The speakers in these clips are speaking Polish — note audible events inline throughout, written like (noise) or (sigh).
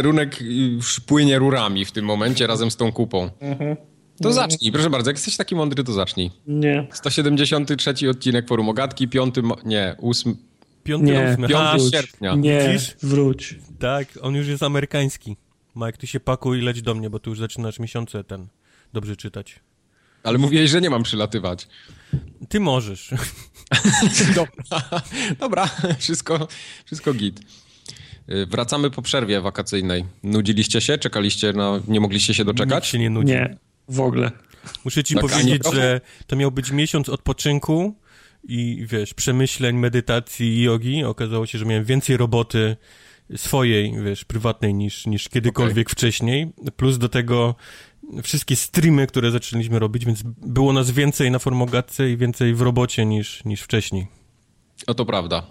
wizerunek już płynie rurami w tym momencie razem z tą kupą. To zacznij, proszę bardzo, jak jesteś taki mądry, to zacznij. Nie. 173 odcinek Forum Ogatki, 5, nie, 8, Piąty, Nie. ósmy. 5 Ha, sierpnia. Nie, Widzisz? wróć. tak, on już jest amerykański. Mike, ty się pakuj i leć do mnie, bo tu już zaczynasz miesiące ten dobrze czytać. Ale mówiłeś, że nie mam przylatywać. Ty możesz. (laughs) Dobra, (laughs) dobra wszystko, wszystko git. Y, Wracamy po przerwie wakacyjnej. Nudziliście się? Czekaliście na... Nie mogliście się Nikt doczekać? się nie nudzi. Nie, w ogóle. Muszę ci Tak, powiedzieć, że to miał być miesiąc odpoczynku i wiesz, przemyśleń, medytacji i jogi. Okazało się, że miałem więcej roboty swojej, wiesz, prywatnej niż, niż kiedykolwiek wcześniej. Plus do tego wszystkie streamy, które zaczęliśmy robić, więc było nas więcej na formogatce i więcej w robocie niż, niż wcześniej. O, to prawda.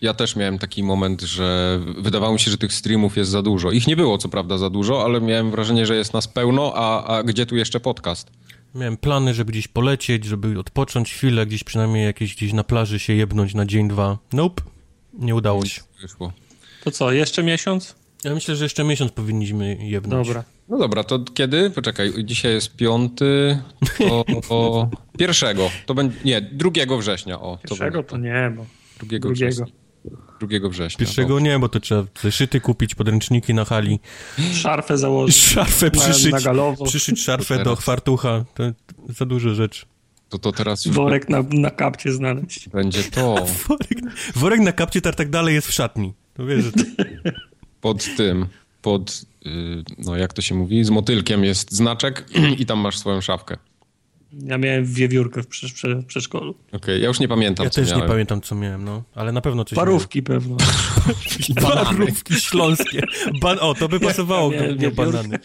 Ja też miałem taki moment, że wydawało mi się, że tych streamów jest za dużo. Ich nie było, co prawda, za dużo, ale miałem wrażenie, że jest nas pełno, a, a gdzie tu jeszcze podcast? Miałem plany, żeby gdzieś polecieć, żeby odpocząć chwilę, gdzieś przynajmniej jakieś gdzieś na plaży się jebnąć na dzień, dwa. Nope, nie udało się. Wyszło. To co, jeszcze miesiąc? Ja myślę, że jeszcze miesiąc powinniśmy jebnąć. Dobra. No dobra, to kiedy? Poczekaj, dzisiaj jest piąty, to, (laughs) to pierwszego, to będzie, nie, drugiego września, o. To Pierwszego będzie, to nie, bo drugiego, drugiego. września. Drugiego września. Pierwszego nie, bo to trzeba zeszyty kupić, podręczniki na hali, Szarfę założyć. szarfę Na- przyszyć, na galowo. przyszyć szarfę do Teraz. fartucha. To za dużo rzeczy. To, to teraz już Worek na, na kapcie znaleźć. będzie to (laughs) Worek, worek na kapcie tak dalej jest w szatni. To wiesz, że to... (laughs) pod tym, pod, y, no jak to się mówi, z motylkiem jest znaczek (clears throat) i tam masz swoją szafkę. Ja miałem wiewiórkę w prze, prze, w przedszkolu. Okej, ja już nie pamiętam, Ja co też nie miałem. pamiętam, co miałem, no. Ale na pewno coś Parówki pewno. miałem. Parówki śląskie. Ban o, to by pasowało Ja miałem do banany.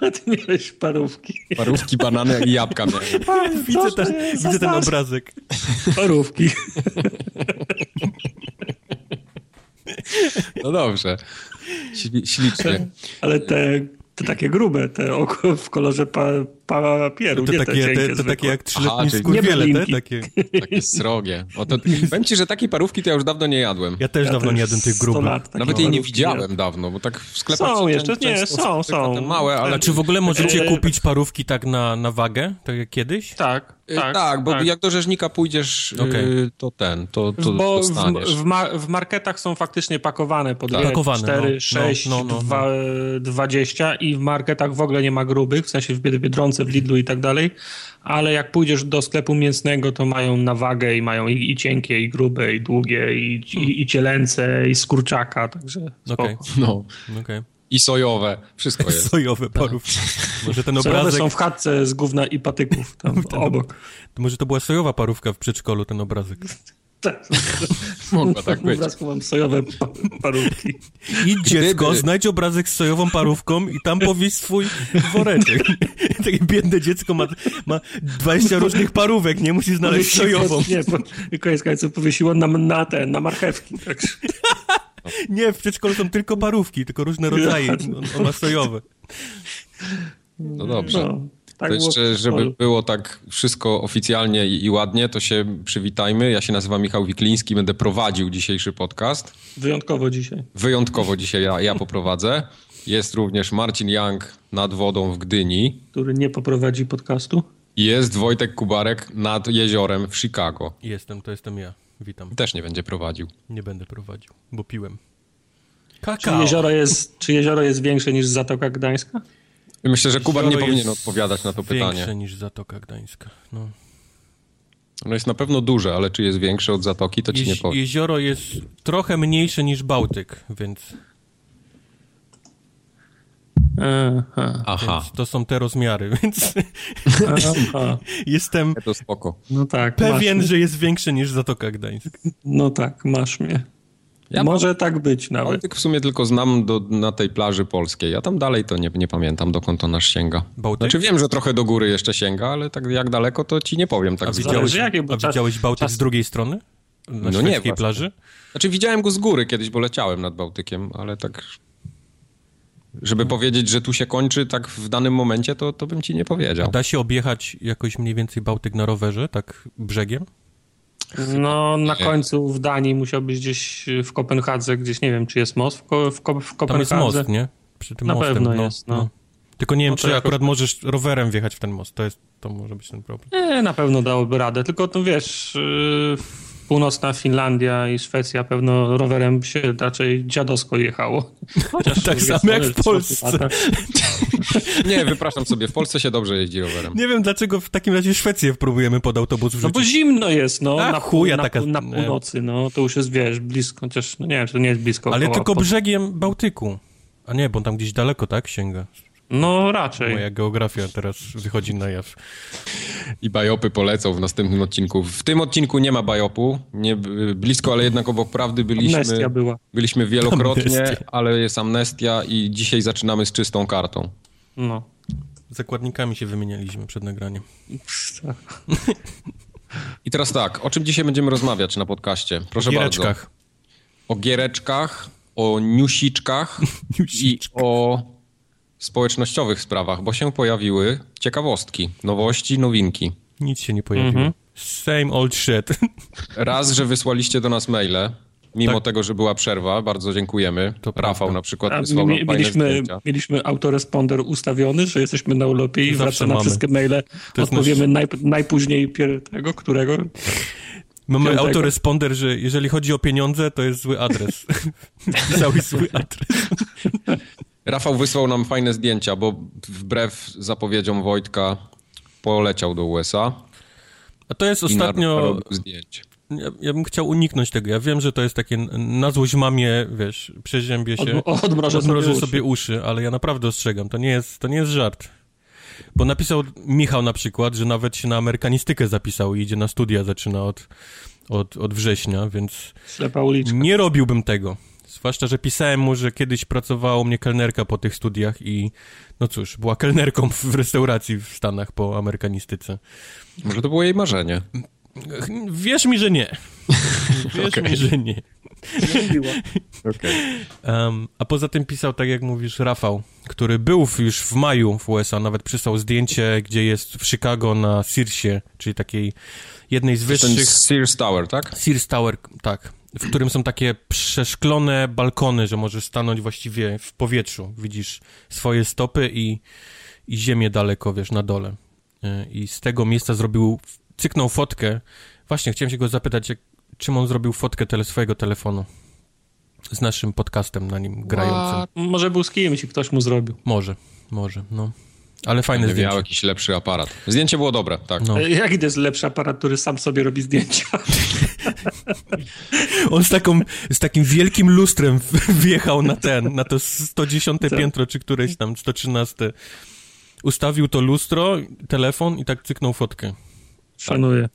A (laughs) ty miałeś parówki. Parówki, banany i jabłka miałem. Widzę ten, widzę ten obrazek. Parówki. (laughs) No dobrze. Śli- Ślicznie. Ale te, te takie grube, te oko w kolorze pa, papieru, To nie takie, te cienkie te, takie jak trzyletni Aha, czyli skurwiele, nie te, takie. Takie srogie. O, to, powiem ci, że takiej parówki to ja już dawno nie jadłem. Ja też Ja dawno też nie jadłem tych 100 grubych. Nawet jej nie widziałem jadłem. dawno, bo tak w sklepach Są jeszcze, często nie, są, są. te małe, ale... A czy w ogóle możecie Eee, kupić parówki tak na, na wagę, tak jak kiedyś? Tak, Y, tak. Tak, bo jak do rzeźnika pójdziesz, y, Okej. to ten, to, to Bo w, dostaniesz. w, ma, w marketach są faktycznie pakowane po Tak. dwie, Pakowane, 4, no. 6, No, no, no, dwa- 20 i w marketach w ogóle nie ma grubych, w sensie w Bied- Biedronce, w Lidlu i tak dalej, ale jak pójdziesz do sklepu mięsnego, to mają na wagę i mają i, i cienkie, i grube, i długie, i, i, i cielęce, i z kurczaka, także. Okej, No. okej. I sojowe, wszystko jest. (laughs) Sojowe parówki. Może ten Sojowe obrazek, są w chatce z gówna i patyków tam (laughs) obok. to może to była sojowa parówka w przedszkolu, ten obrazek. (laughs) Tak. (laughs) Mogło tak W być. obrazku mam sojowe pa- parówki. Idź dziecko, Gdyby- znajdź obrazek z sojową parówką i tam powieś swój woreczek. (laughs) Takie biedne dziecko ma, ma 20 różnych parówek, nie musi znaleźć sojową. Nie, bo koniec końców powiesiło na, na te, na marchewki. Tak. (laughs) Nie, w przedszkolu są tylko parówki, tylko różne rodzaje. On, on ma sojowe. No dobrze. No, tak to jeszcze, żeby było tak wszystko oficjalnie i, i ładnie, to się przywitajmy. Ja się nazywam Michał Wikliński, będę prowadził dzisiejszy podcast. Wyjątkowo dzisiaj. Wyjątkowo dzisiaj ja, ja poprowadzę. Jest również Marcin Young nad wodą w Gdyni. Który nie poprowadzi podcastu. Jest Wojtek Kubarek nad jeziorem w Chicago. Jestem, to jestem ja. Witam. Też nie będzie prowadził. Nie będę prowadził, bo piłem. Czy Kakao. jezioro, jest, czy jezioro jest większe niż Zatoka Gdańska? Myślę, że Kubar nie powinien odpowiadać na to Większe pytanie. niż Zatoka Gdańska. No. Ono jest na pewno duże, ale czy jest większe od Zatoki, to ci nie powiem. jezioro jest trochę mniejsze niż Bałtyk, więc, Aha. Aha, więc to są te rozmiary, (laughs) więc jestem to spoko. No tak. pewien, że jest większe niż Zatoka Gdańska. No tak, masz mnie. Ja Może tak być nawet. Bałtyk w sumie tylko znam do, na tej plaży polskiej. Ja tam dalej to nie, nie pamiętam, dokąd to nasz sięga. Bałtyk? Znaczy wiem, że trochę do góry jeszcze sięga, ale tak jak daleko, to ci nie powiem. Tak A widziałeś, jakie, a czas- widziałeś Bałtyk czas- z drugiej strony? Na No nie, plaży? Znaczy widziałem go z góry kiedyś, bo leciałem nad Bałtykiem, ale tak... Żeby powiedzieć, że tu się kończy tak w danym momencie, to, to bym ci nie powiedział. Da się objechać jakoś mniej więcej Bałtyk na rowerze, tak brzegiem? No, na końcu w Danii musiałbyś gdzieś w Kopenhadze, gdzieś nie wiem, czy jest most w, Ko w, Ko w Kopenhadze. Tam jest most, nie? Przy tym Na mostem. pewno no, jest, no. Tylko nie wiem, No czy jakoś- akurat możesz rowerem wjechać w ten most. To, jest, to może być ten problem. Nie, na pewno dałoby radę, tylko to wiesz, yy, północna Finlandia i Szwecja pewno rowerem się raczej dziadowsko jechało. Chociaż Tak samo jak w Polsce. (laughs) Nie, wypraszam sobie, w Polsce się dobrze jeździ rowerem. Nie wiem, dlaczego w takim razie Szwecję próbujemy pod autobus No wrzucić. bo zimno jest, no, A, na, chuja na, taka- na północy, no, to już jest, wiesz, blisko, chociaż, no nie wiem, czy to nie jest blisko. Ale tylko pod- brzegiem Bałtyku. A nie, bo tam gdzieś daleko, tak? Sięga. No, raczej. Moja geografia teraz wychodzi na jaw. I bajopy polecą w następnym odcinku. W tym odcinku nie ma bajopu, nie, blisko, ale jednak obok prawdy byliśmy. Amnestia była. Byliśmy wielokrotnie, Amnestia. ale jest amnestia i dzisiaj zaczynamy z czystą kartą. No. Zakładnikami się wymienialiśmy przed nagraniem. I teraz tak, o czym dzisiaj będziemy rozmawiać na podcaście? Proszę w bardzo. giereczkach. O giereczkach, o niusiczkach (laughs) i o społecznościowych sprawach, bo się pojawiły ciekawostki, nowości, nowinki. Nic się nie pojawiło. Same old shit. (laughs) Raz, że wysłaliście do nas maile, mimo Tak. tego, że była przerwa, bardzo dziękujemy. To Rafał prawda. na przykład A wysłał mi, mieliśmy, zdjęcia. mieliśmy autoresponder ustawiony, że jesteśmy na urlopie i Zawsze wraca na mamy. wszystkie maile. Odpowiemy naj, najpóźniej pier, tego, którego. Mamy Piątego. autoresponder, że jeżeli chodzi o pieniądze, to jest zły adres. (laughs) Cały zły adres. (laughs) Rafał wysłał nam fajne zdjęcia, bo wbrew zapowiedziom Wojtka poleciał do USA A to jest ostatnio... zdjęć. Ja, ja bym chciał uniknąć tego. Ja wiem, że to jest takie na złość mamie, wiesz, przeziębię się. Od, odmrożę, Odmrożę sobie, sobie uszy, ale ja naprawdę ostrzegam. To nie jest, to nie jest żart. Bo napisał Michał na przykład, że nawet się na amerykanistykę zapisał i idzie na studia, zaczyna od, od, od września, więc Ślepa uliczka. nie robiłbym tego. Zwłaszcza, że pisałem mu, że kiedyś pracowała u mnie kelnerka po tych studiach i no cóż, była kelnerką w restauracji w Stanach po amerykanistyce. Może to było jej marzenie. Wierz mi, że nie. Wierz mi, że nie. Um, a poza tym pisał, tak jak mówisz, Rafał, który był w, już w maju w USA, nawet przysłał zdjęcie, gdzie jest w Chicago na Searsie, czyli takiej jednej z Ten wyższych... Sears Tower, tak? Sears Tower, tak, w którym są takie przeszklone balkony, że możesz stanąć właściwie w powietrzu. Widzisz swoje stopy i, i ziemię daleko, wiesz, na dole. Y, I z tego miejsca zrobił, cyknął fotkę. Właśnie, chciałem się go zapytać, jak, czym on zrobił fotkę tele, swojego telefonu z naszym podcastem na nim grającym. Może był z kimś i ktoś mu zrobił. Może, może, no. Ale fajne zdjęcie. miał jakiś lepszy aparat. Zdjęcie było dobre, tak. No. E, Jaki to jest lepszy aparat, który sam sobie robi zdjęcia? (laughs) On z, taką, z takim wielkim lustrem wjechał na ten, na to 110 Tak. piętro, czy któreś tam 113. Ustawił to lustro, telefon i tak cyknął fotkę. Szanuję.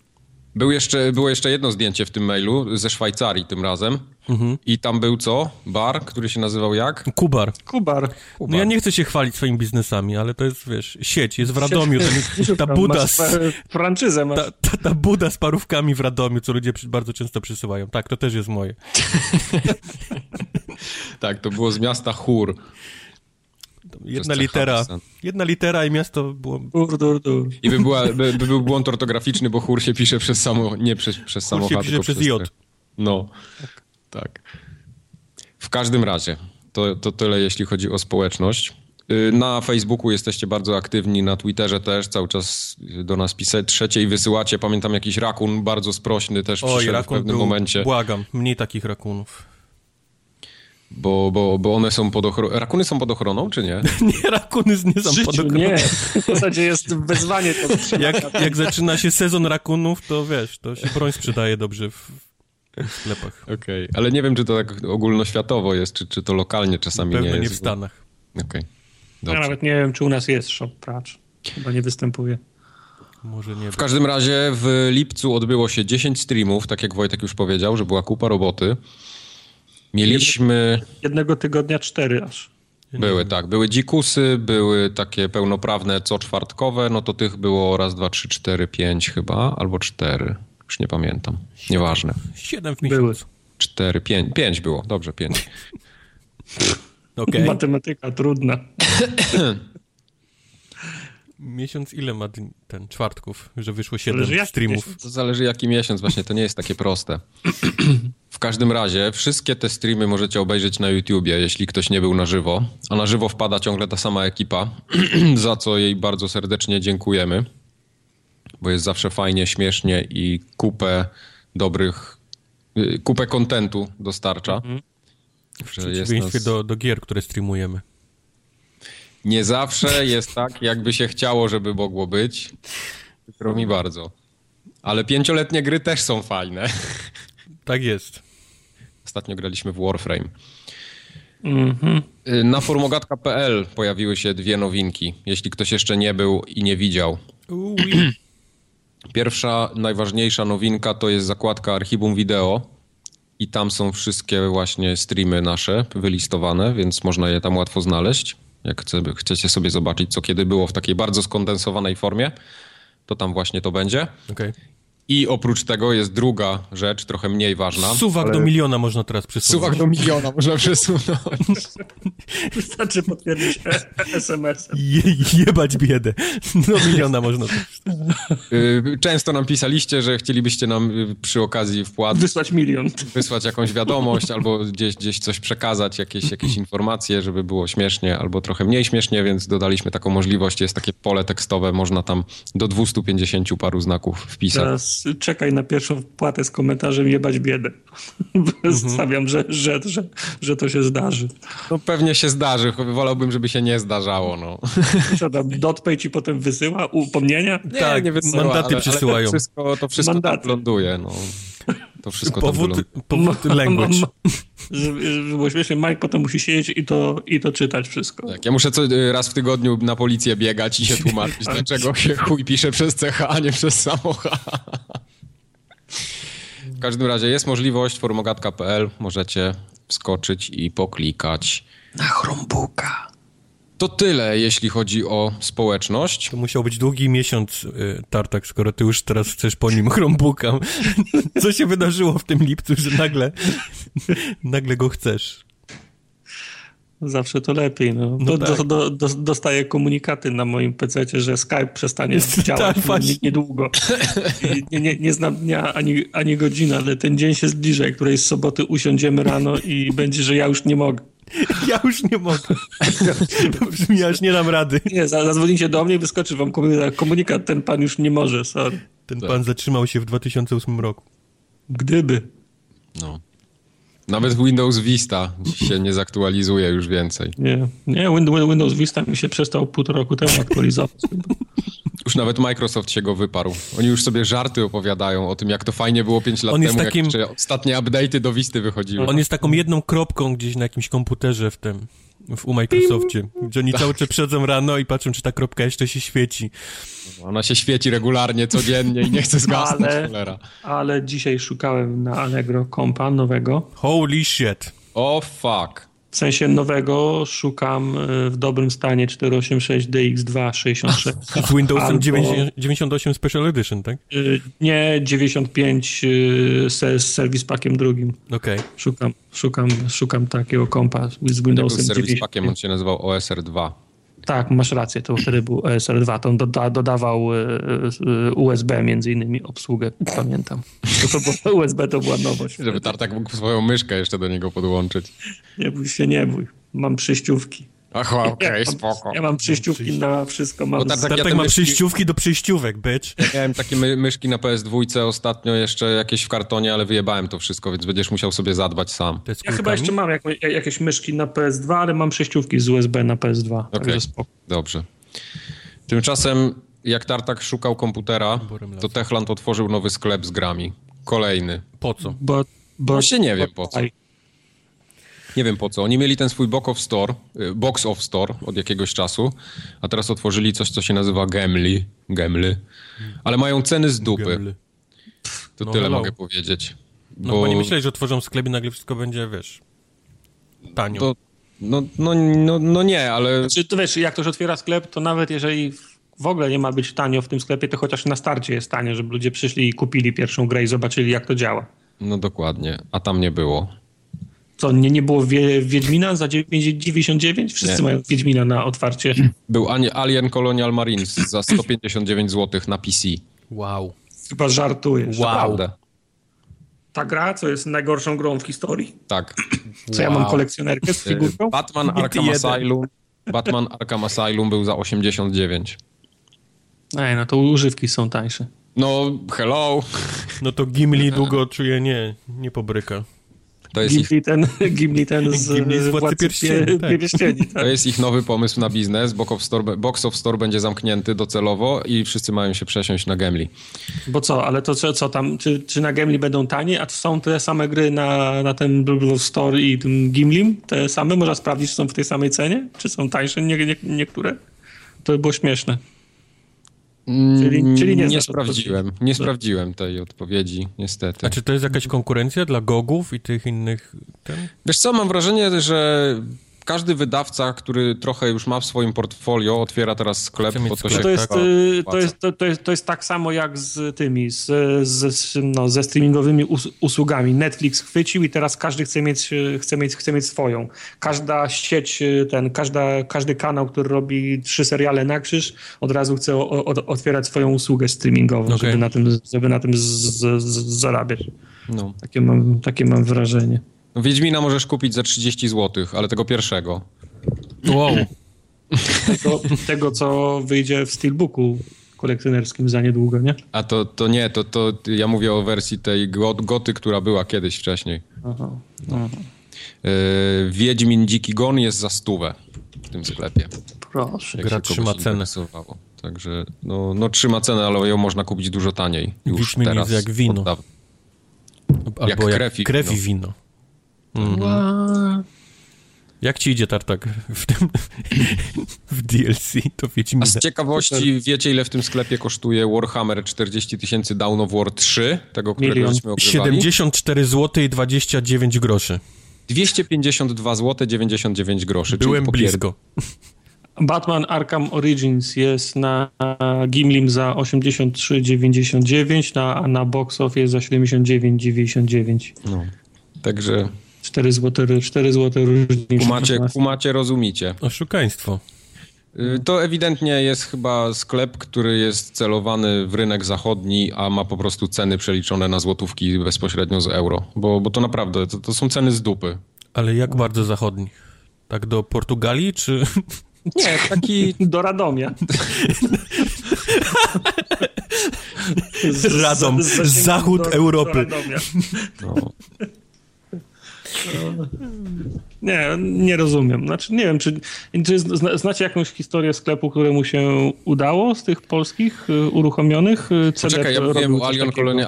Był jeszcze, było jeszcze jedno zdjęcie w tym mailu, ze Szwajcarii tym razem. Mhm. I tam był co? Bar, który się nazywał jak? Kubar. Kubar. No ja nie chcę się chwalić swoimi biznesami, ale to jest, wiesz, sieć, jest w Radomiu, ten, ta buda z, franczyzę masz. ta, ta, ta buda z parówkami w Radomiu, co ludzie przy, bardzo często przysyłają. Tak, to też jest moje. (laughs) Tak, to było z miasta Chur. Jedna litera, jedna litera i miasto było... Dur, dur, dur. I by, była, by, by był błąd ortograficzny, bo chór się pisze przez samo, nie przez, przez samo się pisze przez przez J. No, tak. W każdym razie, to, to tyle jeśli chodzi o społeczność. Y, Na Facebooku jesteście bardzo aktywni, na Twitterze też, cały czas do nas piszecie i wysyłacie. Pamiętam jakiś rakun bardzo sprośny też Oj, przyszedł w pewnym był, momencie, błagam, mniej takich rakunów. Bo, bo, bo one są pod ochroną. Rakuny są pod ochroną, czy nie? (laughs) Nie, rakuny nie są pod ochroną. nie. W zasadzie jest wezwanie to (laughs) Jak, jak zaczyna się sezon rakunów, to wiesz, to się broń sprzedaje dobrze w, w sklepach. Okej, ale nie wiem, czy to tak ogólnoświatowo jest, czy, czy to lokalnie czasami Pewno nie nie, jest. w Stanach. Okej, Ja dobrze. nawet nie wiem, czy u nas jest shop pracz. Chyba nie występuje. Może nie W każdym razie w lipcu odbyło się 10 streamów, tak jak Wojtek już powiedział, że była kupa roboty. Mieliśmy, Jednego tygodnia cztery aż. były tak, były dzikusy, były takie pełnoprawne co czwartkowe, no to tych było raz, dwa, trzy, cztery, pięć chyba, albo cztery, już nie pamiętam, nieważne. Siedem w Były. miesiącu. Cztery, pięć, pięć było, dobrze, pięć. (laughs) Okej. Matematyka trudna. (laughs) Miesiąc ile ma ten czwartków, że wyszło 7 Zależy streamów? miesiąc. To zależy jaki miesiąc, właśnie to nie jest takie proste. (laughs) W każdym razie, wszystkie te streamy możecie obejrzeć na YouTubie, jeśli ktoś nie był na żywo. A na żywo wpada ciągle ta sama ekipa, (clears throat) za co jej bardzo serdecznie dziękujemy. Bo jest zawsze fajnie, śmiesznie i kupę dobrych, y, kupę kontentu dostarcza. W Że jest przeciwieństwie nas- do, do gier, które streamujemy. Nie zawsze jest tak, jakby się chciało, żeby mogło być. Przykro mi bardzo. Ale pięcioletnie gry też są fajne. (laughs) Tak jest. Ostatnio graliśmy w Warframe. Mhm. Y, Na formogatka.pl pojawiły się dwie nowinki, jeśli ktoś jeszcze nie był i nie widział. Ui. (clears throat) Pierwsza, najważniejsza nowinka to jest zakładka archiwum wideo i tam są wszystkie właśnie streamy nasze wylistowane, więc można je tam łatwo znaleźć. Jak chce, chcecie sobie zobaczyć, co kiedy było w takiej bardzo skondensowanej formie, to tam właśnie to będzie. Okej. I oprócz tego jest druga rzecz, trochę mniej ważna. Suwak do miliona można teraz przesunąć. Suwak do miliona można przesunąć. (laughs) Wystarczy potwierdzić SMS-em. Je, jebać biedę. Do miliona można Y, Często nam pisaliście, że chcielibyście nam y, przy okazji wpłat Wysłać milion. wysłać jakąś wiadomość albo gdzieś, gdzieś coś przekazać, jakieś, jakieś informacje, żeby było śmiesznie albo trochę mniej śmiesznie, więc dodaliśmy taką możliwość. Jest takie pole tekstowe, można tam do 250 paru znaków wpisać. Teraz czekaj na pierwszą wpłatę z komentarzem jebać biedę. (laughs) Stawiam, że, że, że, że to się zdarzy. No pewnie się zdarzy, wolałbym, żeby się nie zdarzało. No. (laughs) Co tam, dotpay ci potem wysyła upomnienia? Tak, wysyła, mandaty ale, przysyłają. Ale to wszystko, to wszystko ląduje. No. (laughs) To wszystko tam Powód, wyląduje. powód language. Żeby, żeby było śmiesznie, Mike potem musi siedzieć i to, i to czytać wszystko. Tak, ja muszę co, raz w tygodniu na policję biegać i się tłumaczyć, (laughs) dlaczego się chuj pisze przez CH, a nie przez samo H. W każdym razie jest możliwość formogatka.pl, możecie wskoczyć i poklikać. Na Chromebooka. To tyle, jeśli chodzi o społeczność. To musiał być długi miesiąc, y, Tartak, skoro ty już teraz chcesz po nim Chromebooka. Co się wydarzyło w tym lipcu, że nagle, nagle go chcesz? Zawsze to lepiej. No. No do, tak. do, do, do, dostaję komunikaty na moim PC, że Skype przestanie (laughs) działać Tak, właśnie. nie, niedługo. Nie, nie, nie znam dnia ani, ani godziny, ale ten dzień się zbliża, i którejś z soboty usiądziemy rano i będzie, że ja już nie mogę. (laughs) Ja już nie mogę. (laughs) To brzmi, ja już nie dam rady. Nie, za- zadzwonicie do mnie i wyskoczy wam komunikat, ten pan już nie może, sorry. Ten Tak. pan zatrzymał się w 2008 roku. Gdyby. No. Nawet Windows Vista się nie zaktualizuje już więcej. Nie, nie Windows, Windows Vista mi się przestał półtora roku temu aktualizować. (laughs) Już nawet Microsoft się go wyparł. Oni już sobie żarty opowiadają o tym, jak to fajnie było 5 lat On temu, takim- jak jeszcze ostatnie update'y do Visty wychodziły. On jest taką jedną kropką gdzieś na jakimś komputerze w tym, w, u Microsoftie, gdzie oni cały czas przychodzą rano i patrzą, czy ta kropka jeszcze się świeci. Ona się świeci regularnie, codziennie i nie chce (laughs) zgasnąć, Ale- cholera. Ale dzisiaj szukałem na Allegro kompa nowego. Holy shit. O fuck. W sensie nowego szukam y, w dobrym stanie 486 DX2 66. Z Windowsem Albo- 90, 98 Special Edition, tak? Y, Nie 95 y, se- z serwis packiem drugim. Okej. Szukam, szukam, szukam takiego kompa z Windowsem z serwis 95. pakiem, on się nazywał OSR2. Tak, masz rację, to wtedy był ESR2, to on doda, dodawał y, y, USB między innymi obsługę, pamiętam. To, to USB (laughs) to była nowość. Żeby Tartak mógł swoją myszkę jeszcze do niego podłączyć. Nie bój się, nie bój. Mam przyjściówki. Ach, okej, Ja mam- spoko. Ja mam przyjściówki na wszystko. Mam Bo tak- tak- Tartak te ma myszki- przyjściówki do przyjściówek, bitch. Miałem takie my, myszki na PS2 ostatnio jeszcze jakieś w kartonie, ale wyjebałem to wszystko, więc będziesz musiał sobie zadbać sam. Ja chyba jeszcze mam jak, jakieś myszki na PS2, ale mam przejściówki z USB na PS2. Okej, Także spoko. dobrze. Tymczasem, jak Tartak szukał komputera, to Techland otworzył nowy sklep z grami. Kolejny. Po co? Bo, bo, Właśnie nie wiem po co. Aj, Nie wiem po co. Oni mieli ten swój box of store, y, box of store od jakiegoś czasu, a teraz otworzyli coś, co się nazywa Gemli. Gemly. Ale mają ceny z dupy. Gemly. To No tyle hello. mogę powiedzieć. No bo nie myśleli, że otworzą sklep i nagle wszystko będzie, wiesz, tanio. to, no, no, no, no nie, ale Czy to wiesz, jak ktoś otwiera sklep, to nawet jeżeli w ogóle nie ma być tanio w tym sklepie, to chociaż na starcie jest tanio, żeby ludzie przyszli i kupili pierwszą grę i zobaczyli, jak to działa. no dokładnie. A tam nie było. Co, nie, nie było wie, Wiedźmina za 99? Wszyscy Nie. mają Wiedźmina na otwarcie. Był Ani- Alien Colonial Marines za 159 zł na PC. Wow. Chyba żartujesz. Wow. Prawda. Ta gra, co jest najgorszą grą w historii. Tak. Co ja mam kolekcjonerkę z figurką? Batman Arkham. Asylum. Batman Arkham Asylum był za 89. Ej, no to używki są tańsze. No, hello. No to Gimli długo czuje nie, nie pobryka. To jest ich Gimli ten, (laughs) Gimli ten z, Gimli z Władcy Władcy Pierścieni, Pie- tak. Pierścieni. To Tak. jest ich nowy pomysł na biznes. Box of, Store, Box of Store będzie zamknięty docelowo i wszyscy mają się przesiąść na Gemli. Bo co, ale to co, co tam, czy, czy na Gimli będą tanie, a to są te same gry na, na ten Blue Store i tym Gimlim? Te same? Można sprawdzić, czy są w tej samej cenie? Czy są tańsze nie, nie, niektóre? To by było śmieszne. Czyli- czyli nie nie sprawdziłem. odpowiedzi. Nie sprawdziłem tej odpowiedzi, niestety. A czy to jest jakaś konkurencja dla gogów i tych innych... Ten? Wiesz co, mam wrażenie, że każdy wydawca, który trochę już ma w swoim portfolio, otwiera teraz sklep, bo to sklep, się To jest, tak. y, to, jest, to, jest, to jest tak samo jak z tymi, z, z, no, ze streamingowymi us, usługami. Netflix chwycił i teraz każdy chce mieć, y, chce mieć, chce mieć swoją. Każda sieć, y, ten, każda, każdy kanał, który robi trzy seriale na krzyż, od razu chce o, o, otwierać swoją usługę streamingową, Okej. żeby na tym, żeby na tym z, z, z, zarabiać. No. Takie mam, takie mam wrażenie. No, Wiedźmina możesz kupić za 30 zł, ale tego pierwszego. Wow. Tego, tego co wyjdzie w Steelbooku kolekcjonerskim za niedługo, nie? A to, to nie, to, to ja mówię o wersji tej got, goty, która była kiedyś wcześniej. Aha. Aha. Yy, Wiedźmin Dziki Gon jest za stówę w tym sklepie. Proszę. Jak Gra trzyma cenę. Także no, no trzyma cenę, ale ją można kupić dużo taniej. Już Wiedźmin teraz. jest jak wino. Albo jak, krew i krew i wino. wino. Mhm. Jak ci idzie, Tartak, w tym (laughs) w DLC? To A Wiedźmina. z ciekawości, wiecie ile w tym sklepie kosztuje Warhammer 40 tysięcy Dawn of War 3? Tego, którego Milion. żeśmy ogrywali? 74 zł i 29 groszy. 252 zł 99 groszy. Byłem blisko. Batman Arkham Origins jest na Gimlim za 83,99, na, a na Box Office za 79,99. No. Także 4 zł, 4 zł różnicy. kumacie, kumacie, rozumicie. Oszukaństwo. Y, To ewidentnie jest chyba sklep, który jest celowany w rynek zachodni, a ma po prostu ceny przeliczone na złotówki bezpośrednio z euro. Bo, bo to naprawdę, to, to są ceny z dupy. Ale jak bardzo zachodni? Tak do Portugalii, czy... Nie, taki... (laughs) Do Radomia. Radom, zachód Europy. Radomia. No. (laughs) Nie, nie rozumiem. Znaczy, nie wiem, czy, czy zna, znacie jakąś historię sklepu, któremu się udało z tych polskich y, uruchomionych? Y, CD Poczekaj, ja mówiłem o Alien. Colonial,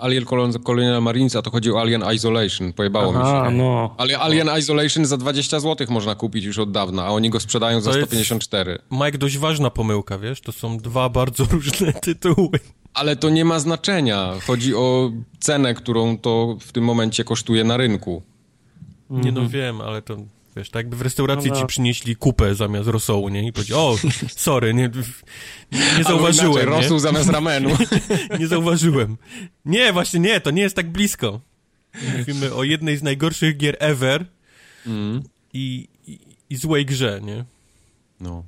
Alien Marines, a to chodzi o Alien Isolation. Pojebało mi A, się. no. Ale Alien Isolation za 20 zł można kupić już od dawna, a oni go sprzedają za To jest- 154. Mike, dość ważna pomyłka, wiesz? To są dwa bardzo różne (laughs) tytuły. Ale to nie ma znaczenia. Chodzi o cenę, którą to w tym momencie kosztuje na rynku. Nie no wiem, ale to... Wiesz, tak jakby w restauracji No, no. ci przynieśli kupę zamiast rosołu, nie? I powiedzieli, o, (laughs) sorry, nie, nie zauważyłem, Albo inaczej? Rosół zamiast ramenu. (laughs) Nie zauważyłem. Nie, właśnie nie, to nie jest tak blisko. Mówimy o jednej z najgorszych gier ever i, i, i złej grze, nie? No.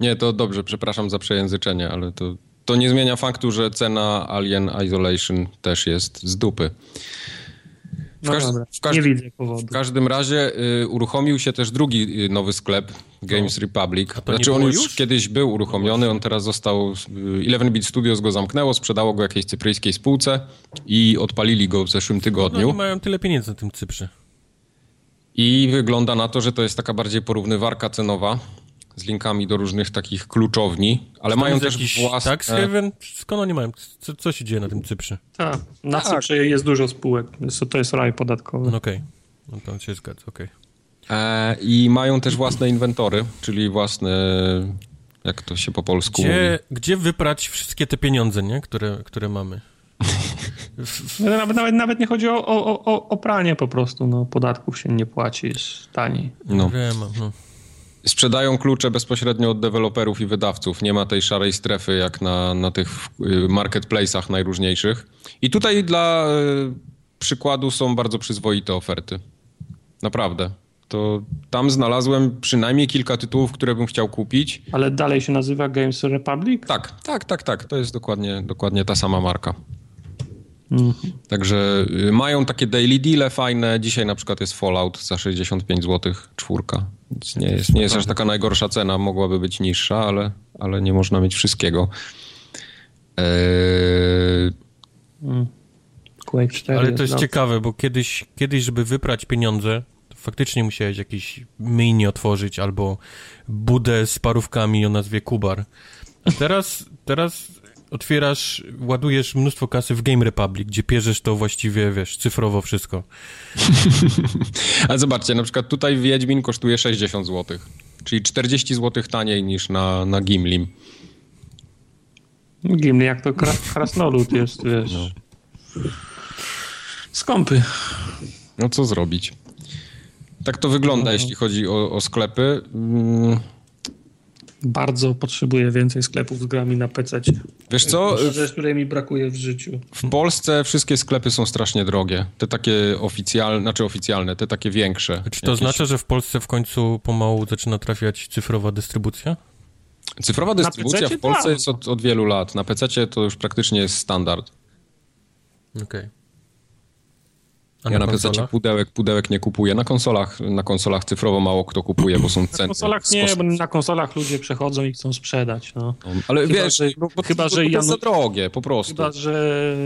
Nie, to dobrze, przepraszam za przejęzyczenie, ale to, to nie zmienia faktu, że cena Alien Isolation też jest z dupy. W, No dobra, w, nie widzę powodu. w każdym razie y, uruchomił się też drugi y, nowy sklep, Games Republic. No. A to Znaczy on już, już? kiedyś był uruchomiony, on teraz został... y, 11-bit Studios go zamknęło, sprzedało go jakiejś cypryjskiej spółce i odpalili go w zeszłym No tygodniu. nie mają tyle pieniędzy na tym Cyprze. I wygląda na to, że to jest taka bardziej porównywarka cenowa z linkami do różnych takich kluczowni, ale Tam mają też jakiś własne... Tax Haven? Skąd oni mają? Co, co się dzieje na tym Cyprze? Tak, na Tak. Cyprze jest dużo spółek. To jest raj podatkowy. No okej. No to się zgadza, okej. E, I mają też własne inwentory, czyli własne, jak to się po polsku Gdzie, mówi. gdzie wyprać wszystkie te pieniądze, nie? Które, które mamy? (laughs) No, Nawet, nawet, nawet nie chodzi o, o, o, o pranie po prostu. No, podatków się nie płaci, jest taniej. No. Wiem, no. Sprzedają klucze bezpośrednio od deweloperów i wydawców. Nie ma tej szarej strefy jak na, na tych y, marketplace'ach najróżniejszych. I tutaj dla y, przykładu są bardzo przyzwoite oferty. Naprawdę. To tam znalazłem przynajmniej kilka tytułów, które bym chciał kupić. Ale dalej się nazywa Games Republic? Tak, tak, tak, tak. To jest dokładnie, dokładnie ta sama marka. Mhm. Także y, mają takie daily deale fajne. Dzisiaj na przykład jest Fallout za 65 zł, czwórka. Więc nie jest, nie jest aż taka najgorsza cena. Mogłaby być niższa, ale, ale nie można mieć wszystkiego. Eee... Quake 4 Ale to jest no. ciekawe, bo kiedyś, kiedyś, żeby wyprać pieniądze, to faktycznie musiałeś jakiś mini otworzyć albo budę z parówkami o nazwie Kubar. A teraz, teraz otwierasz, ładujesz mnóstwo kasy w Game Republic, gdzie pierzesz to właściwie, wiesz, cyfrowo wszystko. (laughs) Ale zobaczcie, na przykład tutaj Wiedźmin kosztuje 60 zł, czyli 40 zł taniej niż na, na Gimlim. Gimli jak to kras krasnolud jest, (laughs) wiesz. No. Skąpy. No co zrobić? Tak to wygląda, no. jeśli chodzi o, o sklepy. Mm. Bardzo potrzebuję więcej sklepów z grami na PC. Wiesz co? Rzecz, której mi brakuje w życiu. W Polsce wszystkie sklepy są strasznie drogie. Te takie oficjalne, znaczy oficjalne, te takie większe. Czy to jakieś... znaczy, że w Polsce w końcu pomału zaczyna trafiać cyfrowa dystrybucja? Cyfrowa dystrybucja w Polsce tak. jest od, od, wielu lat. Na PC to już praktycznie jest standard. Okej. Okay. Ja na, na PC pudełek, pudełek nie kupuję. Na konsolach, na konsolach cyfrowo mało kto kupuje, bo są ceny. Na konsolach nie, bo na konsolach ludzie przechodzą i chcą sprzedać. No. Ale chyba, wiesz, że, bo, bo, chyba, że za drogie, po prostu. Chyba, że,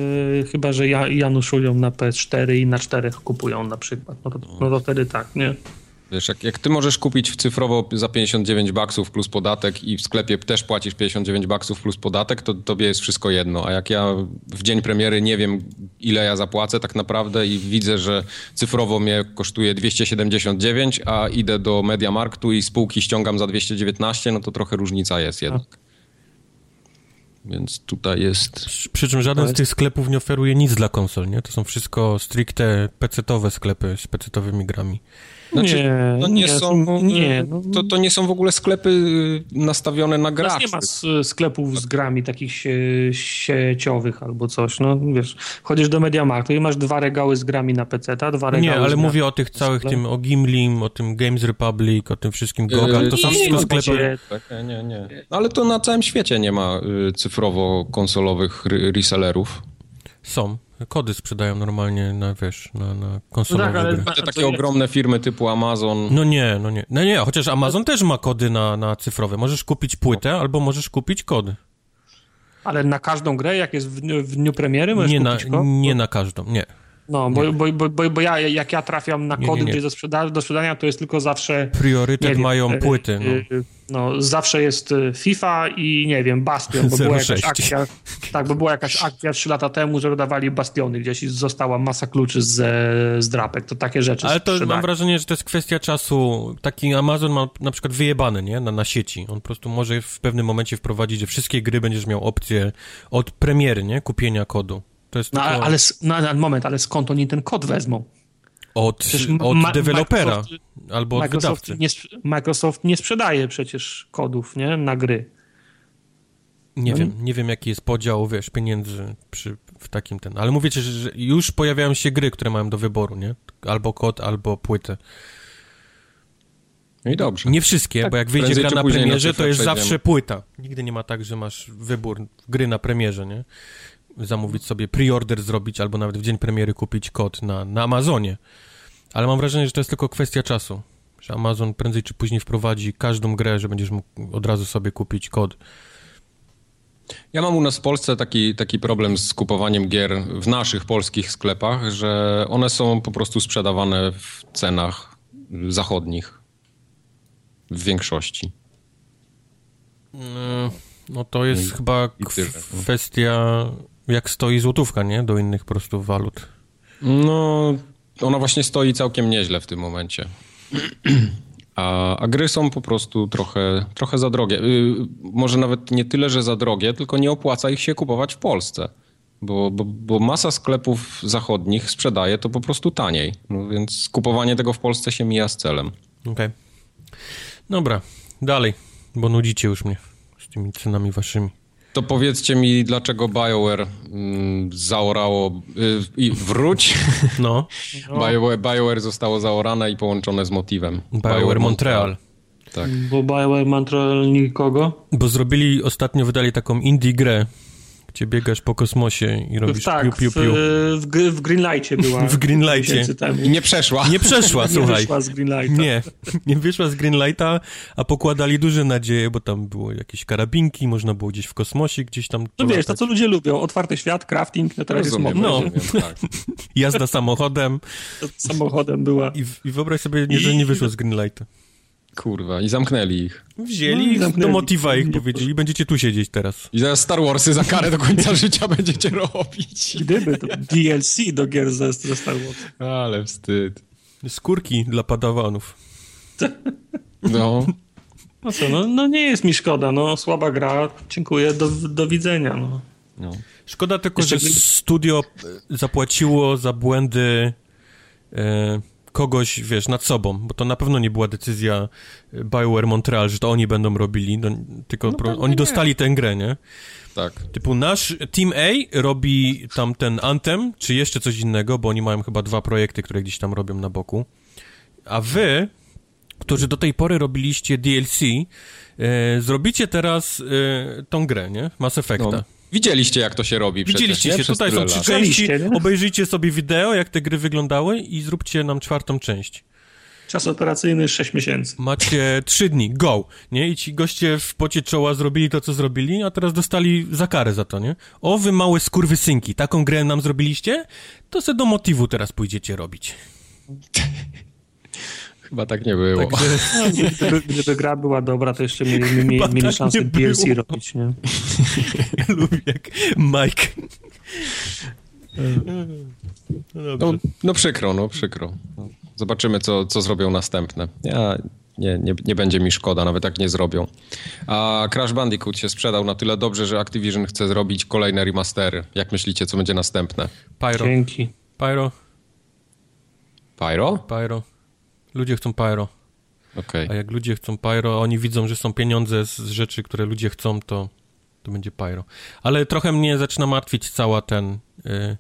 chyba, że Januszują na PS4 i na czterech kupują na przykład. No to, no to wtedy tak, nie? Wiesz, jak, jak ty możesz kupić cyfrowo za 59 baksów plus podatek i w sklepie też płacisz 59 baksów plus podatek, to tobie jest wszystko jedno. A jak ja w dzień premiery nie wiem, ile ja zapłacę tak naprawdę i widzę, że cyfrowo mnie kosztuje 279, a idę do Mediamarktu i spółki ściągam za 219, no to trochę różnica jest jednak. Więc tutaj jest... Przy czym żaden z tych sklepów nie oferuje nic dla konsol, nie? To są wszystko stricte pecetowe sklepy z pecetowymi grami. Znaczy, nie, to nie, nie są, nie, no, to, to nie są w ogóle sklepy y, nastawione na graczy. nie ma sklepów z grami takich sieciowych albo coś, no wiesz, chodzisz do Mediamarktu i masz dwa regały z grami na PC, ta, dwa regały Nie, ale mówię o tych całych, tym, o Gimlim, o tym Games Republic, o tym wszystkim Gogal, to są wszystko sklepy... Nie, nie, nie. No, ale to na całym świecie nie ma y, cyfrowo-konsolowych resellerów. Są kody sprzedają normalnie na, wiesz, na, na konsolowe no tak, ale Te takie ogromne firmy typu Amazon. No nie, no nie. No nie, chociaż Amazon też ma kody na, na cyfrowe. Możesz kupić płytę albo możesz kupić kody. Ale na każdą grę, jak jest w dniu, w dniu premiery, możesz nie kupić na, kod? Nie na każdą, nie. No, bo, bo, bo, bo, ja, jak ja trafiam na kody nie. do, sprzeda do sprzedania, to jest tylko zawsze... Priorytet mają e, płyty, no. E, no. zawsze jest e, FIFA i nie wiem, Bastion, bo była jakaś akcja, tak, bo była jakaś akcja trzy lata temu, że dodawali Bastiony, gdzieś została masa kluczy z, z drapek, to takie rzeczy Ale to mam wrażenie, że to jest kwestia czasu. Taki Amazon ma na przykład wyjebane, nie, na, na sieci. On po prostu może w pewnym momencie wprowadzić, że wszystkie gry będziesz miał opcję od premiery, nie, kupienia kodu. To jest no, tylko... ale, no, moment, ale skąd oni ten kod wezmą? Od, od ma dewelopera albo od Microsoft wydawcy. Nie, Microsoft nie sprzedaje przecież kodów nie, na gry. Nie no wiem, nie wiem jaki jest podział, wiesz, pieniędzy przy, w takim ten, ale mówicie, że już pojawiają się gry, które mają do wyboru, nie? Albo kod, albo płytę. No i dobrze. Nie wszystkie, tak, bo jak wyjdzie gra na premierze, to jest zawsze płyta. Nigdy nie ma tak, że masz wybór gry na premierze, nie? Zamówić sobie preorder zrobić, albo nawet w dzień premiery kupić kod na, na Amazonie. Ale mam wrażenie, że to jest tylko kwestia czasu. Że Amazon prędzej czy później wprowadzi każdą grę, że będziesz mógł od razu sobie kupić kod. Ja mam u nas w Polsce taki, taki problem z kupowaniem gier w naszych polskich sklepach, że one są po prostu sprzedawane w cenach zachodnich. W większości. No, no to jest I, chyba i kwestia jak stoi złotówka, nie? Do innych po prostu walut. No, ona właśnie stoi całkiem nieźle w tym momencie. (clears throat) A, a gry są po prostu trochę, trochę za drogie. Yy, może nawet nie tyle, że za drogie, tylko nie opłaca ich się kupować w Polsce. Bo, bo, bo masa sklepów zachodnich sprzedaje to po prostu taniej. No więc kupowanie tego w Polsce się mija z celem. Okej. Okay. Dobra, dalej, bo nudzicie już mnie z tymi cenami waszymi. To powiedzcie mi, dlaczego BioWare mm, zaorało y, i wróć. (laughs) No, (laughs) BioWare, BioWare zostało zaorane i połączone z motywem. BioWare Montreal. Tak. Bo BioWare Montreal nikogo. Bo zrobili, ostatnio wydali taką indie grę, gdzie biegasz po kosmosie i robisz tak, piu, piu, piu. W, w, gr- w Greenlightie była. (laughs) W Greenlightie. I nie przeszła. Nie przeszła, Nie słuchaj. wyszła z Greenlighta. Nie, nie wyszła z Greenlighta, a pokładali duże nadzieje, bo tam było jakieś karabinki, można było gdzieś w kosmosie, gdzieś tam No wiesz, to co ludzie lubią, otwarty świat, crafting, no teraz Rozumiem, jest No. modne, rozumiem, tak. (laughs) jazda samochodem samochodem była. i, w- i wyobraź sobie, nie, że nie wyszło z Greenlighta. Kurwa, i zamknęli ich. Wzięli No i ich do zamknęli. motywa ich Nie powiedzieli, będziecie tu siedzieć teraz. I zaraz Star Warsy za karę do końca (laughs) życia będziecie robić. Gdyby to DLC do gier ze, Star Wars. Ale wstyd. Skórki dla padawanów. No, No co, no, no nie jest mi szkoda, no słaba gra, dziękuję, do, do widzenia, no. no. Szkoda tylko, Jeszcze że studio e, zapłaciło za błędy e, kogoś, wiesz, nad sobą, bo to na pewno nie była decyzja e, BioWare Montreal, że to oni będą robili, no, tylko pro, pewnie oni nie. dostali tę grę, nie? Tak. Typu nasz Team A robi tam ten Anthem, czy jeszcze coś innego, bo oni mają chyba dwa projekty, które gdzieś tam robią na boku. A wy, którzy do tej pory robiliście DLC, e, zrobicie teraz e, tą grę, nie? Mass Effecta. No. Widzieliście, jak to się robi Widzieliście przecież, się, tutaj są trzy części, obejrzyjcie sobie wideo, jak te gry wyglądały i zróbcie nam czwartą część. Czas operacyjny 6 miesięcy. Macie trzy dni, go, nie? I ci goście w pocie czoła zrobili to, co zrobili, a teraz dostali za karę za to, nie? O, wy małe skurwysynki, taką grę nam zrobiliście? To se do motywu teraz pójdziecie robić. (laughs) Chyba tak nie było. Także No, gdyby, gdyby gra była dobra, to jeszcze mieli, mieli, tak szansę DLC było. robić, nie? (laughs) lubię jak Mike. No No, no przykro, no przykro. Zobaczymy, co, co zrobią następne. Ja, nie, nie, nie będzie mi szkoda, nawet jak nie zrobią. A Crash Bandicoot się sprzedał na tyle dobrze, że Activision chce zrobić kolejne remastery. Jak myślicie, co będzie następne? Pyro, Dzięki. Pyro, Pyro? Pyro. Ludzie chcą Pyro. Okej. A jak ludzie chcą pyro, a oni widzą, że są pieniądze z, z rzeczy, które ludzie chcą, to, to będzie pyro. Ale trochę mnie zaczyna martwić cała ten y,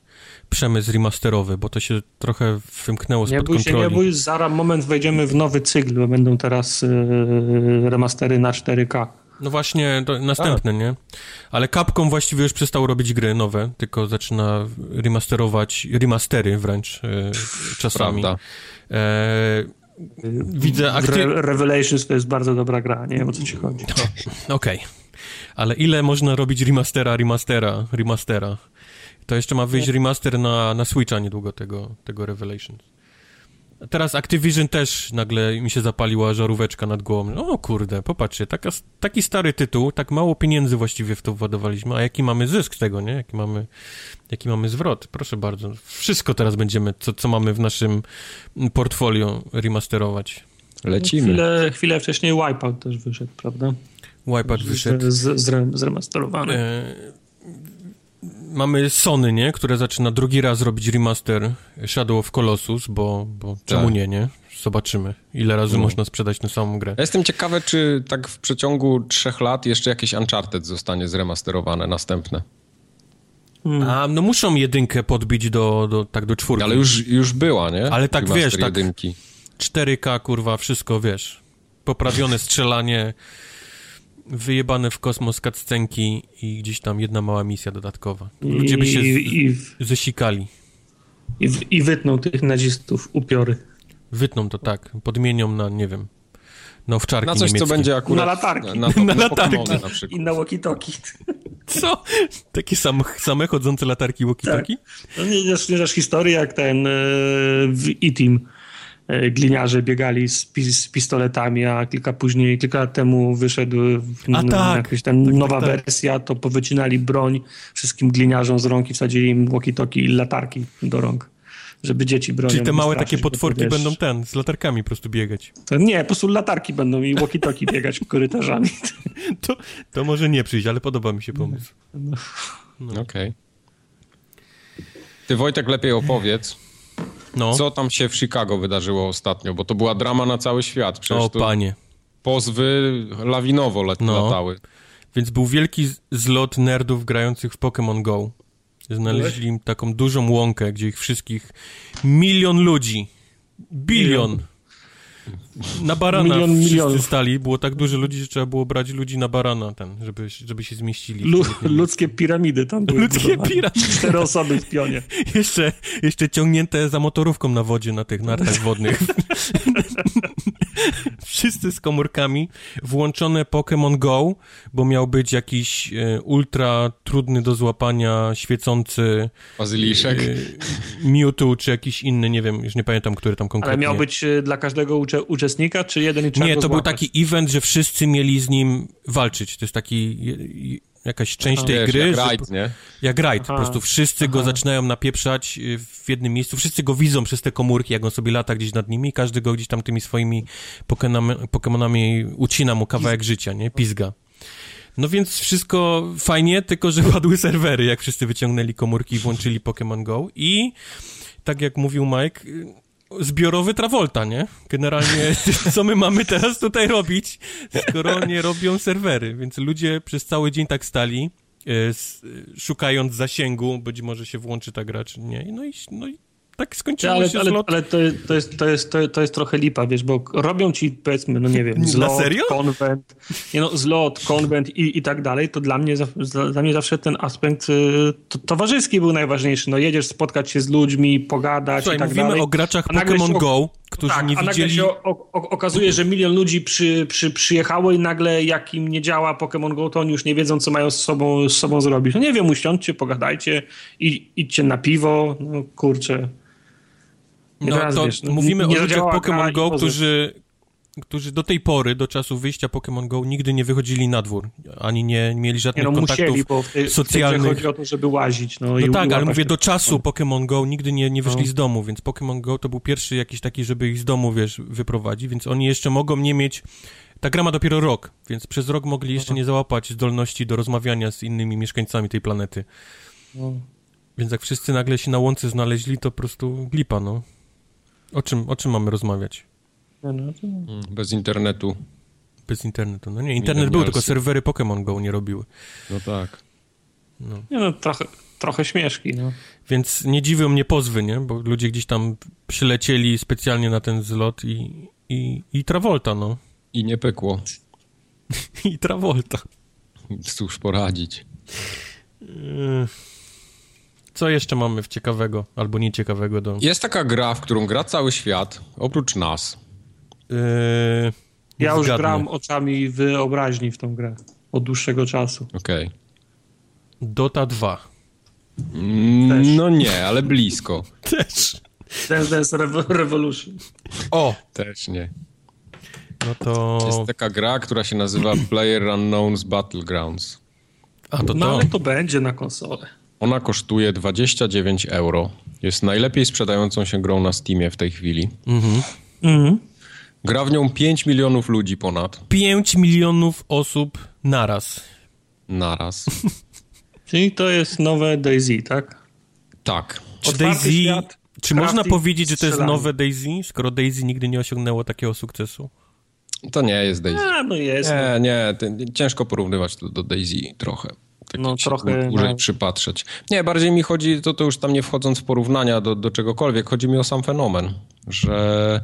przemysł remasterowy, bo to się trochę wymknęło Nie spod bój się, kontroli. nie bój, zaraz moment wejdziemy w nowy cykl, bo będą teraz yy, remastery na 4K. No właśnie, to następne, nie? Ale Capcom właściwie już przestał robić gry nowe, tylko zaczyna remasterować, remastery wręcz y, czasami. Prawda. E, widzę akty... Re Revelations to jest bardzo dobra gra, nie wiem o co ci chodzi. Okej. Ale ile można robić remastera, remastera, remastera? To jeszcze ma wyjść remaster na, na Switcha niedługo tego, tego Revelations. Teraz Activision też nagle mi się zapaliła żaróweczka nad głową. O kurde, popatrzcie, taka, taki stary tytuł, tak mało pieniędzy właściwie w to władowaliśmy, a jaki mamy zysk z tego, nie? Jaki mamy, jaki mamy zwrot? Proszę bardzo. Wszystko teraz będziemy, co, co mamy w naszym portfolio remasterować. Lecimy. Chwilę, chwilę wcześniej Wipeout też wyszedł, prawda? Wipeout wyszedł. Z, z, zremasterowany. E, mamy Sony, nie? Które zaczyna drugi raz robić remaster Shadow of Colossus, bo, bo czemu Tak. nie, nie? Zobaczymy, ile razy No. można sprzedać tę samą grę. Ja jestem ciekawy, czy tak w przeciągu trzech lat jeszcze jakieś Uncharted zostanie zremasterowane następne. A, no muszą jedynkę podbić do, do, tak do czwórki. Ale już, już była, nie? Ale tak, Remaster wiesz, tak- jedynki. 4K, kurwa, wszystko, wiesz. Poprawione strzelanie, wyjebane w kosmos cutscenki i gdzieś tam jedna mała misja dodatkowa. Ludzie by się z, I, i, zesikali. i, I wytnął tych nazistów upiory. Wytną to tak, podmienią na, nie wiem, na owczarki Na coś, niemieckie. co będzie akurat... Na latarki. Na, (laughs) na, Na na latarki. Na przykład. I na walkie-talkie. Co? Takie sam, same chodzące latarki walkie-talkie? No nie, nie, nie znasz historii, jak ten e, w E-Team gliniarze biegali z, pi, z pistoletami, a kilka później, kilka lat temu wyszedł A tak. jakaś tam Tak, nowa tak, tak. wersja, to powycinali broń wszystkim gliniarzom z rąk i wsadzili im walkie-talkie i latarki do rąk, żeby dzieci bronią. Czyli te małe takie potworki wiesz, będą ten, z latarkami po prostu biegać. To nie, po prostu latarki będą i walkie-talkie biegać korytarzami. (laughs) To, to może nie przyjść, ale podoba mi się pomysł. Okej. Ty Wojtek lepiej opowiedz, No, co tam się w Chicago wydarzyło ostatnio, bo to była drama na cały świat. Przecież o panie. pozwy lawinowo lat, No. latały. Więc był wielki zlot nerdów grających w Pokémon Go. Znaleźli im taką dużą łąkę, gdzie ich wszystkich milion ludzi, bilion. Na barana Milion wszyscy milionów. stali, było tak dużo ludzi, że trzeba było brać ludzi na barana ten, żeby, żeby się zmieścili. Lu ludzkie piramidy tam były. Ludzkie piramidy. Cztery osoby w pionie. jeszcze, jeszcze ciągnięte za motorówką na wodzie, na tych nartach wodnych. (laughs) (laughs) Wszyscy z komórkami, włączone Pokémon Go, bo miał być jakiś e, ultra trudny do złapania, świecący... Bazyliszek. E, Mewtwo, czy jakiś inny, nie wiem, już nie pamiętam, który tam konkretnie. Ale miał być e, dla każdego ucze uczestnika, czy jeden i trzeba Nie, to był taki event, że wszyscy mieli z nim walczyć. To jest taki jakaś część Aha. tej Wiesz, gry. Jak rajd, nie? Jak rajd. Po prostu wszyscy Aha. go zaczynają napieprzać y, w jednym miejscu. Wszyscy go widzą przez te komórki, jak on sobie lata gdzieś nad nimi. Każdy go gdzieś tam tymi swoimi Pokemonami ucina mu kawałek Pizga. życia, nie? Pizga. No więc wszystko fajnie, tylko że (laughs) padły serwery, jak wszyscy wyciągnęli komórki i włączyli Pokémon Go. I tak jak mówił Mike, zbiorowy Travolta, nie? Generalnie, (laughs) co my mamy teraz tutaj robić, skoro nie robią serwery, więc ludzie przez cały dzień tak stali, e, szukając zasięgu, być może się włączy ta gra, czy nie, no i, no i tak skończyło ale, się ale, zlot. Ale to, to, jest, to, jest, to, to jest trochę lipa, wiesz, bo robią ci, powiedzmy, no nie wiem, zlot, konwent, nie no, zlot, konwent i, i tak dalej, to dla mnie, dla mnie zawsze ten aspekt y, to, towarzyski był najważniejszy. No jedziesz spotkać się z ludźmi, pogadać Słuchaj, i tak mówimy dalej. o graczach Pokémon Go, którzy tak, nie widzieli... nagle się o, o, okazuje, że milion ludzi przy, przy, przyjechało i nagle jak im nie działa Pokémon Go, to oni już nie wiedzą, co mają z sobą, z sobą zrobić. No nie wiem, usiądźcie, pogadajcie, i, idźcie na piwo, no kurczę. No Raz, to wiesz, no, mówimy o ludziach Pokémon Go, którzy, którzy do tej pory, do czasu wyjścia Pokémon Go, nigdy nie wychodzili na dwór, ani nie mieli żadnych nie, no, kontaktów musieli, bo w tej, socjalnych. W chodzi o to, żeby łazić. No, no tak, ale mówię do czasu Pokémon Go, nigdy nie, nie wyszli no. z domu, więc Pokémon Go to był pierwszy jakiś taki, żeby ich z domu, wiesz, wyprowadzić, więc oni jeszcze mogą nie mieć... Ta gra ma dopiero rok, więc przez rok mogli jeszcze nie załapać zdolności do rozmawiania z innymi mieszkańcami tej planety. No. Więc jak wszyscy nagle się na łące znaleźli, to po prostu glipa, no. O czym, o czym mamy rozmawiać? No, no, mm, bez internetu. Bez internetu. No nie, internet był, tylko serwery Pokémon Go nie robiły. No tak. No, nie, no trochę, trochę śmieszki, no. Więc nie dziwią mnie pozwy, nie? Bo ludzie gdzieś tam przylecieli specjalnie na ten zlot i, i, i Travolta, no. I nie pekło. (laughs) I Travolta. Cóż poradzić. Co jeszcze mamy w ciekawego albo nieciekawego do... Jest taka gra, w którą gra cały świat, oprócz nas. Yy, ja już gram oczami wyobraźni w tą grę od dłuższego czasu. Okej. Okay. Dota 2. Mm, no nie, ale blisko. (laughs) Też. Dance Dance Revolution. O! Też nie. No to... Jest taka gra, która się nazywa Player Unknown's Battlegrounds. A to no to. ale to będzie na konsolę. Ona kosztuje 29 euro. Jest najlepiej sprzedającą się grą na Steamie w tej chwili. Mhm. Mhm. Gra w nią 5 milionów ludzi ponad. 5 milionów osób naraz. Naraz. (laughs) Czyli to jest nowe Daisy, tak? Tak. Czy Daisy... Świat, czy można powiedzieć, że to jest nowe Daisy, skoro Daisy nigdy nie osiągnęło takiego sukcesu? To nie jest Daisy. A, no jest. Nie, no. nie, ciężko porównywać to do Daisy trochę tak no, trochę dłużej no. przypatrzeć. Nie, bardziej mi chodzi, to, to już tam nie wchodząc w porównania do, do czegokolwiek, chodzi mi o sam fenomen, że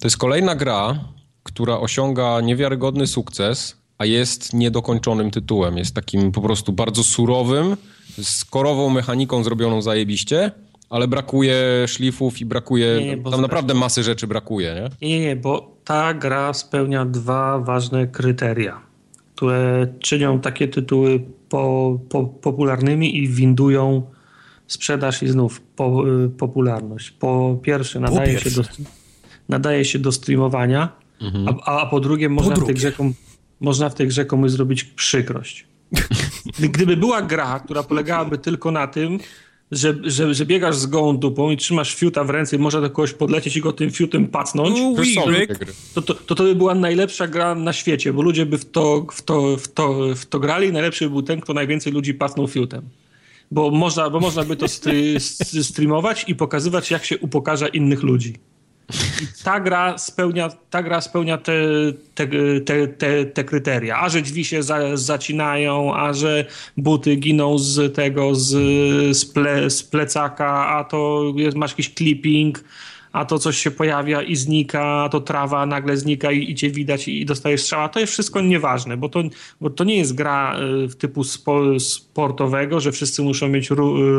to jest kolejna gra, która osiąga niewiarygodny sukces, a jest niedokończonym tytułem. Jest takim po prostu bardzo surowym, z korową mechaniką zrobioną zajebiście, ale brakuje szlifów i brakuje, nie, nie, tam naprawdę masy rzeczy brakuje, nie? Nie, nie, bo ta gra spełnia dwa ważne kryteria, które czynią takie tytuły po, po, popularnymi i windują sprzedaż i znów po, y, popularność. Po pierwsze, nadaje, pierwsze. Się, do, nadaje się do streamowania, mhm. a, a po drugie, można, po drugie. W tej grze, można w tej grze komuś zrobić przykrość. (laughs) Gdyby była gra, która polegałaby tylko na tym, że, że, że biegasz z gołą dupą i trzymasz fiuta w ręce i można do kogoś podlecieć i go tym fiutem pacnąć, to, to, to, to by była najlepsza gra na świecie, bo ludzie by w to, w to, w to, w to grali i najlepszy by był ten, kto najwięcej ludzi pacnął fiutem. Bo można, bo można by to (laughs) streamować i pokazywać, jak się upokarza innych ludzi. I ta gra spełnia, ta gra spełnia te, te, te, te, te kryteria. A że drzwi się za, zacinają, a że buty giną z tego, z, z, ple, z plecaka, a to jest, masz jakiś clipping, a to coś się pojawia i znika, a to trawa nagle znika i, i cię widać i, dostajesz strzała. To jest wszystko nieważne, bo to, bo to nie jest gra y, typu spo, sportowego, że wszyscy muszą mieć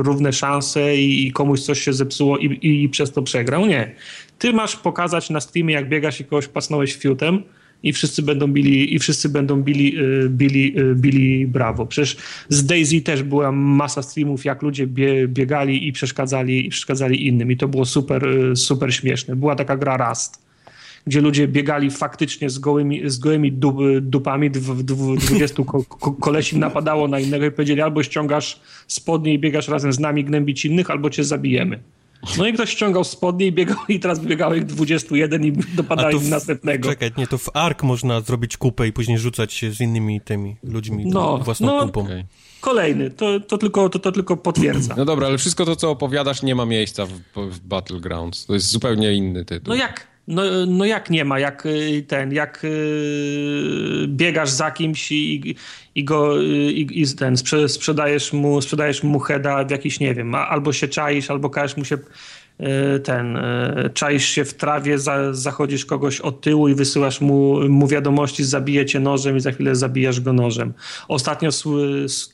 równe szanse i, i komuś coś się zepsuło i, przez to przegrał. Nie. Ty masz pokazać na streamie, jak biegasz i kogoś pasnąłeś fiutem, i wszyscy będą bili, i wszyscy będą bili, y, bili, y, bili brawo. Przecież z Daisy też była masa streamów, jak ludzie bie, biegali i przeszkadzali, i przeszkadzali innym i to było super, y, super śmieszne. Była taka gra Rust, gdzie ludzie biegali faktycznie z gołymi, z gołymi dup, dupami, dwudziestu ko, ko, kolesi napadało na innego i powiedzieli albo ściągasz spodnie i biegasz razem z nami gnębić innych, albo cię zabijemy. No i ktoś ściągał spodnie i biegał i teraz biegało ich 21 i dopadali w, następnego. Czekaj, nie, to w ARK można zrobić kupę i później rzucać się z innymi tymi ludźmi no, własną no, kupą. Okay. Kolejny, to, to, tylko, to, to tylko potwierdza. No dobra, ale wszystko to, co opowiadasz, nie ma miejsca w, w Battlegrounds. To jest zupełnie inny tytuł. No jak? No, no jak nie ma, jak y, ten, jak yy, biegasz za kimś i, i go i, i ten, sprzedajesz mu, sprzedajesz mu heada w jakiś, nie wiem, albo się czaisz, albo każesz mu się ten, e, czaisz się w trawie, za, zachodzisz kogoś od tyłu i wysyłasz mu, mu wiadomości, zabije cię nożem i za chwilę zabijasz go nożem. Ostatnio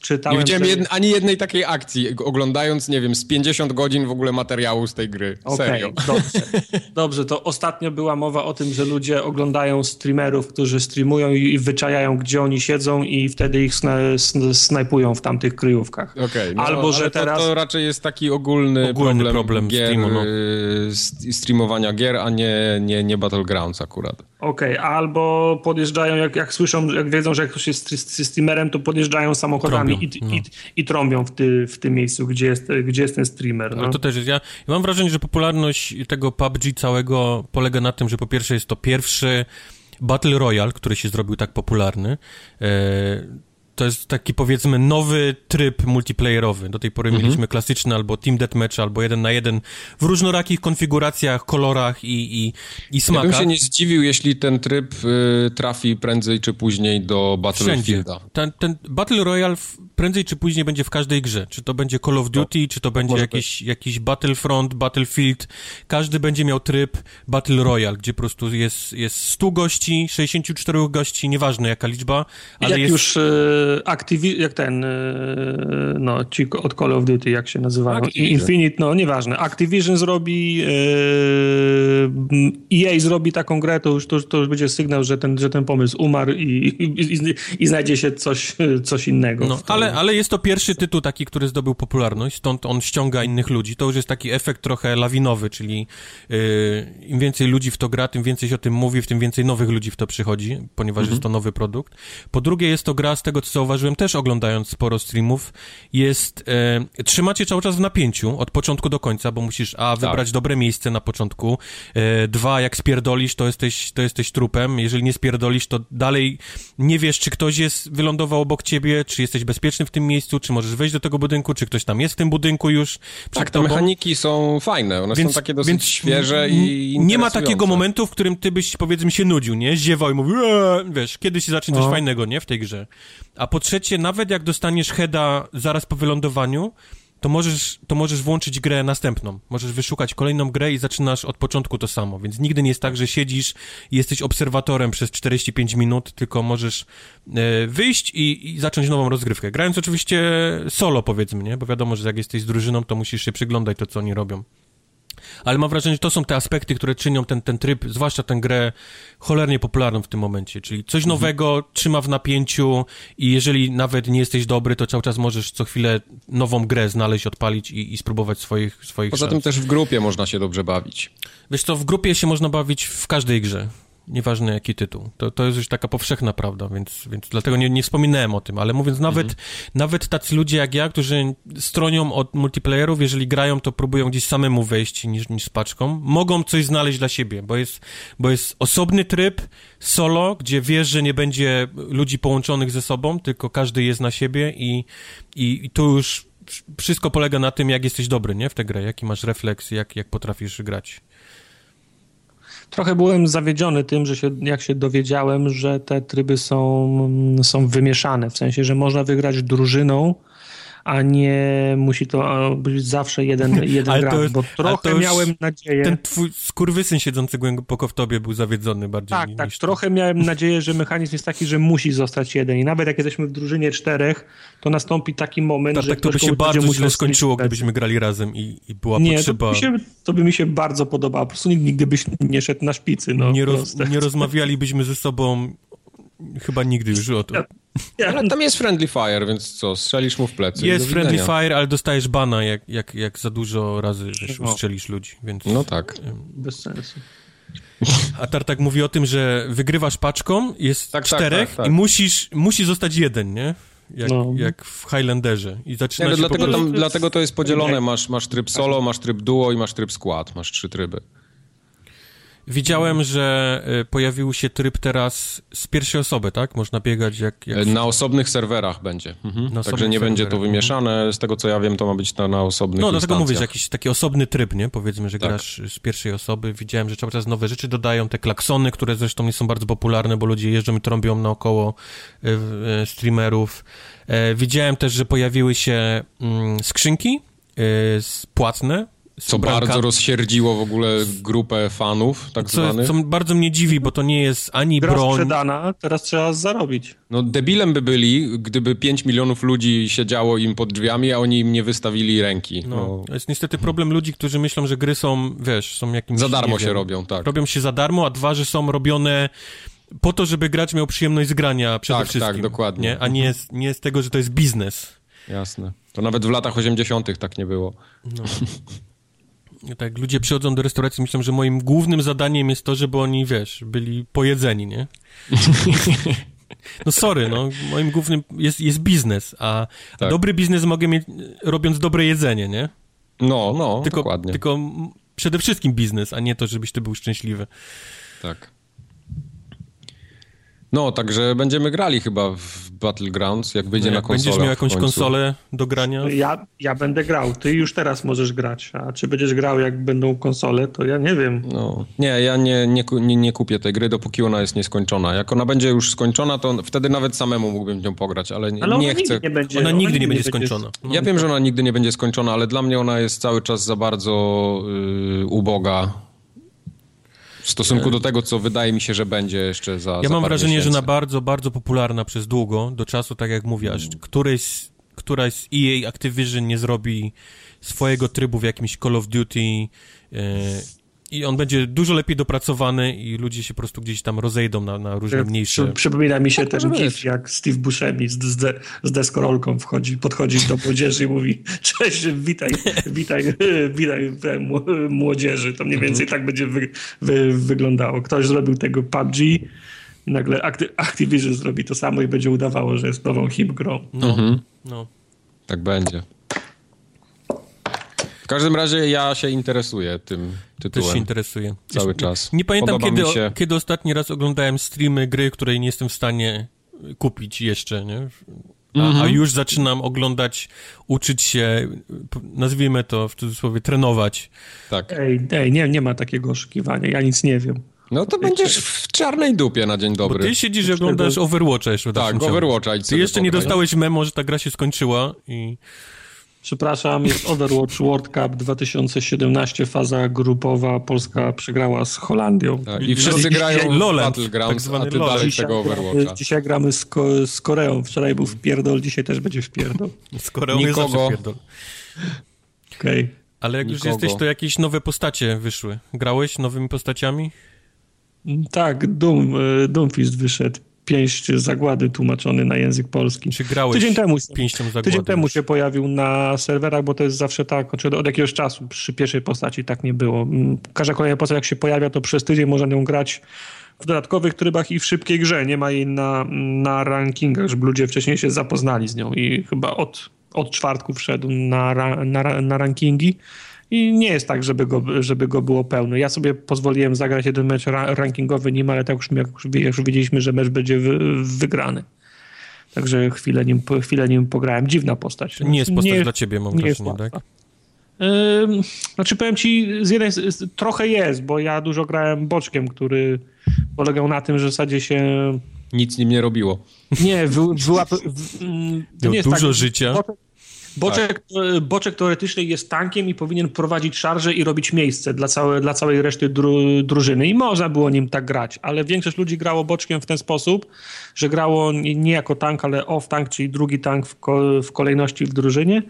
czytałem... Nie widziałem jed, ani jednej takiej akcji, oglądając, nie wiem, z 50 godzin w ogóle materiału z tej gry. Okay, Serio. Dobrze. dobrze, to ostatnio była mowa o tym, że ludzie oglądają streamerów, którzy streamują i, i wyczajają, gdzie oni siedzą i wtedy ich sna, snajpują w tamtych kryjówkach. Okay, no, Albo, że to, teraz... to raczej jest taki ogólny, ogólny problem, problem gier, no. Y, streamowania gier, a nie, nie, nie Battlegrounds akurat. Okej, okay, albo podjeżdżają, jak, jak słyszą, jak wiedzą, że jak ktoś jest streamerem, to podjeżdżają samochodami trąbią, i, no. i, i trąbią w, ty, w tym miejscu, gdzie jest, gdzie jest ten streamer. No. Ale to też jest, ja, ja mam wrażenie, że popularność tego PUBG całego polega na tym, że po pierwsze jest to pierwszy Battle Royale, który się zrobił tak popularny. To jest taki powiedzmy nowy tryb multiplayerowy. Do tej pory mhm. mieliśmy klasyczny albo team deathmatch, albo jeden na jeden w różnorakich konfiguracjach, kolorach i, i, i smakach. Ja bym się nie zdziwił, jeśli ten tryb y, trafi prędzej czy później do Battlefielda. Ten, ten Battle Royale prędzej czy później będzie w każdej grze. Czy to będzie Call of Duty, czy to będzie jakiś, jakiś Battlefront, Battlefield. Każdy będzie miał tryb Battle Royale, gdzie po prostu jest, jest 100 gości, 64 gości, nieważne jaka liczba, ale jak jest... już e, Activi jak ten, e, no ci od Call of Duty, jak się nazywają, Infinite, no nieważne. Activision zrobi, e, EA zrobi taką grę, to już, to, to już będzie sygnał, że ten, że ten pomysł umarł i, i, i, i znajdzie się coś, coś innego. No, ale ale, jest to pierwszy tytuł taki, który zdobył popularność, stąd on ściąga innych ludzi. To już jest taki efekt trochę lawinowy, czyli yy, im więcej ludzi w to gra, tym więcej się o tym mówi, w tym więcej nowych ludzi w to przychodzi, ponieważ mhm. jest to nowy produkt. Po drugie jest to gra, z tego co zauważyłem, też oglądając sporo streamów, jest, yy, trzymacie cały czas w napięciu, od początku do końca, bo musisz a, tak. wybrać tak. dobre miejsce na początku, yy, dwa, jak spierdolisz, to jesteś, to jesteś trupem, jeżeli nie spierdolisz, to dalej nie wiesz, czy ktoś jest, wylądował obok ciebie, czy jesteś bezpieczny, w tym miejscu, czy możesz wejść do tego budynku, czy ktoś tam jest w tym budynku już. Tak, te mechaniki są fajne, one więc, są takie dosyć świeże i Nie ma takiego momentu, w którym ty byś, powiedzmy, się nudził, nie? Ziewał i mówił, eee, wiesz, kiedyś się zacznie coś no. fajnego, nie? W tej grze. A po trzecie, nawet jak dostaniesz heada zaraz po wylądowaniu, to możesz, to możesz włączyć grę następną. Możesz wyszukać kolejną grę i zaczynasz od początku to samo. Więc nigdy nie jest tak, że siedzisz i jesteś obserwatorem przez 45 minut, tylko możesz e, wyjść i, i, zacząć nową rozgrywkę. Grając oczywiście solo, powiedzmy, nie? Bo wiadomo, że jak jesteś z drużyną, to musisz się przyglądać to, co oni robią ale mam wrażenie, że to są te aspekty, które czynią ten, ten tryb, zwłaszcza tę grę, cholernie popularną w tym momencie. Czyli coś mhm. nowego trzyma w napięciu i jeżeli nawet nie jesteś dobry, to cały czas możesz co chwilę nową grę znaleźć, odpalić i, i spróbować swoich, swoich Poza szans. tym też w grupie można się dobrze bawić. Wiesz co, w grupie się można bawić w każdej grze nieważne jaki tytuł. To, to jest już taka powszechna prawda, więc, więc dlatego nie, nie wspominałem o tym, ale mówiąc, nawet, mhm. nawet tacy ludzie jak ja, którzy stronią od multiplayerów, jeżeli grają, to próbują gdzieś samemu wejść niż, niż z paczką, mogą coś znaleźć dla siebie, bo jest, bo jest osobny tryb solo, gdzie wiesz, że nie będzie ludzi połączonych ze sobą, tylko każdy jest na siebie i, i, i tu już wszystko polega na tym, jak jesteś dobry, nie, w tę grę, jaki masz refleks, jak, jak potrafisz grać. Trochę byłem zawiedziony tym, że się, jak się dowiedziałem, że te tryby są, są wymieszane, w sensie, że można wygrać drużyną, a nie musi to być zawsze jeden, (laughs) jeden gracz, jest, bo trochę miałem nadzieję... Ten twój skurwysyn siedzący głęboko w tobie był zawiedzony bardziej Tak, tak, niż trochę miałem nadzieję, że mechanizm jest taki, że musi zostać jeden. I nawet jak jesteśmy w drużynie czterech, to nastąpi taki moment, tak, że tak, to by się bardzo źle skończyło, gdybyśmy grali razem i, i była nie, potrzeba... To by, się, to by mi się bardzo podobało, po prostu nigdy byś nie szedł na szpicy. No, nie, roz, nie rozmawialibyśmy ze sobą chyba nigdy już o to. Ja, ale tam jest friendly fire, więc co, strzelisz mu w plecy. Jest friendly fire, ale dostajesz bana, jak, jak, jak za dużo razy wiesz, ustrzelisz ludzi, więc... No tak. Bez sensu. A Tartak mówi o tym, że wygrywasz paczką, jest tak, tak czterech tak, tak, i musisz, musi zostać jeden, nie? Jak, no. jak w Highlanderze. I zaczyna nie, no dlatego, prostu... tam, dlatego to jest podzielone. Masz, masz tryb solo, masz tryb duo i masz tryb skład. Masz trzy tryby. Widziałem, że e, pojawił się tryb teraz z pierwszej osoby, tak? Można biegać jak... jak... Na osobnych serwerach będzie. Mhm. Także nie serwerach. będzie to mhm. wymieszane. Z tego, co ja wiem, to ma być na, na osobnych No, dlatego mówię, że jakiś taki osobny tryb, nie? Powiedzmy, że tak. grasz z pierwszej osoby. Widziałem, że cały czas nowe rzeczy dodają. Te klaksony, które zresztą nie są bardzo popularne, bo ludzie jeżdżą i trąbią naokoło e, e, streamerów. Widziałem też, że pojawiły się mm, skrzynki płatne, co bardzo rozsierdziło w ogóle grupę fanów, tak co, zwanych. Co bardzo mnie dziwi, bo to nie jest ani Gra broń... sprzedana, teraz trzeba zarobić. No debilem by byli, gdyby 5 milionów ludzi siedziało im pod drzwiami, a oni im nie wystawili ręki. No, no. To jest niestety problem ludzi, którzy myślą, że gry są, wiesz, są jakimś... Za darmo się robią, tak. Robią się za darmo, a dwa, że są robione po to, żeby gracz miał przyjemność z grania przede tak, tak wszystkim. Tak, dokładnie. Nie? A nie z, nie z tego, że to jest biznes. Jasne. To nawet w latach 80. tak nie było. No. (laughs) tak, ludzie przychodzą do restauracji, myślą, że moim głównym zadaniem jest to, żeby oni, wiesz, byli pojedzeni, nie? (laughs) No sorry, no, moim głównym jest, jest biznes, a, tak. a dobry biznes mogę mieć robiąc dobre jedzenie, nie? No, no, tylko, dokładnie. Tylko przede wszystkim biznes, a nie to, żebyś ty był szczęśliwy. Tak. No, także będziemy grali chyba w Battlegrounds, jak wyjdzie no, jak na konsolę. Będziesz miał jakąś konsolę do grania? Ja, ja będę grał, ty już teraz możesz grać, a czy będziesz grał jak będą konsole, to ja nie wiem. No, nie, ja nie, nie, nie, nie kupię tej gry, dopóki ona jest nieskończona. Jak ona będzie już skończona, to wtedy nawet samemu mógłbym w nią pograć, ale nie, ale nie chcę. Nigdy nie będzie, ona, ona nigdy nie będzie skończona. No. Ja wiem, że ona nigdy nie będzie skończona, ale dla mnie ona jest cały czas za bardzo yy, uboga w stosunku do tego, co wydaje mi się, że będzie jeszcze za Ja za mam wrażenie, miesięcy. że na bardzo, bardzo popularna przez długo, do czasu, tak jak mówiłaś, mm. któryś, któraś z EA Activision nie zrobi swojego trybu w jakimś Call of Duty yy, i on będzie dużo lepiej dopracowany i ludzie się po prostu gdzieś tam rozejdą na, na różne mniejsze... Przypomina mi się tak, ten gif, jak Steve Buscemi z, z, z deskorolką wchodzi, podchodzi do młodzieży i mówi cześć, witaj, witaj, (laughs) witaj młodzieży. To mniej więcej tak będzie wy, wy, wyglądało. Ktoś zrobił tego PUBG i nagle Activision zrobi to samo i będzie udawało, że jest nową hip grą. No, mhm. no. Tak będzie każdym razie ja się interesuję tym tytułem. Też się interesuję. Cały czas. Nie, nie pamiętam, kiedy, się... kiedy ostatni raz oglądałem streamy gry, której nie jestem w stanie kupić jeszcze, nie? A, mm -hmm. a, już zaczynam oglądać, uczyć się, nazwijmy to w cudzysłowie, trenować. Tak. Ej, ej nie, nie ma takiego oszukiwania, ja nic nie wiem. No to będziesz w czarnej dupie na dzień dobry. Bo ty siedzisz i oglądasz Overwatcha jeszcze. Tak, Overwatcha. Ty jeszcze nie dostałeś memo, że ta gra się skończyła i... Przepraszam, jest Overwatch World Cup 2017, faza grupowa. Polska przegrała z Holandią. Tak, I wszyscy grają w Battlegrounds, tak a ty dalej dzisiaj, tego Overwatcha. Dzisiaj gramy z, Ko z, Koreą. Wczoraj był w pierdol, dzisiaj też będzie w pierdol. Z Koreą Nikogo. jest zawsze pierdol. Okej. Okay. Ale jak Nikogo. już jesteś, to jakieś nowe postacie wyszły. Grałeś nowymi postaciami? Tak, Doom, e, Doomfist wyszedł pięść zagłady tłumaczony na język polski. Czy grałeś tydzień temu, pięścią zagłady? Tydzień temu się pojawił na serwerach, bo to jest zawsze tak, od jakiegoś czasu przy pierwszej postaci tak nie było. Mm, każda kolejna postać jak się pojawia, to przez tydzień można ją grać w dodatkowych trybach i w szybkiej grze. Nie ma jej na, na rankingach, żeby ludzie wcześniej się zapoznali z nią i chyba od, od czwartku wszedł na, na, na rankingi. I nie jest tak, żeby go, żeby go było pełno. Ja sobie pozwoliłem zagrać jeden mecz rankingowy nim, ale tak już, już wiedzieliśmy, że mecz będzie wygrany. Także chwilę nim, chwilę nim pograłem. Dziwna postać. Nie jest postać nie, dla ciebie, mam wrażenie, tak? Ym, znaczy powiem ci, z jednej z, trochę jest, bo ja dużo grałem boczkiem, który polegał na tym, że w zasadzie się Nic nim nie robiło. nie wy, w- Miał dużo tak, życia. Boczek, boczek, e, boczek teoretycznie jest tankiem i powinien prowadzić szarże i robić miejsce dla, całe, dla całej reszty dru, drużyny. I można było nim tak grać, ale większość ludzi grało boczkiem w ten sposób, że grało nie, jako tank, ale off-tank, czyli drugi tank w, ko, w kolejności w drużynie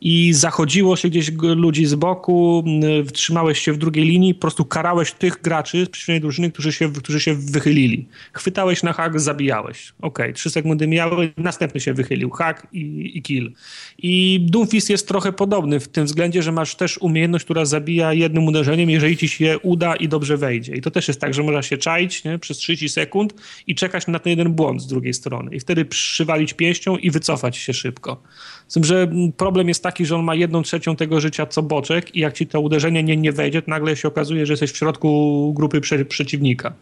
i zachodziło się gdzieś ludzi z boku, trzymałeś się w drugiej linii, po prostu karałeś tych graczy z przeciwnej drużyny, którzy się, którzy się wychylili. Chwytałeś na hak, zabijałeś. Okej, trzy sekundy mijały, następny się wychylił, hak i, i kill. I Doomfist jest trochę podobny w tym względzie, że masz też umiejętność, która zabija jednym uderzeniem, jeżeli ci się uda i dobrze wejdzie. I to też jest tak, że można się czaić nie, przez 30 sekund i czekać na ten jeden błąd z drugiej strony. I wtedy przywalić pięścią i wycofać się szybko. Z tym, że problem jest taki, że on ma jedną trzecią tego życia co boczek i jak ci to uderzenie nie, nie wejdzie, to nagle się okazuje, że jesteś w środku grupy prze, przeciwnika.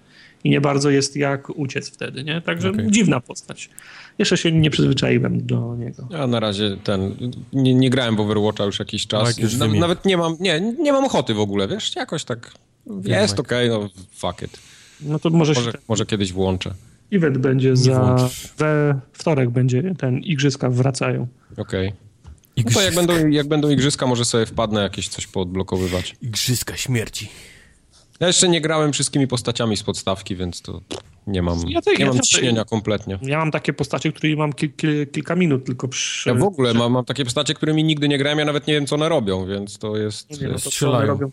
I nie bardzo jest jak uciec wtedy, nie? Także Okej. dziwna postać. Jeszcze się nie przyzwyczaiłem do niego. Ja na razie ten. Nie, nie grałem w Overwatcha już jakiś czas. Mike już Na, nawet nie mam. Nie, nie mam ochoty w ogóle, wiesz? Jakoś tak. Jest okej, no fuck it. No to może, Może, się może kiedyś włączę. Event będzie za... włączysz. We wtorek będzie ten igrzyska wracają. Okej. No to jak będą, jak będą igrzyska, może sobie wpadnę jakieś coś poodblokowywać. Igrzyska śmierci. Ja jeszcze nie grałem wszystkimi postaciami z podstawki, więc to nie mam, Ja to- nie ja mam to- ciśnienia kompletnie. Ja mam takie postacie, które mam kil, kil, kilka minut tylko przy... Ja w ogóle mam, mam takie postacie, którymi nigdy nie grałem, ja nawet nie wiem, co one robią, więc to jest... Nie, no to co one robią?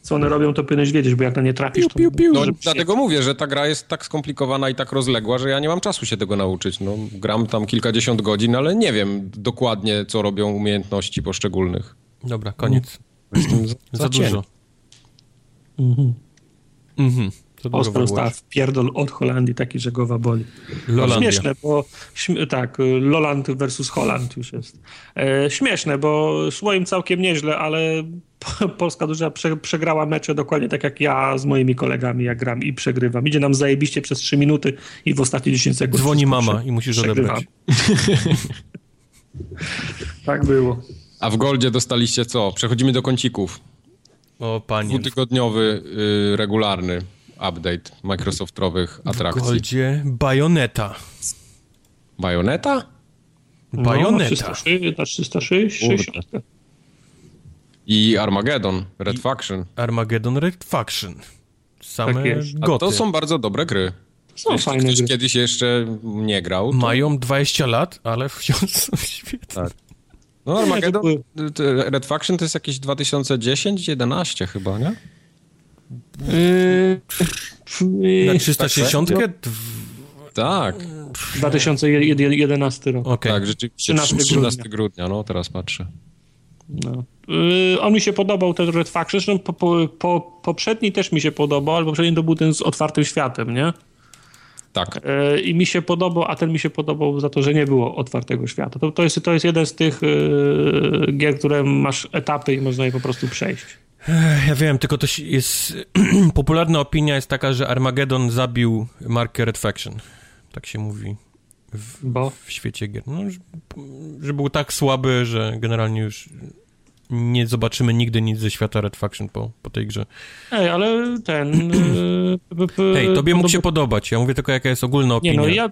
Co one robią, to powinieneś wiedzieć, bo jak na nie trafisz, to... Piu, piu, piu. No, dlatego mówię, że ta gra jest tak skomplikowana i tak rozległa, że ja nie mam czasu się tego nauczyć. No, gram tam kilkadziesiąt godzin, ale nie wiem dokładnie, co robią umiejętności poszczególnych. Dobra, koniec. Jestem za, (clears throat) Za dużo. Mhm. To dużo Polska dostała wywołasz. w pierdol od Holandii, taki, że głowa boli. Lolandia. Śmieszne, bo śm- tak, Loland versus Holland już jest. E, śmieszne, bo szło im całkiem nieźle, ale Polska duża prze, przegrała mecze dokładnie tak jak ja z moimi kolegami, jak gram i przegrywam. Idzie nam zajebiście przez 3 minuty i w ostatnie 10 sekund Dzwoni mama prze- i musisz odebrać. (laughs) tak było. A w Goldzie dostaliście co? Przechodzimy do kącików. O panie. Dwutygodniowy, y, regularny update Microsoftowych W atrakcji. Goldzie Bajoneta. Bajoneta? Bajoneta. No, na 360. I Armageddon, Red Faction. Armageddon Red Faction. Same Tak goty. to są bardzo dobre gry. Są Jeśli fajne ktoś gry. kiedyś jeszcze nie grał, to... Mają 20 lat, ale (laughs) wciąż są świetne. Tak. No Armageddon, Red Faction to jest jakieś 2010-11 chyba, nie? Yy, Na 360? tak, Dw- Tak, 2011 rok. Okej. tak, rzeczywiście 13 13, grudnia, no teraz patrzę. No. Yy, on mi się podobał, ten Red Faction, zresztą po, po, po, poprzedni też mi się podobał, ale poprzedni to był ten z otwartym światem, nie? Tak, Yy, I mi się podobał, a ten mi się podobał za to, że nie było otwartego świata. To, to, jest, to jest jeden z tych yy, gier, które masz etapy i można je po prostu przejść. Ja wiem, tylko to jest... (clears throat) popularna opinia jest taka, że Armageddon zabił markę Red Faction. Tak się mówi w, Bo w świecie gier. No, że, że był tak słaby, że generalnie już nie zobaczymy nigdy nic ze świata Red Faction po, po tej grze. Ej, ale ten... Yy, p- p- Hej, tobie mógł się podobać. Ja mówię tylko, jaka jest ogólna Nie opinia. no, ja,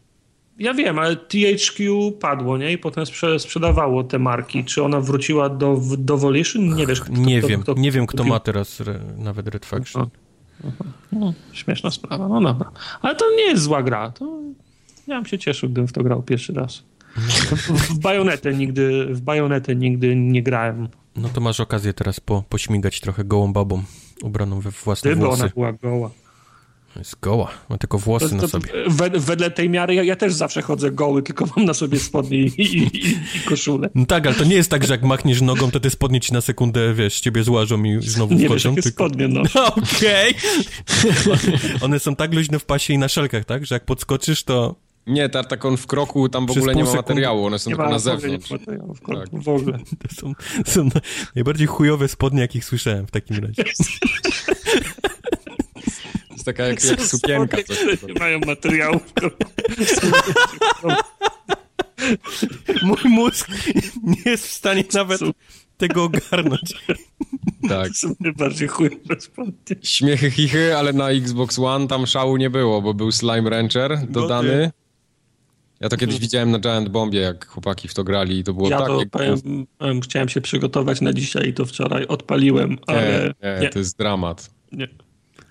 ja wiem, ale THQ padło, nie? I potem sprze sprzedawało te marki. Czy ona wróciła do, do Volition? Nie wiesz, kto, nie kto, wiem, kto, nie wiem, kto kupił. ma teraz re, nawet Red Faction. No, śmieszna sprawa, no dobra. Ale to nie jest zła gra. To ja bym się cieszył, gdybym w to grał pierwszy raz. W Bajonetę nigdy, w Bajonetę nigdy nie grałem. No to masz okazję teraz po, pośmigać trochę gołą babą ubraną we własne Gdyby włosy. ona była goła. Jest goła, ma tylko włosy To, na to, sobie. wed, wedle tej miary ja, ja też zawsze chodzę goły, tylko mam na sobie spodnie i, i, i, i koszulę. No tak, ale to nie jest tak, że jak machniesz nogą, to te spodnie ci na sekundę, wiesz, ciebie złażą i znowu Nie wiesz, wchodzą. jakie tylko... spodnie, no. (laughs) Okej. (laughs) One są tak luźne w pasie i na szelkach, tak? Że jak podskoczysz, to Nie, tak, tak on w kroku tam w Przez ogóle nie ma sekundy materiału, one są Nie tylko na w zewnątrz. Nie materiału w, Tak. w ogóle. (laughs) to są, są na- najbardziej chujowe spodnie, jakich słyszałem w takim razie. To jest taka jak, jak sukienka. Coś Spodnie, takiego. które nie mają materiału. (laughs) Mój mózg nie jest w stanie nawet tego ogarnąć. Tak. To są najbardziej chujowe spodnie. Śmiechy, chichy, ale na Xbox One tam szału nie było, bo był Slime Rancher dodany. Ja to kiedyś widziałem na Giant Bombie, jak chłopaki w to grali i to było Ja tak... to jak- powiem, powiem, chciałem się przygotować na dzisiaj i to wczoraj odpaliłem, ale nie, nie, nie, to jest dramat. nie.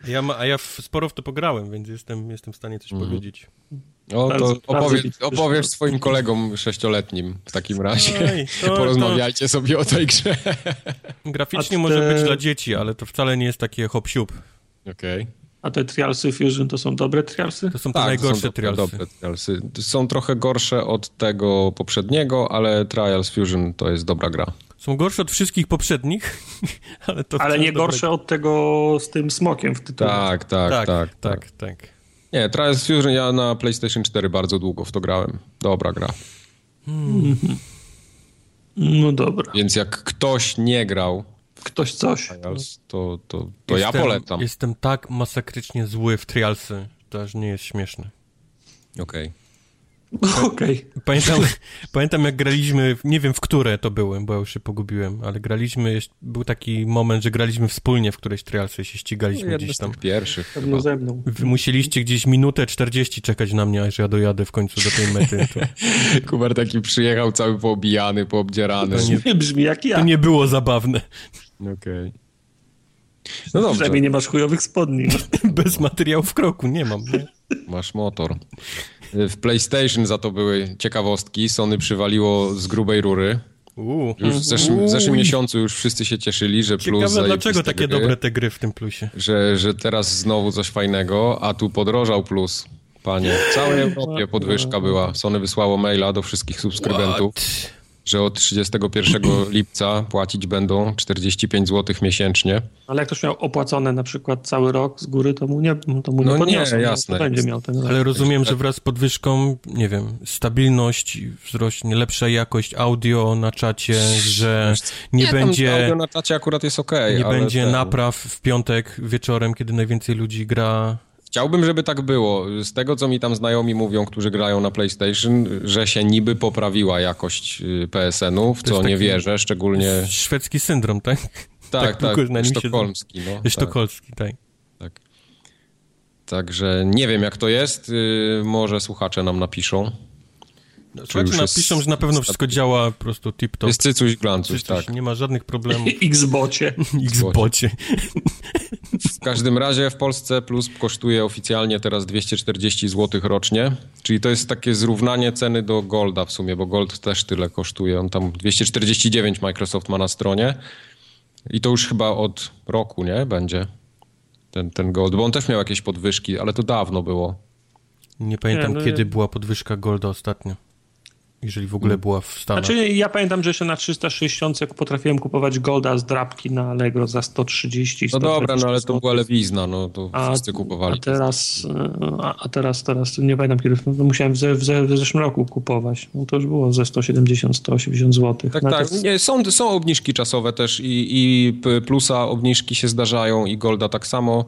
Ja ma, a ja w, sporo w to pograłem, więc jestem, jestem w stanie coś powiedzieć. O, to bardzo to opowiesz swoim kolegom sześcioletnim w takim razie. Oj, to- Porozmawiajcie sobie o tej grze. Graficznie A może te- być dla dzieci, ale to wcale nie jest takie hop. Okej. A te trialsy Fusion to są dobre trialsy? To są Tak, to najgorsze są trialsy. dobre trialsy. Są trochę gorsze od tego poprzedniego, ale Trials Fusion to jest dobra gra. Są gorsze od wszystkich poprzednich, (laughs) ale to Ale nie dobre- gorsze od tego z tym smokiem w tytule. Tak, tak, tak, Tak, tak. tak, tak. Nie, Trials Fusion ja na PlayStation 4 bardzo długo w to grałem. Dobra gra. No dobra. Więc jak ktoś nie grał Ktoś coś. Trials, to, to, to ja Jestem- polecam. Jestem tak masakrycznie zły w trialsy, to aż nie jest śmieszne. Okej. Okej. Pamiętam, (laughs) pamiętam jak graliśmy, nie wiem w które to były, bo ja już się pogubiłem, ale graliśmy, był taki moment, że graliśmy wspólnie w któreś trialsy, się ścigaliśmy Jedno gdzieś tam. pierwszych chyba. ze mną. Wy musieliście gdzieś minutę 40 czekać na mnie, aż ja dojadę w końcu do tej mety. To, (laughs) Kubar taki przyjechał cały poobijany, poobdzierany. To nie- Nie brzmi jak ja. to nie było zabawne. Okej. No dobrze, Przynajmniej nie masz chujowych spodni. No. (laughs) Bez materiału w kroku, nie mam. Nie? masz motor. W PlayStation za to były ciekawostki. Sony przywaliło z grubej rury. Uuu. Już w zeszłym, w zeszłym miesiącu już wszyscy się cieszyli, że plus Ciekawe, dlaczego takie gry, dobre te gry w tym plusie. Że, że teraz znowu coś fajnego, a tu podrożał plus. Panie, w całej Europie podwyżka była. Sony wysłało maila do wszystkich subskrybentów, What? Że od 31 (clears throat) lipca płacić będą 45 zł miesięcznie. Ale jak ktoś miał opłacone na przykład cały rok z góry, to mu nie, to mu nie No nie, podniosą. jasne, będzie miał ten rok. Ale rozumiem, że wraz z podwyżką, nie wiem, stabilność wzrośnie, lepsza jakość audio na czacie, że nie, tam będzie, audio na czacie akurat jest okej, nie ale będzie ten- napraw w piątek wieczorem, kiedy najwięcej ludzi gra. Chciałbym, żeby tak było. Z tego, co mi tam znajomi mówią, którzy grają na PlayStation, że się niby poprawiła jakość y, PSN-u, w co nie wierzę, szczególnie... Szwedzki syndrom, tak? Tak, tak, się- sztokholmski. No, tak, Sztokholmski, tak. tak. Także nie wiem, jak to jest. y, Może słuchacze nam napiszą. Słuchajcie, już jest- napiszą, że na pewno wszystko działa po prostu tip-top. Jest cycuś glancuś, tak. Nie ma żadnych problemów. (laughs) Xbocie. (laughs) Xbocie. W każdym razie w Polsce Plus kosztuje oficjalnie teraz 240 zł rocznie, czyli to jest takie zrównanie ceny do Golda w sumie, bo Gold też tyle kosztuje. On tam 249 Microsoft ma na stronie i to już chyba od roku, nie? Będzie ten, ten Gold, bo on też miał jakieś podwyżki, ale to dawno było. Nie pamiętam, Nie, no kiedy nie. była podwyżka Golda ostatnio. Jeżeli w ogóle Mm. była w Stanach. Znaczy, ja pamiętam, że jeszcze na 360 potrafiłem kupować Golda z drapki na Allegro za 130 No dobra, no ale to była lewizna, no to A, wszyscy kupowali. a teraz, e, a, a teraz, teraz nie pamiętam kiedy, no, musiałem w, ze, w, ze, w zeszłym roku kupować. No to już było ze 170, 180 zł. Tak, tak. Nie, są, są obniżki czasowe też i, i plusa obniżki się zdarzają i Golda tak samo,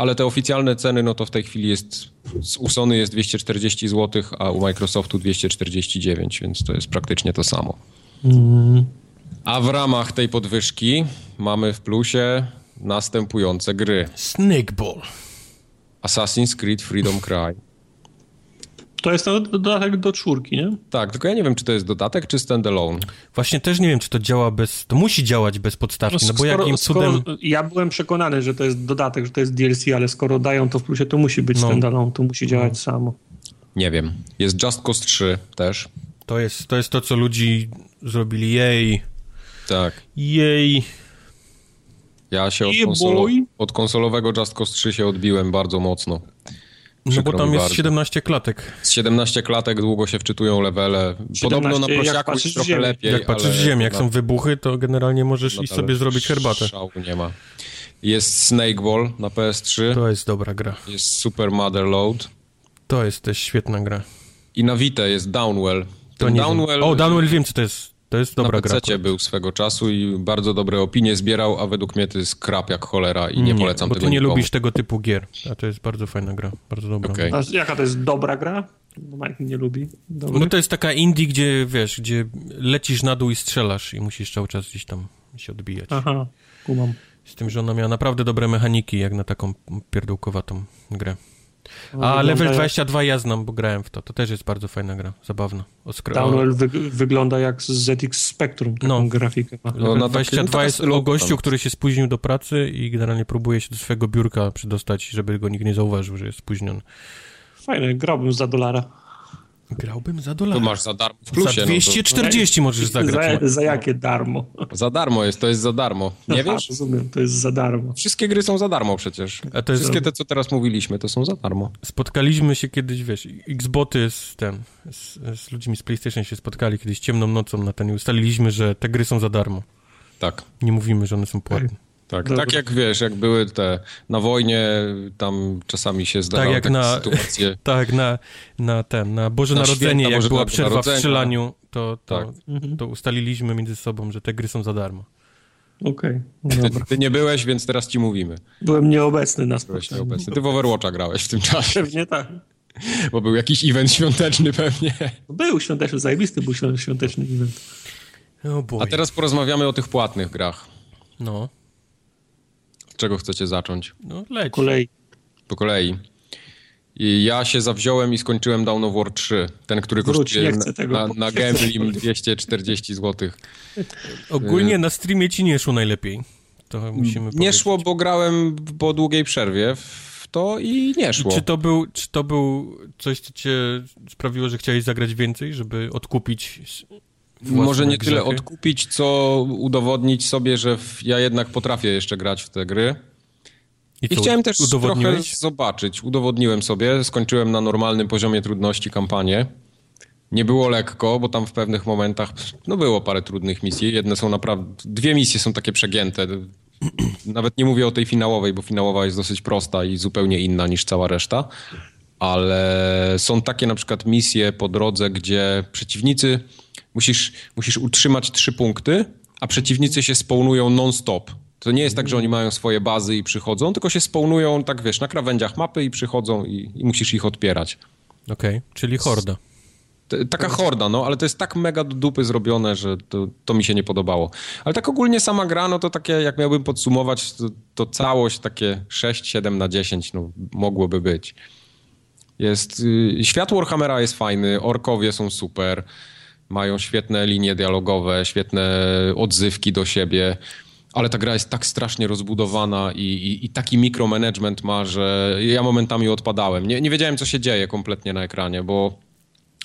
ale te oficjalne ceny, no to w tej chwili jest, u Sony jest 240 zł, a u Microsoftu 249, więc to jest praktycznie to samo. A w ramach tej podwyżki mamy w plusie następujące gry. Snakeball. Assassin's Creed Freedom Cry. To jest ten dodatek do czwórki, nie? Tak, tylko ja nie wiem, czy to jest dodatek, czy standalone. Właśnie też nie wiem, czy to działa bez... To musi działać bez podstawki, no bo skoro- jakim cudem... ja byłem przekonany, że to jest dodatek, że to jest DLC, ale skoro dają to w plusie, to musi być No. standalone, to musi działać samo. Nie wiem. Jest Just Cause 3 też. To jest, to jest to, co ludzi zrobili. Jej, Tak. jej. Ja się od, konsolo- od konsolowego Just Cause 3 się odbiłem bardzo mocno. No bo tam jest bardzo. 17 klatek. Z 17 klatek długo się wczytują levele. Podobno na 17, jak prosiaku jest trochę ziemię. lepiej. Jak patrzysz w ziemię, jak na- są wybuchy, to generalnie możesz iść sobie zrobić herbatę. Szału nie ma. Jest Snakeball na PS3, To jest dobra gra. jest Super Motherload To jest też świetna gra. i na Vita jest Downwell. To nie Downwell, wiem. O, Downwell wiem, co to jest. To jest na dobra gra. PC akurat. był swego czasu i bardzo dobre opinie zbierał, a według mnie to jest krap jak cholera i nie, polecam bo tego ty nie nikomu. lubisz tego typu gier. A to jest bardzo fajna gra. Bardzo dobra. Okej. A jaka to jest dobra gra? Bo Mike nie lubi. Dobry. No to jest taka indie, gdzie wiesz, gdzie lecisz na dół i strzelasz i musisz cały czas gdzieś tam się odbijać. Aha. kumam. Z tym, że ona miała naprawdę dobre mechaniki, jak na taką pierdółkowatą grę. No, A Level jak- 22 ja znam, bo grałem w to. To też jest bardzo fajna gra, zabawna. O skro- Downwell wy, wygląda jak z ZX Spectrum, taką No. grafikę ma. No, Level na takie- 22 taka jest o gościu, który się spóźnił do pracy i generalnie próbuje się do swojego biurka przydostać, żeby go nikt nie zauważył, że jest spóźniony. Fajne, grałbym za dolara. Grałbym za Tu dolar. masz za darmo w plusie. Za 240 możesz zagrać. Za, za jakie darmo? No to za darmo jest, to jest za darmo. Nie Aha, (laughs) wiesz? Rozumiem, to jest za darmo. Wszystkie gry są za darmo przecież. A to jest, Wszystkie te, co teraz mówiliśmy, to są za darmo. spotkaliśmy się kiedyś, wiesz, Xboty z ten, z, z ludźmi z PlayStation się spotkali kiedyś ciemną nocą na ten i ustaliliśmy, że te gry są za darmo. Tak. Nie mówimy, że one są płatne. Tak, tak jak wiesz, jak były te na wojnie, tam czasami się zdarzały Tak jak takie na- sytuacje. (laughs) Tak, na, na ten, na Boże Na Narodzenie, święta jak była przerwa w Narodzenia. strzelaniu, to, to, Tak. to ustaliliśmy między sobą, że te gry są za darmo. Okej, Ty, dobra. ty nie byłeś, więc teraz ci mówimy. Byłem nieobecny na Byłeś spotkaniu. nieobecny. Ty w Overwatcha grałeś w tym czasie, Pewnie tak. bo był jakiś event świąteczny pewnie. Był świąteczny, zajebisty był świąt- świąteczny event. O boy. A teraz porozmawiamy o tych płatnych grach. No, czego chcecie zacząć? no leć. Kolej. Po kolei. I ja się zawziąłem i skończyłem Dawn of War 3. Ten, który Wróć, kosztuje tego. na, na Gamblim 240 zł. Ogólnie na streamie ci nie szło najlepiej. To musimy Nie powiedzieć. szło, bo grałem po długiej przerwie w to i nie szło. Czy to, był, czy to był coś, co cię sprawiło, że chciałeś zagrać więcej, żeby odkupić Może nie tyle grzechy? odkupić, co udowodnić sobie, że ja jednak potrafię jeszcze grać w te gry. I co, chciałem też trochę zobaczyć. Udowodniłem sobie, skończyłem na normalnym poziomie trudności kampanię. Nie było lekko, bo tam w pewnych momentach no było parę trudnych misji. Jedne są naprawdę. Dwie misje są takie przegięte. (clears throat) Nawet nie mówię o tej finałowej, bo finałowa jest dosyć prosta i zupełnie inna niż cała reszta. Ale są takie na przykład misje po drodze, gdzie przeciwnicy musisz, musisz utrzymać trzy punkty, a przeciwnicy się spawnują non-stop. To nie jest tak, że oni mają swoje bazy i przychodzą, tylko się spawnują, tak wiesz, na krawędziach mapy i przychodzą i, i musisz ich odpierać. Okej, czyli horda. T- Taka horda, no, ale to jest tak mega do dupy zrobione, że to, to mi się nie podobało. Ale tak ogólnie sama gra, no to takie, jak miałbym podsumować, to, to całość takie 6-7 na 10, no, mogłoby być. Jest, y, świat Warhammera jest fajny, orkowie są super, mają świetne linie dialogowe, świetne odzywki do siebie, ale ta gra jest tak strasznie rozbudowana i, i, i taki mikromanagement ma, że ja momentami odpadałem. Nie, nie wiedziałem, co się dzieje kompletnie na ekranie, bo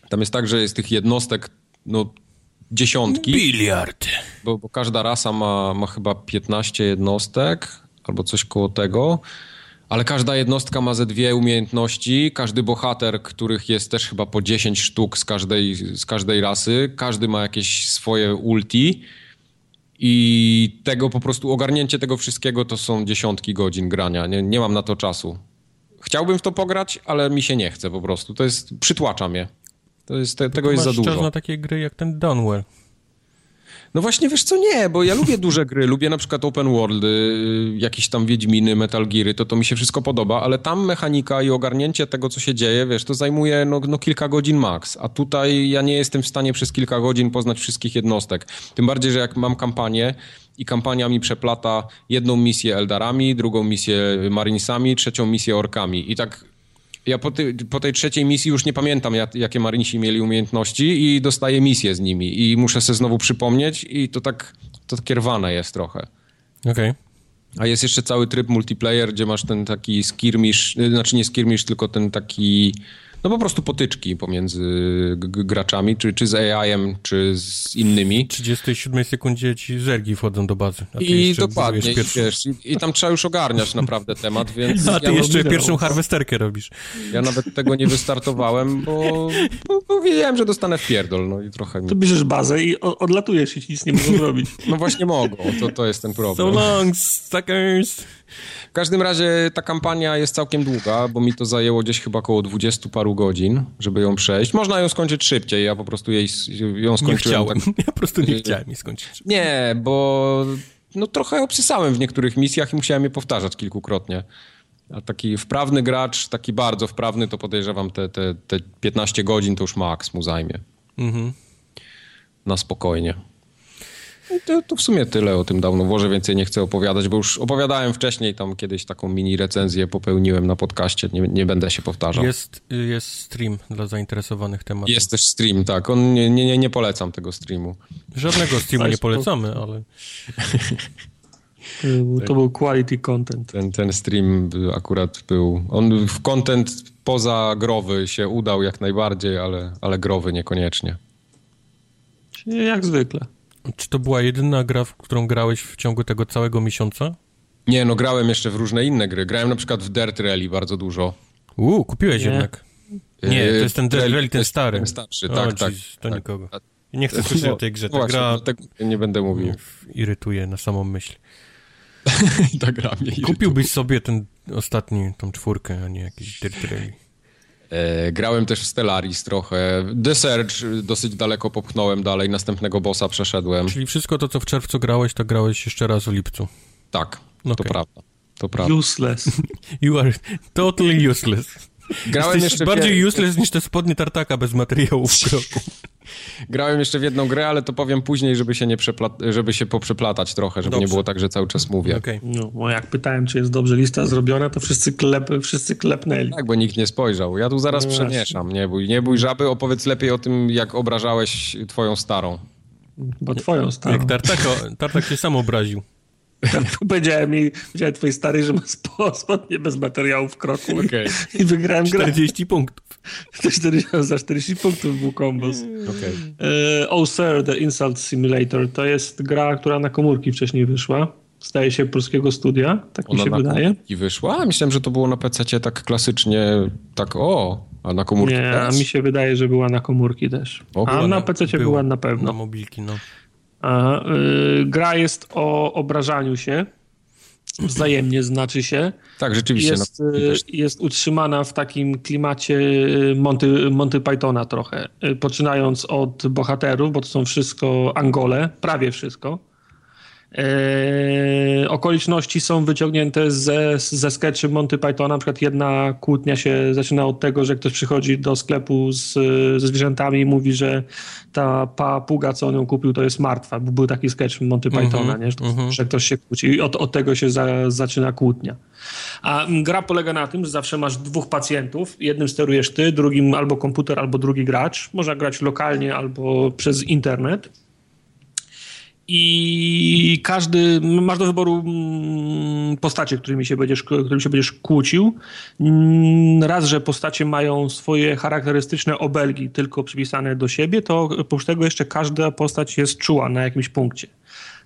tam jest tak, że jest tych jednostek no, dziesiątki, Biliard. bo, bo każda rasa ma, ma chyba 15 jednostek albo coś koło tego. Ale każda jednostka ma ze dwie umiejętności. Każdy bohater, których jest też chyba po 10 sztuk z każdej, z każdej rasy, każdy ma jakieś swoje ulti. I tego po prostu ogarnięcie tego wszystkiego to są dziesiątki godzin grania. Nie, nie mam na to czasu. Chciałbym w to pograć, ale mi się nie chce po prostu. To jest, przytłacza mnie. To jest, te, tego jest za dużo. czas na takie gry jak ten Downwell. No właśnie, wiesz co, nie, bo ja lubię duże gry, lubię na przykład open worldy, jakieś tam Wiedźminy, Metal Geary, to to mi się wszystko podoba, ale tam mechanika i ogarnięcie tego, co się dzieje, wiesz, to zajmuje no, no kilka godzin max, a tutaj ja nie jestem w stanie przez kilka godzin poznać wszystkich jednostek. Tym bardziej, że jak mam kampanię i kampania mi przeplata jedną misję Eldarami, drugą misję Marinesami, trzecią misję Orkami i tak ja po, ty, po tej trzeciej misji już nie pamiętam, jak, jakie Marinesi mieli umiejętności i dostaję misję z nimi i muszę sobie znowu przypomnieć i to tak, to takie rwane jest trochę. Okej. A jest jeszcze cały tryb multiplayer, gdzie masz ten taki skirmish, y, znaczy nie skirmish, tylko ten taki, no po prostu potyczki pomiędzy graczami, czy, czy z AI-em, czy z innymi. W 37 sekundzie ci zergi wchodzą do bazy. A ty I dokładnie, i, wiesz, i, i tam trzeba już ogarniać naprawdę temat, (laughs) więc A ty ja, jeszcze mam- pierwszą harwesterkę robisz. ja nawet tego nie wystartowałem, bo, bo, bo wiedziałem, że dostanę w pierdol, no i trochę mi To bierzesz bazę i odlatujesz i ci nic nie mogą zrobić. No właśnie mogą, to, to jest ten So problem. long, suckers! W każdym razie ta kampania jest całkiem długa, bo mi to zajęło gdzieś chyba około 20 paru godzin, żeby ją przejść. Można ją skończyć szybciej, ja po prostu jej, ją Nie skończyłem. chciałem. tak- (laughs) Ja po prostu nie chciałem jej skończyć. Nie, bo no trochę obsysałem w niektórych misjach i musiałem je powtarzać kilkukrotnie. A taki wprawny gracz, taki bardzo wprawny, to podejrzewam te, te, te 15 godzin to już maks mu zajmie. Mhm. Na spokojnie. To, to w sumie tyle o tym Dawnoworze, więcej nie chcę opowiadać, bo już opowiadałem wcześniej, tam kiedyś taką mini recenzję popełniłem na podcaście, nie, nie będę się powtarzał. Jest, jest stream dla zainteresowanych tematem. Jest też stream, tak. On nie, nie, nie polecam tego streamu. Żadnego streamu nie polecamy, ale... (laughs) To był quality content. Ten, ten stream akurat był. On w content poza growy się udał jak najbardziej, ale, ale growy niekoniecznie. Jak zwykle. Czy to była jedyna gra, w którą grałeś w ciągu tego całego miesiąca? Nie, no grałem jeszcze w różne inne gry. Grałem na przykład w Dirt Rally bardzo dużo. Uuu, kupiłeś Nie. jednak. Nie, to jest ten Dirt Rally, ten stary. Ten starszy, O, tak, tak. jeez, To tak. nikogo. Nie chcę słyszeć o tej grze. Ta Właśnie, gra dlatego nie będę mówił. irytuje na samą myśl. (laughs) Ta gra mnie irytuje. Kupiłbyś sobie ten ostatni, tą czwórkę, a nie jakiś Dirt Rally. E, grałem też w Stellaris trochę. The Surge dosyć daleko popchnąłem dalej. Następnego bossa przeszedłem. Czyli wszystko to, co w czerwcu grałeś, to grałeś jeszcze raz w lipcu. Tak, to Okej. prawda. To prawda. Useless. (laughs) You are totally useless. Grałem Jesteś jeszcze, bardziej useless niż te spodnie tartaka bez materiałów w kroku. Grałem jeszcze w jedną grę, ale to powiem później, żeby się, nie przepla- żeby się poprzeplatać trochę, żeby nie Dobrze. było tak, że cały czas mówię. Okej. No, bo jak pytałem, czy jest dobrze lista zrobiona, to wszyscy, klep, wszyscy klepnęli. Tak, bo nikt nie spojrzał. Ja tu zaraz No przemieszam. Nie bój, nie bój żaby, opowiedz lepiej o tym, jak obrażałeś twoją starą. Bo twoją starą. Jak Tartako, Tartak się sam obraził. (laughs) Powiedziałem mi, powiedziałem twojej starej, że ma spo- spodnie bez materiału w kroku Okej. i wygrałem grę. 40 punktów. To 40, za 40 punktów był kombos. Okej. E, oh Sir, The Insult Simulator to jest gra, która na komórki wcześniej wyszła. Staje się polskiego studia, tak mi Ona się na wydaje. komórki wyszła? Myślałem, że to było na PC tak klasycznie, tak o, a na komórki Nie, a mi się wydaje, że była na komórki też. O, a na na- PC była na pewno. Na mobilki, no. Aha, y, gra jest o obrażaniu się. Wzajemnie znaczy się. Tak, rzeczywiście. Jest, na, y, też, jest utrzymana w takim klimacie y, Monty, Monty Pythona trochę. Poczynając od bohaterów, bo to są wszystko Angole, prawie wszystko. E, okoliczności są wyciągnięte ze, ze sketchy Monty Pythona. Na przykład jedna kłótnia się zaczyna od tego, że ktoś przychodzi do sklepu z, ze zwierzętami i mówi, że ta papuga, co on ją kupił, to jest martwa. Bo Był taki sketch Monty Pythona, nie? Że, że ktoś się kłóci. I od, od tego się za, zaczyna kłótnia. A mm, gra polega na tym, że zawsze masz dwóch pacjentów. Jednym sterujesz ty, drugim albo komputer, albo drugi gracz. Można grać lokalnie albo przez internet. I każdy, masz do wyboru mm, postacie, którymi się będziesz, którymi się będziesz kłócił. Mm, Raz, że postacie mają swoje charakterystyczne obelgi tylko przypisane do siebie, to oprócz tego jeszcze każda postać jest czuła na jakimś punkcie.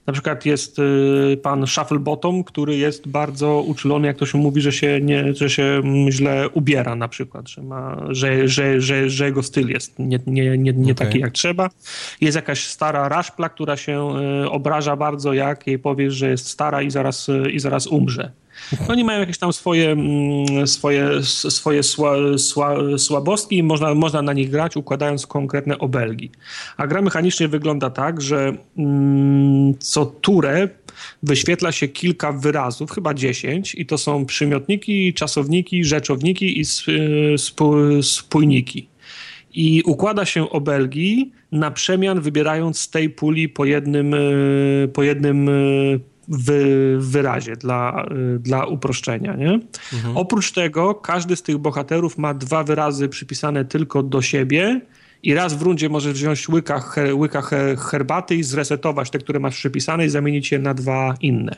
Na przykład jest y, pan Shufflebottom, który jest bardzo uczulony, jak to się mówi, że się, nie, że się źle ubiera na przykład, że, ma, że, że, że, że jego styl jest nie, nie, nie, nie Okej. taki jak trzeba. Jest jakaś stara raszpla, która się y, obraża bardzo, jak jej powiesz, że jest stara i zaraz, y, i zaraz umrze. Oni mają jakieś tam swoje, mm, swoje, swoje sła, sła, słabostki i można, można na nich grać, układając konkretne obelgi. A gra mechanicznie wygląda tak, że mm, co turę wyświetla się kilka wyrazów, chyba 10, i to są przymiotniki, czasowniki, rzeczowniki i spó- spójniki. I układa się obelgi na przemian, wybierając z tej puli po jednym, y, po jednym wy, wyrazie dla, y, dla uproszczenia. Nie? Oprócz tego każdy z tych bohaterów ma dwa wyrazy przypisane tylko do siebie i raz w rundzie możesz wziąć łyka, her, łyka her, herbaty i zresetować te, które masz przypisane i zamienić je na dwa inne.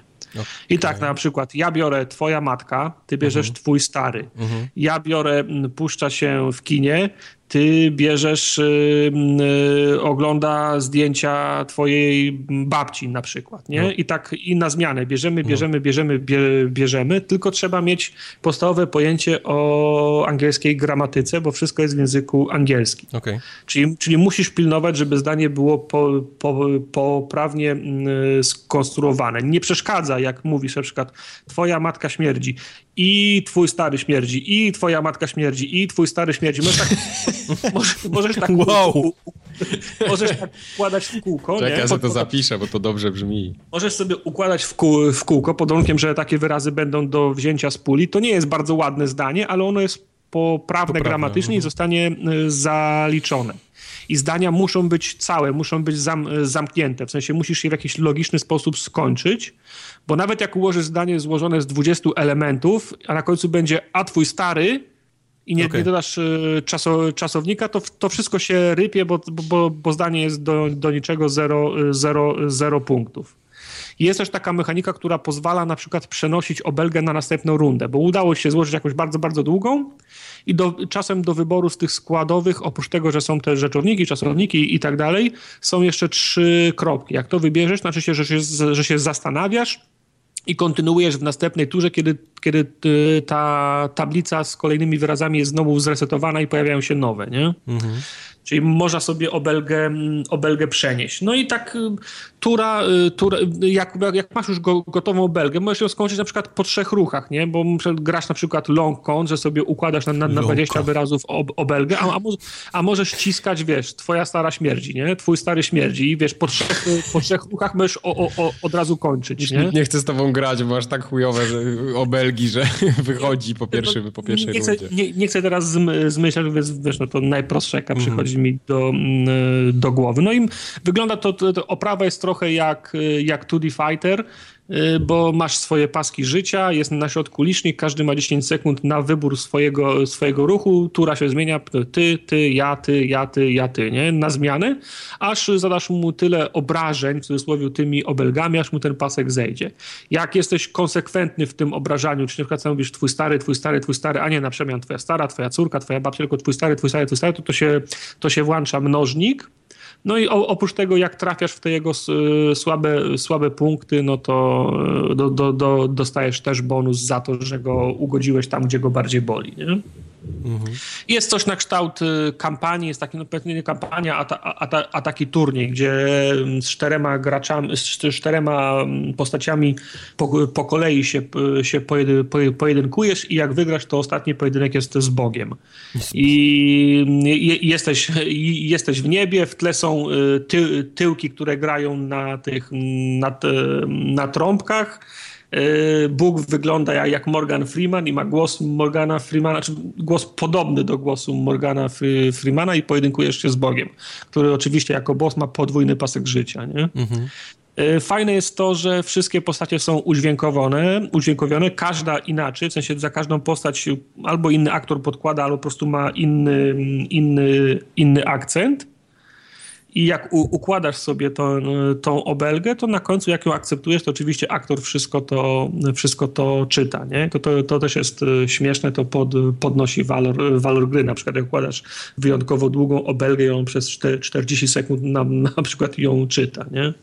I tak na przykład ja biorę twoja matka, ty bierzesz twój stary. Ja biorę puszcza się w kinie, ty bierzesz, y, y, ogląda zdjęcia twojej babci na przykład, nie? I tak i na zmianę bierzemy, bierzemy, bierzemy, bie, bierzemy, tylko trzeba mieć podstawowe pojęcie o angielskiej gramatyce, bo wszystko jest w języku angielskim. Okej. Czyli, czyli musisz pilnować, żeby zdanie było po, po, poprawnie mm, skonstruowane. Nie przeszkadza, jak mówisz na przykład twoja matka śmierdzi i twój stary śmierdzi i twoja matka śmierdzi i twój stary śmierdzi. Możesz tak, (laughs) możesz, możesz tak, Wow. możesz tak układać w kółko. Czekaj, ja sobie to zapiszę, bo to dobrze brzmi. Możesz sobie układać w, kół, w kółko pod warunkiem, że takie wyrazy będą do wzięcia z puli. To nie jest bardzo ładne zdanie, ale ono jest poprawne Poprawne, gramatycznie i mhm. zostanie y, zaliczone. I zdania muszą być całe, muszą być zam, zamknięte. W sensie musisz je w jakiś logiczny sposób skończyć, bo nawet jak ułożysz zdanie złożone z 20 elementów, a na końcu będzie a twój stary i nie, Okej. nie dodasz y, czaso, czasownika, to, to wszystko się rypie, bo, bo, bo zdanie jest do, do niczego zero, y, zero, zero punktów. Jest też taka mechanika, która pozwala na przykład przenosić obelgę na następną rundę, bo udało się złożyć jakąś bardzo, bardzo długą i do, czasem do wyboru z tych składowych, oprócz tego, że są te rzeczowniki, czasowniki i tak dalej, są jeszcze trzy kropki. Jak to wybierzesz, znaczy się, że się, że się zastanawiasz, i kontynuujesz w następnej turze, kiedy, kiedy y, ta tablica z kolejnymi wyrazami jest znowu zresetowana i pojawiają się nowe, nie? Czyli można sobie obelgę, obelgę przenieść. No i tak y, tura, y, tura jak, jak masz już go, gotową obelgę, możesz ją skończyć na przykład po trzech ruchach, nie? Bo grasz na przykład long count, że sobie układasz na, na, na Long 20 count. wyrazów ob, obelgę, a, a, a możesz ściskać, wiesz, twoja stara śmierdzi, nie? Twój stary śmierdzi i wiesz, po trzech, po trzech ruchach możesz o, o, o, od razu kończyć, nie? Nie? chcę z tobą grać, bo masz tak chujowe że, obelgi, że (laughs) wychodzi po, pierwszy, po pierwszej nie chcę, rundzie. nie, nie chcę teraz zm- zmyślać, więc wiesz, no to najprostsze, jaka przychodzi mi do, mm, do głowy. No i wygląda to, to, to oprawa jest trochę jak, jak 2D Fighter, bo masz swoje paski życia, jest na środku licznik, każdy ma 10 sekund na wybór swojego, swojego ruchu, tura się zmienia, ty, ty, ja, ty, ja, ty, ja, ty, nie? Na zmianę, aż zadasz mu tyle obrażeń, w cudzysłowie tymi obelgami, aż mu ten pasek zejdzie. Jak jesteś konsekwentny w tym obrażaniu, czy na przykład mówisz twój stary, twój stary, twój stary, a nie na przemian twoja stara, twoja córka, twoja babcia, tylko twój stary, twój stary, twój stary, to, to, się, to się włącza mnożnik, no i oprócz tego, jak trafiasz w te jego s- słabe, słabe punkty, no to e, do, do, do, dostajesz też bonus za to, że go ugodziłeś tam, gdzie go bardziej boli. Nie? Jest coś na kształt y, kampanii, jest taki, no pewnie nie kampania, a, ta, a, ta, a taki turniej, gdzie mm, z czterema graczami, z czterema mm, postaciami po, po kolei się, y, się pojedy, poje- pojedynkujesz i jak wygrasz, to ostatni pojedynek jest z Bogiem. I je, jesteś, jesteś w niebie, w tle są y, ty, tyłki, które grają na tych, mm, na, na trąbkach. Y, Bóg wygląda jak, jak Morgan Freeman i ma głos Morgana Freemana, czy głos podobny do głosu Morgana Fre- Freemana i pojedynkujesz się z Bogiem, który oczywiście jako boss ma podwójny pasek życia, nie? Y, Fajne jest to, że wszystkie postacie są udźwiękowane, udźwiękowione, każda inaczej, w sensie za każdą postać albo inny aktor podkłada, albo po prostu ma inny, inny, inny akcent. I jak u, układasz sobie to, tą obelgę, to na końcu jak ją akceptujesz, to oczywiście aktor wszystko to, wszystko to czyta. Nie? To, to, to też jest e, śmieszne, to pod, podnosi walor, walor gry. Na przykład jak układasz wyjątkowo długą obelgę on przez czter- 40 sekund na, na przykład ją czyta. Nie?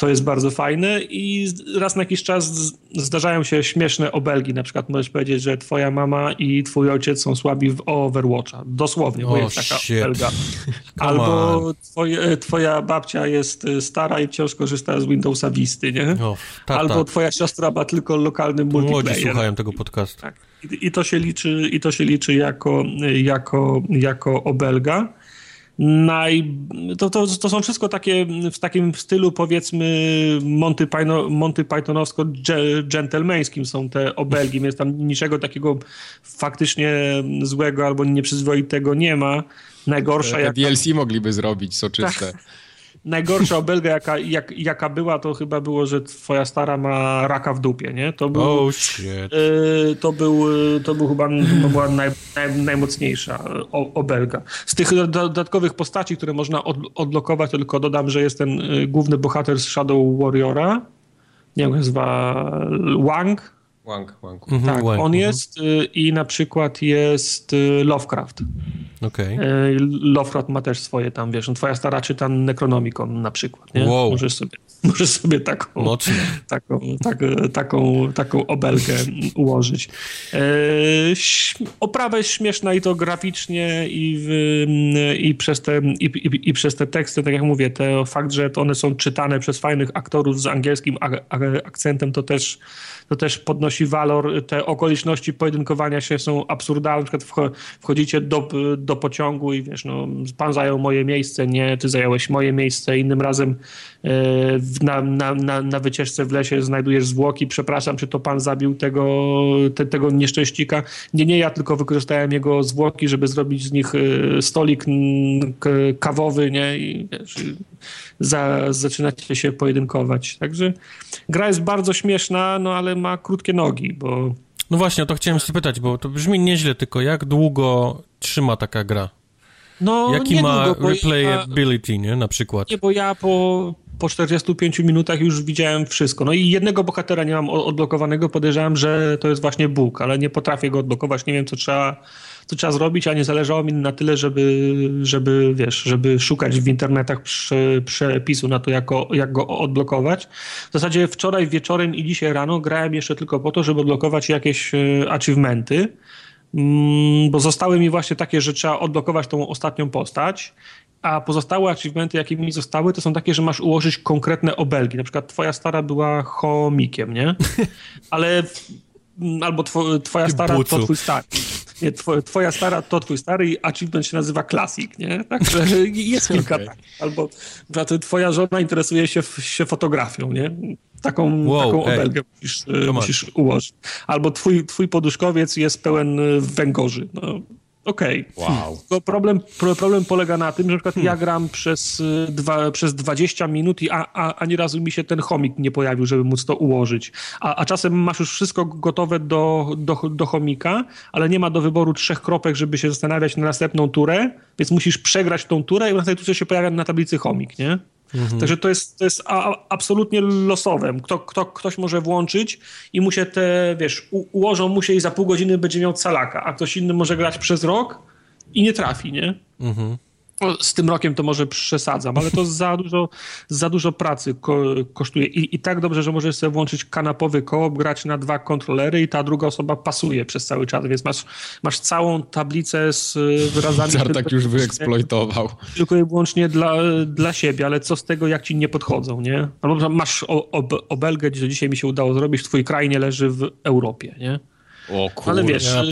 To jest bardzo fajne i raz na jakiś czas zdarzają się śmieszne obelgi. Na przykład możesz powiedzieć, że twoja mama i twój ojciec są słabi w Overwatcha. Dosłownie, bo O, jest taka shit. obelga. (laughs) Albo twoje, twoja babcia jest y, stara i wciąż korzysta z Windowsa Visty, nie? O, tata. Albo twoja siostra ma tylko lokalny Młodzi multiplayer. słuchają tego podcastu. Tak. I, I to się liczy, i to się liczy jako, jako, jako obelga. Naj, to, to, to są wszystko takie w takim stylu powiedzmy Monty, Python, Monty Pythonowsko-dżentelmeńskim są te obelgi, więc tam niczego takiego faktycznie złego albo nieprzyzwoitego nie ma. Najgorsza jak DLC mogliby zrobić soczyste. Najgorsza obelga, jaka, jak, jaka była, to chyba było, że twoja stara ma raka w dupie, nie? To był, Oh shit. y, to był, y, to był chyba to była naj, naj, najmocniejsza obelga. Z tych do- dodatkowych postaci, które można od, odblokować, to tylko dodam, że jest ten y, główny bohater z Shadow Warriora. Nie wiem, nazywa Wang. Łank, łank. Mhm, Tak, on mhm. jest y, i na przykład jest y, Lovecraft. Okej. E, Lovecraft ma też swoje tam, wiesz, no twoja stara czyta Necronomicon na przykład, nie? Wow. Możesz sobie, (laughs) możesz sobie taką, Mocno. taką, tak, taką, taką obelgę ułożyć. E, ś- oprawa jest śmieszna i to graficznie i, w, i, przez te, i, i, i przez te teksty, tak jak mówię, to fakt, że to one są czytane przez fajnych aktorów z angielskim a, a, akcentem, to też to też podnosi walor. Te okoliczności pojedynkowania się są absurdalne. Na przykład wcho- wchodzicie do, do pociągu i wiesz, no, pan zajął moje miejsce, nie, ty zająłeś moje miejsce. Innym razem e, na, na, na, na wycieczce w lesie znajdujesz zwłoki, przepraszam, czy to pan zabił tego, te, tego nieszczęśnika? Nie, nie, ja tylko wykorzystałem jego zwłoki, żeby zrobić z nich y, stolik kawowy, nie? I wiesz, za, zaczynacie się pojedynkować. Także gra jest bardzo śmieszna, no ale ma krótkie nogi, bo... No właśnie, o to chciałem spytać, bo to brzmi nieźle, tylko jak długo trzyma taka gra? No, Jaki ma replayability, ja, nie? Na przykład. Nie, bo ja po, po 45 minutach już widziałem wszystko. No i jednego bohatera nie mam odblokowanego, podejrzewam, że to jest właśnie Bóg, ale nie potrafię go odblokować, nie wiem co trzeba, co trzeba zrobić, a nie zależało mi na tyle, żeby, żeby wiesz, żeby szukać w internetach prze, przepisu na to, jak go, jak go odblokować. W zasadzie wczoraj wieczorem i dzisiaj rano grałem jeszcze tylko po to, żeby odblokować jakieś e, achievementy, Mm, bo zostały mi właśnie takie, że trzeba odblokować tą ostatnią postać, a pozostałe achievementy, jakie mi zostały, to są takie, że masz ułożyć konkretne obelgi. Na przykład twoja stara była chomikiem, nie? (laughs) Ale albo twoja stara to twój stary. (laughs) Nie, twoja stara to twój stary i achievement się nazywa Classic, nie? Także (laughs) jest kilka okay. tak. Albo twoja żona interesuje się, się fotografią, nie? Taką, wow, taką obelgę musisz, musisz ułożyć. Albo twój, twój poduszkowiec jest pełen węgorzy. No, Okej. Okay. Wow. problem, problem polega na tym, że na przykład hmm. ja gram przez, y, dwa, przez 20 minut i a, a, ani razu mi się ten chomik nie pojawił, żeby móc to ułożyć. A, a czasem masz już wszystko gotowe do, do, do chomika, ale nie ma do wyboru trzech kropek, żeby się zastanawiać na następną turę, więc musisz przegrać tą turę i w następnej turze się pojawia na tablicy chomik, nie? Mhm. Także to jest, to jest a, absolutnie losowe. Kto, kto, ktoś może włączyć i mu się te, wiesz, u, ułożą mu się i za pół godziny będzie miał calaka, a ktoś inny może grać przez rok i nie trafi, nie? Mhm. Z tym rokiem to może przesadzam, ale to za dużo, za dużo pracy ko kosztuje. I, I tak dobrze, że możesz sobie włączyć kanapowy koop, grać na dwa kontrolery i ta druga osoba pasuje przez cały czas, więc masz, masz całą tablicę z wyrazami. tak już wyeksploitował. Tylko i wyłącznie dla, dla siebie, ale co z tego, jak ci nie podchodzą, nie? Albo masz ob obelgę, że dzisiaj mi się udało zrobić, twój kraj nie leży w Europie, nie? O Ale wiesz, ja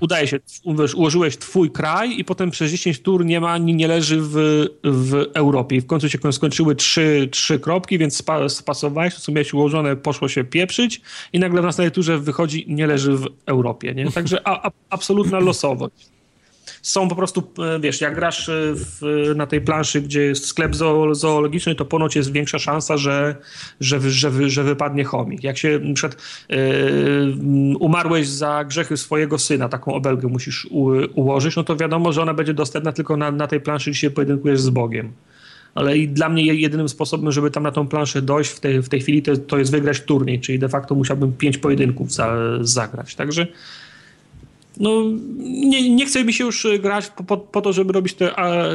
udaje się, wiesz, ułożyłeś twój kraj i potem przez 10 tur nie ma, nie, nie leży w, w Europie. I w końcu się skończyły trzy, trzy kropki, więc spa, spasowałeś, to co miałeś ułożone, poszło się pieprzyć i nagle w następnej turze wychodzi, nie leży w Europie, nie? Także a, a, absolutna losowość są po prostu, e, wiesz, jak grasz e, w, na tej planszy, gdzie jest sklep zoologiczny, to ponoć jest większa szansa, że, że, że, że wypadnie chomik. Jak się przykład yy, umarłeś za grzechy swojego syna, taką obelgę musisz u, ułożyć, no to wiadomo, że ona będzie dostępna tylko na, na tej planszy, gdzie się pojedynkujesz z Bogiem ale i dla mnie jedynym sposobem, żeby tam na tą planszę dojść w tej, w tej chwili, to, to jest wygrać turniej, czyli de facto musiałbym pięć pojedynków za, zagrać. Także no, nie, nie chce mi się już grać po, po, to, żeby robić te,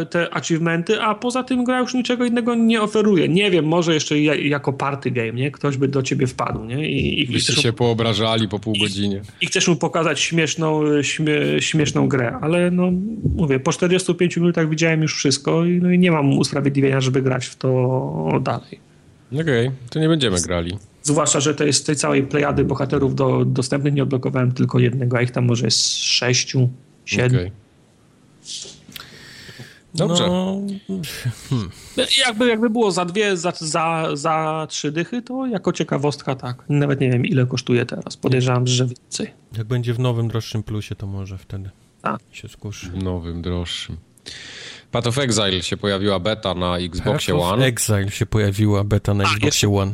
te achievementy, a poza tym gra już niczego innego nie oferuje. Nie wiem, może jeszcze jako party game, nie? Ktoś by do ciebie wpadł, nie? I, i Byście się poobrażali po pół godzinie. I, I, chcesz mu pokazać śmieszną, śmie, śmieszną grę, ale no, mówię, po 45 minutach widziałem już wszystko i, no, i nie mam usprawiedliwienia, żeby grać w to dalej. Okej, okay, to nie będziemy grali. Zwłaszcza, że to jest z tej całej plejady bohaterów do, dostępnych, nie odblokowałem tylko jednego, a ich tam może jest sześciu, siedmiu. Okay. Dobrze. No, hmm. jakby, jakby było za dwie, za, za, za trzy dychy, to jako ciekawostka tak. Nawet nie wiem, ile kosztuje teraz. Podejrzewam, że więcej. Jak będzie w nowym, droższym plusie, to może wtedy a. się skuszy. W nowym, droższym. Path of Exile się pojawiła beta na Xboxie One. Path of Exile się pojawiła beta na Xboxie One.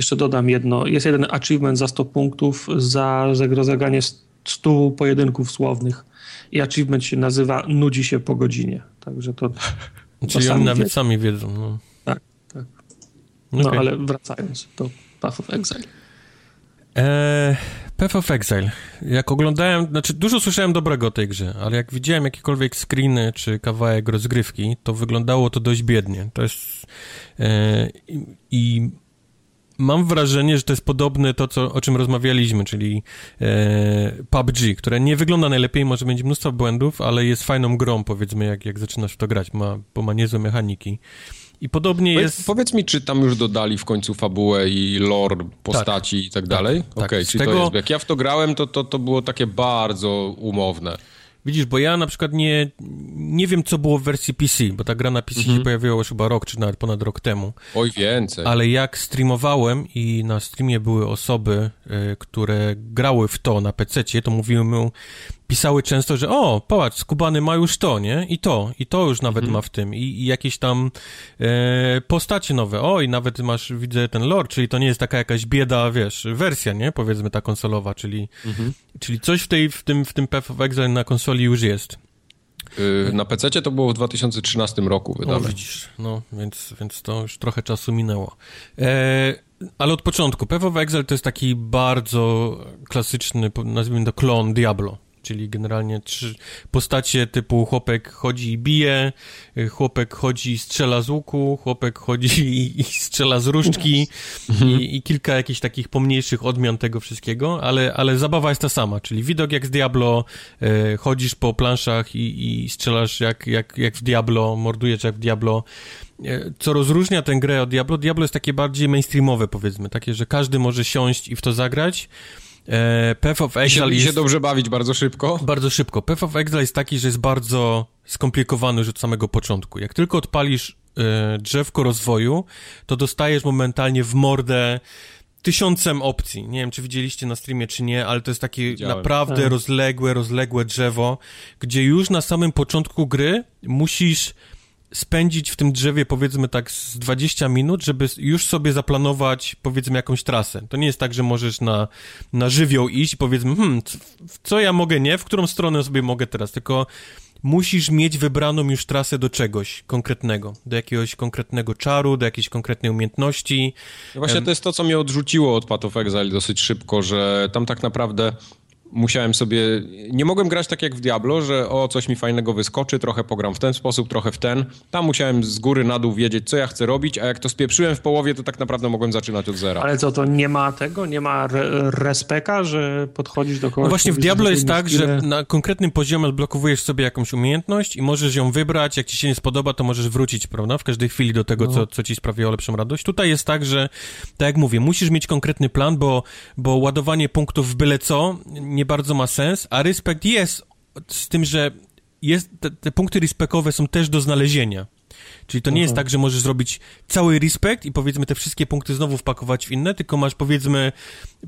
Jeszcze dodam jedno. Jest jeden achievement za 100 punktów za rozegranie 100 pojedynków słownych. I achievement się nazywa Nudzi się po godzinie. Także to. (laughs) Czyli oni nawet wiedzą. sami wiedzą. No. Tak, tak. No okay. ale wracając do Path of Exile. Eee, Path of Exile. Jak oglądałem, znaczy dużo słyszałem dobrego o tej grze, ale jak widziałem jakiekolwiek screeny czy kawałek rozgrywki, to wyglądało to dość biednie. To jest. E, I mam wrażenie, że to jest podobne to, co, o czym rozmawialiśmy, czyli e, PUBG, które nie wygląda najlepiej, może mieć mnóstwo błędów, ale jest fajną grą, powiedzmy, jak, jak zaczynasz w to grać, ma, bo ma niezłe mechaniki. I podobnie powiedz, jest... Powiedz mi, czy tam już dodali w końcu fabułę i lore postaci tak, i tak dalej? Tak, Okej, okay, tak. czyli tego... to jest... Jak ja w to grałem, to, to, to było takie bardzo umowne. Widzisz, bo ja na przykład nie, nie wiem, co było w wersji PC, bo ta gra na PC Mhm. się pojawiła już chyba rok, czy nawet ponad rok temu. Oj, więcej. Ale jak streamowałem i na streamie były osoby, y, które grały w to na PC, to mówiły mu, pisały często, że o, patrz, Skubany ma już to, nie? I to, i to już nawet ma w tym. I, i jakieś tam e, postacie nowe. O, i nawet masz, widzę ten lore, czyli to nie jest taka jakaś bieda, wiesz, wersja, nie? Powiedzmy ta konsolowa, czyli, czyli coś w, tej, w, tym, w tym Path of Exile na konsoli już jest. Y, Na PC to było w 2013 roku wydane. widzisz, no, więc, więc to już trochę czasu minęło. E, ale od początku, Path of Exile to jest taki bardzo klasyczny, nazwijmy to klon Diablo. Czyli generalnie trzy postacie typu chłopek chodzi i bije, y, chłopek chodzi i strzela z łuku, chłopek chodzi (laughs) i, i strzela z różdżki i, i kilka jakichś takich pomniejszych odmian tego wszystkiego, ale, ale zabawa jest ta sama, czyli widok jak z Diablo, e, chodzisz po planszach i, i strzelasz jak, jak, jak w Diablo, mordujesz jak w Diablo. E, Co rozróżnia tę grę od Diablo? Diablo jest takie bardziej mainstreamowe, powiedzmy, takie, że każdy może siąść i w to zagrać. E, Path of się, Exile się jest dobrze bawić bardzo szybko. bardzo szybko. Path of Exile jest taki, że jest bardzo skomplikowany już od samego początku. Jak tylko odpalisz e, drzewko rozwoju, to dostajesz momentalnie w mordę tysiącem opcji. Nie wiem, czy widzieliście na streamie, czy nie, ale to jest takie Widziałem. naprawdę Tak. rozległe, rozległe drzewo, gdzie już na samym początku gry musisz spędzić w tym drzewie powiedzmy tak z 20 minut, żeby już sobie zaplanować powiedzmy jakąś trasę. To nie jest tak, że możesz na, na żywioł iść i powiedzmy, hmm, co ja mogę nie, w którą stronę sobie mogę teraz, tylko musisz mieć wybraną już trasę do czegoś konkretnego, do jakiegoś konkretnego czaru, do jakiejś konkretnej umiejętności. No Właśnie to jest to, co mnie odrzuciło od Path of Exile dosyć szybko, że tam tak naprawdę musiałem sobie... Nie mogłem grać tak jak w Diablo, że o, coś mi fajnego wyskoczy, trochę pogram w ten sposób, trochę w ten. Tam musiałem z góry na dół wiedzieć, co ja chcę robić, a jak to spieprzyłem w połowie, to tak naprawdę mogłem zaczynać od zera. Ale co, to nie ma tego? Nie ma re respeka, że podchodzisz do kogoś... No właśnie w Diablo jest tak, skille- że na konkretnym poziomie odblokowujesz sobie jakąś umiejętność i możesz ją wybrać, jak ci się nie spodoba, to możesz wrócić, prawda, w każdej chwili do tego, co, co ci sprawiło lepszą radość. Tutaj jest tak, że, tak jak mówię, musisz mieć konkretny plan, bo, bo ładowanie punktów w byle co nie bardzo ma sens, a respekt jest z tym, że jest, te, te punkty respektowe są też do znalezienia. Czyli to nie jest tak, że możesz zrobić cały respekt i powiedzmy te wszystkie punkty znowu wpakować w inne, tylko masz powiedzmy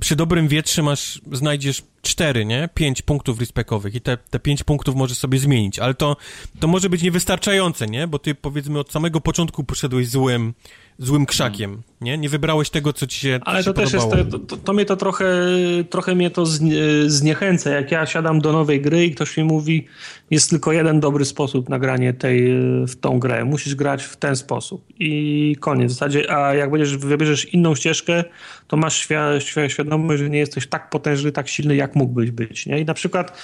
przy dobrym wietrze masz, znajdziesz cztery, nie? Pięć punktów respektowych i te, te pięć punktów możesz sobie zmienić, ale to, to może być niewystarczające, nie? Bo ty powiedzmy od samego początku poszedłeś złym, złym krzakiem, nie? Nie wybrałeś tego, co ci się Ale to też jest, to, to, to mnie to trochę, trochę mnie to znie, zniechęca, jak ja siadam do nowej gry i ktoś mi mówi, jest tylko jeden dobry sposób na granie tej, w tą grę, musisz grać w ten sposób. I koniec. W zasadzie, a jak będziesz, wybierzesz inną ścieżkę, to masz świa, świadomość, że nie jesteś tak potężny, tak silny, jak mógłbyś być, nie? I na przykład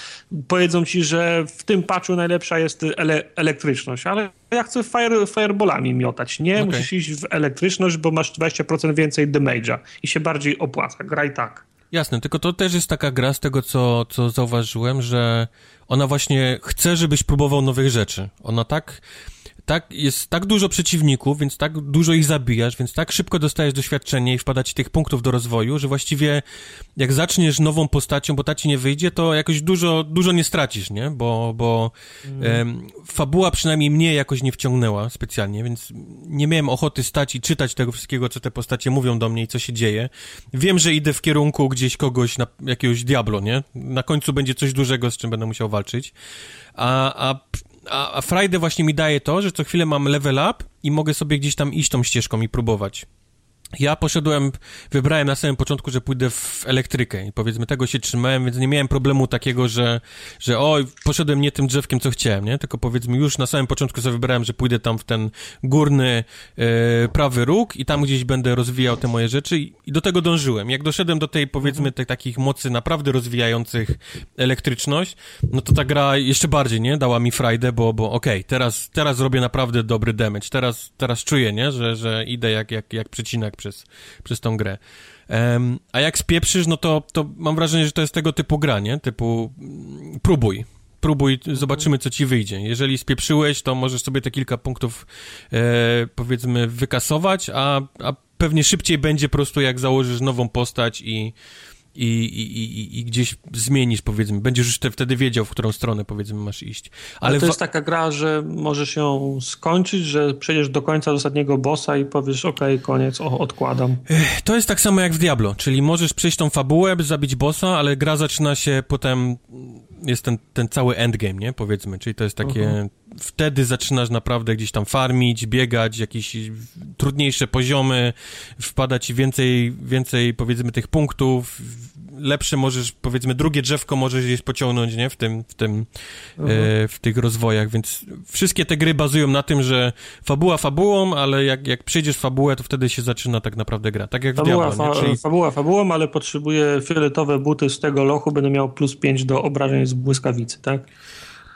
powiedzą ci, że w tym patchu najlepsza jest ele, elektryczność, ale ja chcę fire, fireballami miotać, nie? Okej. Musisz iść w elektryczność, bo masz 20% więcej damage'a i się bardziej opłaca. Graj tak. Jasne, tylko to też jest taka gra z tego, co, co zauważyłem, że ona właśnie chce, żebyś próbował nowych rzeczy. Ona tak, tak, jest tak dużo przeciwników, więc tak dużo ich zabijasz, więc tak szybko dostajesz doświadczenie i wpada ci tych punktów do rozwoju, że właściwie jak zaczniesz nową postacią, bo ta ci nie wyjdzie, to jakoś dużo, dużo nie stracisz, nie? Bo, bo em, fabuła przynajmniej mnie jakoś nie wciągnęła specjalnie, więc nie miałem ochoty stać i czytać tego wszystkiego, co te postacie mówią do mnie i co się dzieje. Wiem, że idę w kierunku gdzieś kogoś, na jakiegoś Diablo, nie? Na końcu będzie coś dużego, z czym będę musiał walczyć. A, a, a, a Friday właśnie mi daje to, że co chwilę mam level up i mogę sobie gdzieś tam iść tą ścieżką i próbować. Ja poszedłem, wybrałem na samym początku, że pójdę w elektrykę i powiedzmy tego się trzymałem, więc nie miałem problemu takiego, że, że oj, poszedłem nie tym drzewkiem, co chciałem, nie? Tylko powiedzmy już na samym początku sobie wybrałem, że pójdę tam w ten górny e, prawy róg i tam gdzieś będę rozwijał te moje rzeczy i, i do tego dążyłem. Jak doszedłem do tej powiedzmy tych takich mocy naprawdę rozwijających elektryczność, no to ta gra jeszcze bardziej, nie? Dała mi frajdę, bo, bo okej, teraz, teraz robię naprawdę dobry damage, teraz, teraz czuję, nie? Że, że idę jak, jak, jak przecinak przez, przez tą grę. Em, a jak spieprzysz, no to, to mam wrażenie, że to jest tego typu gra, nie? Typu mm, próbuj. Próbuj, zobaczymy, co ci wyjdzie. Jeżeli spieprzyłeś, to możesz sobie te kilka punktów, e, powiedzmy, wykasować, a, a pewnie szybciej będzie po prostu, jak założysz nową postać i, i, i, i, i gdzieś zmienisz, powiedzmy, będziesz już te, wtedy wiedział, w którą stronę, powiedzmy, masz iść. Ale, Ale to jest taka gra, że możesz ją skończyć, że przejdziesz do końca do ostatniego bossa i powiesz, ok, koniec, o, odkładam. To jest tak samo jak w Diablo, czyli możesz przejść tą fabułę, by zabić bossa, ale gra zaczyna się potem, jest ten, ten cały endgame, nie, powiedzmy, czyli to jest takie, uh -huh. wtedy zaczynasz naprawdę gdzieś tam farmić, biegać, jakieś trudniejsze poziomy, wpada ci więcej, więcej, powiedzmy, tych punktów, lepsze możesz, powiedzmy, drugie drzewko możesz gdzieś pociągnąć, nie? W tym, w tym, e, w tych rozwojach, więc wszystkie te gry bazują na tym, że fabuła fabułą, ale jak, jak przejdziesz fabułę, to wtedy się zaczyna tak naprawdę gra. Tak jak fabuła, w Diablo, fa Czyli... Fabuła fabułą, ale potrzebuję fioletowe buty z tego lochu, będę miał plus 5 do obrażeń z błyskawicy, tak?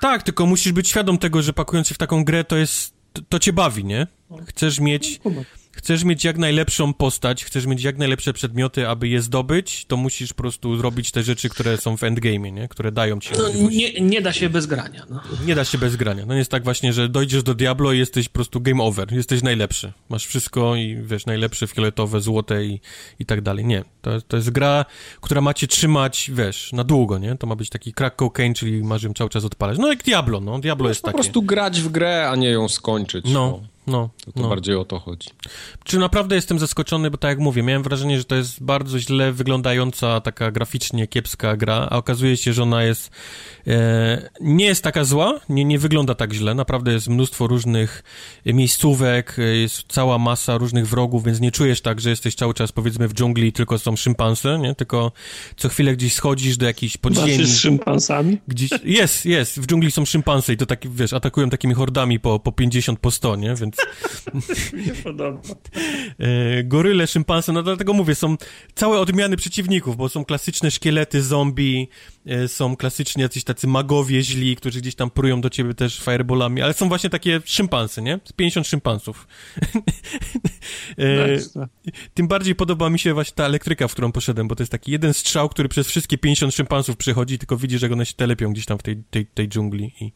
Tak, tylko musisz być świadom tego, że pakując się w taką grę, to jest, to, to cię bawi, nie? Chcesz mieć... No, chcesz mieć jak najlepszą postać, chcesz mieć jak najlepsze przedmioty, aby je zdobyć, to musisz po prostu zrobić te rzeczy, które są w endgame'ie, nie? Które dają ci no, nie, nie da się bez grania, no. Nie da się bez grania. No jest tak właśnie, że dojdziesz do Diablo i jesteś po prostu game over. Jesteś najlepszy. Masz wszystko i wiesz, najlepsze fioletowe, złote i, i tak dalej. Nie. To, to jest gra, która ma cię trzymać, wiesz, na długo, nie? To ma być taki crack cocaine, czyli masz ją cały czas odpalać. No jak Diablo, no. Diablo jest po takie. Po prostu grać w grę, a nie ją skończyć. No. no. No, to, to no. bardziej o to chodzi. Czy naprawdę jestem zaskoczony, bo tak jak mówię, miałem wrażenie, że to jest bardzo źle wyglądająca, taka graficznie kiepska gra, a okazuje się, że ona jest nie jest taka zła, nie, nie wygląda tak źle, naprawdę jest mnóstwo różnych miejscówek, jest cała masa różnych wrogów, więc nie czujesz tak, że jesteś cały czas powiedzmy w dżungli tylko są szympanse, nie? Tylko co chwilę gdzieś schodzisz do jakiejś podziemi. z szympansami? Gdzieś, jest, jest, w dżungli są szympanse i to tak, wiesz, atakują takimi hordami po, po 50, po 100, nie? Więc. (laughs) Mi się podoba. E, goryle, szympanse, no dlatego mówię, są całe odmiany przeciwników, bo są klasyczne szkielety, zombie, e, są klasyczni jacyś tacy magowie źli, którzy gdzieś tam prują do ciebie też fireballami, ale są właśnie takie szympansy, nie? 50 szympansów. (laughs) e, tym bardziej podoba mi się właśnie ta elektryka, w którą poszedłem, bo to jest taki jeden strzał, który przez wszystkie 50 szympansów przechodzi, tylko widzi, że one się telepią gdzieś tam w tej, tej, tej dżungli i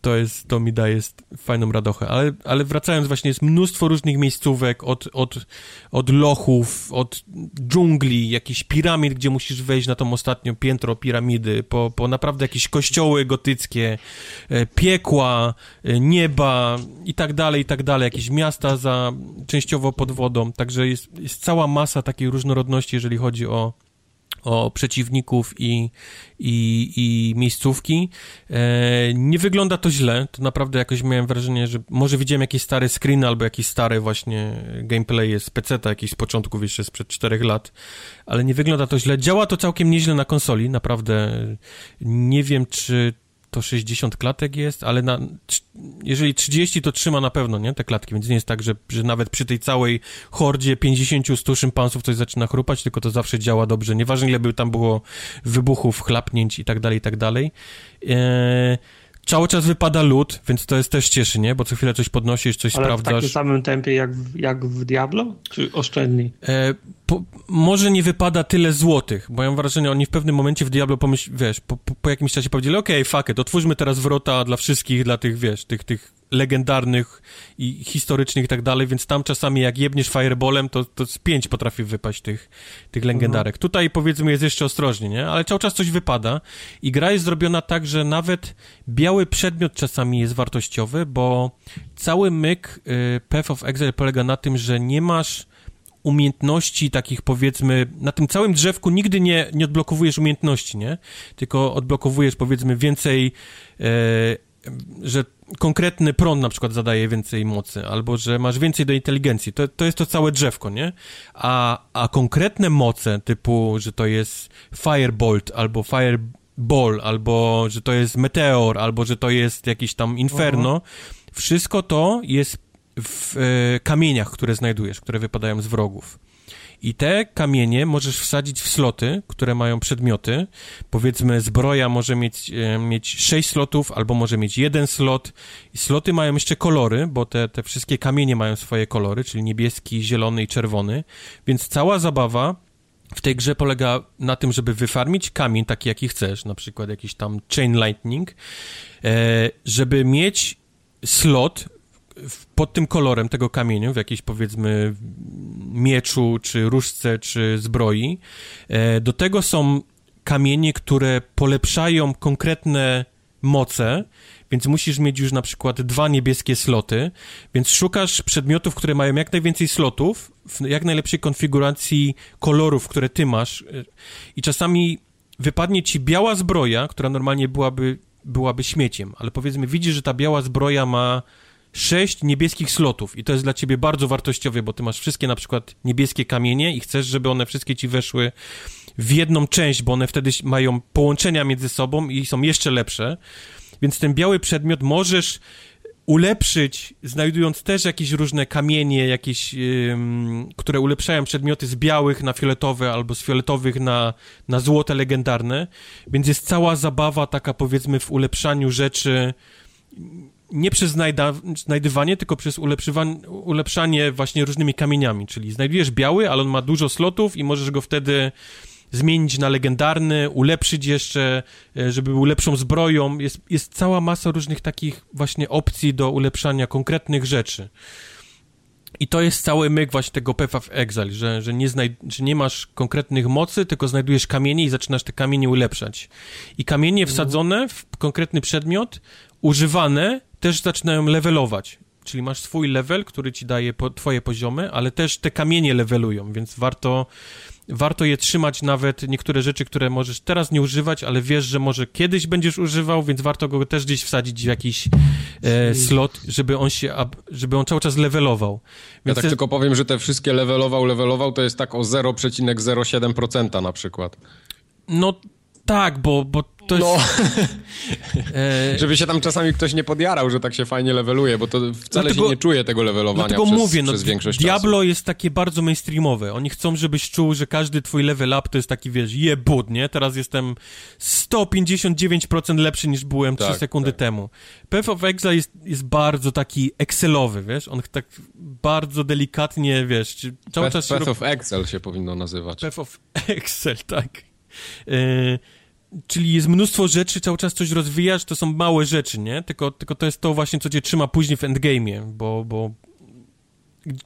to jest, to mi daje fajną radochę, ale, ale wracając właśnie, jest mnóstwo różnych miejscówek, od, od, od lochów, od dżungli, jakichś piramid, gdzie musisz wejść na tą ostatnią piętro piramidy, po, po naprawdę jakieś kościoły gotyckie, e, piekła, e, nieba i tak dalej, i tak dalej, jakieś miasta za, częściowo pod wodą, także jest, jest cała masa takiej różnorodności, jeżeli chodzi o o przeciwników i, i, i miejscówki. E, nie wygląda to źle, to naprawdę jakoś miałem wrażenie, że może widziałem jakieś stare screeny albo jakieś stare właśnie gameplay z PC-ta, jakiś z początków jeszcze sprzed 4 lat, ale nie wygląda to źle. Działa to całkiem nieźle na konsoli, naprawdę nie wiem, czy to 60 klatek jest, ale na, jeżeli 30 to trzyma na pewno, nie, te klatki, więc nie jest tak, że, że nawet przy tej całej hordzie 50-100 szympansów coś zaczyna chrupać, tylko to zawsze działa dobrze, nieważne ile by tam było wybuchów, chlapnięć i tak dalej, i tak dalej. Eee, cały czas wypada lód, więc to jest też cieszy, nie? Bo co chwilę coś podnosisz, coś Ale sprawdzasz. w takim samym tempie jak w, jak w Diablo? Czy oszczędniej? E, po, może nie wypada tyle złotych, bo ja mam wrażenie, oni w pewnym momencie w Diablo pomyśl, wiesz, po, po, po jakimś czasie powiedzieli, okej, okay, fuck it, otwórzmy teraz wrota dla wszystkich, dla tych, wiesz, tych, tych legendarnych i historycznych i tak dalej, więc tam czasami jak jebniesz fireballem, to, to z pięć potrafi wypaść tych, tych legendarek. Mhm. Tutaj powiedzmy jest jeszcze ostrożnie, nie? Ale cały czas coś wypada i gra jest zrobiona tak, że nawet biały przedmiot czasami jest wartościowy, bo cały myk y, Path of Exile polega na tym, że nie masz umiejętności takich powiedzmy, na tym całym drzewku nigdy nie, nie odblokowujesz umiejętności, nie? Tylko odblokowujesz powiedzmy więcej, e, że konkretny prąd na przykład zadaje więcej mocy, albo że masz więcej do inteligencji. To, to jest to całe drzewko, nie? A, a konkretne moce typu, że to jest firebolt albo fireball, albo że to jest meteor, albo że to jest jakiś tam inferno, wszystko to jest w e, kamieniach, które znajdujesz, które wypadają z wrogów. I te kamienie możesz wsadzić w sloty, które mają przedmioty. Powiedzmy, zbroja może mieć, e, mieć 6 slotów, albo może mieć jeden slot. I sloty mają jeszcze kolory, bo te, te wszystkie kamienie mają swoje kolory, czyli niebieski, zielony i czerwony. Więc cała zabawa w tej grze polega na tym, żeby wyfarmić kamień taki, jaki chcesz, na przykład jakiś tam chain lightning, e, żeby mieć slot pod tym kolorem tego kamieniu, w jakiejś powiedzmy mieczu, czy różce, czy zbroi. E, do tego są kamienie, które polepszają konkretne moce, więc musisz mieć już na przykład dwa niebieskie sloty, więc szukasz przedmiotów, które mają jak najwięcej slotów, w jak najlepszej konfiguracji kolorów, które ty masz i czasami wypadnie ci biała zbroja, która normalnie byłaby, byłaby śmieciem, ale powiedzmy widzisz, że ta biała zbroja ma sześć niebieskich slotów i to jest dla ciebie bardzo wartościowe, bo ty masz wszystkie na przykład niebieskie kamienie i chcesz, żeby one wszystkie ci weszły w jedną część, bo one wtedy mają połączenia między sobą i są jeszcze lepsze. Więc ten biały przedmiot możesz ulepszyć, znajdując też jakieś różne kamienie, jakieś, które ulepszają przedmioty z białych na fioletowe albo z fioletowych na, na złote legendarne. Więc jest cała zabawa taka powiedzmy w ulepszaniu rzeczy nie przez znajdywanie, tylko przez ulepszanie właśnie różnymi kamieniami, czyli znajdujesz biały, ale on ma dużo slotów i możesz go wtedy zmienić na legendarny, ulepszyć jeszcze, e, żeby był lepszą zbroją. Jest, jest cała masa różnych takich właśnie opcji do ulepszania konkretnych rzeczy. I to jest cały myk właśnie tego Path of Exile, że, że, nie że nie masz konkretnych mocy, tylko znajdujesz kamienie i zaczynasz te kamienie ulepszać. I kamienie mhm. wsadzone w konkretny przedmiot, używane, też zaczynają levelować. Czyli masz swój level, który ci daje po, twoje poziomy, ale też te kamienie levelują, więc warto warto je trzymać nawet niektóre rzeczy, które możesz teraz nie używać, ale wiesz, że może kiedyś będziesz używał, więc warto go też gdzieś wsadzić w jakiś e, slot, żeby on się, żeby on cały czas levelował. Więc ja tak tylko powiem, że te wszystkie levelował, levelował to jest tak o 0,07% na przykład. No tak, bo, bo to jest... No. (laughs) e... Żeby się tam czasami ktoś nie podjarał, że tak się fajnie leveluje, bo to wcale dlatego, się nie czuje tego levelowania dlatego przez, mówię, no, przez większość Diablo czasu. jest takie bardzo mainstreamowe. Oni chcą, żebyś czuł, że każdy twój level up to jest taki, wiesz, jebud, nie? Teraz jestem 159% lepszy niż byłem tak, 3 sekundy tak. temu. Path of Exile jest, jest bardzo taki excelowy, wiesz? On tak bardzo delikatnie, wiesz, cały Path, czas... Path of Excel się powinno nazywać. Path of (laughs) Excel, tak. Yy, czyli jest mnóstwo rzeczy, cały czas coś rozwijasz, to są małe rzeczy, nie? Tylko, tylko to jest to właśnie, co cię trzyma później w endgame'ie, bo, bo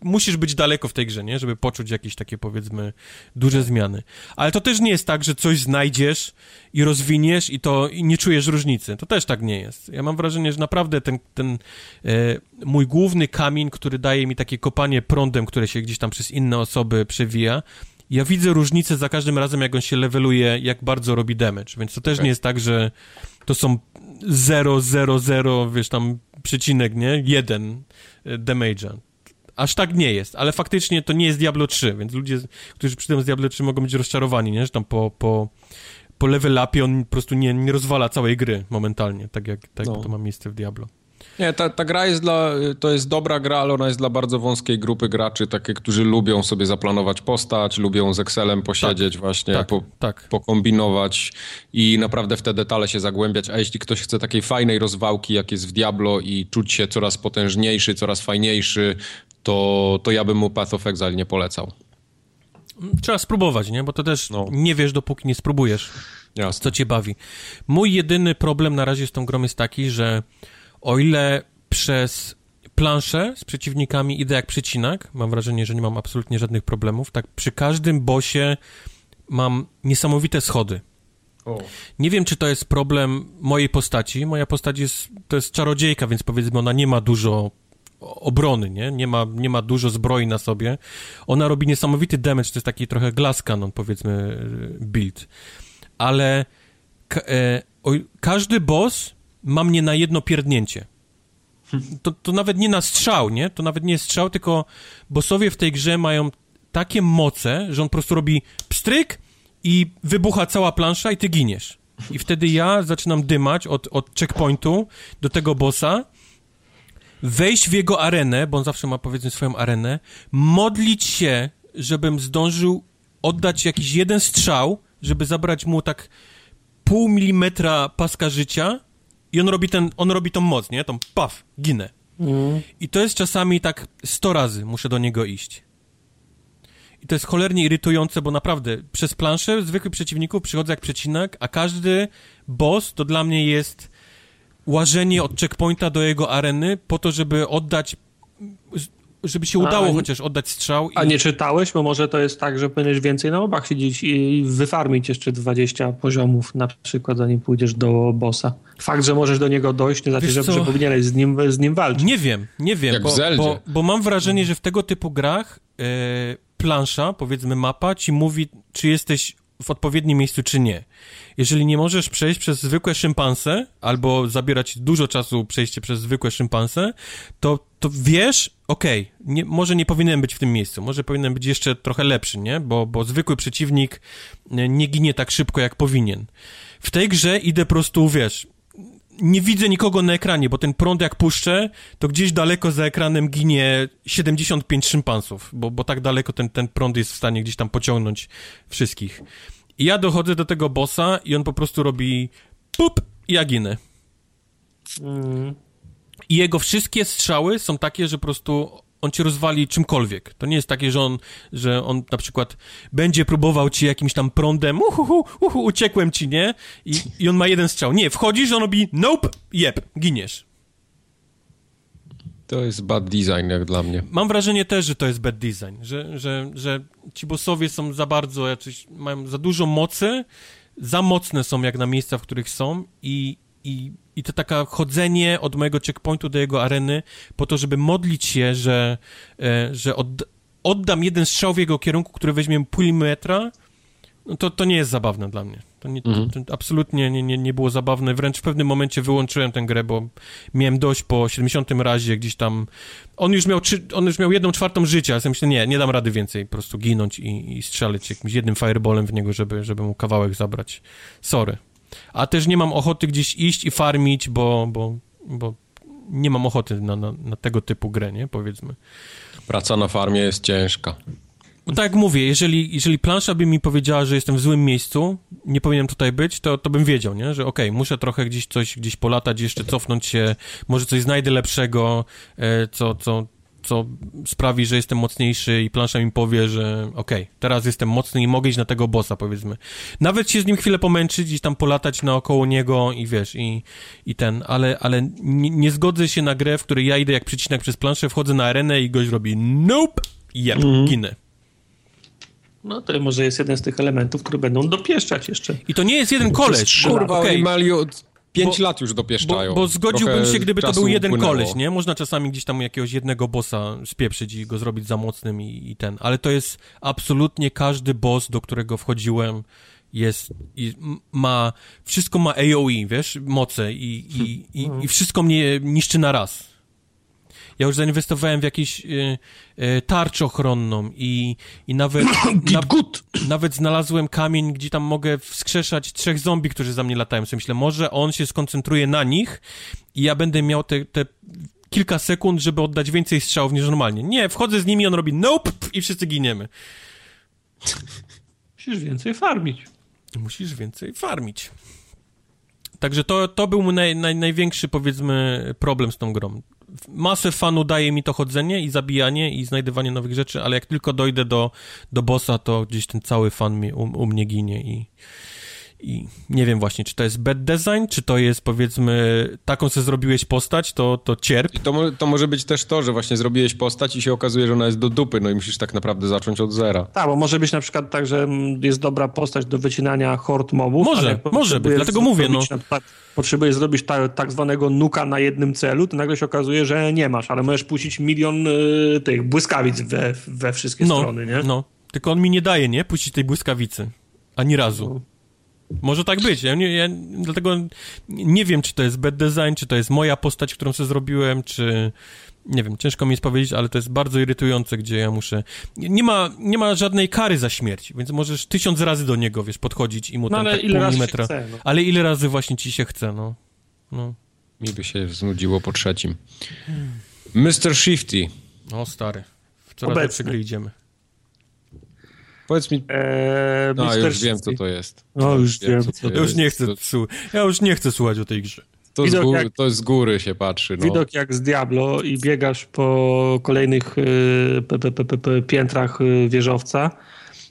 musisz być daleko w tej grze, nie? Żeby poczuć jakieś takie, powiedzmy, duże zmiany. Ale to też nie jest tak, że coś znajdziesz i rozwiniesz i to i nie czujesz różnicy. To też tak nie jest. Ja mam wrażenie, że naprawdę ten, ten e, mój główny kamień, który daje mi takie kopanie prądem, które się gdzieś tam przez inne osoby przewija, ja widzę różnicę za każdym razem, jak on się leveluje, jak bardzo robi damage, więc to też okay. nie jest tak, że to są 0, 0, 0, wiesz, tam przecinek, nie? Jeden e, damage'a. Aż tak nie jest, ale faktycznie to nie jest Diablo 3, więc ludzie, którzy przyjdą z Diablo 3 mogą być rozczarowani, nie? Że tam po, po, po level upie on po prostu nie, nie rozwala całej gry momentalnie, tak jak tak no. to ma miejsce w Diablo. Nie, ta, ta gra jest dla, to jest dobra gra, ale ona jest dla bardzo wąskiej grupy graczy, takie, którzy lubią sobie zaplanować postać, lubią z Excelem posiedzieć tak, właśnie, tak, po, tak. pokombinować i naprawdę w te detale się zagłębiać, a jeśli ktoś chce takiej fajnej rozwałki, jak jest w Diablo i czuć się coraz potężniejszy, coraz fajniejszy, to, to ja bym mu Path of Exile nie polecał. Trzeba spróbować, nie? Bo to też no. nie wiesz, dopóki nie spróbujesz, Jasne. co cię bawi. Mój jedyny problem na razie z tą grą jest taki, że o ile przez planszę z przeciwnikami idę jak przecinak, mam wrażenie, że nie mam absolutnie żadnych problemów, tak przy każdym bosie mam niesamowite schody. O. Nie wiem, czy to jest problem mojej postaci. Moja postać jest, to jest czarodziejka, więc powiedzmy ona nie ma dużo obrony, nie? Nie ma, nie ma dużo zbroi na sobie. Ona robi niesamowity damage, to jest taki trochę glass cannon, powiedzmy, build. Ale ka e, o, każdy boss ma mnie na jedno pierdnięcie. To, to nawet nie na strzał, nie? To nawet nie jest strzał, tylko bossowie w tej grze mają takie moce, że on po prostu robi pstryk i wybucha cała plansza i ty giniesz. I wtedy ja zaczynam dymać od, od checkpointu do tego bossa, wejść w jego arenę, bo on zawsze ma powiedzmy swoją arenę, modlić się, żebym zdążył oddać jakiś jeden strzał, żeby zabrać mu tak pół milimetra paska życia i on robi ten, on robi tą moc, nie? Tą paf, ginę. Mm. I to jest czasami tak 100 razy muszę do niego iść. I to jest cholernie irytujące, bo naprawdę przez planszę zwykłych przeciwników przychodzę jak przecinak, a każdy boss to dla mnie jest łażenie od checkpointa do jego areny po to, żeby oddać, żeby się udało A, chociaż oddać strzał. I... A nie czytałeś? Bo może to jest tak, że powinieneś więcej na obach siedzieć i wyfarmić jeszcze 20 poziomów na przykład, zanim pójdziesz do bossa. Fakt, że możesz do niego dojść, nie znaczy, że, że powinieneś z nim, z nim walczyć. Nie wiem, nie wiem, Jak bo, bo, bo mam wrażenie, że w tego typu grach e, plansza, powiedzmy mapa, ci mówi, czy jesteś w odpowiednim miejscu, czy nie. Jeżeli nie możesz przejść przez zwykłe szympanse, albo zabierać dużo czasu przejście przez zwykłe szympanse, to, to wiesz, okej, nie, może nie powinienem być w tym miejscu, może powinienem być jeszcze trochę lepszy, nie? Bo, bo zwykły przeciwnik e, nie ginie tak szybko, jak powinien. W tej grze idę po prostu, wiesz, nie widzę nikogo na ekranie, bo ten prąd jak puszczę, to gdzieś daleko za ekranem ginie 75 szympansów, bo, bo tak daleko ten, ten prąd jest w stanie gdzieś tam pociągnąć wszystkich. I ja dochodzę do tego bossa i on po prostu robi pup i ja ginę. Mm. I jego wszystkie strzały są takie, że po prostu on cię rozwali czymkolwiek. To nie jest takie, że on, że on na przykład będzie próbował ci jakimś tam prądem, uhu, uhu, uciekłem ci, nie? I, I on ma jeden strzał. Nie, wchodzisz, on robi nope, jep, giniesz. To jest bad design jak dla mnie. Mam wrażenie też, że to jest bad design, że, że, że ci bossowie są za bardzo, jacyś, mają za dużo mocy, za mocne są jak na miejsca, w których są i, i, i to taka chodzenie od mojego checkpointu do jego areny po to, żeby modlić się, że, e, że od, oddam jeden strzał w jego kierunku, który weźmie pół metra, no to, to nie jest zabawne dla mnie. To, nie, Mhm. to, to absolutnie nie, nie, nie było zabawne. Wręcz w pewnym momencie wyłączyłem tę grę, bo miałem dość po 70 razie gdzieś tam. On już miał, trzy, on już miał jedną czwartą życia, a ja myślę, nie, nie dam rady więcej po prostu ginąć i, i strzelać jakimś jednym fireballem w niego, żeby, żeby mu kawałek zabrać. Sorry. A też nie mam ochoty gdzieś iść i farmić, bo, bo, bo nie mam ochoty na, na, na tego typu grę, nie? Powiedzmy. Praca na farmie jest ciężka. No tak jak mówię, jeżeli, jeżeli plansza by mi powiedziała, że jestem w złym miejscu, nie powinienem tutaj być, to, to bym wiedział, nie? Że okej, muszę trochę gdzieś coś, gdzieś polatać, jeszcze cofnąć się, może coś znajdę lepszego, e, co, co, co sprawi, że jestem mocniejszy i plansza mi powie, że okej, teraz jestem mocny i mogę iść na tego bossa, powiedzmy. Nawet się z nim chwilę pomęczyć, gdzieś tam polatać naokoło niego i wiesz, i, i ten, ale, ale nie, nie zgodzę się na grę, w której ja idę jak przycinek przez planszę, wchodzę na arenę i gość robi nope, jep, ginę. No to może jest jeden z tych elementów, które będą dopieszczać jeszcze. I to nie jest jeden koleś. Kurwa, okej, oni 5 Bo- lat już dopieszczają. bo, bo zgodziłbym Trochę się, gdyby to był jeden upłynęło. koleś, nie? Można czasami gdzieś tam jakiegoś jednego bossa spieprzyć i go zrobić za mocnym i, i ten. Ale to jest absolutnie każdy boss, do którego wchodziłem jest, i ma, wszystko ma AOE, wiesz, moce i, i, i, i wszystko mnie niszczy na raz. Ja już zainwestowałem w jakąś y, y, tarczę ochronną i, i nawet, (coughs) na, nawet znalazłem kamień, gdzie tam mogę wskrzeszać trzech zombie, którzy za mnie latają. Sobie myślę, może on się skoncentruje na nich i ja będę miał te, te kilka sekund, żeby oddać więcej strzałów niż normalnie. Nie, wchodzę z nimi, on robi nope i wszyscy giniemy. Musisz więcej farmić. Musisz więcej farmić. Także to, to był mój naj, naj, największy, powiedzmy, problem z tą grą. Masę fanu daje mi to chodzenie i zabijanie i znajdywanie nowych rzeczy, ale jak tylko dojdę do, do bossa, to gdzieś ten cały fan mi, u, u mnie ginie i, i nie wiem właśnie, czy to jest bad design, czy to jest, powiedzmy, taką sobie zrobiłeś postać, to, to cierp. I to, to może być też to, że właśnie zrobiłeś postać i się okazuje, że ona jest do dupy, no i musisz tak naprawdę zacząć od zera. Tak, bo może być na przykład tak, że jest dobra postać do wycinania hord mobów. Może, może być, dlatego mówię, no. Przykład, potrzebujesz zrobić ta, tak zwanego nuka na jednym celu, to nagle się okazuje, że nie masz, ale możesz puścić milion y, tych błyskawic we, we wszystkie No, strony, nie? no. Tylko on mi nie daje, nie? Puścić tej błyskawicy. Ani razu. Może tak być. Ja, nie, ja dlatego nie wiem, czy to jest bad design, czy to jest moja postać, którą sobie zrobiłem, czy... Nie wiem, ciężko mi jest powiedzieć, ale to jest bardzo irytujące, gdzie ja muszę... Nie ma, nie ma żadnej kary za śmierć, więc możesz tysiąc razy do niego, wiesz, podchodzić i mu No tam ale tak ile pół razy się milimetra... chce, no. Ale ile razy właśnie ci się chce, no. No, Mi by się znudziło po trzecim. Mr. Shifty, o stary. W coraz Obecny. lepsze gry idziemy. Powiedz mi... Eee, No, Mr. już wiem, co to jest. No, już wiem, co co to Ja już nie chcę, To, ja już nie chcę słuchać o tej grze. to, z Widok góry, jak- to z góry się patrzy, no. Widok jak z Diablo i biegasz po kolejnych y, p, p, p, piętrach y, wieżowca.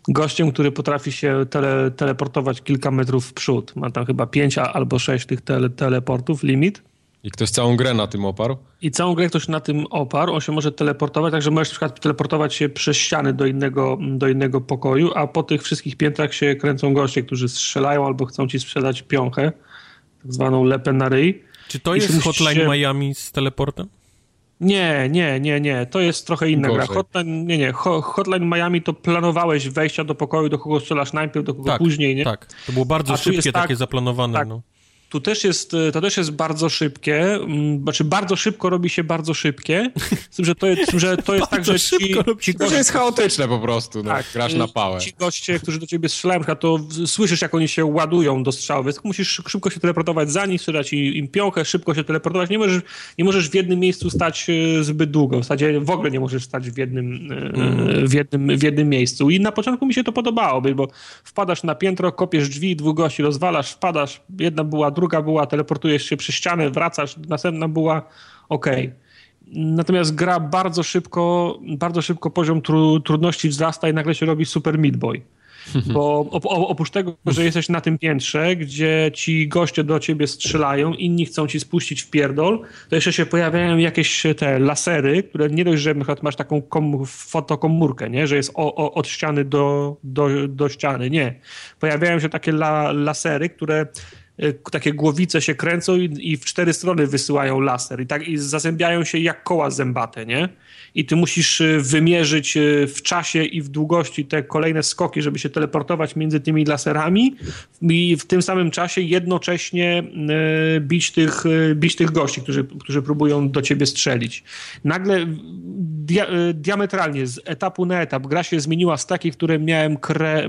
Gościem, który potrafi się tele, teleportować kilka metrów w przód. Ma tam chyba pięć albo sześć tych tele, teleportów, limit. I ktoś całą grę na tym oparł? I całą grę ktoś na tym oparł. On się może teleportować, także możesz na przykład teleportować się przez ściany do innego, do innego pokoju, a po tych wszystkich piętrach się kręcą goście, którzy strzelają albo chcą ci sprzedać piąchę, tak zwaną lepę na ryj. Czy to jest Hotline się... Miami z teleportem? Nie, nie, nie, nie. To jest trochę inna Gorzej. gra. Hotline, nie, nie. Hotline Miami to planowałeś wejścia do pokoju, do kogo strzelasz najpierw, do kogo tak, później, nie? Tak, to było bardzo szybkie, takie tak, zaplanowane. Tak, no tu też jest, e, to też jest bardzo szybkie, mm, znaczy bardzo szybko robi się bardzo szybkie, z tym, że to jest, że to jest (laughs) tak, że ci, ci goście... To jest chaotyczne po prostu, no, tak, grasz na pałę. Ci goście, którzy do ciebie strzelają, to słyszysz, jak oni się ładują do strzału, więc musisz szybko się teleportować za nich, sprzedać im piąchę, szybko się teleportować. Nie możesz, nie możesz w jednym miejscu stać e, zbyt długo, w zasadzie w ogóle nie możesz stać w jednym, mm. w jednym, w jednym miejscu. I na początku mi się to podobało, bo wpadasz na piętro, kopiesz drzwi, dwóch gości rozwalasz, wpadasz, jedna była druga była, teleportujesz się przez ścianę, wracasz, następna była ok. Natomiast gra bardzo szybko, bardzo szybko poziom tru, trudności wzrasta i nagle się robi super Meat Boy. (laughs) Bo oprócz tego, że jesteś na tym piętrze, gdzie ci goście do ciebie strzelają, inni chcą ci spuścić w pierdol, to jeszcze się pojawiają jakieś te lasery, które nie dość, że na masz taką kom, fotokomórkę, nie? że jest o, o, od ściany do, do, do ściany. Nie. Pojawiają się takie la, lasery, które takie głowice się kręcą i, i, w cztery strony wysyłają laser i tak i zazębiają się jak koła zębate, nie? I ty musisz y, wymierzyć y, w czasie i w długości te kolejne skoki, żeby się teleportować między tymi laserami i w tym samym czasie jednocześnie bić tych, bić tych gości, którzy, którzy próbują do ciebie strzelić. Nagle dia diametralnie z etapu na etap gra się zmieniła z takiej, w której miałem,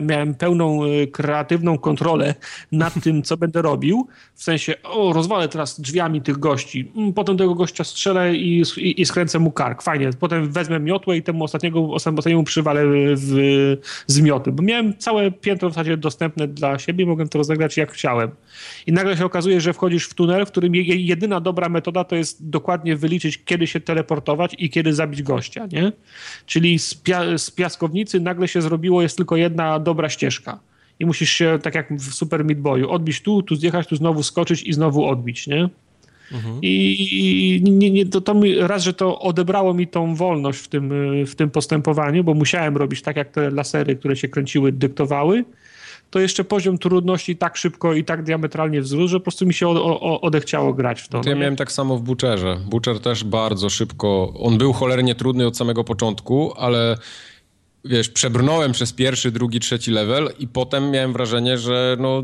miałem pełną kreatywną kontrolę nad tym, co będę robił. Robił, w sensie, o, rozwalę teraz drzwiami tych gości, mm, potem tego gościa strzelę i, i, i skręcę mu kark, fajnie, potem wezmę miotłę i temu ostatniego, ostatniemu przywalę w, z mioty, bo miałem całe piętro w zasadzie dostępne dla siebie, mogłem to rozegrać jak chciałem. I nagle się okazuje, że wchodzisz w tunel, w którym jedyna dobra metoda to jest dokładnie wyliczyć, kiedy się teleportować i kiedy zabić gościa, nie? Czyli z, pia z piaskownicy nagle się zrobiło, jest tylko jedna dobra ścieżka i musisz się, tak jak w Super Meat Boyu, odbić tu, tu zjechać, tu znowu skoczyć i znowu odbić, nie? Mhm. I, i nie, nie, to, to mi, raz, że to odebrało mi tą wolność w tym, w tym postępowaniu, bo musiałem robić tak, jak te lasery, które się kręciły, dyktowały, to jeszcze poziom trudności tak szybko i tak diametralnie wzrósł, że po prostu mi się o, o, odechciało grać w to. to ja no miałem tak samo w Butcherze. Butcher też bardzo szybko, on był cholernie trudny od samego początku, ale wiesz, przebrnąłem przez pierwszy, drugi, trzeci level i potem miałem wrażenie, że no,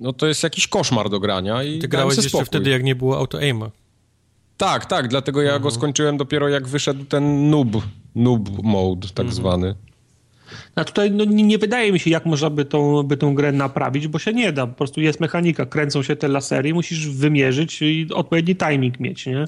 no to jest jakiś koszmar do grania i Ty grałeś jeszcze spokój. wtedy, jak nie było auto-aima. Tak, tak, dlatego ja mhm. go skończyłem dopiero jak wyszedł ten noob, noob mode tak mhm. zwany. A tutaj no, nie, nie, wydaje mi się, jak można by tą, by tą grę naprawić, bo się nie da. Po prostu jest mechanika, kręcą się te lasery i musisz wymierzyć i odpowiedni timing mieć, nie?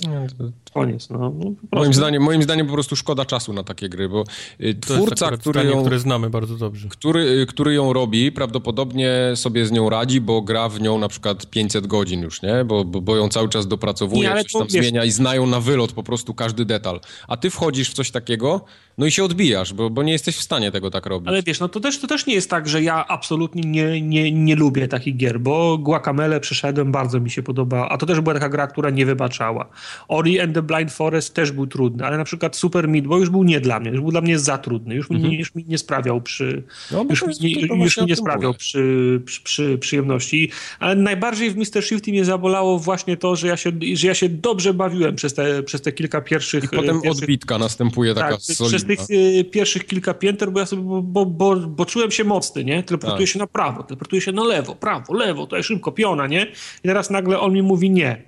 Koniec. No, no moim, zdaniem, moim zdaniem po prostu szkoda czasu na takie gry, bo y, to twórca, który ją, które znamy bardzo dobrze. Który, y, który ją robi, prawdopodobnie sobie z nią radzi, bo gra w nią na przykład 500 godzin już, nie? Bo, bo, bo ją cały czas dopracowuje, nie, coś tam wiesz... zmienia i znają na wylot po prostu każdy detal. A ty wchodzisz w coś takiego, no i się odbijasz, bo, bo nie jesteś w stanie tego tak robić. Ale wiesz, no to też, to też nie jest tak, że ja absolutnie nie, nie, nie lubię takich gier, bo Guacamele przeszedłem, bardzo mi się podoba, a to też była taka gra, która nie wybaczała. Ori and the Blind Forest też był trudny, ale na przykład Super Meat Boy już był nie dla mnie, już był dla mnie za trudny, już, mhm. mi, już mi nie sprawiał przy, no, już, mi, już mi nie sprawiał przy, przy, przy, przyjemności, ale najbardziej w Mr. Shifty mnie zabolało właśnie to, że ja się, że ja się dobrze bawiłem przez te, przez te kilka pierwszych... I potem pierwszych, odbitka następuje taka tak, solidna. Przez tych y, pierwszych kilka pięter, bo ja sobie, bo, bo, bo czułem się mocny, nie? Teleportuję tak. się na prawo, teleportuję się na lewo, prawo, lewo, to jest szybko, piona, nie? I teraz nagle on mi mówi nie.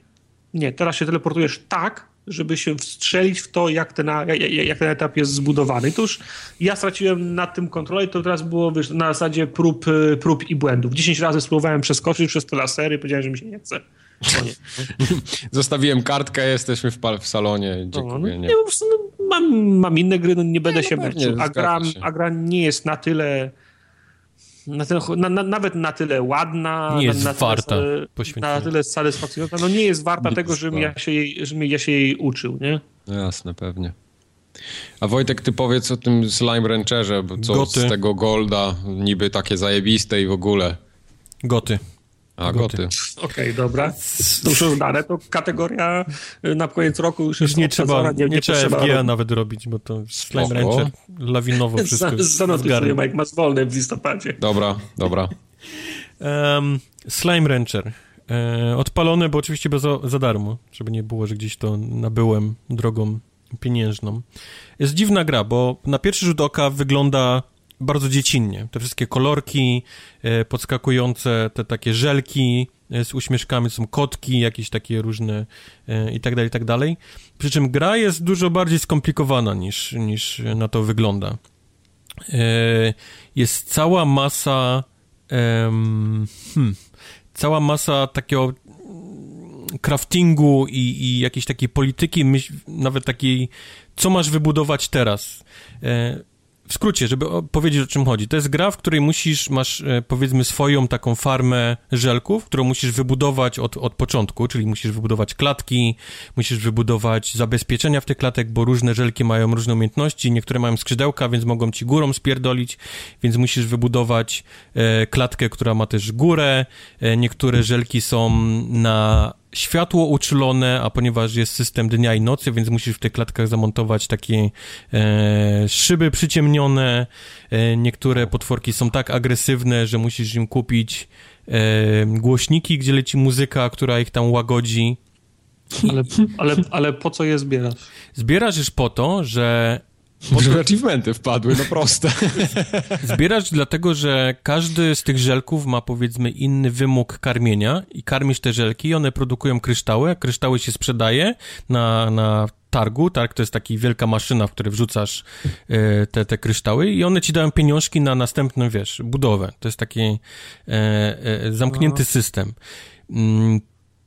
Nie, teraz się teleportujesz tak, żeby się wstrzelić w to, jak ten, jak ten etap jest zbudowany. I to już ja straciłem nad tym kontrolę i to teraz było wiesz, na zasadzie prób, prób i błędów. 10 razy spróbowałem przeskoczyć przez te lasery, powiedziałem, że mi się nie chce. (laughs) Zostawiłem kartkę, jesteśmy w, w salonie. Dziękuję. No, no, nie. Po prostu, no, mam, mam inne gry, no nie będę nie, no się męczył. A gra, a gra nie jest na tyle na tyle, na, na, nawet na tyle ładna, nie jest na, warta na tyle satysfakcjonująca, no nie jest warta nie tego, żebym ja, się jej, żebym ja się jej uczył, nie? No jasne, pewnie. A Wojtek, ty powiedz o tym Slime Rancherze, bo co Goty. z tego Golda niby takie zajebiste i w ogóle. Goty. A, goty. (laughs) Okej, dobra. To już dane, to kategoria y, na koniec roku już, Już nie trzeba, obsadzona, nie, trzeba potrzeba FGA robić. nawet robić, bo to Slime. Rancher lawinowo (laughs) wszystko Za- Zanotuj zgarnie. sobie, Mike, masz wolne w listopadzie. Dobra, dobra. Em, Slime Rancher. E, odpalone, bo oczywiście bez, za darmo, żeby nie było, że gdzieś to nabyłem drogą pieniężną. Jest dziwna gra, bo na pierwszy rzut oka wygląda bardzo dziecinnie. Te wszystkie kolorki, e, podskakujące te takie żelki e, z uśmieszkami, są kotki, jakieś takie różne e, i tak dalej, i tak dalej. Przy czym gra jest dużo bardziej skomplikowana niż, niż na to wygląda. Jest cała masa hmm, cała masa takiego craftingu i, i jakiejś takiej polityki, myśl, nawet takiej, co masz wybudować teraz. W skrócie, żeby powiedzieć o czym chodzi. To jest gra, w której musisz, masz e, powiedzmy swoją taką farmę żelków, którą musisz wybudować od, od początku, czyli musisz wybudować klatki, musisz wybudować zabezpieczenia w tych klatek, bo różne żelki mają różne umiejętności, niektóre mają skrzydełka, więc mogą ci górą spierdolić, więc musisz wybudować e, klatkę, która ma też górę, e, niektóre żelki są na światło uczulone, a ponieważ jest system dnia i nocy, więc musisz w tych klatkach zamontować takie e, szyby przyciemnione. E, niektóre potworki są tak agresywne, że musisz im kupić e, głośniki, gdzie leci muzyka, która ich tam łagodzi. Ale, ale, ale po co je zbierasz? Zbierasz już po to, że Może achievementy wpadły, no proste. (laughs) Zbierasz dlatego, że każdy z tych żelków ma powiedzmy inny wymóg karmienia i karmisz te żelki i one produkują kryształy, a kryształy się sprzedaje na, na targu. Targ to jest taka wielka maszyna, w której wrzucasz e, te, te kryształy i one ci dają pieniążki na następną, wiesz, budowę. To jest taki e, e, zamknięty system. Mm,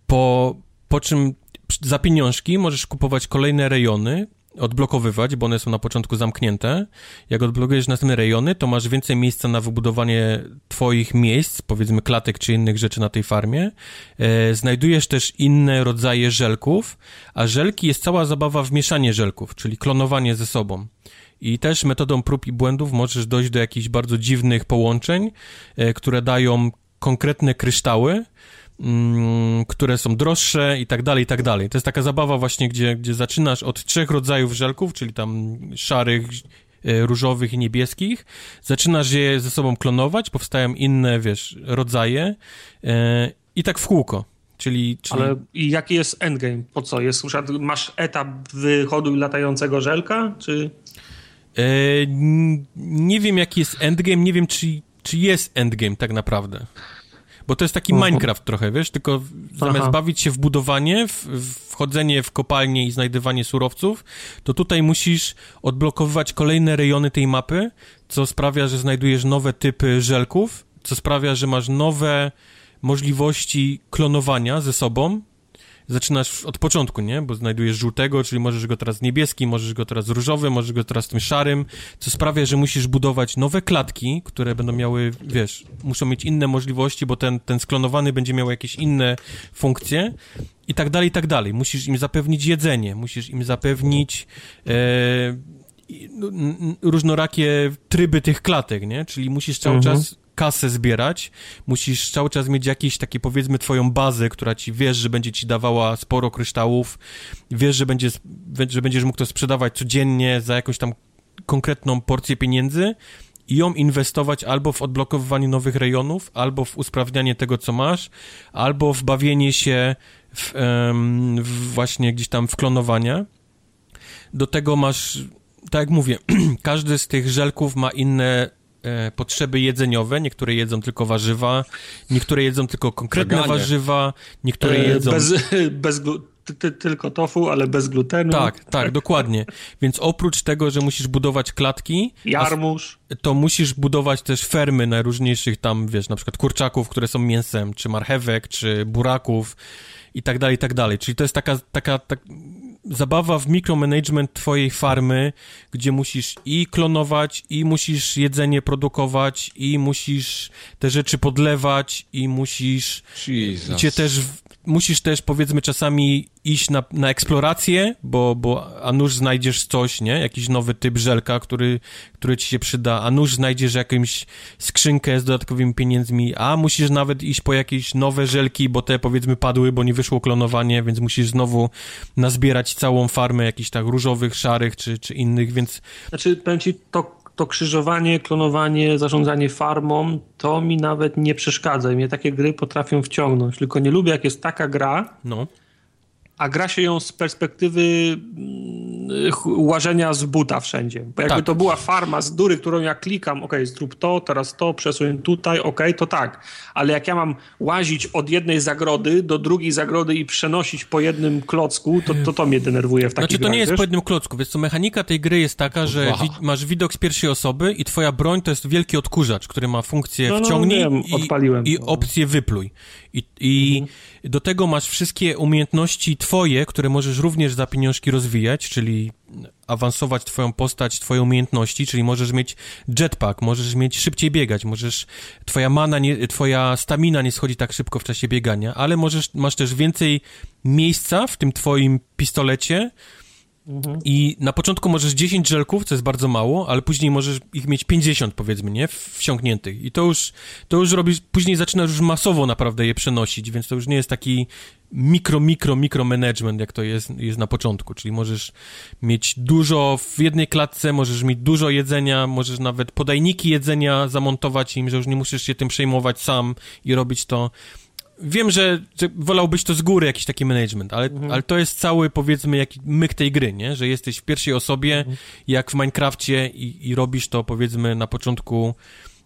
Po, po czym za pieniążki możesz kupować kolejne rejony, odblokowywać, bo one są na początku zamknięte. Jak odblokujesz następne rejony, to masz więcej miejsca na wybudowanie twoich miejsc, powiedzmy klatek czy innych rzeczy na tej farmie. E, znajdujesz też inne rodzaje żelków, a żelki jest cała zabawa w mieszanie żelków, czyli klonowanie ze sobą. I też metodą prób i błędów możesz dojść do jakichś bardzo dziwnych połączeń, e, które dają konkretne kryształy, które są droższe i tak dalej, i tak dalej. To jest taka zabawa właśnie, gdzie, gdzie zaczynasz od trzech rodzajów żelków, czyli tam szarych, e, różowych i niebieskich. Zaczynasz je ze sobą klonować, powstają inne, wiesz, rodzaje e, i tak w kółko. Czyli, czyli Ale jaki jest endgame? Po co? Jest, masz etap wychodu latającego żelka? Czy... e, nie wiem, jaki jest endgame, nie wiem, czy, czy jest endgame tak naprawdę. Bo to jest taki Mhm. Minecraft trochę, wiesz, tylko zamiast Aha. bawić się w budowanie, w, w wchodzenie w kopalnie i znajdywanie surowców, to tutaj musisz odblokowywać kolejne rejony tej mapy, co sprawia, że znajdujesz nowe typy żelków, co sprawia, że masz nowe możliwości klonowania ze sobą. Zaczynasz od początku, nie? Bo znajdujesz żółtego, czyli możesz go teraz niebieski, możesz go teraz różowy, możesz go teraz tym szarym, co sprawia, że musisz budować nowe klatki, które będą miały, wiesz, muszą mieć inne możliwości, bo ten, ten sklonowany będzie miał jakieś inne funkcje i tak dalej, i tak dalej. Musisz im zapewnić jedzenie, musisz im zapewnić e, no, różnorakie tryby tych klatek, nie? Czyli musisz cały Mhm. czas kasę zbierać, musisz cały czas mieć jakieś takie powiedzmy twoją bazę, która ci wiesz, że będzie ci dawała sporo kryształów, wiesz, że, będzie, że będziesz mógł to sprzedawać codziennie za jakąś tam konkretną porcję pieniędzy i ją inwestować albo w odblokowywanie nowych rejonów, albo w usprawnianie tego, co masz, albo w bawienie się w, w właśnie gdzieś tam w klonowanie. Do tego masz, tak jak mówię, (clears throat) każdy z tych żelków ma inne e, potrzeby jedzeniowe. Niektóre jedzą tylko warzywa, niektóre jedzą tylko konkretne Weganie. warzywa, niektóre E, jedzą... Bez, (laughs) bez ty, ty, tylko tofu, ale bez glutenu. Tak, tak, dokładnie. Więc oprócz tego, że musisz budować klatki, Jarmuż. to musisz budować też fermy najróżniejszych tam, wiesz, na przykład kurczaków, które są mięsem, czy marchewek, czy buraków i tak dalej, i tak dalej. Czyli to jest taka, taka, tak, zabawa w mikromanagement twojej farmy, gdzie musisz i klonować, i musisz jedzenie produkować, i musisz te rzeczy podlewać, i musisz Jesus. gdzie też musisz też powiedzmy czasami iść na, na eksplorację, bo, bo a nuż znajdziesz coś, nie? Jakiś nowy typ żelka, który, który ci się przyda, a nuż znajdziesz jakąś skrzynkę z dodatkowymi pieniędzmi, a musisz nawet iść po jakieś nowe żelki, bo te powiedzmy padły, bo nie wyszło klonowanie, więc musisz znowu nazbierać całą farmę jakichś tak różowych, szarych czy, czy innych, więc... Znaczy, powiem ci, to to krzyżowanie, klonowanie, zarządzanie farmą, to mi nawet nie przeszkadza. I mnie takie gry potrafią wciągnąć. Tylko nie lubię, jak jest taka gra, no a gra się ją z perspektywy mm, łażenia z buta wszędzie. Bo jakby tak. to była farma z dury, którą ja klikam, ok, zrób to, teraz to, przesuń tutaj, ok, to tak. Ale jak ja mam łazić od jednej zagrody do drugiej zagrody i przenosić po jednym klocku, to to, to mnie denerwuje w takiej Znaczy to nie jest wiesz? po jednym klocku, więc to mechanika tej gry jest taka, że wow. wi masz widok z pierwszej osoby i twoja broń to jest wielki odkurzacz, który ma funkcję no, no, wciągnij wiem, i, i opcję wypluj. I, i mhm. do tego masz wszystkie umiejętności twoje, które możesz również za pieniążki rozwijać, czyli awansować twoją postać, twoje umiejętności, czyli możesz mieć jetpack, możesz mieć szybciej biegać, możesz, twoja mana, nie, twoja stamina nie schodzi tak szybko w czasie biegania, ale możesz, masz też więcej miejsca w tym twoim pistolecie, Mhm. I na początku możesz 10 żelków, co jest bardzo mało, ale później możesz ich mieć 50, powiedzmy, nie? Wsiąkniętych. I to już, to już robisz, później zaczynasz już masowo naprawdę je przenosić, więc to już nie jest taki mikro, mikro, mikro management, jak to jest, jest na początku. Czyli możesz mieć dużo w jednej klatce, możesz mieć dużo jedzenia, możesz nawet podajniki jedzenia zamontować im, że już nie musisz się tym przejmować sam i robić to wiem, że, że wolałbyś to z góry, jakiś taki management, ale, mhm. ale to jest cały, powiedzmy, jaki myk tej gry, nie? Że jesteś w pierwszej osobie, mhm. jak w Minecrafcie i, i robisz to, powiedzmy, na początku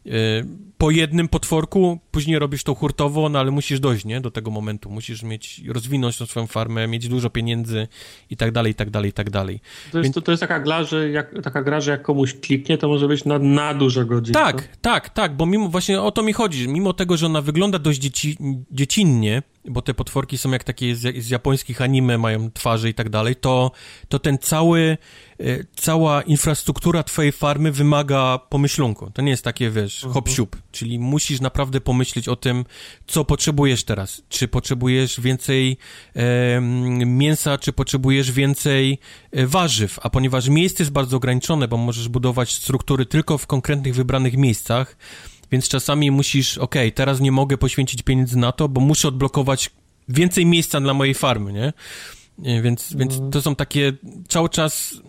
Y, po jednym potworku, później robisz to hurtowo, no ale musisz dojść, nie, do tego momentu, musisz mieć, rozwinąć tą swoją farmę, mieć dużo pieniędzy i tak dalej, i tak dalej, i tak dalej. To jest, Więc... to, to jest taka gra, że jak, taka gra, że jak komuś kliknie, to może być na, na dużo godzin. Tak, to? tak, tak, bo mimo, właśnie o to mi chodzi, mimo tego, że ona wygląda dość dzieci, dziecinnie, bo te potworki są jak takie z, z japońskich anime, mają twarze i tak dalej, to, to ten cały, e, cała infrastruktura twojej farmy wymaga pomyślunku. To nie jest takie, wiesz, mhm. hop siup, czyli musisz naprawdę pomyśleć o tym, co potrzebujesz teraz. Czy potrzebujesz więcej e, mięsa, czy potrzebujesz więcej e, warzyw, a ponieważ miejsce jest bardzo ograniczone, bo możesz budować struktury tylko w konkretnych wybranych miejscach, więc czasami musisz, ok, teraz nie mogę poświęcić pieniędzy na to, bo muszę odblokować więcej miejsca dla mojej farmy, nie? Więc, więc mhm. to są takie cały czas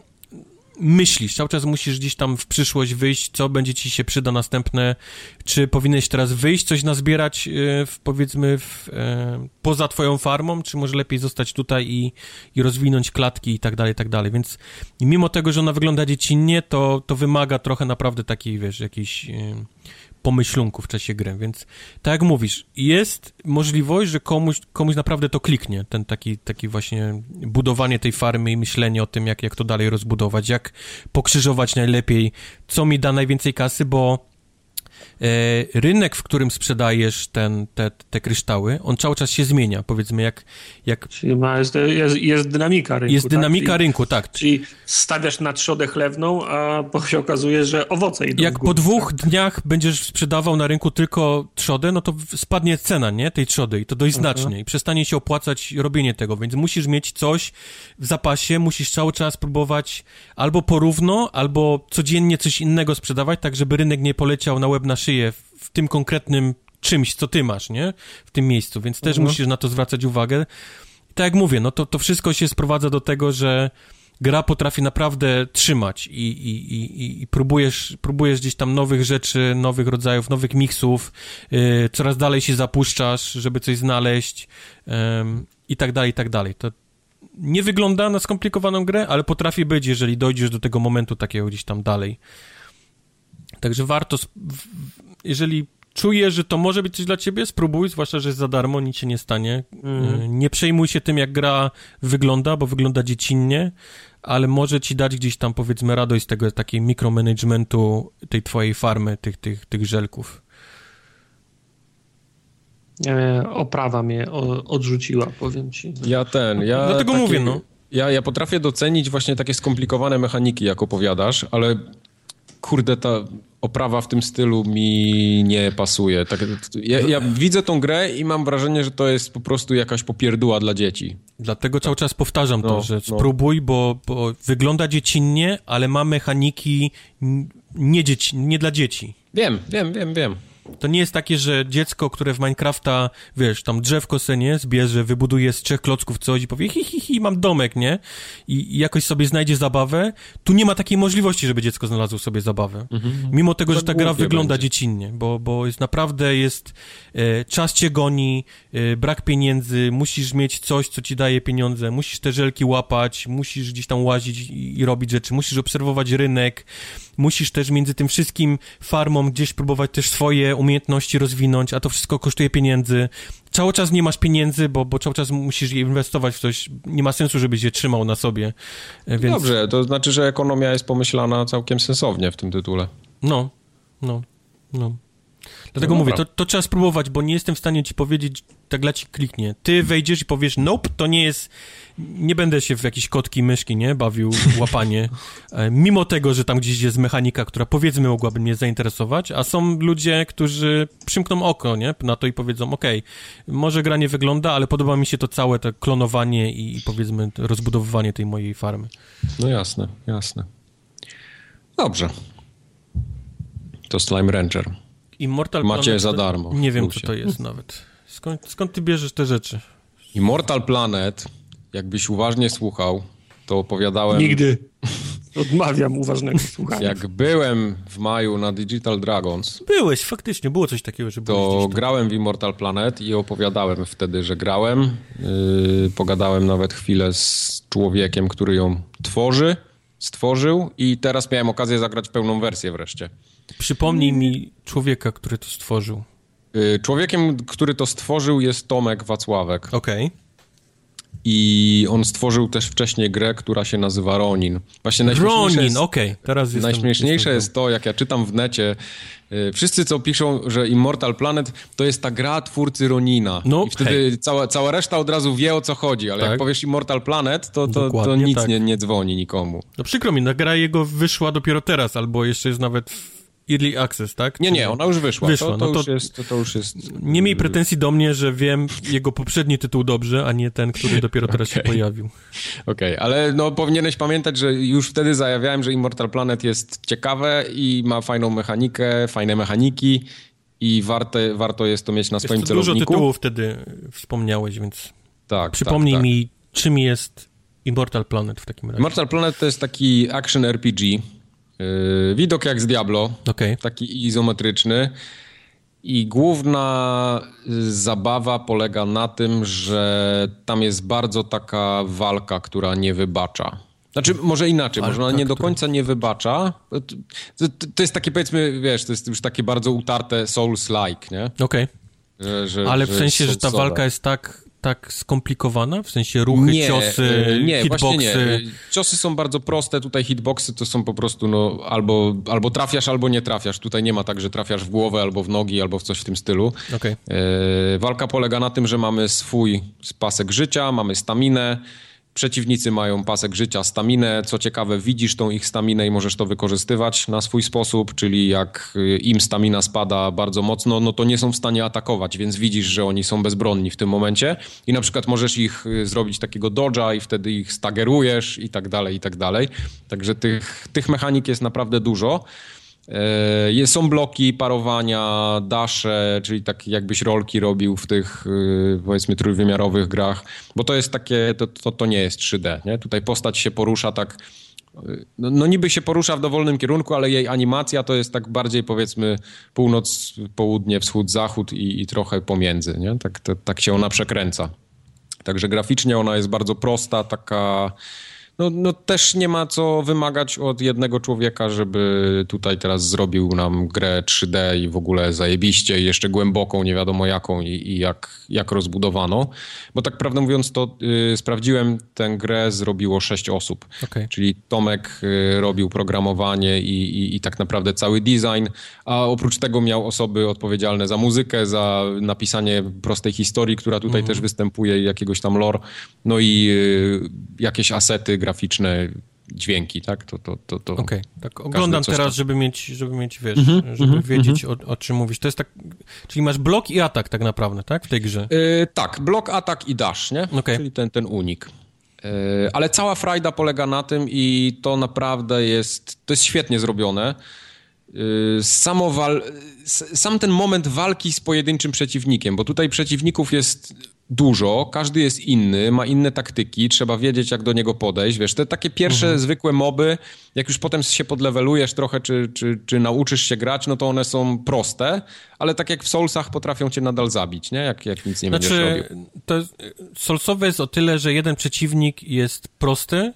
myślisz, cały czas musisz gdzieś tam w przyszłość wyjść, co będzie ci się przyda następne, czy powinieneś teraz wyjść, coś nazbierać, e, w, powiedzmy, w, e, poza twoją farmą, czy może lepiej zostać tutaj i, i rozwinąć klatki i tak dalej, i tak dalej, więc mimo tego, że ona wygląda dziecinnie, to, to wymaga trochę naprawdę takiej, wiesz, jakiejś... E, pomyślunku w czasie gry, więc tak jak mówisz, jest możliwość, że komuś, komuś naprawdę to kliknie, ten taki, taki właśnie budowanie tej farmy i myślenie o tym, jak, jak to dalej rozbudować, jak pokrzyżować najlepiej, co mi da najwięcej kasy, bo rynek, w którym sprzedajesz ten, te, te kryształy, on cały czas się zmienia, powiedzmy, jak... jak... Czyli ma, jest, jest, jest dynamika rynku, Jest dynamika tak? rynku, tak. Czyli stawiasz na trzodę chlewną, a się okazuje, że owoce idą Jak po dwóch tak? dniach będziesz sprzedawał na rynku tylko trzodę, no to spadnie cena, nie, tej trzody i to dość Aha. znacznie i przestanie się opłacać robienie tego, więc musisz mieć coś w zapasie, musisz cały czas próbować albo porówno, albo codziennie coś innego sprzedawać, tak żeby rynek nie poleciał na łeb na szyję w tym konkretnym czymś, co ty masz, nie? W tym miejscu, więc też mhm. musisz na to zwracać uwagę. I tak jak mówię, no to, to wszystko się sprowadza do tego, że gra potrafi naprawdę trzymać i, i, i, i próbujesz, próbujesz gdzieś tam nowych rzeczy, nowych rodzajów, nowych miksów, yy, coraz dalej się zapuszczasz, żeby coś znaleźć yy, i tak dalej, i tak dalej. To nie wygląda na skomplikowaną grę, ale potrafi być, jeżeli dojdziesz do tego momentu takiego gdzieś tam dalej. Także warto, jeżeli czujesz, że to może być coś dla ciebie, spróbuj, zwłaszcza, że jest za darmo, nic się nie stanie. Mm. Nie przejmuj się tym, jak gra wygląda, bo wygląda dziecinnie, ale może ci dać gdzieś tam, powiedzmy, radość z tego takiej mikromanagementu tej twojej farmy, tych, tych, tych żelków. E, oprawa mnie odrzuciła, powiem ci. Ja ten, ja... Dlatego takie, mówię, no. Ja, ja potrafię docenić właśnie takie skomplikowane mechaniki, jak opowiadasz, ale kurde, ta oprawa w tym stylu mi nie pasuje. Tak, ja, ja widzę tą grę i mam wrażenie, że to jest po prostu jakaś popierdła dla dzieci. Dlatego cały czas powtarzam to, no, że no. spróbuj, bo, bo, wygląda dziecinnie, ale ma mechaniki nie, dzieci, nie dla dzieci. Wiem, wiem, wiem, wiem. To nie jest takie, że dziecko, które w Minecrafta, wiesz, tam drzewko senie zbierze, wybuduje z trzech klocków coś i powie hi, hi, hi, mam domek, nie? I, I, jakoś sobie znajdzie zabawę. Tu nie ma takiej możliwości, żeby dziecko znalazło sobie zabawę. Mhm. Mimo tego, że ta gra wygląda będzie. dziecinnie, bo, bo jest naprawdę, jest, e, czas cię goni, e, brak pieniędzy, musisz mieć coś, co ci daje pieniądze, musisz te żelki łapać, musisz gdzieś tam łazić i, i robić rzeczy, musisz obserwować rynek, musisz też między tym wszystkim farmom gdzieś próbować też swoje umiejętności rozwinąć, a to wszystko kosztuje pieniędzy. Cały czas nie masz pieniędzy, bo, bo cały czas musisz je inwestować w coś. Nie ma sensu, żebyś je trzymał na sobie. E, więc... Dobrze, to znaczy, że ekonomia jest pomyślana całkiem sensownie w tym tytule. No, no, no. Dlatego no mówię, to, to, trzeba spróbować, bo nie jestem w stanie ci powiedzieć, tak dla ci kliknie. Ty wejdziesz i powiesz, nope, to nie jest, nie będę się w jakieś kotki, myszki, nie, bawił łapanie, (laughs) e, mimo tego, że tam gdzieś jest mechanika, która powiedzmy mogłaby mnie zainteresować, a są ludzie, którzy przymkną oko, nie, na to i powiedzą, okej, okay, może gra nie wygląda, ale podoba mi się to całe to klonowanie i, i powiedzmy rozbudowywanie tej mojej farmy. No jasne, jasne. Dobrze. To Slime Ranger. Immortal Macie Planet, za darmo. Nie wiem, co to jest nawet. Skąd, skąd ty bierzesz te rzeczy? Immortal Planet, jakbyś uważnie słuchał, to opowiadałem... Nigdy. Odmawiam uważnego słuchania. Jak byłem w maju na Digital Dragons... Byłeś, faktycznie, było coś takiego, że To grałem w Immortal Planet i opowiadałem wtedy, że grałem. Yy, pogadałem nawet chwilę z człowiekiem, który ją tworzy, stworzył i teraz miałem okazję zagrać pełną wersję wreszcie. Przypomnij mi człowieka, który to stworzył. Y, człowiekiem, który to stworzył jest Tomek Wacławek. Okej. Okay. I on stworzył też wcześniej grę, która się nazywa Ronin. Właśnie Ronin, okej. Okay. Teraz jestem, Najśmieszniejsze jestem jest to, jak ja czytam w necie, y, wszyscy co piszą, że Immortal Planet to jest ta gra twórcy Ronina. No, I wtedy hej. cała, cała reszta od razu wie o co chodzi, ale tak. jak powiesz Immortal Planet, to, to, to nic tak. nie, nie dzwoni nikomu. No przykro mi, na gra jego wyszła dopiero teraz, albo jeszcze jest nawet Early Access, tak? Nie, nie, ona już wyszła. wyszła. To, to, no to, już jest, to, to już jest... Nie miej pretensji do mnie, że wiem jego poprzedni tytuł dobrze, a nie ten, który dopiero teraz okay. się (laughs) pojawił. Okej, okay, ale no powinieneś pamiętać, że już wtedy zajawiałem, że Immortal Planet jest ciekawe i ma fajną mechanikę, fajne mechaniki i warte, warto jest to mieć na swoim celowniku. Dużo tytułów wtedy wspomniałeś, więc tak, przypomnij tak, tak. mi, czym jest Immortal Planet w takim razie. Immortal Planet to jest taki action RPG, widok jak z Diablo, okay. taki izometryczny. I główna zabawa polega na tym, że tam jest bardzo taka walka, która nie wybacza. Znaczy, może inaczej, może ona nie do końca nie wybacza. To, to, jest takie, powiedzmy, wiesz, to jest już takie bardzo utarte Souls-like, nie? Okej. Okay. Ale w sensie, że ta walka jest tak tak skomplikowana? W sensie ruchy, nie, ciosy, e, nie, hitboxy? Nie. E, ciosy są bardzo proste, tutaj hitboxy to są po prostu no, albo, albo trafiasz, albo nie trafiasz. Tutaj nie ma tak, że trafiasz w głowę, albo w nogi, albo w coś w tym stylu. Okay. E, walka polega na tym, że mamy swój pasek życia, mamy staminę, Przeciwnicy mają pasek życia, staminę. Co ciekawe, widzisz tą ich staminę i możesz to wykorzystywać na swój sposób, czyli jak y, im stamina spada bardzo mocno, no to nie są w stanie atakować, więc widzisz, że oni są bezbronni w tym momencie i na przykład możesz ich y, zrobić takiego dodge'a i wtedy ich stagerujesz i tak dalej, i tak dalej. Także tych, tych mechanik jest naprawdę dużo. E, są bloki parowania, dasze, czyli tak jakbyś rolki robił w tych y, powiedzmy trójwymiarowych grach, bo to jest takie, to, to, to nie jest 3D, nie? Tutaj postać się porusza tak, y, no, no, niby się porusza w dowolnym kierunku, ale jej animacja to jest tak bardziej powiedzmy północ, południe, wschód, zachód i, i trochę pomiędzy, nie? Tak, to, tak się ona przekręca. Także graficznie ona jest bardzo prosta, taka no, no też nie ma co wymagać od jednego człowieka, żeby tutaj teraz zrobił nam grę 3D i w ogóle zajebiście i jeszcze głęboką, nie wiadomo jaką i, i jak, jak rozbudowano. Bo tak prawdę mówiąc to y, sprawdziłem, tę grę zrobiło sześć osób. Okay. Czyli Tomek y, robił programowanie i, i, i, tak naprawdę cały design, a oprócz tego miał osoby odpowiedzialne za muzykę, za napisanie prostej historii, która tutaj mhm. też występuje jakiegoś tam lore, no i y, jakieś asety graficzne, dźwięki, tak? To, to, to, to Okej, tak oglądam teraz, tam- żeby mieć, żeby mieć, wiesz, Mhm, żeby mhm, wiedzieć o, o czym mówisz. To jest tak, czyli masz blok i atak tak naprawdę, tak? W tej grze. Yy, tak, blok, atak i dash, nie? Okej. Czyli ten, ten unik. Yy, ale cała frajda polega na tym i to naprawdę jest, to jest świetnie zrobione. Yy, samo wal, sam ten moment walki z pojedynczym przeciwnikiem, bo tutaj przeciwników jest dużo, każdy jest inny, ma inne taktyki, trzeba wiedzieć jak do niego podejść, wiesz, te takie pierwsze zwykłe moby, jak już potem się podlewelujesz trochę, czy, czy, czy nauczysz się grać, no to one są proste, ale tak jak w Soulsach potrafią cię nadal zabić, nie? Jak, jak nic nie będziesz Znaczy, robił. to jest, solsowe jest o tyle, że jeden przeciwnik jest prosty,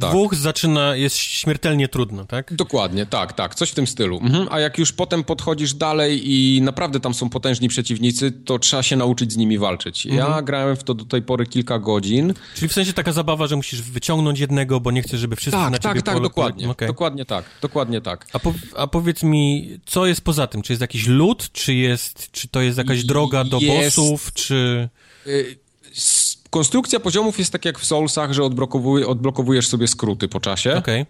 Tak. dwóch zaczyna, jest śmiertelnie trudno, tak? Dokładnie, tak, tak, coś w tym stylu. Mhm. A jak już potem podchodzisz dalej i naprawdę tam są potężni przeciwnicy, to trzeba się nauczyć z nimi walczyć. Ja Mhm. grałem w to do tej pory kilka godzin. Czyli w sensie taka zabawa, że musisz wyciągnąć jednego, bo nie chcesz, żeby wszyscy na Tak, ciebie tak, tak, dokładnie. Okej. Dokładnie tak, dokładnie tak. A, po, a powiedz mi, co jest poza tym? Czy jest jakiś lód, czy jest, czy to jest jakaś droga do Jest- bossów, czy... Y, Konstrukcja poziomów jest tak jak w Soulsach, że odblokowuj, odblokowujesz sobie skróty po czasie Okej.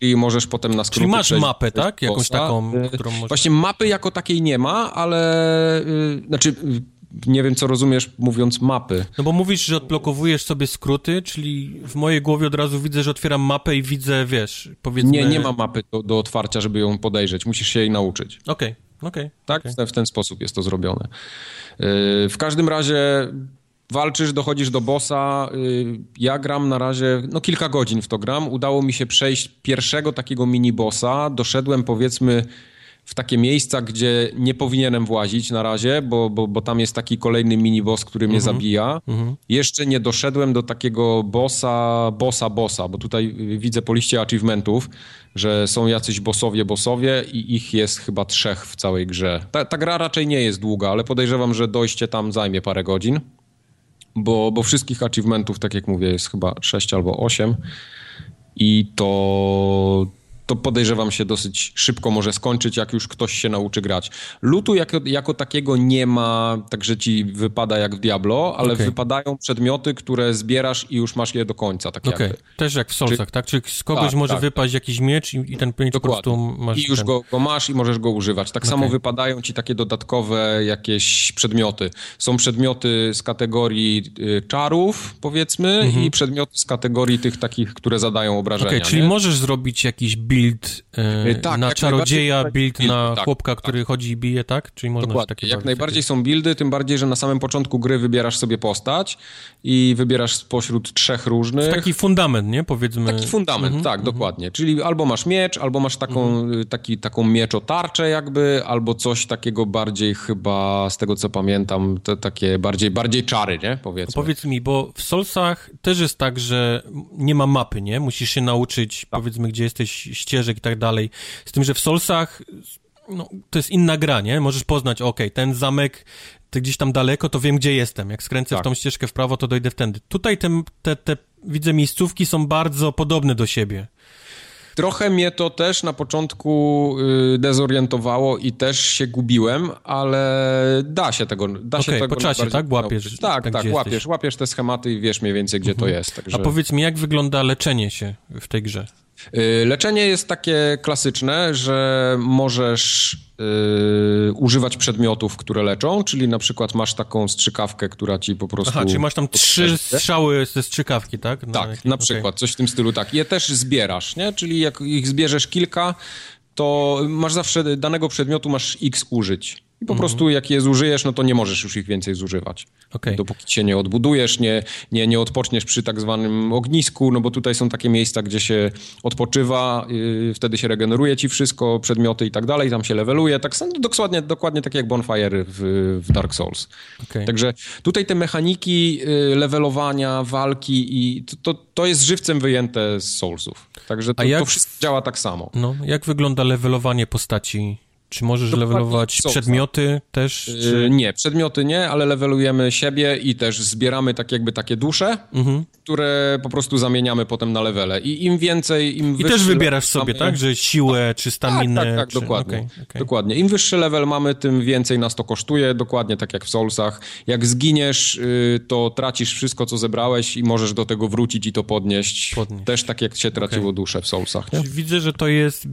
i możesz potem na skróty Czyli masz mapę, tak? Jakąś taką, Y, którą możesz... Właśnie mapy jako takiej nie ma, ale y, znaczy y, nie wiem co rozumiesz mówiąc mapy. No bo mówisz, że odblokowujesz sobie skróty, czyli w mojej głowie od razu widzę, że otwieram mapę i widzę, wiesz, powiedzmy... Nie, nie ma mapy do, do otwarcia, żeby ją podejrzeć. Musisz się jej nauczyć. Okej, okej. Tak? okej. W, ten, w ten sposób jest to zrobione. Yy, w każdym razie walczysz, dochodzisz do bossa. Yy, ja gram na razie, no kilka godzin w to gram. Udało mi się przejść pierwszego takiego mini bossa. Doszedłem powiedzmy w takie miejsca, gdzie nie powinienem włazić na razie, bo, bo, bo tam jest taki kolejny mini boss, który mnie zabija. Jeszcze nie doszedłem do takiego bossa, bossa, bossa, bo tutaj y, widzę po liście achievementów, że są jacyś bossowie, bossowie i ich jest chyba trzech w całej grze. Ta, ta gra raczej nie jest długa, ale podejrzewam, że dojście tam zajmie parę godzin, bo, bo wszystkich achievementów, tak jak mówię, jest chyba sześć albo osiem. I to, to podejrzewam się dosyć szybko może skończyć, jak już ktoś się nauczy grać. Lutu jako, jako takiego nie ma, także ci wypada jak w Diablo, ale Okej. wypadają przedmioty, które zbierasz i już masz je do końca, tak jakby. też jak w Soulsach, tak? Czyli z kogoś Tak, może tak, wypaść jakiś miecz i, i ten miecz po prostu masz I już ten... go, go masz i możesz go używać. Tak samo Okej. wypadają ci takie dodatkowe jakieś przedmioty. Są przedmioty z kategorii y, czarów, powiedzmy, i przedmioty z kategorii tych takich, które zadają obrażenia. Mhm. Okej, czyli nie? możesz zrobić jakiś build e, Y, tak, na czarodzieja, build build, na tak, chłopka, tak. który chodzi i bije, tak? Czyli można Dokładnie. takie Jak najbardziej są buildy, tym bardziej, że na samym początku gry wybierasz sobie postać i wybierasz spośród trzech różnych. Taki fundament, nie? Powiedzmy. Taki fundament, tak, dokładnie. Czyli albo masz miecz, albo masz taką, y, taki, taką mieczotarczę jakby, albo coś takiego bardziej chyba, z tego co pamiętam, te takie bardziej, bardziej czary, nie? Powiedzmy. Powiedz mi, bo w Soulsach też jest tak, że nie ma mapy, nie? Musisz się nauczyć, Tak. powiedzmy, gdzie jesteś, ścieżek i tak dalej. Z tym, że w Soulsach no, to jest inna gra, nie? Możesz poznać, okej, ten zamek gdzieś tam daleko, to wiem, gdzie jestem. Jak skręcę w Tak. tą ścieżkę w prawo, to dojdę wtedy. Tutaj te, te, te, widzę, miejscówki są bardzo podobne do siebie. Trochę mnie to też na początku y, dezorientowało i też się gubiłem, ale da się tego, da się Okej, tego po czasie, tak? Łapiesz. Tak, tak, tak, łapiesz, jesteś. Mhm. łapiesz te schematy i wiesz mniej więcej, gdzie to jest. Także... A powiedz mi, jak wygląda leczenie się w tej grze? Y, Leczenie jest takie klasyczne, że możesz y, używać przedmiotów, które leczą, czyli na przykład masz taką strzykawkę, która ci po prostu... Aha, czyli masz tam trzy strzały ze strzykawki, tak? Tak, jakiś- na przykład, coś w tym stylu, tak. Je też zbierasz, nie? Czyli jak ich zbierzesz kilka, to masz zawsze danego przedmiotu, masz x użyć. I po prostu jak je zużyjesz, no to nie możesz już ich więcej zużywać. Okej. Dopóki się nie odbudujesz, nie, nie, nie odpoczniesz przy tak zwanym ognisku, no bo tutaj są takie miejsca, gdzie się odpoczywa, yy, wtedy się regeneruje ci wszystko, przedmioty i tak dalej, tam się leveluje, tak samo dokładnie, dokładnie tak jak Bonfire w, w Dark Souls. Okej. Także tutaj te mechaniki y, levelowania, walki i to, to, to jest żywcem wyjęte z Soulsów. Także to, A jak- to wszystko działa tak samo. No, jak wygląda levelowanie postaci? Czy możesz Dokładnie, levelować przedmioty też? Yy, Czy... Nie, przedmioty nie, ale levelujemy siebie i też zbieramy tak jakby takie dusze, Mhm. które po prostu zamieniamy potem na levele. I im więcej, im I wyższy też wybierasz level sobie, mamy- tak? Że siłę, czy staminę? Tak, tak, tak, czy... dokładnie. okej, okej. dokładnie. Im wyższy level mamy, tym więcej nas to kosztuje, dokładnie tak jak w Soulsach. Jak zginiesz, y, to tracisz wszystko, co zebrałeś i możesz do tego wrócić i to podnieść. Podnieść. Też tak jak się traciło duszę w Soulsach. Nie? Czyli Widzę, że to jest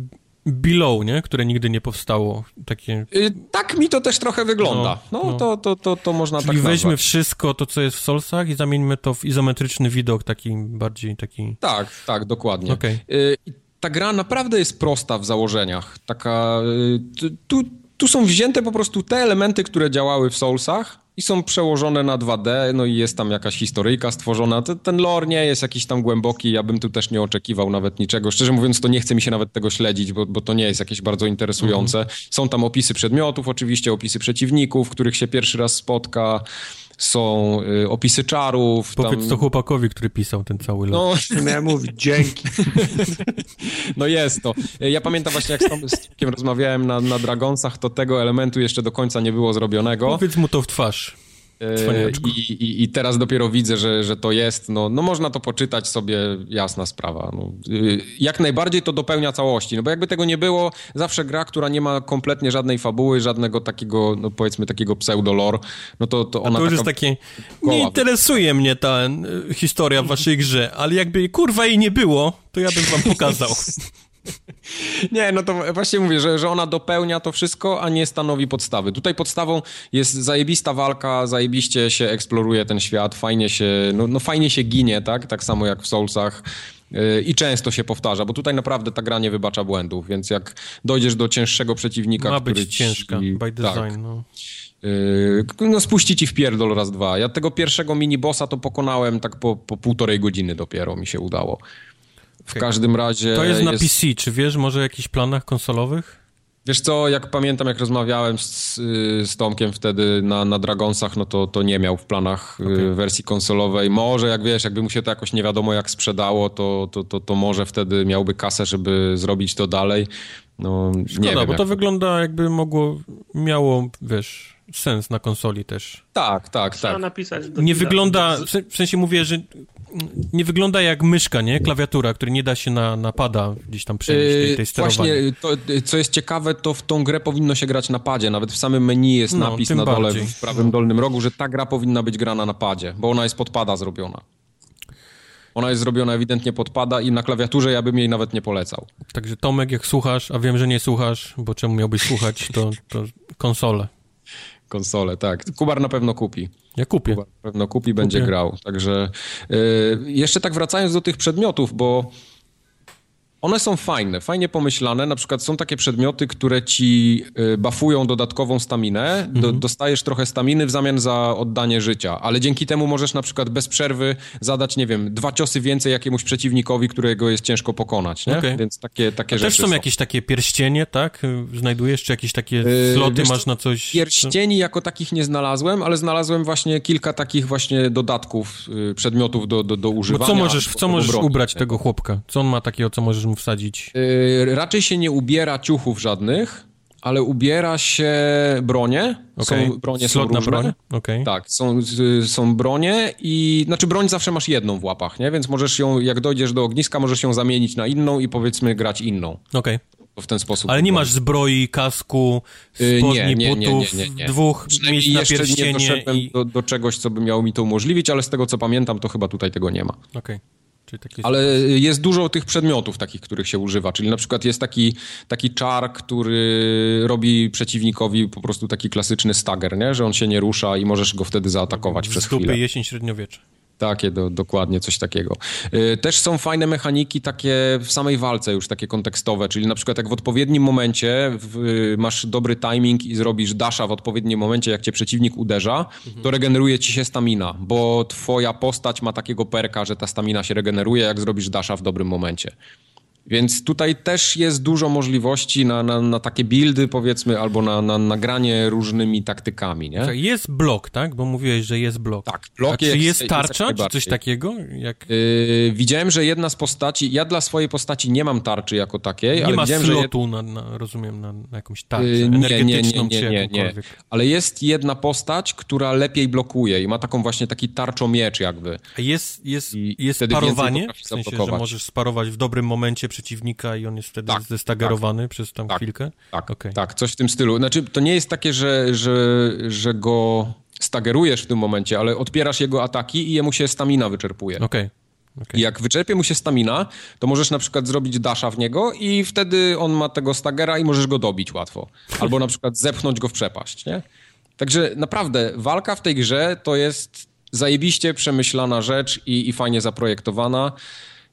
Below, nie? Które nigdy nie powstało. Takie... Y, Tak mi to też trochę wygląda. No, No, no. To, to, to, to można Czyli tak weźmy nazwać. wszystko to, co jest w Soulsach i zamieńmy to w izometryczny widok, taki bardziej taki... Tak, tak, dokładnie. Okej. Y, i Ta gra naprawdę jest prosta w założeniach. Taka. y, tu- Tu, tu są wzięte po prostu te elementy, które działały w Soulsach i są przełożone na 2D, no i jest tam jakaś historyjka stworzona. Te- Ten lore nie jest jakiś tam głęboki, ja bym tu też nie oczekiwał nawet niczego. Szczerze mówiąc, to nie chce mi się nawet tego śledzić, bo, bo to nie jest jakieś bardzo interesujące. Są tam opisy przedmiotów, oczywiście opisy przeciwników, których się pierwszy raz spotka. Są y, opisy czarów. Powiedz tam... to chłopakowi, który pisał ten cały lot. No, Miałem mówić, dzięki. (laughs) No jest to. Ja pamiętam właśnie, jak z Tom- z Tomkiem rozmawiałem na, na Dragonsach, to tego elementu jeszcze do końca nie było zrobionego. Powiedz mu to w twarz. E. I, i, I teraz dopiero widzę, że, że to jest. No, no można to poczytać sobie, jasna sprawa. No, y, jak najbardziej to dopełnia całości. No bo jakby tego nie było, zawsze gra, która nie ma kompletnie żadnej fabuły, żadnego takiego, no powiedzmy takiego pseudo-lore, no to, to A ona to już jest takie, nie interesuje mnie ta y, historia w waszej grze, ale jakby kurwa jej nie było, to ja bym wam pokazał. (laughs) (laughs) Nie, no to właśnie mówię, że, że ona dopełnia to wszystko, a nie stanowi podstawy. Tutaj podstawą jest zajebista walka, zajebiście się eksploruje ten świat, fajnie się, no, no fajnie się ginie, tak? Tak samo jak w Soulsach. Yy, I często się powtarza, bo tutaj naprawdę ta gra nie wybacza błędów, więc jak dojdziesz do cięższego przeciwnika, Ma który być ci, ciężka, by tak, design, no. Yy, no spuści ci w pierdol raz, dwa. Ja tego pierwszego mini-bossa to pokonałem tak po, po półtorej godziny dopiero mi się udało. W każdym razie... To jest na PC, czy wiesz może o jakichś planach konsolowych? Wiesz co, jak pamiętam, jak rozmawiałem z, z Tomkiem wtedy na, na Dragonsach, no to, to nie miał w planach y, wersji konsolowej. Może, jak wiesz, jakby mu się to jakoś nie wiadomo jak sprzedało, to, to, to, to może wtedy miałby kasę, żeby zrobić to dalej. No, nie Szkoda, wiem. bo to wygląda jakby mogło, miało, wiesz, sens na konsoli też. Tak, tak, Trzeba tak. napisać do Nie wygląda, w sensie mówię, że nie wygląda jak myszka, nie? Klawiatura, który nie da się na, na pada gdzieś tam przenieść tej, tej Yy, sterowania. Właśnie, to, co jest ciekawe, to w tą grę powinno się grać na padzie. Nawet w samym menu jest No, napis na dole, bardziej. w prawym dolnym rogu, że ta gra powinna być grana na padzie, bo ona jest pod pada zrobiona. Ona jest zrobiona ewidentnie pod pada i na klawiaturze ja bym jej nawet nie polecał. Także Tomek, jak słuchasz, a wiem, że nie słuchasz, bo czemu miałbyś słuchać, to, to konsolę. Konsolę, tak. Kubar na pewno kupi. Ja kupię. Na pewno kupi, będzie Kupię. grał. Także y, jeszcze tak wracając do tych przedmiotów, bo one są fajne, fajnie pomyślane. Na przykład są takie przedmioty, które ci y, buffują dodatkową staminę. Do, dostajesz trochę staminy w zamian za oddanie życia, ale dzięki temu możesz na przykład bez przerwy zadać, nie wiem, dwa ciosy więcej jakiemuś przeciwnikowi, którego jest ciężko pokonać, nie? Okej. Więc takie, takie A rzeczy też są jakieś takie pierścienie, tak? Znajdujesz, czy jakieś takie Yy, sloty wiesz masz na coś? Pierścieni jako takich nie znalazłem, ale znalazłem właśnie kilka takich właśnie dodatków, y, przedmiotów do, do, do Bo używania. co możesz, w co możesz ubrać tego chłopka? Co on ma takiego, co możesz mu wsadzić? Y, Raczej się nie ubiera ciuchów żadnych, ale ubiera się bronie. Okej. Są bronie Slot są różne. broń? Okej. Tak, są, y, są bronie i znaczy broń zawsze masz jedną w łapach, nie? Więc możesz ją, jak dojdziesz do ogniska, możesz ją zamienić na inną i powiedzmy grać inną. Okej. To w ten sposób. Ale nie masz zbroi, kasku, Y, spodni, nie, nie, nie, butów, nie, nie, nie. dwóch miejsc na jeszcze nie pierścienie doszedłem i... do, do czegoś, co by miało mi to umożliwić, ale z tego co pamiętam, to chyba tutaj tego nie ma. Okej. Takie... Ale jest dużo tych przedmiotów takich, których się używa, czyli na przykład jest taki, taki czar, który robi przeciwnikowi po prostu taki klasyczny stagger, nie? że on się nie rusza i możesz go wtedy zaatakować przez z chwilę. jesień średniowiecza. Takie, do, dokładnie coś takiego. Y, Też są fajne mechaniki takie w samej walce już, takie kontekstowe, czyli na przykład jak w odpowiednim momencie w, y, masz dobry timing i zrobisz dasha w odpowiednim momencie, jak cię przeciwnik uderza, to regeneruje ci się stamina, bo twoja postać ma takiego perka, że ta stamina się regeneruje, jak zrobisz dasha w dobrym momencie. Więc tutaj też jest dużo możliwości na, na, na takie buildy, powiedzmy, albo na, na nagranie różnymi taktykami, nie? Jest blok, tak? Bo mówiłeś, że jest blok. Tak, blok A czy jest- jest jest tarcza, jak czy coś takiego? Jak... Yy, widziałem, że jedna z postaci, ja dla swojej postaci nie mam tarczy jako takiej, Nie ale ma widziałem, że... slotu, na, na, rozumiem, na, na jakąś tarczę Yy, nie, nie, energetyczną nie, czy nie, nie, nie. Ale jest jedna postać, która lepiej blokuje i ma taką właśnie taki tarczomiecz jakby. A Jest, jest, I jest parowanie, w sensie, że możesz sparować w dobrym momencie przeciwnika i on jest wtedy Tak, zestagerowany przez tam tak. chwilkę? Tak, Okej. tak, coś w tym stylu. Znaczy, to nie jest takie, że, że, że go stagerujesz w tym momencie, ale odpierasz jego ataki i jemu się stamina wyczerpuje. Okej. okej. I jak wyczerpie mu się stamina, to możesz na przykład zrobić dasha w niego i wtedy on ma tego stagera i możesz go dobić łatwo. (laughs) Albo na przykład zepchnąć go w przepaść, nie? Także naprawdę walka w tej grze to jest zajebiście przemyślana rzecz i, i fajnie zaprojektowana.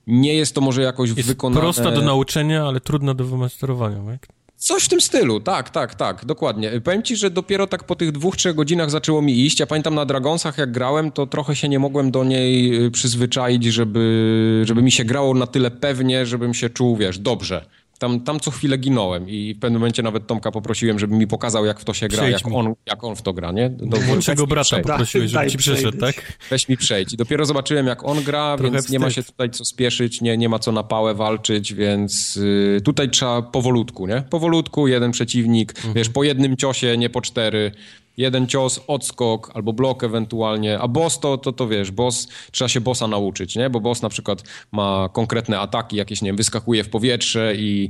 Nie jest to może jakoś Jest wykonane... prosta do nauczenia, ale trudna do wymasterowania, tak? Coś w tym stylu, tak, tak, tak, dokładnie. Powiem ci, że dopiero tak po tych dwóch, trzech godzinach zaczęło mi iść. Ja pamiętam na Dragonsach, jak grałem, to trochę się nie mogłem do niej y, przyzwyczaić, żeby, żeby mi się grało na tyle pewnie, żebym się czuł, wiesz, dobrze. Tam, tam co chwilę ginąłem i w pewnym momencie nawet Tomka poprosiłem, żeby mi pokazał, jak w to się gra, Przejdź jak mi. on, jak on w to gra, nie? Do, Młodszego brata przejdź. poprosiłeś, żeby ci przyszedł, przejść. tak? Weź mi przejdź. I dopiero zobaczyłem, jak on gra, Trochę więc nie ma się tutaj co spieszyć, nie, nie ma co na pałę walczyć, więc y, tutaj trzeba powolutku, nie? Powolutku, jeden przeciwnik, Mhm. wiesz, po jednym ciosie, nie po cztery. Jeden cios, odskok albo blok ewentualnie, a boss to, to, to wiesz, boss, trzeba się bossa nauczyć, nie? Bo boss na przykład ma konkretne ataki, jakieś, nie wiem, wyskakuje w powietrze i,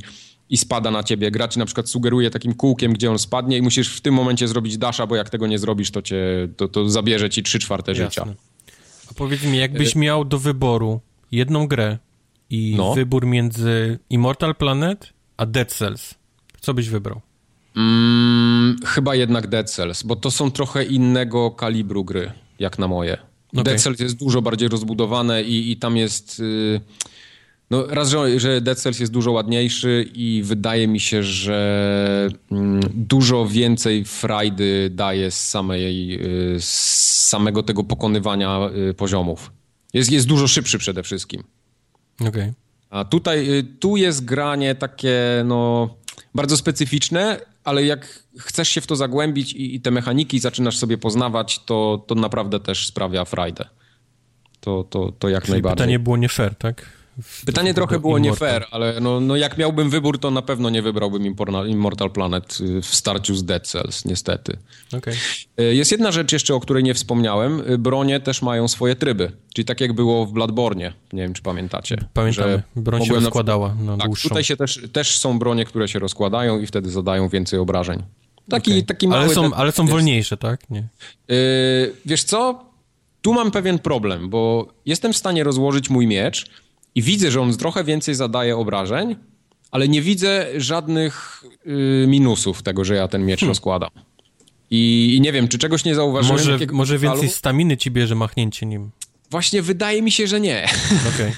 i spada na ciebie. Gra ci na przykład sugeruje takim kółkiem, gdzie on spadnie i musisz w tym momencie zrobić dasha, bo jak tego nie zrobisz, to cię, to, to zabierze ci trzy czwarte życia. A powiedz mi, jakbyś miał do wyboru jedną grę i No. wybór między Immortal Planet a Dead Cells, co byś wybrał? Mm, chyba jednak Dead Cells, bo to są trochę innego kalibru gry, jak na moje. Dead Cells jest dużo bardziej rozbudowane i, i tam jest... y, No raz, że, że Dead Cells jest dużo ładniejszy i wydaje mi się, że mm, dużo więcej frajdy daje z, samej, y, z samego tego pokonywania y, poziomów. Jest, jest dużo szybszy przede wszystkim. Okej. A tutaj, y, tu jest granie takie, no, bardzo specyficzne, ale jak chcesz się w to zagłębić i, i te mechaniki zaczynasz sobie poznawać, to, to naprawdę też sprawia frajdę. To, to, to jak Czyli najbardziej. pytanie było nie fair, tak? Pytanie trochę było nie Immortal. fair, ale no, no jak miałbym wybór, to na pewno nie wybrałbym Immortal- Planet y, w starciu z Dead Cells, niestety. Okej. Y, Jest jedna rzecz jeszcze, o której nie wspomniałem. Y, Bronie też mają swoje tryby, czyli tak jak było w Bloodborne. Nie wiem, czy pamiętacie. Pamiętamy. Broń się mogłem na rozkładała na tak, dłuższą. tutaj się też, też są bronie, które się rozkładają i wtedy zadają więcej obrażeń. Taki, Okej. taki mały... ale, są, ale są wolniejsze, tak? Nie. Yy, wiesz co? Tu mam pewien problem, bo jestem w stanie rozłożyć mój miecz i widzę, że on trochę więcej zadaje obrażeń, ale nie widzę żadnych yy, minusów tego, że ja ten miecz rozkładam. I, I nie wiem, czy czegoś nie zauważyłem. Może, może więcej staminy ci bierze machnięcie nim. Właśnie wydaje mi się, że nie. (laughs) Okej.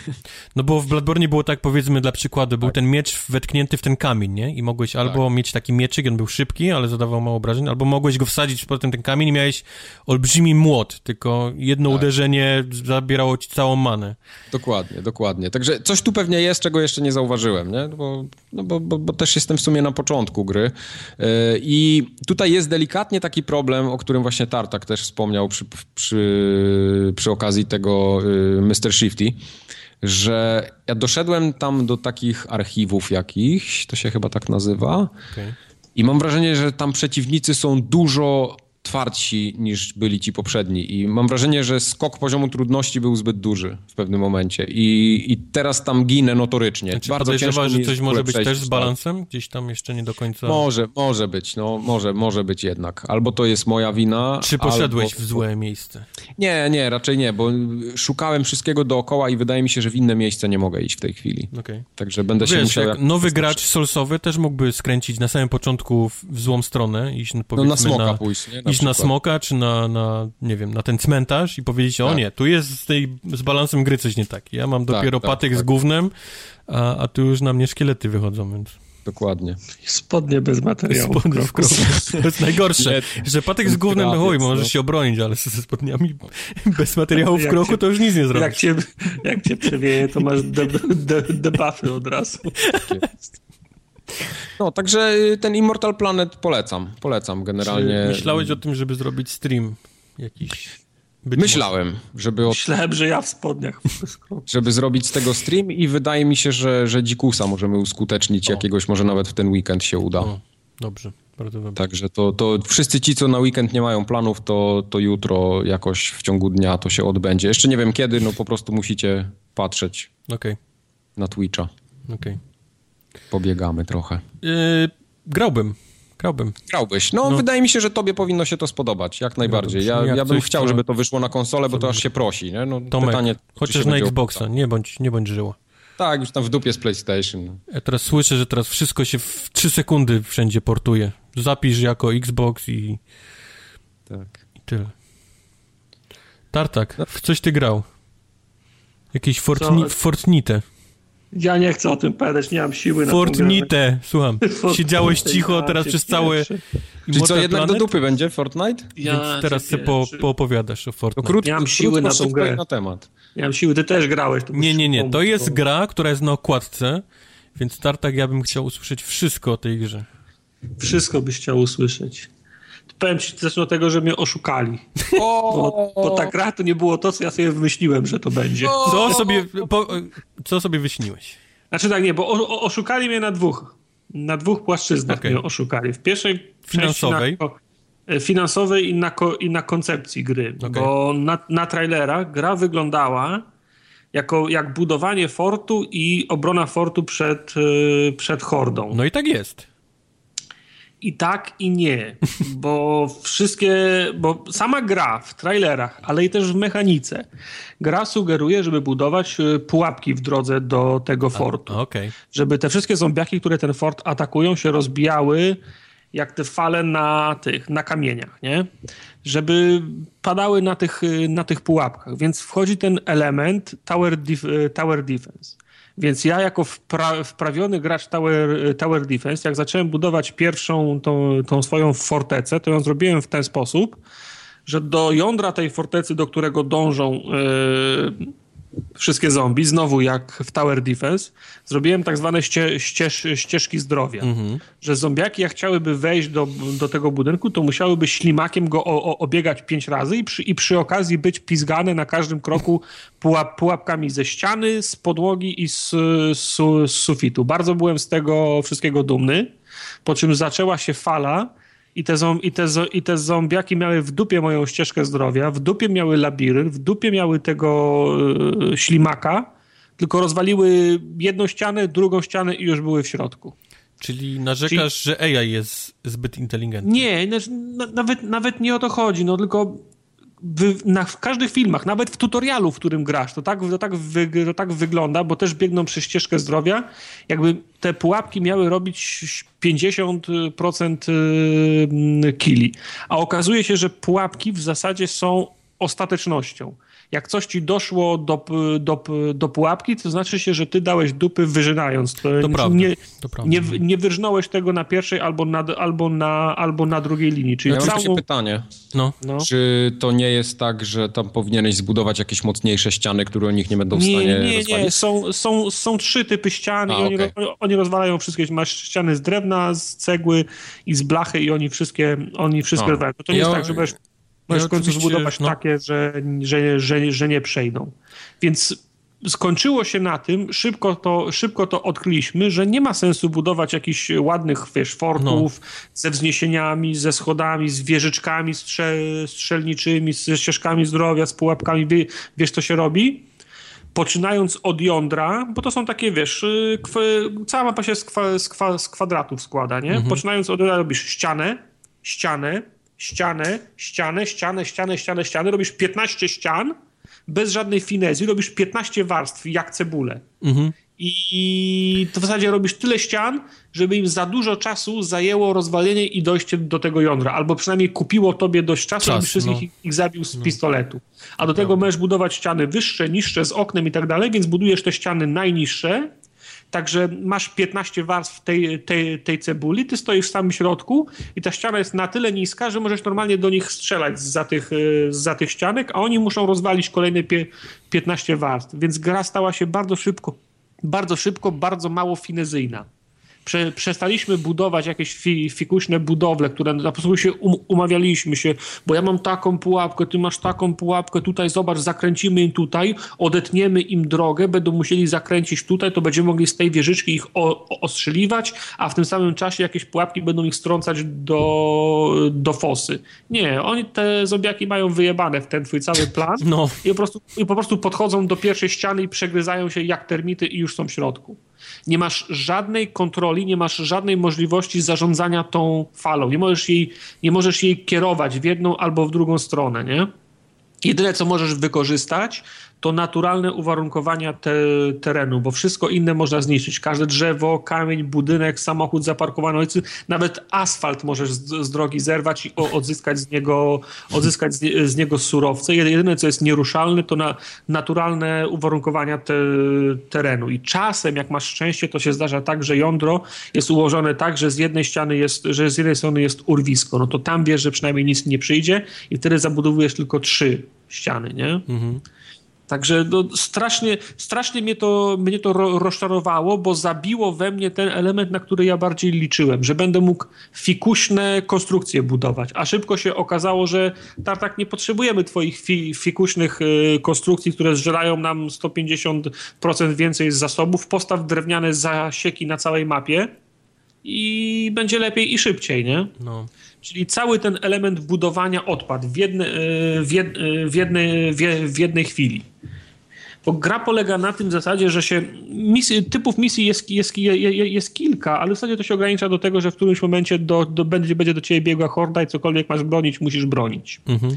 No bo w Bloodborne było tak, powiedzmy, dla przykładu, Tak. był ten miecz wetknięty w ten kamień, nie? I mogłeś albo mieć taki mieczyk, on był szybki, ale zadawał mało obrażeń, albo mogłeś go wsadzić potem ten kamień i miałeś olbrzymi młot, tylko jedno Tak. uderzenie zabierało ci całą manę. Dokładnie, dokładnie. Także coś tu pewnie jest, czego jeszcze nie zauważyłem, nie? Bo, no bo, bo, bo też jestem w sumie na początku gry. Yy, I tutaj jest delikatnie taki problem, o którym właśnie Tartak też wspomniał przy, przy, przy okazji tego yy, Mr. Shifty, że ja doszedłem tam do takich archiwów jakichś, to się chyba tak nazywa, Okej. i mam wrażenie, że tam przeciwnicy są dużo twardsi niż byli ci poprzedni. I mam wrażenie, że skok poziomu trudności był zbyt duży w pewnym momencie. I, i teraz tam ginę notorycznie. Czy Bardzo ciężko że coś może być też z balansem? Gdzieś tam jeszcze nie do końca... Może, może być, no może, może być jednak. Albo to jest moja wina. Czy poszedłeś albo... w złe miejsce? Nie, nie, raczej nie, bo szukałem wszystkiego dookoła i wydaje mi się, że w inne miejsce nie mogę iść w tej chwili. Okej. Także będę się Wiesz, musiał... jak nowy gracz solsowy też mógłby skręcić na samym początku w, w złą stronę, iść no, No powiedzmy na smoka na, pójść, nie? Na smoka, czy na, na, nie wiem, na ten cmentarz i powiedzieć, o Tak. nie, tu jest z, tej, z balansem gry coś nie tak. Ja mam Tak, dopiero tak, patyk z tak. gównem, a, a tu już na mnie szkielety wychodzą, więc... Dokładnie. Spodnie bez materiału. Spodnie w kroku. (laughs) To jest najgorsze, Nie, że Patek z głównym krawiec, chuj, no. możesz się obronić, ale ze spodniami (laughs) bez materiału w Jak kroku cię- to już nic nie Jak zrobisz. cię, jak cię przewieje, to masz de- de- debuffy od razu. No, także y, ten Immortal Planet polecam. Polecam generalnie. Czy myślałeś o tym, żeby zrobić stream jakiś? Być Myślałem, żeby, od, Myślałem, że ja w spodniach (laughs) żeby zrobić z tego stream i wydaje mi się, że, że dzikusa możemy uskutecznić jakiegoś, może nawet w ten weekend się uda. Może. O, dobrze, bardzo dobrze. Także to, to wszyscy ci, co na weekend nie mają planów, to, to jutro jakoś w ciągu dnia to się odbędzie. Jeszcze nie wiem kiedy, no po prostu musicie patrzeć Okej, na Twitcha. okej. Pobiegamy trochę. Yy, grałbym, grałbym. Grałbyś. No, No. wydaje mi się, że tobie powinno się to spodobać, jak najbardziej. Ja, Jak ja bym chciał, to- żeby to wyszło na konsolę, bo to aż się prosi. Nie? No, Tomek, pytanie, chociaż na Xboxa, nie bądź, nie bądź żyła. Tak, już tam w dupie z PlayStation. Ja teraz słyszę, że teraz wszystko się w 3 sekundy wszędzie portuje. Zapisz jako Xbox i, Tak. i tyle. Tartak, w coś ty grał? Jakieś Fortni Co? Fortnite. Ja nie chcę o tym powiedzieć, nie mam siły na. Fortnite, słucham. Fortnite, Siedziałeś cicho ja teraz przez cały. Czyli co, jednak do Planet? dupy będzie Fortnite? Ja Więc teraz sobie po, poopowiadasz o Fortnite. krótko, Nie mam siły krótko, na tą grę. na temat. Nie mam siły, ty też grałeś. To Nie, nie, nie, to jest gra, która jest na okładce, więc Tartak ja bym chciał usłyszeć wszystko o tej grze. Wszystko byś chciał usłyszeć. Powiem ci zacznę od tego, że mnie oszukali. Bo, bo ta gra to nie było to, co ja sobie wymyśliłem, że to będzie. Co sobie, po, co sobie wyśniłeś? Znaczy tak, nie, bo o, o, oszukali mnie na dwóch. Na dwóch płaszczyznach Okej. mnie oszukali. W pierwszej Finansowej. części Na, ko- finansowej i na, i na koncepcji gry. Okej. Bo na, na trailerach gra wyglądała jako jak budowanie fortu i obrona fortu przed, y, przed hordą. No i tak jest. I tak, i nie, bo wszystkie, bo sama gra w trailerach, ale i też w mechanice, gra sugeruje, żeby budować y, pułapki w drodze do tego fortu. Okej. Żeby te wszystkie zombiaki, które ten fort atakują, się rozbijały jak te fale na tych, na kamieniach, nie? Żeby padały na tych, y, na tych pułapkach. Więc wchodzi ten element tower, def, y, tower defense. Więc ja jako wpra wprawiony gracz tower, tower Defense, jak zacząłem budować pierwszą tą, tą swoją fortecę, to ją zrobiłem w ten sposób, że do jądra tej fortecy, do którego dążą yy, wszystkie zombie, znowu jak w Tower Defense, zrobiłem tak zwane ście, ścież, ścieżki zdrowia. Że zombiaki jak chciałyby wejść do, do tego budynku, to musiałyby ślimakiem go o, o, obiegać pięć razy i przy, i przy okazji być pizgane na każdym kroku (laughs) pułap, pułapkami ze ściany, z podłogi i z, z, z sufitu. Bardzo byłem z tego wszystkiego dumny, po czym zaczęła się fala i te, zom, i, te, I te zombiaki miały w dupie moją ścieżkę zdrowia, w dupie miały labirynt, w dupie miały tego e, ślimaka, tylko rozwaliły jedną ścianę, drugą ścianę i już były w środku. Czyli narzekasz, że AI jest zbyt inteligentny. Nie, znaczy, na, nawet, nawet nie o to chodzi, no tylko w, na, w każdych filmach, nawet w tutorialu, w którym grasz, to tak, to, tak wy, to tak wygląda, bo też biegną przez ścieżkę zdrowia, jakby te pułapki miały robić 50% y, kili. A okazuje się, że pułapki w zasadzie są ostatecznością. Jak coś ci doszło do, do, do pułapki, to znaczy się, że ty dałeś dupy wyżynając. To, To prawda, nie, to prawda. nie, nie wyrżnąłeś tego na pierwszej albo na, albo na, albo na drugiej linii. Czyli Ja mam takie całą, pytanie. No. no. Czy to nie jest tak, że tam powinieneś zbudować jakieś mocniejsze ściany, które oni nie będą w Nie, stanie nie, nie, rozwalić? nie. Są, są, są trzy typy ścian A, i oni, ro- oni rozwalają wszystkie. Masz ściany z drewna, z cegły i z blachy i oni wszystkie, oni wszystkie A. rozwalają. To, nie Ja- jest tak, że możesz, możesz w końcu zbudować no. takie, że, że, że, że nie przejdą. Więc skończyło się na tym, szybko to, szybko to odkryliśmy, że nie ma sensu budować jakichś ładnych wiesz, fortów ze wzniesieniami, ze schodami, z wieżyczkami strzel, strzelniczymi, ze ścieżkami zdrowia, z pułapkami. Wie, wiesz, co się robi? poczynając od jądra, bo to są takie, wiesz, y, cała mapa się z, kwa, z, kwa, z kwadratów składa, nie? Poczynając od jądra robisz ścianę, ścianę, ścianę, ścianę, ścianę, ścianę, ścianę, ścianę, robisz 15 ścian, bez żadnej finezji, robisz 15 warstw, jak cebulę. Mhm. I to w zasadzie robisz tyle ścian, żeby im za dużo czasu zajęło rozwalenie i dojście do tego jądra. Albo przynajmniej kupiło tobie dość czasu, Czas, żeby wszystkich no. ich, zabił z pistoletu. A do tego możesz budować ściany wyższe, niższe, z oknem i tak dalej, więc budujesz te ściany najniższe Także masz 15 warstw tej, tej, tej cebuli, ty stoisz w samym środku i ta ściana jest na tyle niska, że możesz normalnie do nich strzelać za tych, za tych ścianek, a oni muszą rozwalić kolejne 15 warstw. Więc gra stała się bardzo szybko, bardzo szybko, bardzo mało finezyjna prze, przestaliśmy budować jakieś fi, fikuśne budowle, które na prostu się um, umawialiśmy się, bo ja mam taką pułapkę, ty masz taką pułapkę, tutaj zobacz, zakręcimy im tutaj, odetniemy im drogę, będą musieli zakręcić tutaj, to będziemy mogli z tej wieżyczki ich o, o, ostrzeliwać, a w tym samym czasie jakieś pułapki będą ich strącać do, do fosy. Nie, oni te zombiaki mają wyjebane w ten twój cały plan no. i, po prostu, i po prostu podchodzą do pierwszej ściany i przegryzają się jak termity i już są w środku nie masz żadnej kontroli, nie masz żadnej możliwości zarządzania tą falą. Nie możesz jej, nie możesz jej kierować w jedną albo w drugą stronę, nie? Jedyne, co możesz wykorzystać, to naturalne uwarunkowania te, terenu, bo wszystko inne można zniszczyć. Każde drzewo, kamień, budynek, samochód zaparkowany, nawet asfalt możesz z, z drogi zerwać i odzyskać z niego, odzyskać z, z, niego surowce. Jedyne, co jest nieruszalne, to na, naturalne uwarunkowania te, terenu. I czasem, jak masz szczęście, to się zdarza tak, że jądro jest ułożone tak, że z jednej ściany jest, że z jednej strony jest urwisko. No to tam wiesz, że przynajmniej nic nie przyjdzie i wtedy zabudowujesz tylko trzy ściany, nie? Mhm. Także no, strasznie, strasznie mnie to, mnie to rozczarowało, bo zabiło we mnie ten element, na który ja bardziej liczyłem, że będę mógł fikuśne konstrukcje budować. A szybko się okazało, że Tartak nie potrzebujemy twoich fi, fikuśnych y, konstrukcji, które zżerają nam 150% więcej z zasobów. Postaw drewniane zasieki na całej mapie i będzie lepiej i szybciej, nie? No. Czyli cały ten element budowania odpadł w, jedne, w, jed, w, jednej, w jednej chwili. Bo gra polega na tym w zasadzie, że się misji, typów misji jest, jest, jest, jest, kilka, ale w zasadzie to się ogranicza do tego, że w którymś momencie do, do, będzie, będzie do ciebie biegła horda i cokolwiek masz bronić, musisz bronić. Mhm.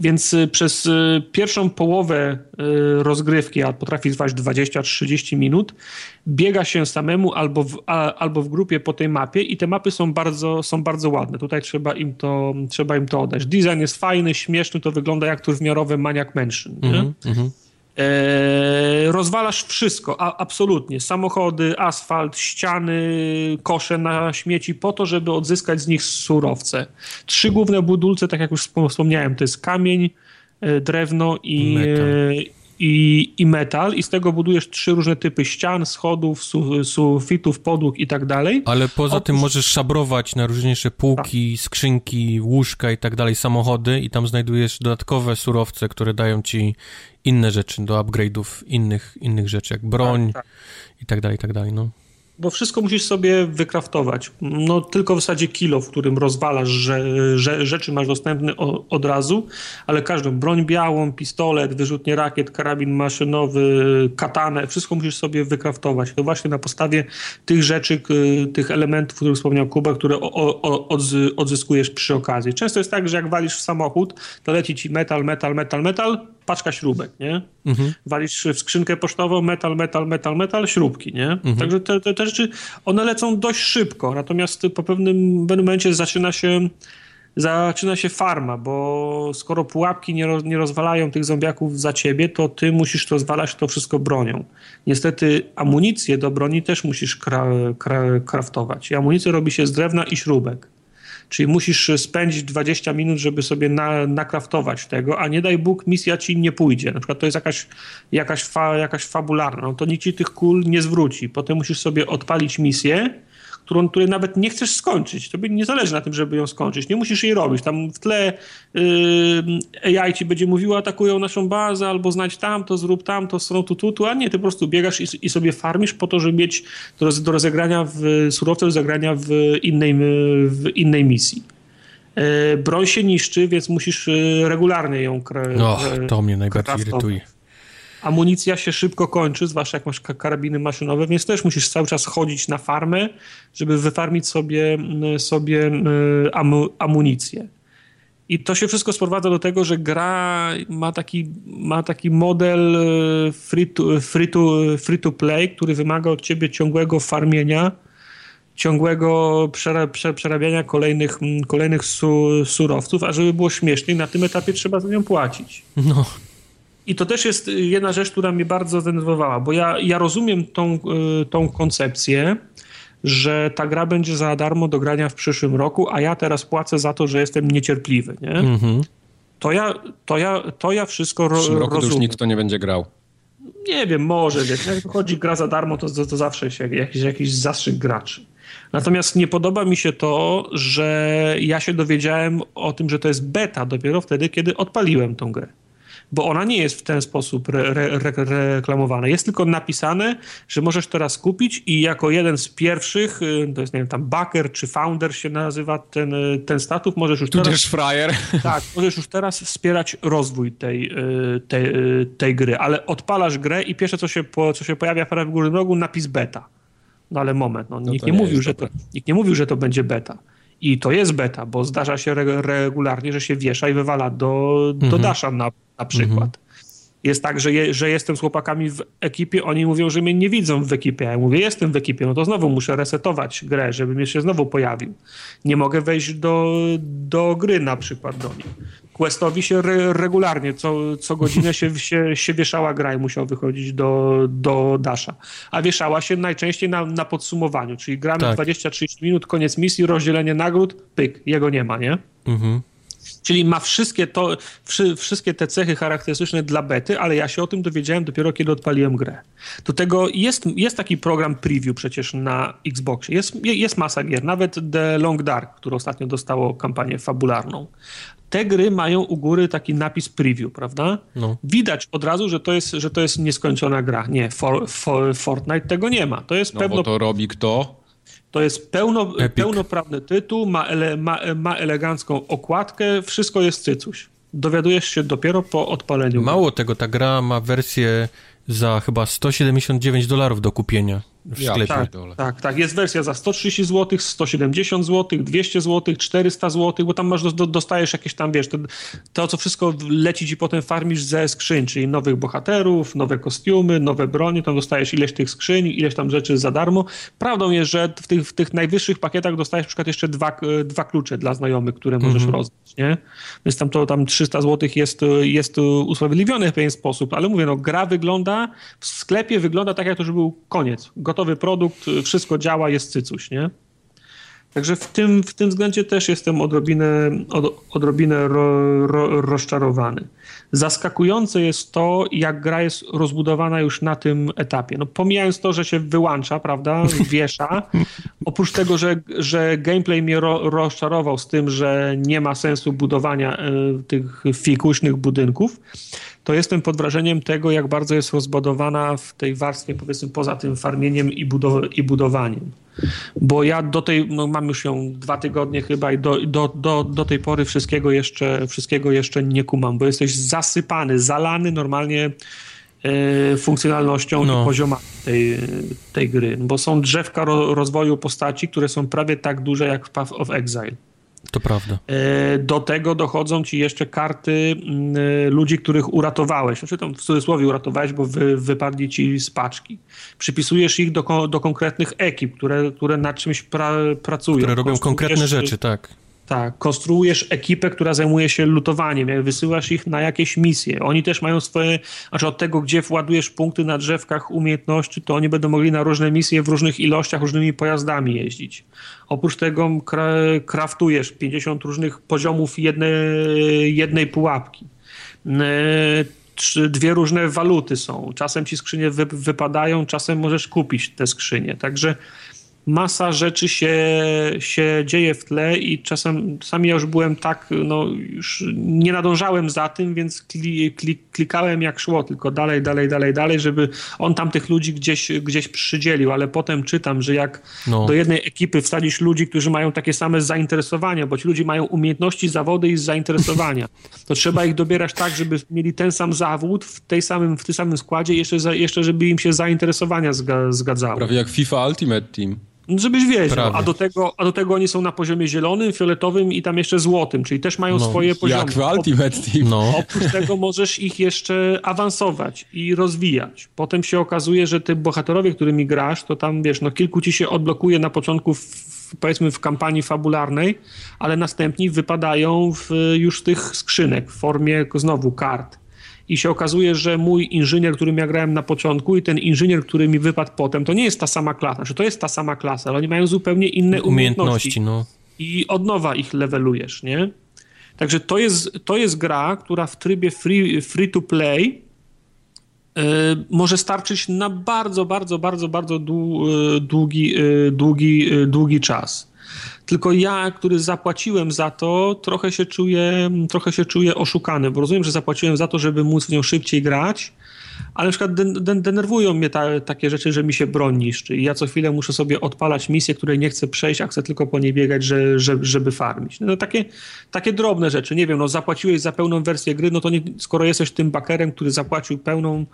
Więc y, przez y, pierwszą połowę y, rozgrywki, a potrafi trwać 20-30 minut, biega się samemu albo w, albo w grupie po tej mapie i te mapy są bardzo, są bardzo ładne. Tutaj trzeba im, to, trzeba im to oddać. Design jest fajny, śmieszny, to wygląda jak turwmiarowy maniak mężczyzn. Mm -hmm. E, rozwalasz wszystko, a, absolutnie. Samochody, asfalt, ściany, kosze na śmieci po to, żeby odzyskać z nich surowce. Trzy główne budulce, tak jak już wspomniałem, to jest kamień, e, drewno i, i, i metal i z tego budujesz trzy różne typy ścian, schodów, su, sufitów, podłóg i tak dalej. Ale poza tym możesz szabrować na różniejsze półki, tak. skrzynki, łóżka i tak dalej, samochody i tam znajdujesz dodatkowe surowce, które dają ci inne rzeczy do upgrade'ów innych, innych rzeczy, jak broń tak, tak. i tak dalej, i tak dalej, no bo wszystko musisz sobie wykraftować. No tylko w zasadzie kilo, w którym rozwalasz, że, że rzeczy masz dostępne o, od razu, ale każdą broń białą, pistolet, wyrzutnie rakiet, karabin maszynowy, katanę, wszystko musisz sobie wykraftować. To właśnie na podstawie tych rzeczy, tych elementów, o których wspomniał Kuba, które o, o, odzyskujesz przy okazji. Często jest tak, że jak walisz w samochód, to leci ci metal, metal, metal, metal, paczka śrubek, nie? Mhm. Walisz w skrzynkę pocztową, metal, metal, metal, metal, śrubki, nie? Mhm. Także te, te, te, rzeczy, one lecą dość szybko, natomiast po pewnym, pewnym momencie zaczyna się zaczyna się farma, bo skoro pułapki nie, roz, nie rozwalają tych zombiaków za ciebie, to ty musisz rozwalać to wszystko bronią. Niestety amunicję do broni też musisz kra, kra, kraftować. I amunicję robi się z drewna i śrubek. Czyli musisz spędzić 20 minut, żeby sobie na, nakraftować tego, a nie daj Bóg, misja ci nie pójdzie. Na przykład to jest jakaś, jakaś, fa, jakaś fabularna, no to nikt ci tych kul nie zwróci. Potem musisz sobie odpalić misję, którą, której nawet nie chcesz skończyć. To nie zależy na tym, żeby ją skończyć. Nie musisz jej robić. Tam w tle yy, AI ci będzie mówiło, atakują naszą bazę, albo znać tamto, zrób tamto, stronę tu, tu, tu, a nie, ty po prostu biegasz i, i sobie farmisz po to, żeby mieć do, do rozegrania w surowce, do rozegrania w innej, w innej misji. Yy, broń się niszczy, więc musisz yy, regularnie ją... No, to mnie najbardziej irytuje amunicja się szybko kończy, zwłaszcza jak masz karabiny maszynowe, więc też musisz cały czas chodzić na farmę, żeby wyfarmić sobie, mm, sobie mm, amu, amunicję. I to się wszystko sprowadza do tego, że gra ma taki, ma taki model e, free to, free, to, free to play, który wymaga od ciebie ciągłego farmienia, ciągłego przerabiania kolejnych, mm, kolejnych su, surowców, a żeby było śmieszniej, na tym etapie trzeba za nią płacić. No. I to też jest jedna rzecz, która mnie bardzo zdenerwowała, bo ja, ja rozumiem tą, y, tą koncepcję, że ta gra będzie za darmo do grania w przyszłym roku, a ja teraz płacę za to, że jestem niecierpliwy, nie? Mhm. To, ja, to, ja, to ja wszystko ro, W przyszłym roku to już rozumiem. nikt to nie będzie grał. Nie wiem, może, wiesz, jak wychodzi gra za darmo, to, to, to zawsze się jakiś, jakiś zastrzyk graczy. Natomiast nie podoba mi się to, że ja się dowiedziałem o tym, że to jest beta dopiero wtedy, kiedy odpaliłem tą grę. Bo ona nie jest w ten sposób re, re, re, reklamowana. Jest tylko napisane, że możesz teraz kupić i jako jeden z pierwszych, y, to jest nie wiem, tam backer czy founder się nazywa ten, y, ten statut, możesz już teraz... Tudzież frajer. (laughs) Tak, możesz już teraz wspierać rozwój tej, y, tej, tej gry, ale odpalasz grę i pierwsze, co się, po, co się pojawia w górnym rogu, napis beta. No ale moment, no, nikt, to nie mówił, że to, nikt nie mówił, że to będzie beta. I to jest beta, bo zdarza się re, regularnie, że się wiesza i wywala do, do Mhm. Dasha na, na przykład. Jest tak, że, je, że jestem z chłopakami w ekipie, oni mówią, że mnie nie widzą w ekipie. Ja mówię, jestem w ekipie, no to znowu muszę resetować grę, żeby mnie się znowu pojawił. Nie mogę wejść do, do gry na przykład do nich. Questowi się re, regularnie, co, co godzinę się, (laughs) się, się wieszała gra i musiał wychodzić do, do Dasha. A wieszała się najczęściej na, na podsumowaniu, czyli gramy Tak. 20-30 minut, koniec misji, rozdzielenie nagród, pyk, jego nie ma, nie? Mhm. Czyli ma wszystkie, to, wszy, wszystkie te cechy charakterystyczne dla bety, ale ja się o tym dowiedziałem dopiero kiedy odpaliłem grę. Do tego jest, jest taki program preview przecież na Xboxie. Jest, jest masa gier, nawet The Long Dark, które ostatnio dostało kampanię fabularną. Te gry mają u góry taki napis preview, prawda? No. Widać od razu, że to jest, że to jest nieskończona gra. Nie, for, for, Fortnite tego nie ma. To jest No pewno bo to robi kto? to jest pełno, Epic. pełnoprawny tytuł, ma, ele, ma, ma elegancką okładkę, wszystko jest cycuś. Dowiadujesz się dopiero po odpaleniu. Mało tego, ta gra ma wersję za chyba 179 dolarów do kupienia w Ja sklepie. Tak, tak, tak. Jest wersja za 130 zł, 170 zł, 200 zł, 400 zł, bo tam masz, do, dostajesz jakieś tam, wiesz, to, to co wszystko leci ci potem farmisz ze skrzyń, czyli nowych bohaterów, nowe kostiumy, nowe bronie, tam dostajesz ileś tych skrzyń, ileś tam rzeczy za darmo. Prawdą jest, że w tych, w tych najwyższych pakietach dostajesz na przykład jeszcze dwa, dwa klucze dla znajomych, które możesz rozdać, nie? Więc tam to tam 300 zł jest, jest usprawiedliwione w pewien sposób, ale mówię, no gra wygląda, w sklepie wygląda tak, jak to, że był koniec. Gotowy produkt, y, wszystko działa, jest cycuś, nie? Także w tym, w tym względzie też jestem odrobinę, od, odrobinę ro, ro, rozczarowany. Zaskakujące jest to, jak gra jest rozbudowana już na tym etapie. No, pomijając to, że się wyłącza, prawda, wiesza, (laughs) oprócz tego, że, że gameplay mnie ro, rozczarował z tym, że nie ma sensu budowania y, tych fikuśnych budynków, to jestem pod wrażeniem tego, jak bardzo jest rozbudowana w tej warstwie, powiedzmy, poza tym farmieniem i, budow- i budowaniem. Bo ja do tej, no mam już ją dwa tygodnie chyba i do, do, do, do tej pory wszystkiego jeszcze, wszystkiego jeszcze nie kumam, bo jesteś zasypany, zalany normalnie e, funkcjonalnością No. i poziomami tej, tej gry. Bo są drzewka ro, rozwoju postaci, które są prawie tak duże jak w Path of Exile. To prawda. E, Do tego dochodzą ci jeszcze karty mm, e, ludzi, których uratowałeś. Znaczy tam w cudzysłowie uratowałeś, bo wy, wypadli ci z paczki. Przypisujesz ich do, do konkretnych ekip, które, które nad czymś pra, pracują. Które robią konkretne rzeczy, tak. Tak, konstruujesz ekipę, która zajmuje się lutowaniem, jak wysyłasz ich na jakieś misje. Oni też mają swoje, znaczy od tego, gdzie władujesz punkty na drzewkach umiejętności, to oni będą mogli na różne misje w różnych ilościach, różnymi pojazdami jeździć. Oprócz tego kra kraftujesz 50 różnych poziomów jednej, jednej pułapki. Dwie różne waluty są. Czasem ci skrzynie wy, wypadają, czasem możesz kupić te skrzynie. Także masa rzeczy się, się dzieje w tle i czasem czasami ja już byłem tak, no już nie nadążałem za tym, więc kli, kli, klikałem jak szło, tylko dalej, dalej, dalej, dalej, żeby on tam tych ludzi gdzieś, gdzieś przydzielił, ale potem czytam, że jak No. do jednej ekipy wsadzisz ludzi, którzy mają takie same zainteresowania, bo ci ludzie mają umiejętności, zawody i zainteresowania, to trzeba ich dobierać tak, żeby mieli ten sam zawód w, tej samym, w tym samym składzie, jeszcze, jeszcze żeby im się zainteresowania zga, zgadzały. Prawie jak FIFA Ultimate Team. No, Żebyś wiedział, Prawie. a do, tego, a do tego oni są na poziomie zielonym, fioletowym i tam jeszcze złotym, czyli też mają No, swoje poziomy. Jak w Ultimate Team. No. Oprócz tego możesz ich jeszcze awansować i rozwijać. Potem się okazuje, że te bohaterowie, którymi grasz, to tam wiesz, no kilku ci się odblokuje na początku, w, powiedzmy w kampanii fabularnej, ale następni wypadają w, już z tych skrzynek w formie znowu kart. I się okazuje, że mój inżynier, którym ja grałem na początku i ten inżynier, który mi wypadł potem, to nie jest ta sama klasa, znaczy to jest ta sama klasa, ale oni mają zupełnie inne umiejętności. umiejętności no. I od nowa ich levelujesz, nie? Także to jest, to jest gra, która w trybie free, free to play yy, może starczyć na bardzo, bardzo, bardzo, bardzo długi, yy, długi, yy, długi czas. Tylko ja, który zapłaciłem za to, trochę się czuję, trochę się czuję oszukany, bo rozumiem, że zapłaciłem za to, żeby móc w nią szybciej grać, ale na przykład denerwują mnie ta, takie rzeczy, że mi się broń niszczy i ja co chwilę muszę sobie odpalać misję, której nie chcę przejść, a chcę tylko po niej biegać, że, że, żeby farmić. No takie, takie drobne rzeczy, nie wiem, no zapłaciłeś za pełną wersję gry, no to nie, skoro jesteś tym bakerem, który zapłacił pełną,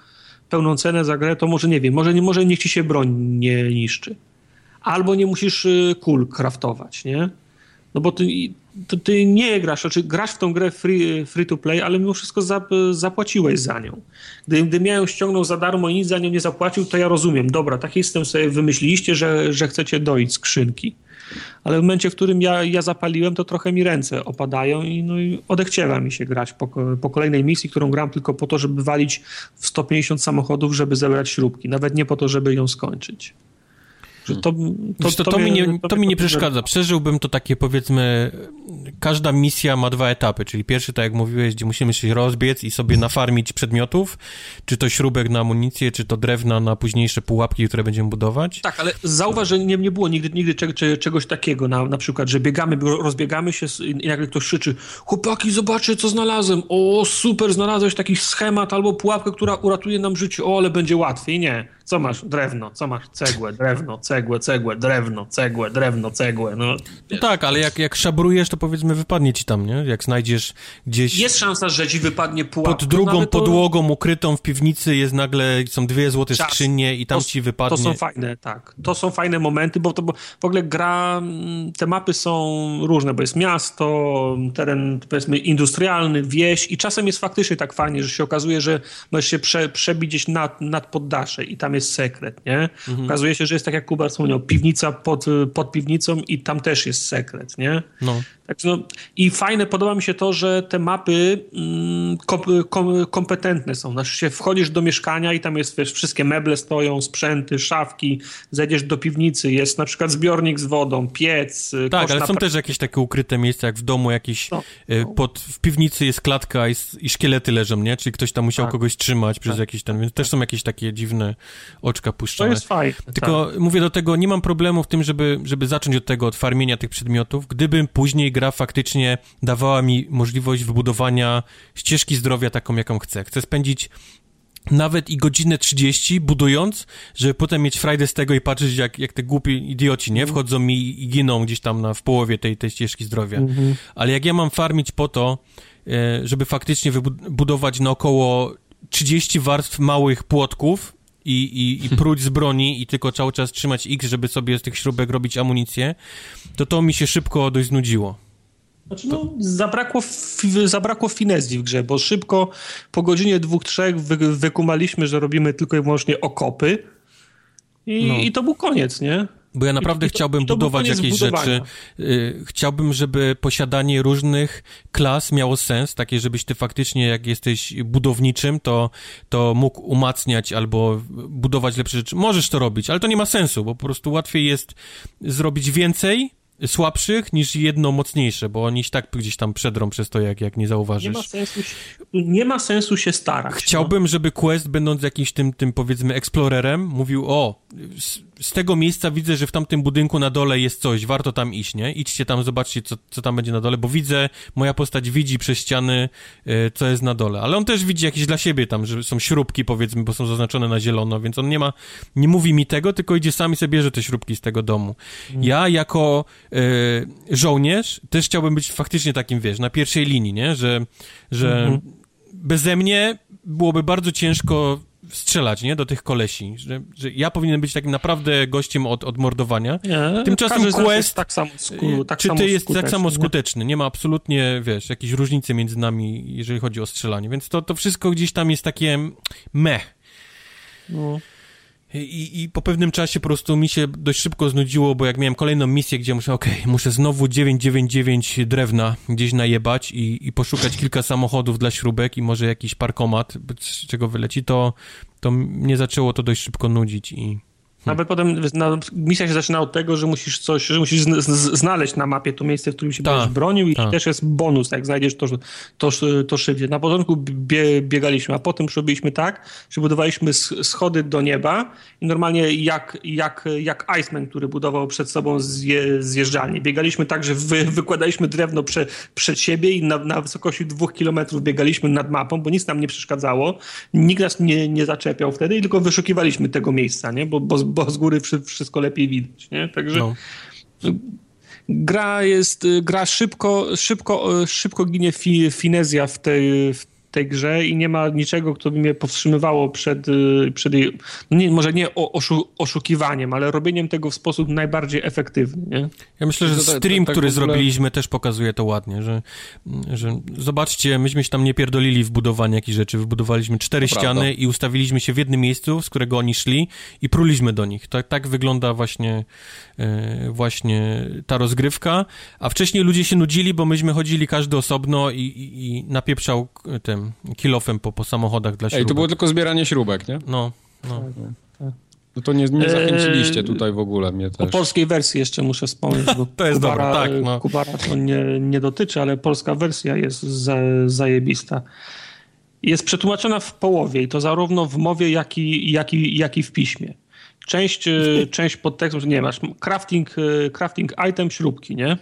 pełną cenę za grę, to może nie wiem, może, może niech ci się broń nie niszczy albo nie musisz y, kul craftować, nie? No bo ty, ty nie grasz, znaczy grasz w tą grę free, free to play, ale mimo wszystko zapłaciłeś za nią. Gdy, gdy miałem ściągnął za darmo i nic za nią nie zapłacił, to ja rozumiem, dobra, taki system sobie wymyśliliście, że, że chcecie doić skrzynki. Ale w momencie, w którym ja, ja zapaliłem, to trochę mi ręce opadają i, no, i odechciewa mi się grać po, po kolejnej misji, którą gram tylko po to, żeby walić w 150 samochodów, żeby zebrać śrubki. Nawet nie po to, żeby ją skończyć. To, to, to, to, mi nie, to mi nie przeszkadza. Przeżyłbym to takie, powiedzmy, każda misja ma dwa etapy, czyli pierwszy, tak jak mówiłeś, gdzie musimy się rozbiec i sobie nafarmić przedmiotów, czy to śrubek na amunicję, czy to drewna na późniejsze pułapki, które będziemy budować. Tak, ale zauważ, że nie, nie było nigdy, nigdy czegoś takiego, na, na przykład, że biegamy, rozbiegamy się i nagle ktoś krzyczy, chłopaki, zobaczcie, co znalazłem, o, super, znalazłeś taki schemat albo pułapkę, która uratuje nam życie, o, ale będzie łatwiej. Nie co masz? Drewno. Co masz? Cegłę, drewno, cegłę, cegłę, drewno, cegłę, drewno, cegłę. No, no tak, ale jak, jak szabrujesz, to powiedzmy wypadnie ci tam, nie? Jak znajdziesz gdzieś... Jest szansa, że ci wypadnie pułapka. Pod drugą to... podłogą ukrytą w piwnicy jest nagle, są dwie złote Czas. skrzynie i tam to, ci wypadnie. To są fajne, tak. To są fajne momenty, bo to bo w ogóle gra, mm, te mapy są różne, bo jest miasto, teren powiedzmy industrialny, wieś i czasem jest faktycznie tak fajnie, że się okazuje, że możesz się prze, przebić gdzieś nad, nad poddasze i tam jest jest sekret, nie? Mhm. Okazuje się, że jest tak jak Kuba wspomniał, piwnica pod, pod piwnicą i tam też jest sekret, nie? No. Tak, no, I fajne, podoba mi się to, że te mapy mm, kom, kom, kompetentne są. Znaczy się wchodzisz do mieszkania i tam jest, wiesz, wszystkie meble stoją, sprzęty, szafki, zejdziesz do piwnicy, jest na przykład zbiornik z wodą, piec. Y, tak, ale są też jakieś takie ukryte miejsca, jak w domu jakieś, no, no. Pod, w piwnicy jest klatka i, i, szkielety leżą, nie? Czyli ktoś tam musiał tak. kogoś trzymać przez tak. jakiś ten, więc też są jakieś takie dziwne oczka puszczone. To jest fajne. Tylko tak. mówię do tego, nie mam problemu w tym, żeby, żeby zacząć od tego, od farmienia tych przedmiotów, gdybym później gra faktycznie dawała mi możliwość wybudowania ścieżki zdrowia taką, jaką chcę. Chcę spędzić nawet i godzinę 30 budując, żeby potem mieć frajdę z tego i patrzeć, jak, jak te głupi idioci, nie? Wchodzą mi i giną gdzieś tam na, w połowie tej, tej ścieżki zdrowia. Mhm. Ale jak ja mam farmić po to, e, żeby faktycznie wybudować naokoło 30 warstw małych płotków i, i, i pruć z broni i tylko cały czas trzymać X, żeby sobie z tych śrubek robić amunicję, to to mi się szybko dość znudziło. Znaczy, no, zabrakło, zabrakło finezji w grze, bo szybko po godzinie dwóch, trzech wy, wykumaliśmy, że robimy tylko i wyłącznie okopy i, no. i to był koniec, nie? Bo ja naprawdę I, chciałbym i to, budować jakieś rzeczy. Y, chciałbym, żeby posiadanie różnych klas miało sens, takie, żebyś ty faktycznie, jak jesteś budowniczym, to, to mógł umacniać albo budować lepsze rzeczy. Możesz to robić, ale to nie ma sensu, bo po prostu łatwiej jest zrobić więcej słabszych niż jedno mocniejsze, bo oni tak gdzieś tam przedrą przez to, jak, jak nie zauważysz. Nie ma sensu, nie ma sensu się starać. No. Chciałbym, no. żeby Quest, będąc jakimś tym, tym powiedzmy eksplorerem, mówił, o, z tego miejsca widzę, że w tamtym budynku na dole jest coś, warto tam iść, nie? Idźcie tam, zobaczcie, co, co tam będzie na dole, bo widzę, moja postać widzi przez ściany, y, co jest na dole, ale on też widzi jakieś dla siebie tam, że są śrubki, powiedzmy, bo są zaznaczone na zielono, więc on nie ma, nie mówi mi tego, tylko idzie sam i sobie bierze te śrubki z tego domu. Mm. Ja jako y, żołnierz też chciałbym być faktycznie takim, wiesz, na pierwszej linii, nie? Że, że mm -hmm. beze mnie byłoby bardzo ciężko strzelać, nie, do tych kolesi, że, że ja powinienem być takim naprawdę gościem od, od mordowania. Nie, Tymczasem Quest, tak samo sku, tak czy ty jest tak samo skuteczny, nie ma absolutnie, wiesz, jakiejś różnicy między nami, jeżeli chodzi o strzelanie, więc to, to wszystko gdzieś tam jest takie meh. No. I, I po pewnym czasie po prostu mi się dość szybko znudziło, bo jak miałem kolejną misję, gdzie muszę, okej, okay, muszę znowu 999 drewna gdzieś najebać i, i poszukać kilka samochodów dla śrubek i może jakiś parkomat, z czego wyleci, to, to mnie zaczęło to dość szybko nudzić i nawet potem na, misja się zaczyna od tego, że musisz coś, że musisz z, z, znaleźć na mapie to miejsce, w którym się ta, będziesz bronił i ta. też jest bonus, jak znajdziesz to, to, to szybciej. Na początku bie, biegaliśmy, a potem zrobiliśmy tak, że budowaliśmy schody do nieba i normalnie jak, jak, jak Iceman, który budował przed sobą zje, zjeżdżalnię. Biegaliśmy tak, że wy, wykładaliśmy drewno prze, przed siebie i na, na wysokości dwóch kilometrów biegaliśmy nad mapą, bo nic nam nie przeszkadzało. Nikt nas nie, nie zaczepiał wtedy i tylko wyszukiwaliśmy tego miejsca, nie? Bo, bo, bo z góry wszystko lepiej widać, nie? Także no. gra jest, gra szybko, szybko, szybko ginie fi, finezja w tej, w tej grze i nie ma niczego, co by mnie powstrzymywało przed, y, przed jej, no nie, może nie oszu, oszukiwaniem, ale robieniem tego w sposób najbardziej efektywny. Nie? Ja myślę, że stream, tak który ogóle... zrobiliśmy też pokazuje to ładnie, że, że zobaczcie, myśmy się tam nie pierdolili w budowanie jakichś rzeczy, wybudowaliśmy cztery to ściany prawda. i ustawiliśmy się w jednym miejscu, z którego oni szli i pruliśmy do nich. Tak, tak wygląda właśnie, właśnie ta rozgrywka, a wcześniej ludzie się nudzili, bo myśmy chodzili każdy osobno i, i, i napieprzał tym kilofem po, po samochodach dla śrubek. Ej, to było tylko zbieranie śrubek, nie? No, no. No to nie, nie zachęciliście tutaj w ogóle mnie też. O polskiej wersji jeszcze muszę wspomnieć, bo (laughs) to jest Kubara, dobre, tak. No. Kubara to nie, nie dotyczy, ale polska wersja jest za, zajebista. Jest przetłumaczona w połowie i to zarówno w mowie, jak i, jak i, jak i w piśmie. Część, e, część podtekstu, nie masz, crafting, e, crafting item, śrubki, nie?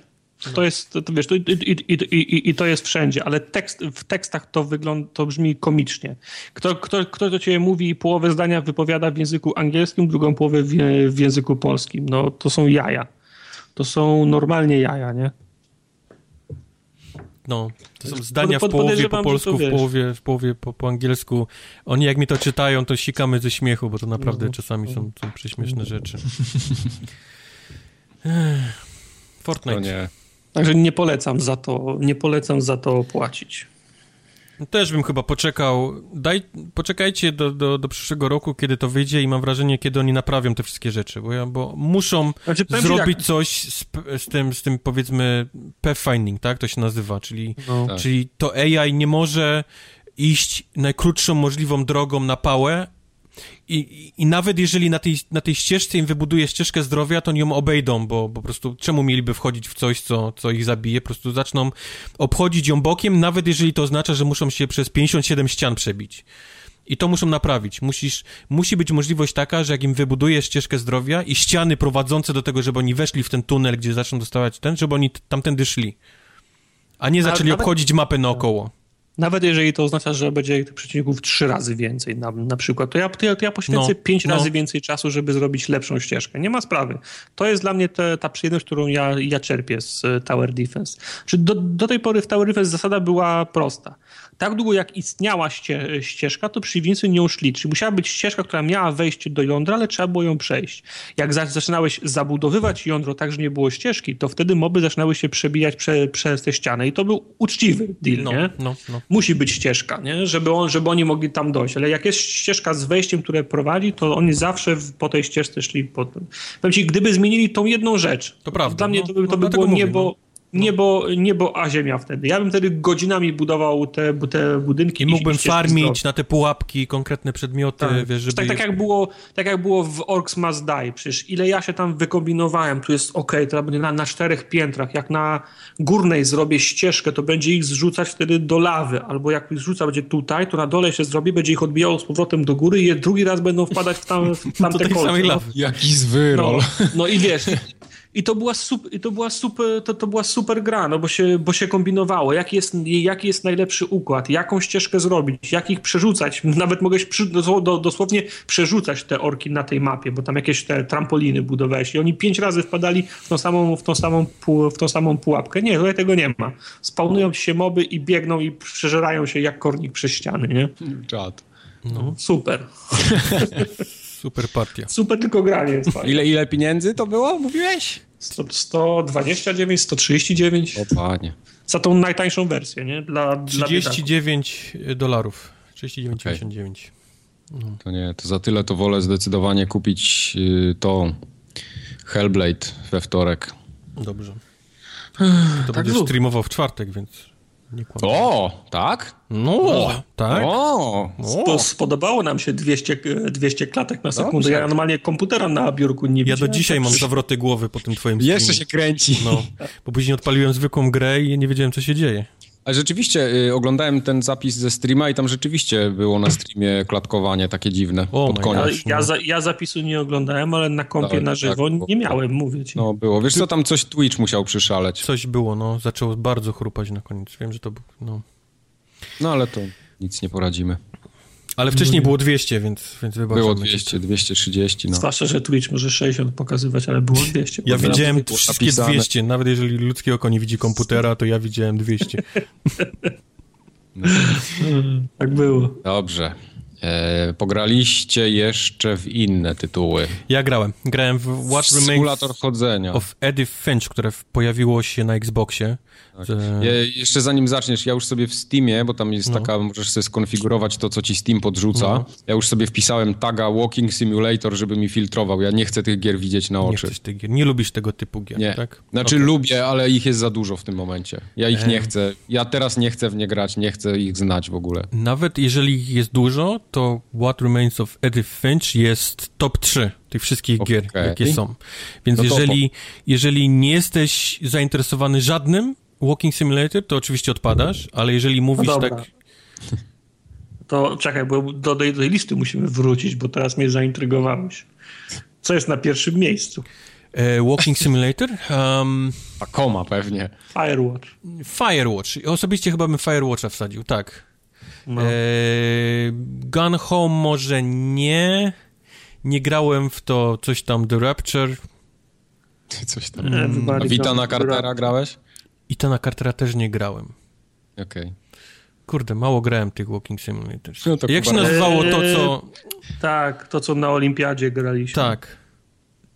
To jest, to, wiesz, to, i, i, i, i, to jest wszędzie, ale tekst, w tekstach to wygląda, to brzmi komicznie. Kto, kto, kto do ciebie mówi połowę zdania wypowiada w języku angielskim, drugą połowę w, w języku polskim. No, to są jaja. To są normalnie jaja, nie? No, to są zdania w połowie po polsku, w połowie, w połowie po, po angielsku. Oni jak mi to czytają, to sikamy ze śmiechu, bo to naprawdę no, czasami są, są prześmieszne rzeczy. (laughs) Fortnite. Także nie polecam za to, nie polecam za to płacić. Też bym chyba poczekał. Daj, poczekajcie do, do, do przyszłego roku, kiedy to wyjdzie i mam wrażenie, kiedy oni naprawią te wszystkie rzeczy, bo, ja, bo muszą znaczy, zrobić jak... coś z, z, tym, z tym powiedzmy pathfinding, tak? To się nazywa, czyli, no. tak. czyli to AI nie może iść najkrótszą możliwą drogą na pałę, i, I nawet jeżeli na tej, na tej ścieżce im wybuduje ścieżkę zdrowia, to nie ją obejdą, bo, bo po prostu czemu mieliby wchodzić w coś, co, co ich zabije? Po prostu zaczną obchodzić ją bokiem, nawet jeżeli to oznacza, że muszą się przez 57 ścian przebić. I to muszą naprawić. Musisz, musi być możliwość taka, że jak im wybudujesz ścieżkę zdrowia i ściany prowadzące do tego, żeby oni weszli w ten tunel, gdzie zaczną dostawać ten, żeby oni tamtędy szli. A nie zaczęli nawet... obchodzić mapę naokoło. Nawet jeżeli to oznacza, że będzie tych przeciwników trzy razy więcej na, na przykład, to ja, to ja, to ja poświęcę no, pięć no. razy więcej czasu, żeby zrobić lepszą ścieżkę. Nie ma sprawy. To jest dla mnie te, ta przyjemność, którą ja, ja czerpię z Tower Defense. Czy do, do tej pory w Tower Defense zasada była prosta tak długo jak istniała ście, ścieżka, to przeciwnicy nią szli. Czyli musiała być ścieżka, która miała wejście do jądra, ale trzeba było ją przejść. Jak zaczynałeś zabudowywać jądro tak, że nie było ścieżki, to wtedy moby zaczynały się przebijać prze, przez te ściany i to był uczciwy deal, no, nie? No, no. Musi być ścieżka, nie? Żeby, on, żeby oni mogli tam dojść. Ale jak jest ścieżka z wejściem, które prowadzi, to oni zawsze po tej ścieżce szli po. Powiem ci, gdyby zmienili tą jedną rzecz, to prawda. Dla mnie to by, to no, by było mówię, niebo no niebo, niebo a ziemia wtedy. Ja bym wtedy godzinami budował te, te budynki. I mógłbym farmić na te pułapki, konkretne przedmioty, tak. wiesz, żeby... Tak, tak, jak było, tak jak było w Orcs Must Die, przecież ile ja się tam wykombinowałem, tu jest ok, to będzie na, na czterech piętrach, jak na górnej zrobię ścieżkę, to będzie ich zrzucać wtedy do lawy, albo jak ich zrzuca będzie tutaj, to na dole się zrobi, będzie ich odbijało z powrotem do góry i drugi raz będą wpadać w, tam, w (laughs) tamte kolce. No. Jaki zwyrol. No, no i wiesz, (laughs) i to była, super, i to była, super, to, to była super gra, no bo się, bo się kombinowało, jaki jest, jaki jest najlepszy układ, jaką ścieżkę zrobić, jak ich przerzucać. (laughs) Nawet mogłeś przy, do, dosłownie przerzucać te orki na tej mapie, bo tam jakieś te trampoliny budowałeś i oni pięć razy wpadali w tą samą, w tą samą, w tą samą pułapkę. Nie, tutaj tego nie ma. Spawnują się moby i biegną i przeżerają się jak kornik przez ściany, nie? Czad. No. Super. (laughs) Super partia. Super tylko granie jest (laughs) fajne. Ile, ile pieniędzy to było, mówiłeś? 129, 139. O panie. Za tą najtańszą wersję, nie? Dla, 39 dla dolarów. 39,99. Okay. To nie, to za tyle to wolę zdecydowanie kupić y, to Hellblade we wtorek. Dobrze. To tak będziesz zrób. streamował w czwartek, więc nie. O, tak? No, tak? O, Spo, spodobało nam się 200, e, 200 klatek na sekundę. Dobrze. Ja normalnie komputera na biurku nie Ja widziałem. do dzisiaj mam zawroty głowy po tym twoim streamie. jeszcze się kręci. No, bo później odpaliłem zwykłą grę i nie wiedziałem, co się dzieje. Ale rzeczywiście y, oglądałem ten zapis ze streama i tam rzeczywiście było na streamie klatkowanie takie dziwne O pod koniec. Ja, gosh. ja, za, ja zapisu nie oglądałem, ale na kompie Tak, na żywo tak, bo- nie miałem, mówię ci. No było. Wiesz co, tam coś Twitch musiał przyszaleć. Coś było, no, zaczęło bardzo chrupać na koniec. Wiem, że to było, no. No ale to nic nie poradzimy. Ale wcześniej było 200, więc, więc. Było ci. 200, 230, no. Zwłaszcza, że Twitch może 60 pokazywać, ale było 200. Ja widziałem wszystkie napisane. 200, nawet jeżeli ludzkie oko nie widzi komputera, to ja widziałem 200. Mm, (laughs) Tak było. Dobrze. E, pograliście jeszcze w inne tytuły. Ja grałem. Grałem w What Remains Symulator chodzenia. of Edith Finch, które pojawiło się na Xboxie. Że- Ja, jeszcze zanim zaczniesz, ja już sobie w Steamie, bo tam jest taka, możesz sobie skonfigurować to, co ci Steam podrzuca. No. Ja już sobie wpisałem taga Walking Simulator, żeby mi filtrował. Ja nie chcę tych gier widzieć na Nie, oczy. tych gier. nie lubisz tego typu gier, Nie. tak? Znaczy Okej. lubię, ale ich jest za dużo w tym momencie. Ja ich nie chcę. Ja teraz nie chcę w nie grać, nie chcę ich znać w ogóle. Nawet jeżeli ich jest dużo, to What Remains of Edith Finch jest top 3 tych wszystkich gier, Okej. jakie są. Więc No jeżeli, jeżeli nie jesteś zainteresowany żadnym Walking Simulator, to oczywiście odpadasz, ale jeżeli mówisz dobra. tak... (laughs) To czekaj, bo do tej, do tej listy musimy wrócić, bo teraz mnie zaintrygowałeś. Co jest na pierwszym miejscu? E, walking Simulator? Um, A koma pewnie. Firewatch. Firewatch. Osobiście chyba bym Firewatcha wsadził, tak. No. E, Gun Home może nie. Nie grałem w to coś tam The Rapture. Coś tam. A Witana Cartera grałeś? I to na Cartera też nie grałem. Okej. Kurde, mało grałem tych Walking Simulators. No to Jak się nazywało to, co... Tak, to co na Olimpiadzie graliśmy. Tak.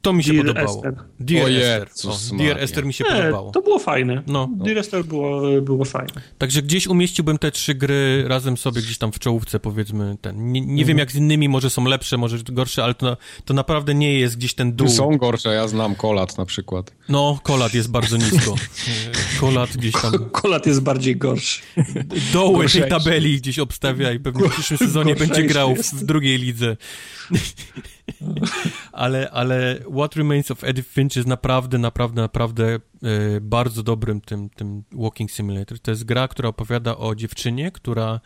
To mi się Dear podobało. Esther. Dear O Esther. Jezus O, Dear. Esther mi się Nie, podobało. to było fajne. No. Dear Esther było, było fajne. Także gdzieś umieściłbym te trzy gry razem sobie gdzieś tam w czołówce, powiedzmy. Ten. Nie, nie Mhm. wiem jak z innymi, może są lepsze, może gorsze, ale to, to naprawdę nie jest gdzieś ten dół. Są gorsze, ja znam Kolat na przykład. No, kolat jest bardzo nisko. Kolat gdzieś tam (laughs) Kolat jest bardziej gorszy. doły tej tabeli gdzieś obstawia i pewnie w przyszłym sezonie będzie grał w drugiej lidze. Ale, ale What Remains of Edith Finch jest naprawdę, naprawdę, naprawdę e, bardzo dobrym tym, tym Walking Simulator. To jest gra, która opowiada o dziewczynie, która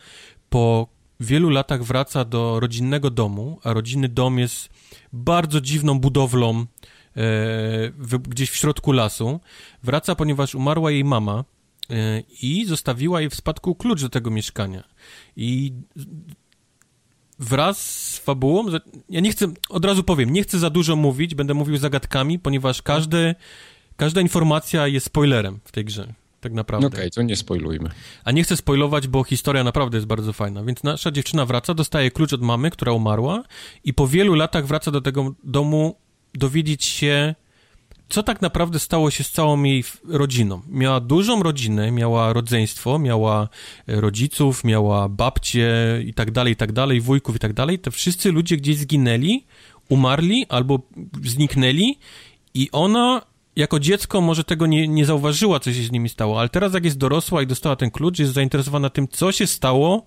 po wielu latach wraca do rodzinnego domu, a rodzinny dom jest bardzo dziwną budowlą e, w, gdzieś w środku lasu. Wraca, ponieważ umarła jej mama e, i zostawiła jej w spadku klucz do tego mieszkania. I wraz z fabułą, ja nie chcę, od razu powiem, nie chcę za dużo mówić, będę mówił zagadkami, ponieważ każdy, każda informacja jest spoilerem w tej grze, tak naprawdę. Okej, to nie spoilujmy. A nie chcę spoilować, bo historia naprawdę jest bardzo fajna. Więc nasza dziewczyna wraca, dostaje klucz od mamy, która umarła i po wielu latach wraca do tego domu dowiedzieć się, co tak naprawdę stało się z całą jej rodziną. Miała dużą rodzinę, miała rodzeństwo, miała e, rodziców, miała babcie i tak dalej, i tak dalej, wujków i tak dalej. Te wszyscy ludzie gdzieś zginęli, umarli albo zniknęli i ona jako dziecko może tego nie, nie zauważyła, co się z nimi stało, ale teraz jak jest dorosła i dostała ten klucz, jest zainteresowana tym, co się stało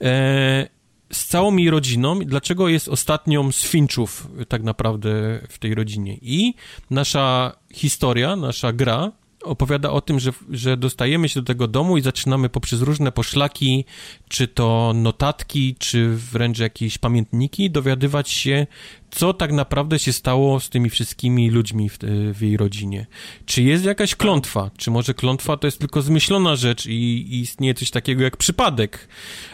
e, z całą jej rodziną, dlaczego jest ostatnią z Finchów e, tak naprawdę w tej rodzinie. I nasza historia, nasza gra opowiada o tym, że, że dostajemy się do tego domu i zaczynamy poprzez różne poszlaki, czy to notatki, czy wręcz jakieś pamiętniki, dowiadywać się, co tak naprawdę się stało z tymi wszystkimi ludźmi w, w jej rodzinie. Czy jest jakaś klątwa? Czy może klątwa to jest tylko zmyślona rzecz i, i istnieje coś takiego jak przypadek?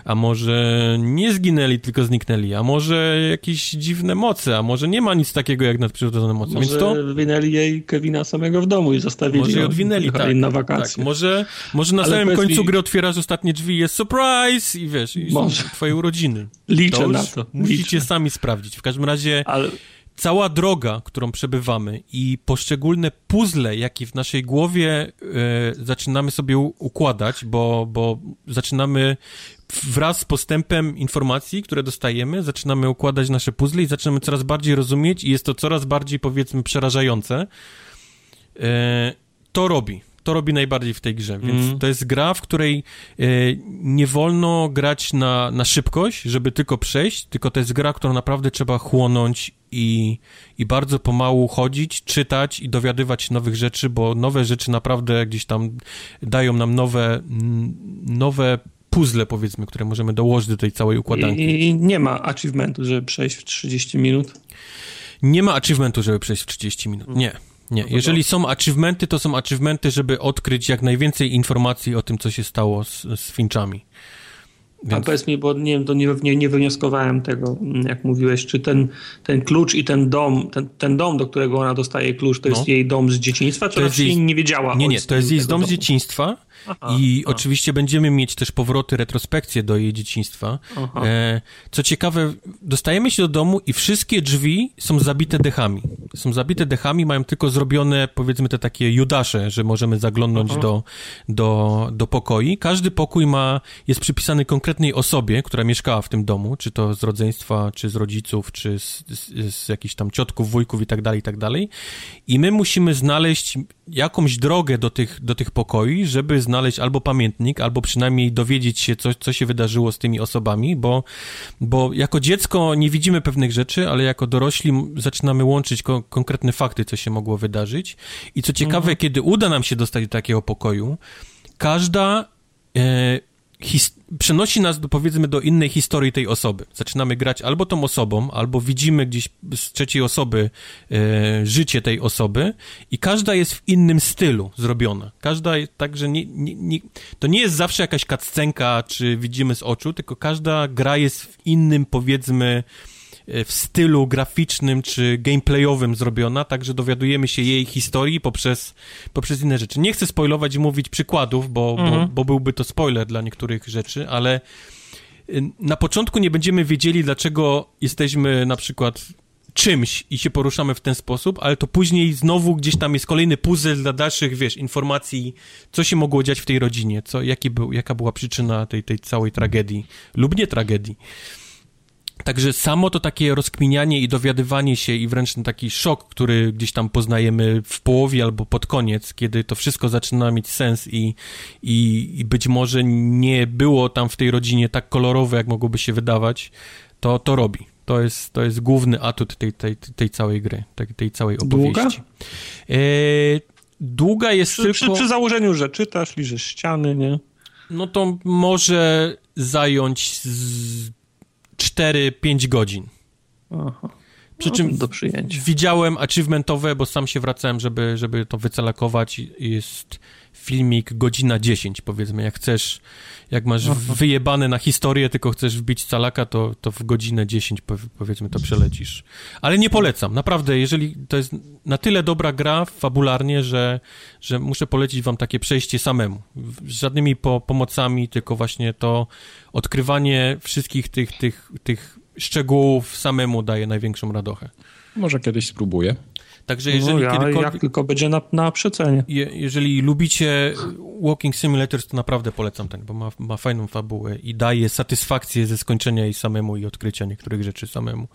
A może nie zginęli, tylko zniknęli? A może jakieś dziwne moce? A może nie ma nic takiego jak nadprzyrodzone moce? Może Więc to... wynęli jej Kevina samego w domu i zostawili Może ją. odwinęli, tak. na tak. wakacje. Może, może na Ale samym końcu mi- gry otwierasz ostatnie drzwi, jest surprise i wiesz, i Może. twoje urodziny. Liczę To na to. Musicie Liczę. sami sprawdzić. W każdym razie Ale cała droga, którą przebywamy i poszczególne puzzle, jakie w naszej głowie e, zaczynamy sobie układać, bo, bo zaczynamy wraz z postępem informacji, które dostajemy, zaczynamy układać nasze puzzle i zaczynamy coraz bardziej rozumieć i jest to coraz bardziej, powiedzmy, przerażające. E, to robi to robi najbardziej w tej grze. Więc mm. to jest gra, w której e, nie wolno grać na, na szybkość, żeby tylko przejść, tylko to jest gra, którą naprawdę trzeba chłonąć i, i bardzo pomału chodzić, czytać i dowiadywać się nowych rzeczy, bo nowe rzeczy naprawdę gdzieś tam dają nam nowe, nowe puzzle, powiedzmy, które możemy dołożyć do tej całej układanki. I, I, nie ma achievementu, żeby przejść w 30 minut? Nie ma achievementu, żeby przejść w 30 minut, nie. Nie, jeżeli są achievementy, to są achievementy, żeby odkryć jak najwięcej informacji o tym, co się stało z, z Finchami. Więc... A powiedz mi, bo nie to nie, nie, nie wywnioskowałem tego, jak mówiłeś, czy ten, ten klucz i ten dom, ten, ten dom, do którego ona dostaje klucz, to no. jest jej dom z dzieciństwa, czy to ona jej... nie wiedziała? Nie, nie, to jest jej dom domu. z dzieciństwa Aha, I aha. oczywiście będziemy mieć też powroty, retrospekcje do jej dzieciństwa. E, co ciekawe, dostajemy się do domu i wszystkie drzwi są zabite dechami. Są zabite dechami, mają tylko zrobione, powiedzmy, te takie judasze, że możemy zaglądnąć do, do, do pokoi. Każdy pokój ma, jest przypisany konkretnej osobie, która mieszkała w tym domu, czy to z rodzeństwa, czy z rodziców, czy z, z, z jakichś tam ciotków, wujków i tak dalej, i tak dalej. I my musimy znaleźć jakąś drogę do tych, do tych pokoi, żeby znaleźć albo pamiętnik, albo przynajmniej dowiedzieć się, co, co się wydarzyło z tymi osobami, bo, bo jako dziecko nie widzimy pewnych rzeczy, ale jako dorośli zaczynamy łączyć ko konkretne fakty, co się mogło wydarzyć. I co ciekawe, mhm. kiedy uda nam się dostać do takiego pokoju, każda e, przenosi nas, do, powiedzmy, do innej historii tej osoby. Zaczynamy grać albo tą osobą, albo widzimy gdzieś z trzeciej osoby e, życie tej osoby i każda jest w innym stylu zrobiona. Każda, także nie, nie, nie, to nie jest zawsze jakaś kaccenka, czy widzimy z oczu, tylko każda gra jest w innym, powiedzmy, w stylu graficznym czy gameplayowym zrobiona, także dowiadujemy się jej historii poprzez, poprzez inne rzeczy. Nie chcę spoilować i mówić przykładów, bo, mhm. bo, bo byłby to spoiler dla niektórych rzeczy, ale e, na początku nie będziemy wiedzieli, dlaczego jesteśmy na przykład czymś i się poruszamy w ten sposób, ale to później znowu gdzieś tam jest kolejny puzzle dla dalszych, wiesz, informacji, co się mogło dziać w tej rodzinie, co, jaki był, jaka była przyczyna tej, tej całej tragedii lub nie tragedii. Także samo to takie rozkminianie i dowiadywanie się i wręcz ten taki szok, który gdzieś tam poznajemy w połowie albo pod koniec, kiedy to wszystko zaczyna mieć sens i, i, i być może nie było tam w tej rodzinie tak kolorowe, jak mogłoby się wydawać, to to robi. To jest, to jest główny atut tej, tej, tej całej gry, tej, tej całej opowieści. Długa? E, długa jest przy, tylko... Przy, przy założeniu, że czytasz, liżesz ściany, nie? No to może zająć z 4-5 godzin. Aha. Przy czym no, do przyjęcia. widziałem achievementowe, bo sam się wracałem, żeby, żeby to wycelakować. Jest filmik godzina 10, powiedzmy. Jak chcesz, jak masz Aha. wyjebane na historię, tylko chcesz wbić calaka, to, to w godzinę 10, powiedzmy, to przelecisz. Ale nie polecam. Naprawdę, jeżeli to jest na tyle dobra gra fabularnie, że, że muszę polecić wam takie przejście samemu. Z żadnymi po, pomocami, tylko właśnie to odkrywanie wszystkich tych, tych, tych szczegółów samemu daje największą radochę. Może kiedyś spróbuję. Także jeżeli no ja, kiedykolwiek... Jak tylko będzie na, na przecenie. Je, jeżeli lubicie Walking Simulators, to naprawdę polecam ten, bo ma, ma fajną fabułę i daje satysfakcję ze skończenia jej samemu i odkrycia niektórych rzeczy samemu.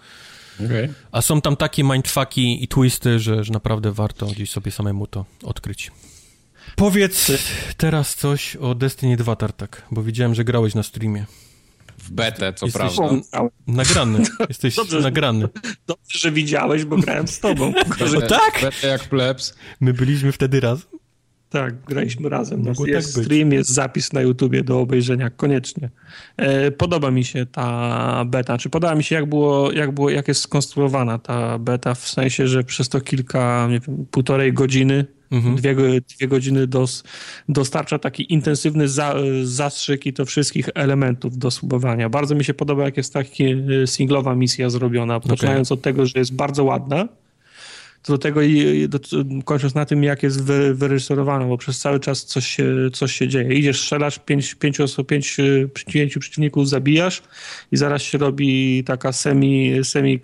Okay. A są tam takie mindfucki i twisty, że, że naprawdę warto gdzieś sobie samemu to odkryć. Powiedz teraz coś o Destiny 2, Tartak, bo widziałem, że grałeś na streamie. W betę, co Jesteś prawda. Nagrany. Jesteś (laughs) dobrze, nagrany. Dobrze, że widziałeś, bo grałem z tobą. (laughs) No tak! Betę jak plebs. My byliśmy wtedy razem. Tak, graliśmy razem. Mogło jest tak stream, jest zapis na YouTubie do obejrzenia, koniecznie. E, podoba mi się ta beta, czy podoba mi się, jak było, jak było, jak jest skonstruowana ta beta, w sensie, że przez to kilka, nie wiem, półtorej godziny Mhm. Dwie, dwie godziny dos, dostarcza taki intensywny za, zastrzyk i to wszystkich elementów do subowania. Bardzo mi się podoba, jak jest taka e, singlowa misja zrobiona, poczynając okay. od tego, że jest bardzo ładna, do tego i kończąc na tym, jak jest wy, wyreżyserowana, bo przez cały czas coś się, coś się dzieje. Idziesz, strzelasz, pięć, pięć, osób, pięć, pięciu przeciwników zabijasz i zaraz się robi taka semi, semi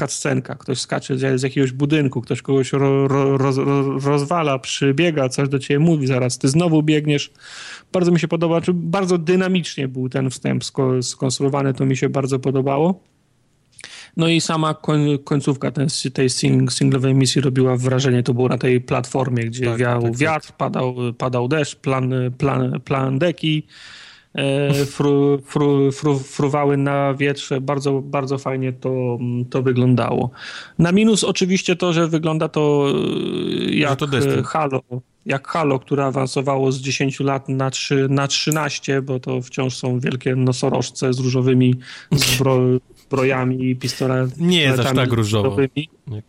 cutscenka. Ktoś skacze z, z jakiegoś budynku, ktoś kogoś ro, ro, roz, rozwala, przybiega, coś do ciebie mówi, zaraz ty znowu biegniesz. Bardzo mi się podoba, bardzo dynamicznie był ten wstęp skonstruowany, to mi się bardzo podobało. No i sama końcówka ten, tej sing, singlowej misji robiła wrażenie. To było na tej platformie, gdzie tak, wiał tak, tak. wiatr, tak. Padał, padał deszcz, plan, plan, plan deki. E, fru, fru, fru, fruwały na wietrze. Bardzo, bardzo fajnie to, to wyglądało. Na minus oczywiście to, że wygląda to e, jak to Halo, jak Halo, które awansowało z 10 lat na, 3, na 13, bo to wciąż są wielkie nosorożce z różowymi zbro, zbrojami i pistoletami. Nie jest aż tak różowo. Nie.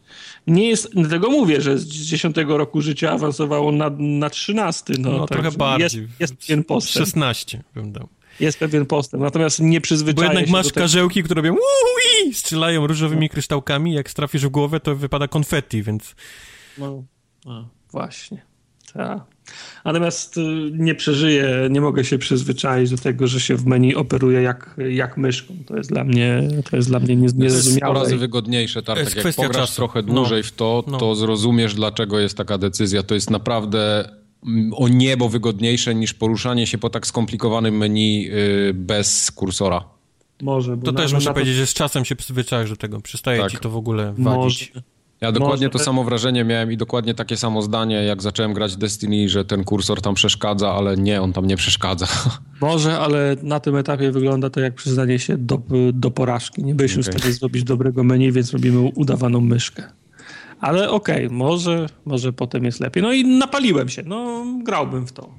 nie jest, dlatego mówię, że z 10 roku życia awansowało na, na 13. No, no tak, trochę bardziej. Jest, jest pewien postęp. 16 bym dał. Jest pewien postęp, natomiast nie przyzwyczaja Bo jednak masz karzełki, które robią ui, strzelają różowymi no. kryształkami, jak trafisz w głowę, to wypada konfetti, więc... No, no właśnie. Tak. Natomiast y, nie przeżyję, nie mogę się przyzwyczaić do tego, że się w menu operuje jak, jak myszką. To jest dla mnie, to jest dla mnie niezrozumiałe. To jest 100 razy wygodniejsze, tak? Jak pograsz czasu. trochę no. dłużej no. w to, to no. zrozumiesz, dlaczego jest taka decyzja. To jest naprawdę mm, o niebo wygodniejsze niż poruszanie się po tak skomplikowanym menu y, bez kursora. Może. to na, też muszę to... powiedzieć, że z czasem się przyzwyczajasz do tego. Przestaje tak. ci to w ogóle wadzić. Może. Ja dokładnie to samo wrażenie miałem i dokładnie takie samo zdanie, jak zacząłem grać Destiny, że ten kursor tam przeszkadza, ale nie, on tam nie przeszkadza. (laughs) Może, ale na tym etapie wygląda to jak przyznanie się do, do porażki. Nie byliśmy okay. w stanie zrobić dobrego menu, więc robimy udawaną myszkę. Ale okej, okay, może, może potem jest lepiej. No i napaliłem się, no grałbym w to.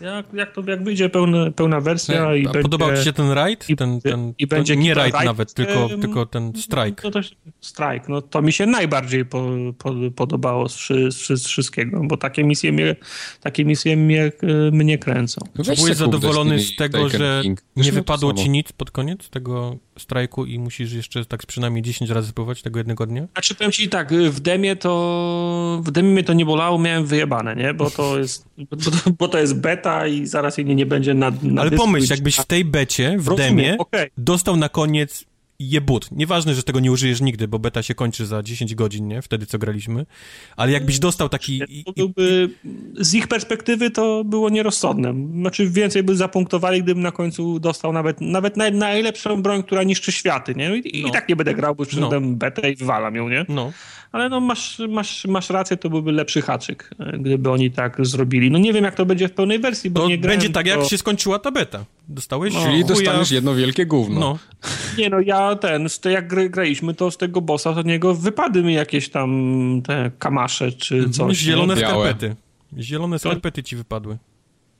Jak, jak to jak wyjdzie pełna, pełna wersja i będzie, Podobał ci się ten rajd? I, ten, ten, i będzie nie rajd nawet, tylko, tylko ten strike. No to, strike, no to mi się najbardziej po, po, podobało z, z, z, wszystkiego, bo takie misje mnie, takie misje mnie, e, mnie kręcą. No Byłeś zadowolony z tego, że nie wypadło ci nic pod koniec tego strajku i musisz jeszcze tak przynajmniej 10 razy spróbować tego jednego dnia? Znaczy powiem ci tak, w demie to w demie mnie to nie bolało, miałem wyjebane, nie? Bo to (laughs) jest, bo to, bo to jest beta i zaraz jej nie, nie będzie na, na Ale pomyśl, jakbyś w tej becie, w Rozumiem, demie, okay. dostał na koniec jebut. Nieważne, że tego nie użyjesz nigdy, bo beta się kończy za 10 godzin, nie? Wtedy, co graliśmy. Ale jakbyś dostał taki... To byłby, z ich perspektywy to było nierozsądne. Znaczy więcej by zapunktowali, gdybym na końcu dostał nawet, nawet najlepszą broń, która niszczy światy, nie? I, no. i tak nie będę grał, bo przyszedłem no. betę i wywalam ją, nie? No. Ale no masz, masz, masz rację, to byłby lepszy haczyk, gdyby oni tak zrobili. No nie wiem, jak to będzie w pełnej wersji, bo to nie grałem, Będzie tak, jak się skończyła ta beta. Dostałeś? No. Czyli dostaniesz jedno wielkie gówno. No. (laughs) Nie no, ja ten, jak graliśmy, to z tego bossa, to niego wypadły mi jakieś tam te kamasze czy mhm. coś. Zielone nie? skarpety. Zielone skarpety ci wypadły.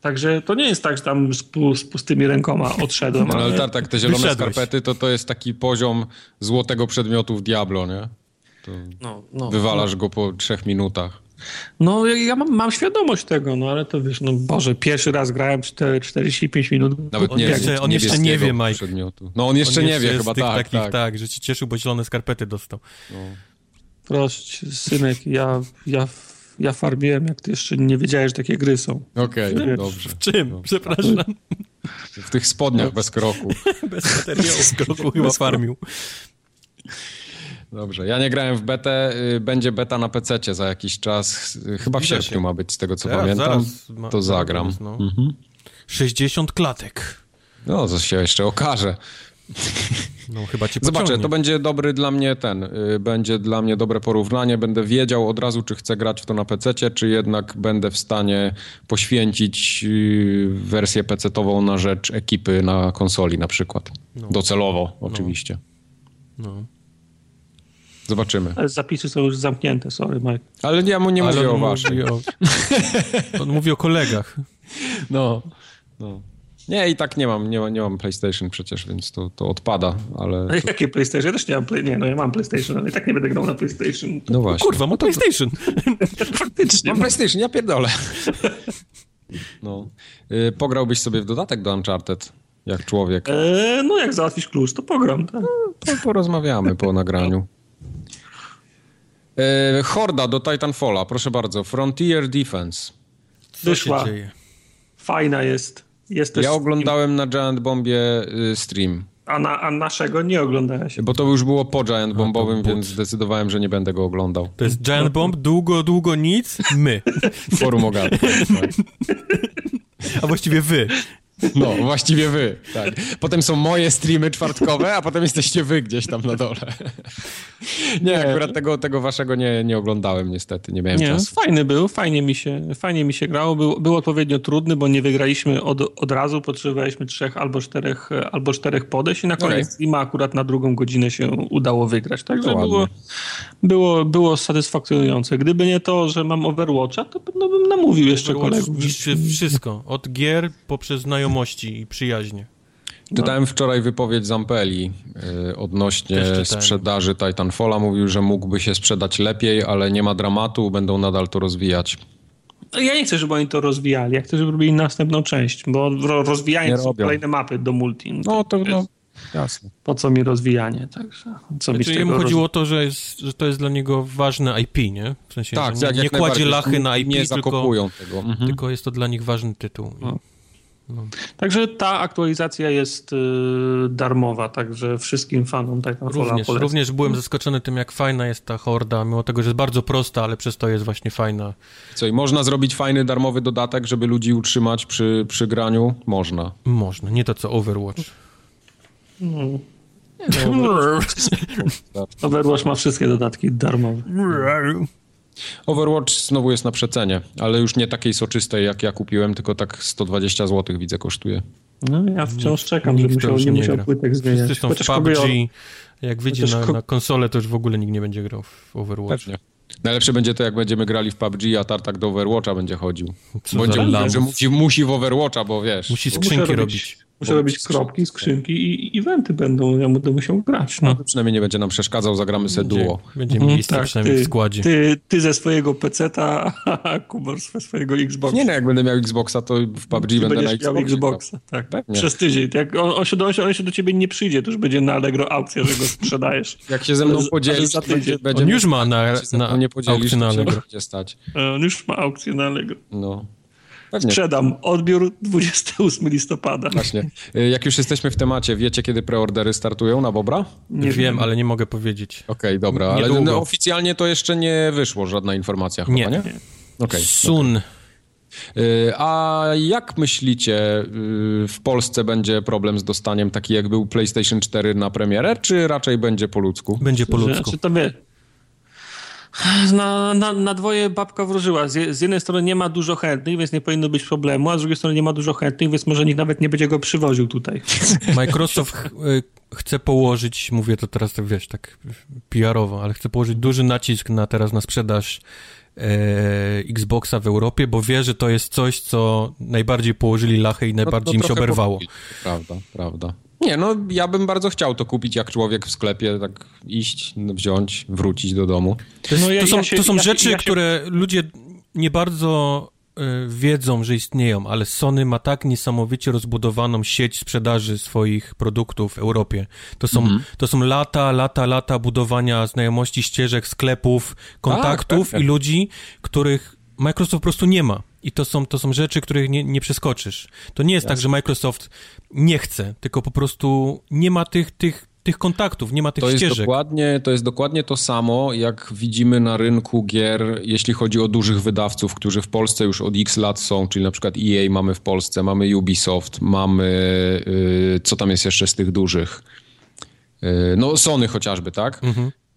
Także to nie jest tak, że tam z, z pustymi rękoma odszedłem. No, (laughs) ale tak, tak, te zielone Wyszedłeś. skarpety to, to jest taki poziom złotego przedmiotu w Diablo, nie? No, no, wywalasz no. go po trzech minutach. No, ja mam, mam, świadomość tego, no ale to wiesz, no Boże, pierwszy raz grałem 4, 45 minut. Nawet on nie, jeszcze, on jeszcze nie wie, Mike. Przedmiotu. No on jeszcze on nie wie, chyba tak, takich, tak. Tak, że ci cieszył, bo zielone skarpety dostał. No. Proszę, synek, ja, ja, ja farbiłem, jak ty jeszcze nie wiedziałeś, że takie gry są. Okej, okay, dobrze. W czym? No. Przepraszam. W tych spodniach bez kroku. (laughs) bez materiału z kroku chyba farmił. Dobrze, ja nie grałem w betę, y, będzie beta na PC za jakiś czas, chyba w sierpniu ma być z tego co pamiętam, ma, to zagram. No. Mhm. 60 klatek. No, to się jeszcze okaże. No, chyba ci Zobaczę, to będzie dobry dla mnie ten, y, będzie dla mnie dobre porównanie, będę wiedział od razu, czy chcę grać w to na PC, czy jednak będę w stanie poświęcić y, wersję PC-ową na rzecz ekipy na konsoli na przykład. No. Docelowo no. oczywiście. No. no. Zobaczymy. Ale zapisy są już zamknięte, sorry Mike. Ale ja mu nie Ale mówię o waszych. O... On mówi o kolegach. No, no. Nie, i tak nie mam, nie, nie mam PlayStation przecież, więc to, to odpada, ale... A jakie PlayStation? Ja też nie mam, play... nie, no ja mam PlayStation, ale i tak nie będę grał na PlayStation. No właśnie. kurwa, mam PlayStation. (laughs) Faktycznie. Mam PlayStation, ja pierdolę. No. Y, pograłbyś sobie w dodatek do Uncharted, jak człowiek? Eee, no jak załatwisz klucz, to pogram, tak. No, to porozmawiamy po nagraniu. E, Horda do Titanfalla, proszę bardzo. Frontier Defense. Co Wyszła. się dzieje? Fajna jest. jest Ja oglądałem na Giant Bombie y, stream, A, na, a naszego nie oglądałeś. bo to już było po Giant Bombowym, więc zdecydowałem, że nie będę go oglądał. To jest Giant Bomb, długo, długo nic, my. (laughs) Forum ogarnę. Tak. A właściwie wy. No, właściwie wy, tak. Potem są moje streamy czwartkowe, a potem jesteście wy gdzieś tam na dole. Nie, akurat tego, tego waszego nie, nie oglądałem niestety, nie miałem Nie, czasu. fajny był, fajnie mi się, fajnie mi się grało. Był, był odpowiednio trudny, bo nie wygraliśmy od, od razu, potrzebowaliśmy trzech albo czterech, albo czterech podejść i na koniec Okej. streama akurat na drugą godzinę się udało wygrać. Także No było, było, było satysfakcjonujące. Gdyby nie to, że mam Overwatcha, to no, bym namówił jeszcze kolegów. Wszystko. Od gier poprzez znajomości i przyjaźnie. Czytałem wczoraj wypowiedź Zampeli y, odnośnie sprzedaży Titanfalla. Mówił, że mógłby się sprzedać lepiej, ale nie ma dramatu, będą nadal to rozwijać. Ja nie chcę, żeby oni to rozwijali. Ja chcę, żeby robili następną część, bo ro, rozwijanie Nie są kolejne mapy do multi. No to no, jasne. Po co mi rozwijanie? Także co mi Znaczy, tego jemu roz- chodziło o to, że, jest, że to jest dla niego ważne IP, nie? W sensie, Tak, jak, nie, jak nie kładzie lachy na IP, Nie tylko, zakopują tego. Mhm. tylko jest to dla nich ważny tytuł. Także ta aktualizacja jest y, darmowa, także wszystkim fanom Titanfalla Również, polecam. również byłem zaskoczony tym, jak fajna jest ta horda, mimo tego, że jest bardzo prosta, ale przez to jest właśnie fajna. Co, i można zrobić fajny, darmowy dodatek, żeby ludzi utrzymać przy, przy graniu? Można. Można, nie to co Overwatch. (laughs) Overwatch ma wszystkie dodatki darmowe. Overwatch znowu jest na przecenie, ale już nie takiej soczystej, jak ja kupiłem, tylko tak 120 zł widzę kosztuje. No ja wciąż czekam, że Nikt to musiał, nie nie musiał płytek zmieniać. Wszyscy są w Chociaż PUBG, Kobior- jak wyjdzie chociaż na, na konsolę, to już w ogóle nikt nie będzie grał w Overwatch. Pewnie. Najlepsze będzie to, jak będziemy grali w PUBG, a Tartak do Overwatcha będzie chodził. Co będzie mówił, że musi, musi w Overwatcha, bo wiesz... Musi skrzynki Muszę robić. Muszę robić kropki, skrzynki i, eventy będą, ja będę musiał grać. No. Przynajmniej nie będzie nam przeszkadzał, zagramy sobie duo. Będzie Mhm, miejsce przynajmniej ty, w składzie. Ty, ty ze swojego PC-ta, a Kubor ze swojego Xboxa. Nie no, jak będę miał Xboxa, to w PUBG Ty będę na będziesz miał Xboxie. Xboxa, tak. Pewnie. Przez tydzień. Jak on, on, się do, on się do ciebie nie przyjdzie, to już będzie na Allegro aukcja, że go sprzedajesz. (laughs) Jak się ze mną podzielisz, za to będzie, tydzień. będzie On już ma na, mną na nie podzielisz, na Allegro. będzie stać. E, On już ma aukcję na Allegro. No. Pewnie. Sprzedam. Odbiór 28 listopada. Właśnie. Y, Jak już jesteśmy w temacie, wiecie kiedy preordery startują na Bobra? Okej, Nie Wiem, ale nie mogę powiedzieć. dobra, ale no, oficjalnie to jeszcze nie wyszło, żadna informacja chyba, Nie. nie? Okej. Sun. Y, A jak myślicie, y, w Polsce będzie problem z dostaniem taki jak był PlayStation 4 na premierę, czy raczej będzie po ludzku? Będzie po ludzku. Znaczy to wie. Na, na, na dwoje babka wróżyła. Z, z jednej strony nie ma dużo chętnych, więc nie powinno być problemu, a z drugiej strony nie ma dużo chętnych, więc może nikt nawet nie będzie go przywoził tutaj. (laughs) Microsoft ch- y, chce położyć, mówię to teraz tak, wiesz, tak PR-owo, ale chce położyć duży nacisk na teraz na sprzedaż e, Xboxa w Europie, bo wie, że to jest coś, co najbardziej położyli lachę i najbardziej im się No, trochę oberwało. pokupić. Prawda, prawda. Nie, no ja bym bardzo chciał to kupić jak człowiek w sklepie, tak iść, wziąć, wrócić do domu. No ja- to są, ja się- to są ja rzeczy, ja się- które ludzie nie bardzo y, wiedzą, że istnieją, ale Sony ma tak niesamowicie rozbudowaną sieć sprzedaży swoich produktów w Europie. To są, Mhm. to są lata, lata, lata budowania znajomości, ścieżek, sklepów, kontaktów pewnie. i ludzi, których Microsoft po prostu nie ma. I to są, to są rzeczy, których nie, nie przeskoczysz. To nie jest tak, że Microsoft nie chce, tylko po prostu nie ma tych, tych, tych kontaktów, nie ma tych To jest, ścieżek. dokładnie, to jest dokładnie to samo, jak widzimy na rynku gier, jeśli chodzi o dużych wydawców, którzy w Polsce już od x lat są, czyli na przykład EA mamy w Polsce, mamy Ubisoft, mamy, y, co tam jest jeszcze z tych dużych? Y, no Sony chociażby, tak?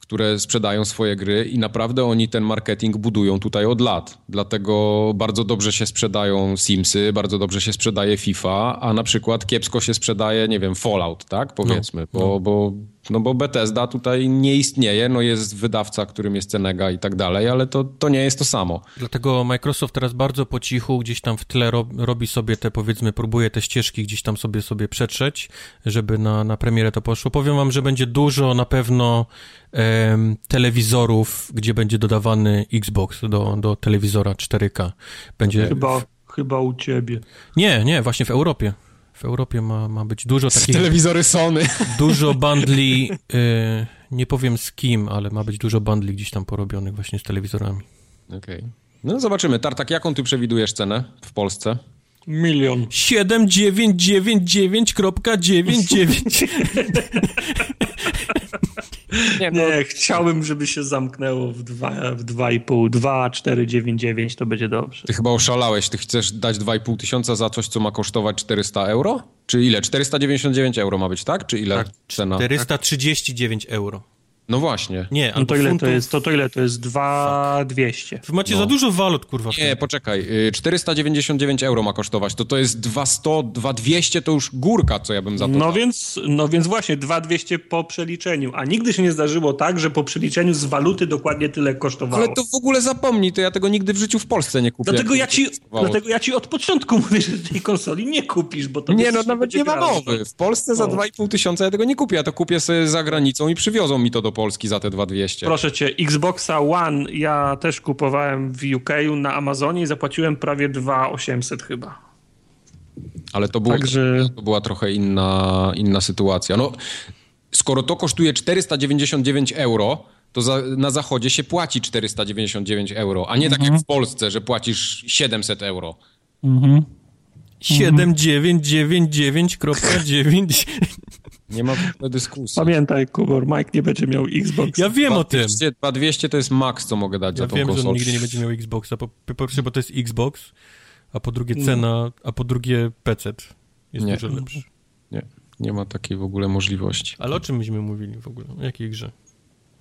Które sprzedają swoje gry i naprawdę oni ten marketing budują tutaj od lat. Dlatego bardzo dobrze się sprzedają Simsy, bardzo dobrze się sprzedaje FIFA, a na przykład kiepsko się sprzedaje, nie wiem, Fallout, tak? Powiedzmy, bo, bo, no bo Bethesda tutaj nie istnieje, no jest wydawca, którym jest Cenega i tak dalej, ale to, to nie jest to samo. Dlatego Microsoft teraz bardzo po cichu gdzieś tam w tle rob, robi sobie te, powiedzmy, próbuje te ścieżki gdzieś tam sobie sobie przetrzeć, żeby na, na premierę to poszło. Powiem wam, że będzie dużo na pewno em, telewizorów, gdzie będzie dodawany Xbox do, do telewizora 4K. Będzie... Chyba, chyba u ciebie. Nie, nie, właśnie w Europie. W Europie ma, ma być dużo takich... Telewizory Sony. Dużo (laughs) bundli, y, nie powiem z kim, ale ma być dużo bundli gdzieś tam porobionych właśnie z telewizorami. Okej. Okay. No zobaczymy. Tartak, jaką ty przewidujesz cenę w Polsce? Milion. 7999.99 Nie, no. nie, chciałbym, żeby się zamknęło w 2,5, w 2,5, 2, 4, 9, 9, to będzie dobrze. Ty chyba oszalałeś, ty chcesz dać 2,5 tysiąca za coś, co ma kosztować 400 euro? Czy ile? 499 euro ma być, tak? Czy ile tak, cena? 439 euro. No właśnie. Nie, no to ile to jest? To, to ile to jest? 2200. Wy macie no. za dużo walut, kurwa. Nie, poczekaj. 499 y, euro ma kosztować. To to jest 200, 2200 to już górka, co ja bym za to No dał. więc, no więc właśnie 2200 po przeliczeniu. A nigdy się nie zdarzyło tak, że po przeliczeniu z waluty dokładnie tyle kosztowało. Ale to w ogóle zapomnij, to ja tego nigdy w życiu w Polsce nie kupię. Dlatego ja ci, dlatego ja ci od początku mówię, że tej konsoli nie kupisz, bo to Nie, no nawet nie ma mowy. W Polsce za 2,5 tysiąca ja tego nie kupię. Ja to kupię sobie za granicą i przywiozą mi to do Polski za te 2200. 200. Proszę cię, Xboxa One ja też kupowałem w UK na Amazonie i zapłaciłem prawie 2800 chyba. Ale to, było, Także... to była trochę inna, inna sytuacja. No, skoro to kosztuje 499 euro, to za, na zachodzie się płaci 499 euro, a nie tak mhm. jak w Polsce, że płacisz 700 euro. Mhm. 7999.9 Nie ma dyskusji. Pamiętaj, Kubor, Mike nie będzie miał Xbox. Ja wiem 200, o tym. 2200 to jest max, co mogę dać ja za tą wiem, konsolę. że on nigdy nie będzie miał Xboxa. Po, po pierwsze, bo to jest Xbox, a po drugie cena, a po drugie PC jest nie. dużo lepszy. Nie, nie ma takiej w ogóle możliwości. Ale o czym myśmy mówili w ogóle? O jakiej grze?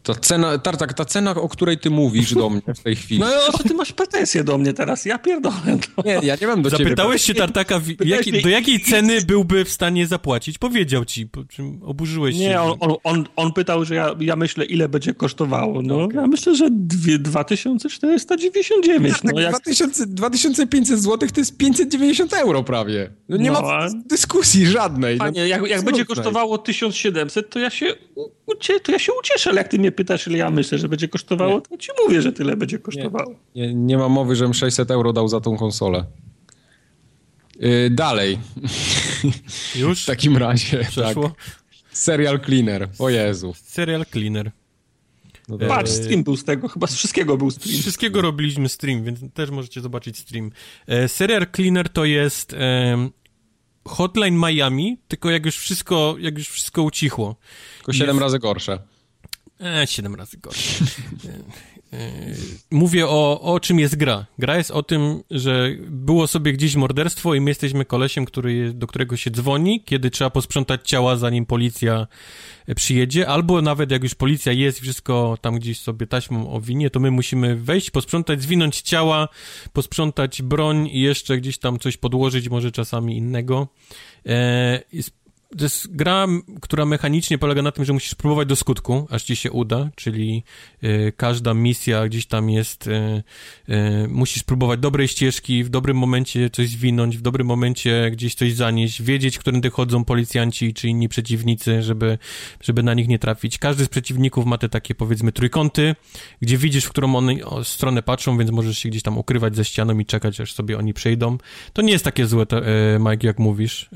Ta cena, Tartak, ta cena, o której ty mówisz do mnie w tej (laughs) chwili. No to ty masz pretensje do mnie teraz, ja pierdolę. No. Nie, ja nie mam do Zapytałeś ciebie. się Tartaka, jaki, do jakiej ceny byłby w stanie zapłacić? Powiedział ci, po czym oburzyłeś nie, się. Nie, on, on, on, on, pytał, że ja, ja myślę, ile będzie kosztowało. No, okay. ja myślę, że 2499. No, tak, jak... 2000, 2500 zł to jest 590 euro prawie. No, nie no, ma dyskusji żadnej. Panie, no, jak, jak będzie kosztowało 1700, to ja się, to ja się ucieszę, ale jak ty mnie pytasz, ile ja myślę, że będzie kosztowało, nie. to ci mówię, że tyle będzie kosztowało. Nie, nie, nie ma mowy, żebym 600 euro dał za tą konsolę. Yy, dalej. (laughs) Już? w takim razie. Przeszło? Tak. Serial Cleaner. O Jezu. Serial Cleaner. No Patrz, stream był z tego, chyba z wszystkiego był stream. Z wszystkiego robiliśmy stream, więc też możecie zobaczyć stream. E, serial Cleaner to jest e, Hotline Miami, tylko jak już wszystko, jak już wszystko ucichło. Tylko 7 jest... razy gorsze. E, 7 razy gorsze. E, e, mówię o, o czym jest gra. Gra jest o tym, że było sobie gdzieś morderstwo i my jesteśmy kolesiem, który, do którego się dzwoni, kiedy trzeba posprzątać ciała, zanim policja przyjedzie, albo nawet jak już policja jest i wszystko tam gdzieś sobie taśmą owinie, to my musimy wejść, posprzątać, zwinąć ciała, posprzątać broń i jeszcze gdzieś tam coś podłożyć, może czasami innego. E, to jest gra, która mechanicznie polega na tym, że musisz próbować do skutku, aż ci się uda, czyli y, każda misja gdzieś tam jest, y, y, musisz próbować dobrej ścieżki, w dobrym momencie coś zwinąć, w dobrym momencie gdzieś coś zanieść, wiedzieć, którędy chodzą policjanci czy inni przeciwnicy, żeby, żeby na nich nie trafić. Każdy z przeciwników ma te takie, powiedzmy, trójkąty, gdzie widzisz, w którą one stronę patrzą, więc możesz się gdzieś tam ukrywać ze ścianą i czekać, aż sobie oni przejdą. To nie jest takie złe, to, Mike, jak mówisz.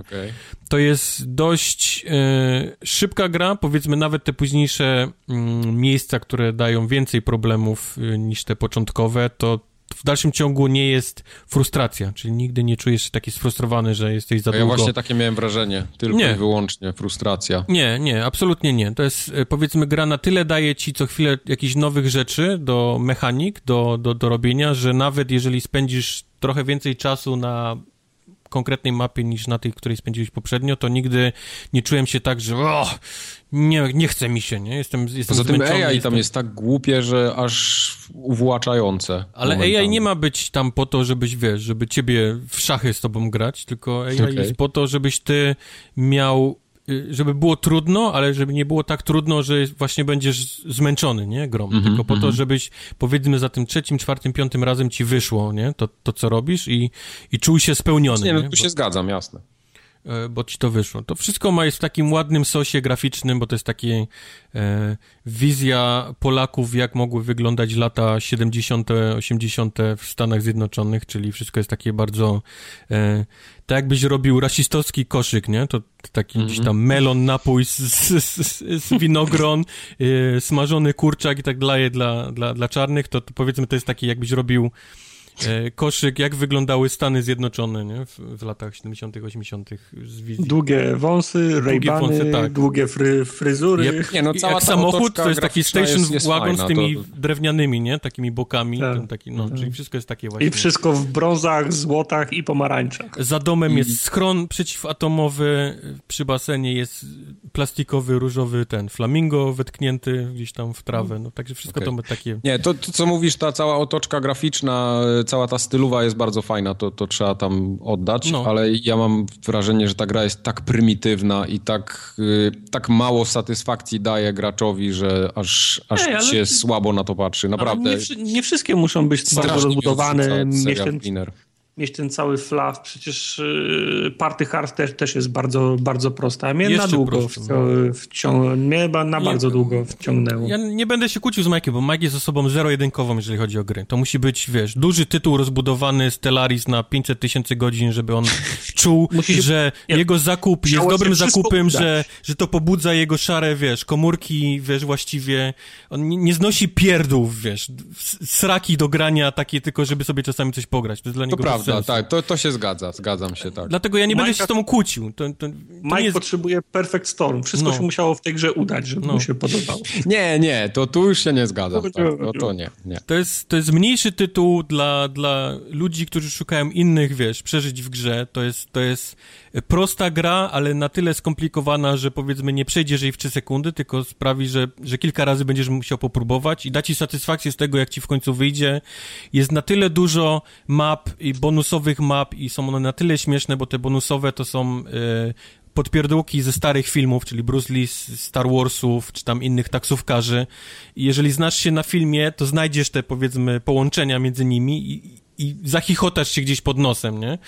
Okay. To jest dość e, szybka gra, powiedzmy nawet te późniejsze mm, miejsca, które dają więcej problemów e, niż te początkowe, to w dalszym ciągu nie jest frustracja, czyli nigdy nie czujesz się taki sfrustrowany, że jesteś za długo. Ja właśnie takie miałem wrażenie, tylko nie. i wyłącznie frustracja. Nie, nie, absolutnie nie. To jest, e, powiedzmy, gra na tyle daje ci co chwilę jakichś nowych rzeczy do mechanik, do, do, do robienia, że nawet jeżeli spędzisz trochę więcej czasu na konkretnej mapie niż na tej, której spędziłeś poprzednio, to nigdy nie czułem się tak, że o, nie, nie chce mi się, nie? Jestem, jestem Poza tym AI jestem... tam jest tak głupie, że aż uwłaczające. Ale momentami. AI nie ma być tam po to, żebyś, wiesz, żeby ciebie w szachy z tobą grać, tylko AI okay. jest po to, żebyś ty miał żeby było trudno, ale żeby nie było tak trudno, że właśnie będziesz zmęczony, nie, grą, mm -hmm, tylko po mm -hmm. to, mhm. żebyś, powiedzmy, za tym trzecim, czwartym, piątym razem ci wyszło, nie, to, to co robisz i, i czuł się spełniony. Nie, no tu się zgadzam, jasne. E, bo ci to wyszło. To wszystko ma jest w takim ładnym sosie graficznym, bo to jest takie e, wizja Polaków, jak mogły wyglądać lata 70., 80. w Stanach Zjednoczonych, czyli wszystko jest takie bardzo e, tak jakbyś robił rasistowski koszyk, nie? To, taki mm -hmm. gdzieś tam melon, napój z, z, z, z winogron, e, smażony kurczak i tak dalej dla, dla, dla czarnych, to, to powiedzmy to jest taki jakbyś robił koszyk, jak wyglądały Stany Zjednoczone nie? W, w latach 70., 80. z wizji. Długie wąsy, rejbany, tak. długie fry, fryzury. Yep. Nie, no, cała jak samochód to jest taki station jest, jest wagon fajna, z tymi to... drewnianymi, nie? Takimi bokami. Tak. Taki, no, tak. Czyli wszystko jest takie właśnie. I wszystko w brązach, złotach i pomarańczach. Za domem I... jest schron przeciwatomowy, przy basenie jest plastikowy, różowy ten flamingo wetknięty gdzieś tam w trawę. No, także wszystko okay. to takie... Nie, to, to co mówisz, ta cała otoczka graficzna cała ta stylowa jest bardzo fajna, to, to trzeba tam oddać, no. ale ja mam wrażenie, że ta gra jest tak prymitywna i tak, y, tak mało satysfakcji daje graczowi, że aż, aż Ej, się słabo na to patrzy, naprawdę. Nie, nie, wszystkie muszą być bardzo rozbudowane, ten, mieć ten cały flaw. Przecież y, Party Hard też, też jest bardzo, bardzo prosta. Mnie Jeszcze na długo wcią- mnie na bardzo długo wciągnęło. Ja nie będę się kłócił z Mike'iem, bo Mike jest osobą zero-jedynkową, jeżeli chodzi o gry. To musi być, wiesz, duży tytuł rozbudowany Stellaris na 500 tysięcy godzin, żeby on (laughs) czuł, się... że nie. jego zakup jest dobrym zakupem, że, że to pobudza jego szare, wiesz, komórki, wiesz, właściwie. On nie, nie znosi pierdów, wiesz, sraki do grania takie tylko, żeby sobie czasami coś pograć. To jest dla niego to prawda prawda, tak, to, to się zgadza, zgadzam się, tak. Dlatego ja nie Mike, będę się z tobą kłócił. To, to, to Mike jest... potrzebuje Perfect Storm. Wszystko no. się musiało w tej grze udać, żeby no. mu się podobało. (laughs) Nie, nie, to tu już się nie zgadzam. Tak, no to nie, nie. To jest, to jest mniejszy tytuł dla, dla ludzi, którzy szukają innych, wiesz, przeżyć w grze. To jest, to jest prosta gra, ale na tyle skomplikowana, że powiedzmy nie przejdziesz jej w 3 sekundy, tylko sprawi, że, że kilka razy będziesz musiał popróbować i da ci satysfakcję z tego, jak ci w końcu wyjdzie. Jest na tyle dużo map i bonusowych map i są one na tyle śmieszne, bo te bonusowe to są yy, podpierdółki ze starych filmów, czyli Bruce Lee Star Warsów, czy tam innych taksówkarzy. I jeżeli znasz się na filmie, to znajdziesz te, powiedzmy, połączenia między nimi i, i zachichotasz się gdzieś pod nosem, nie?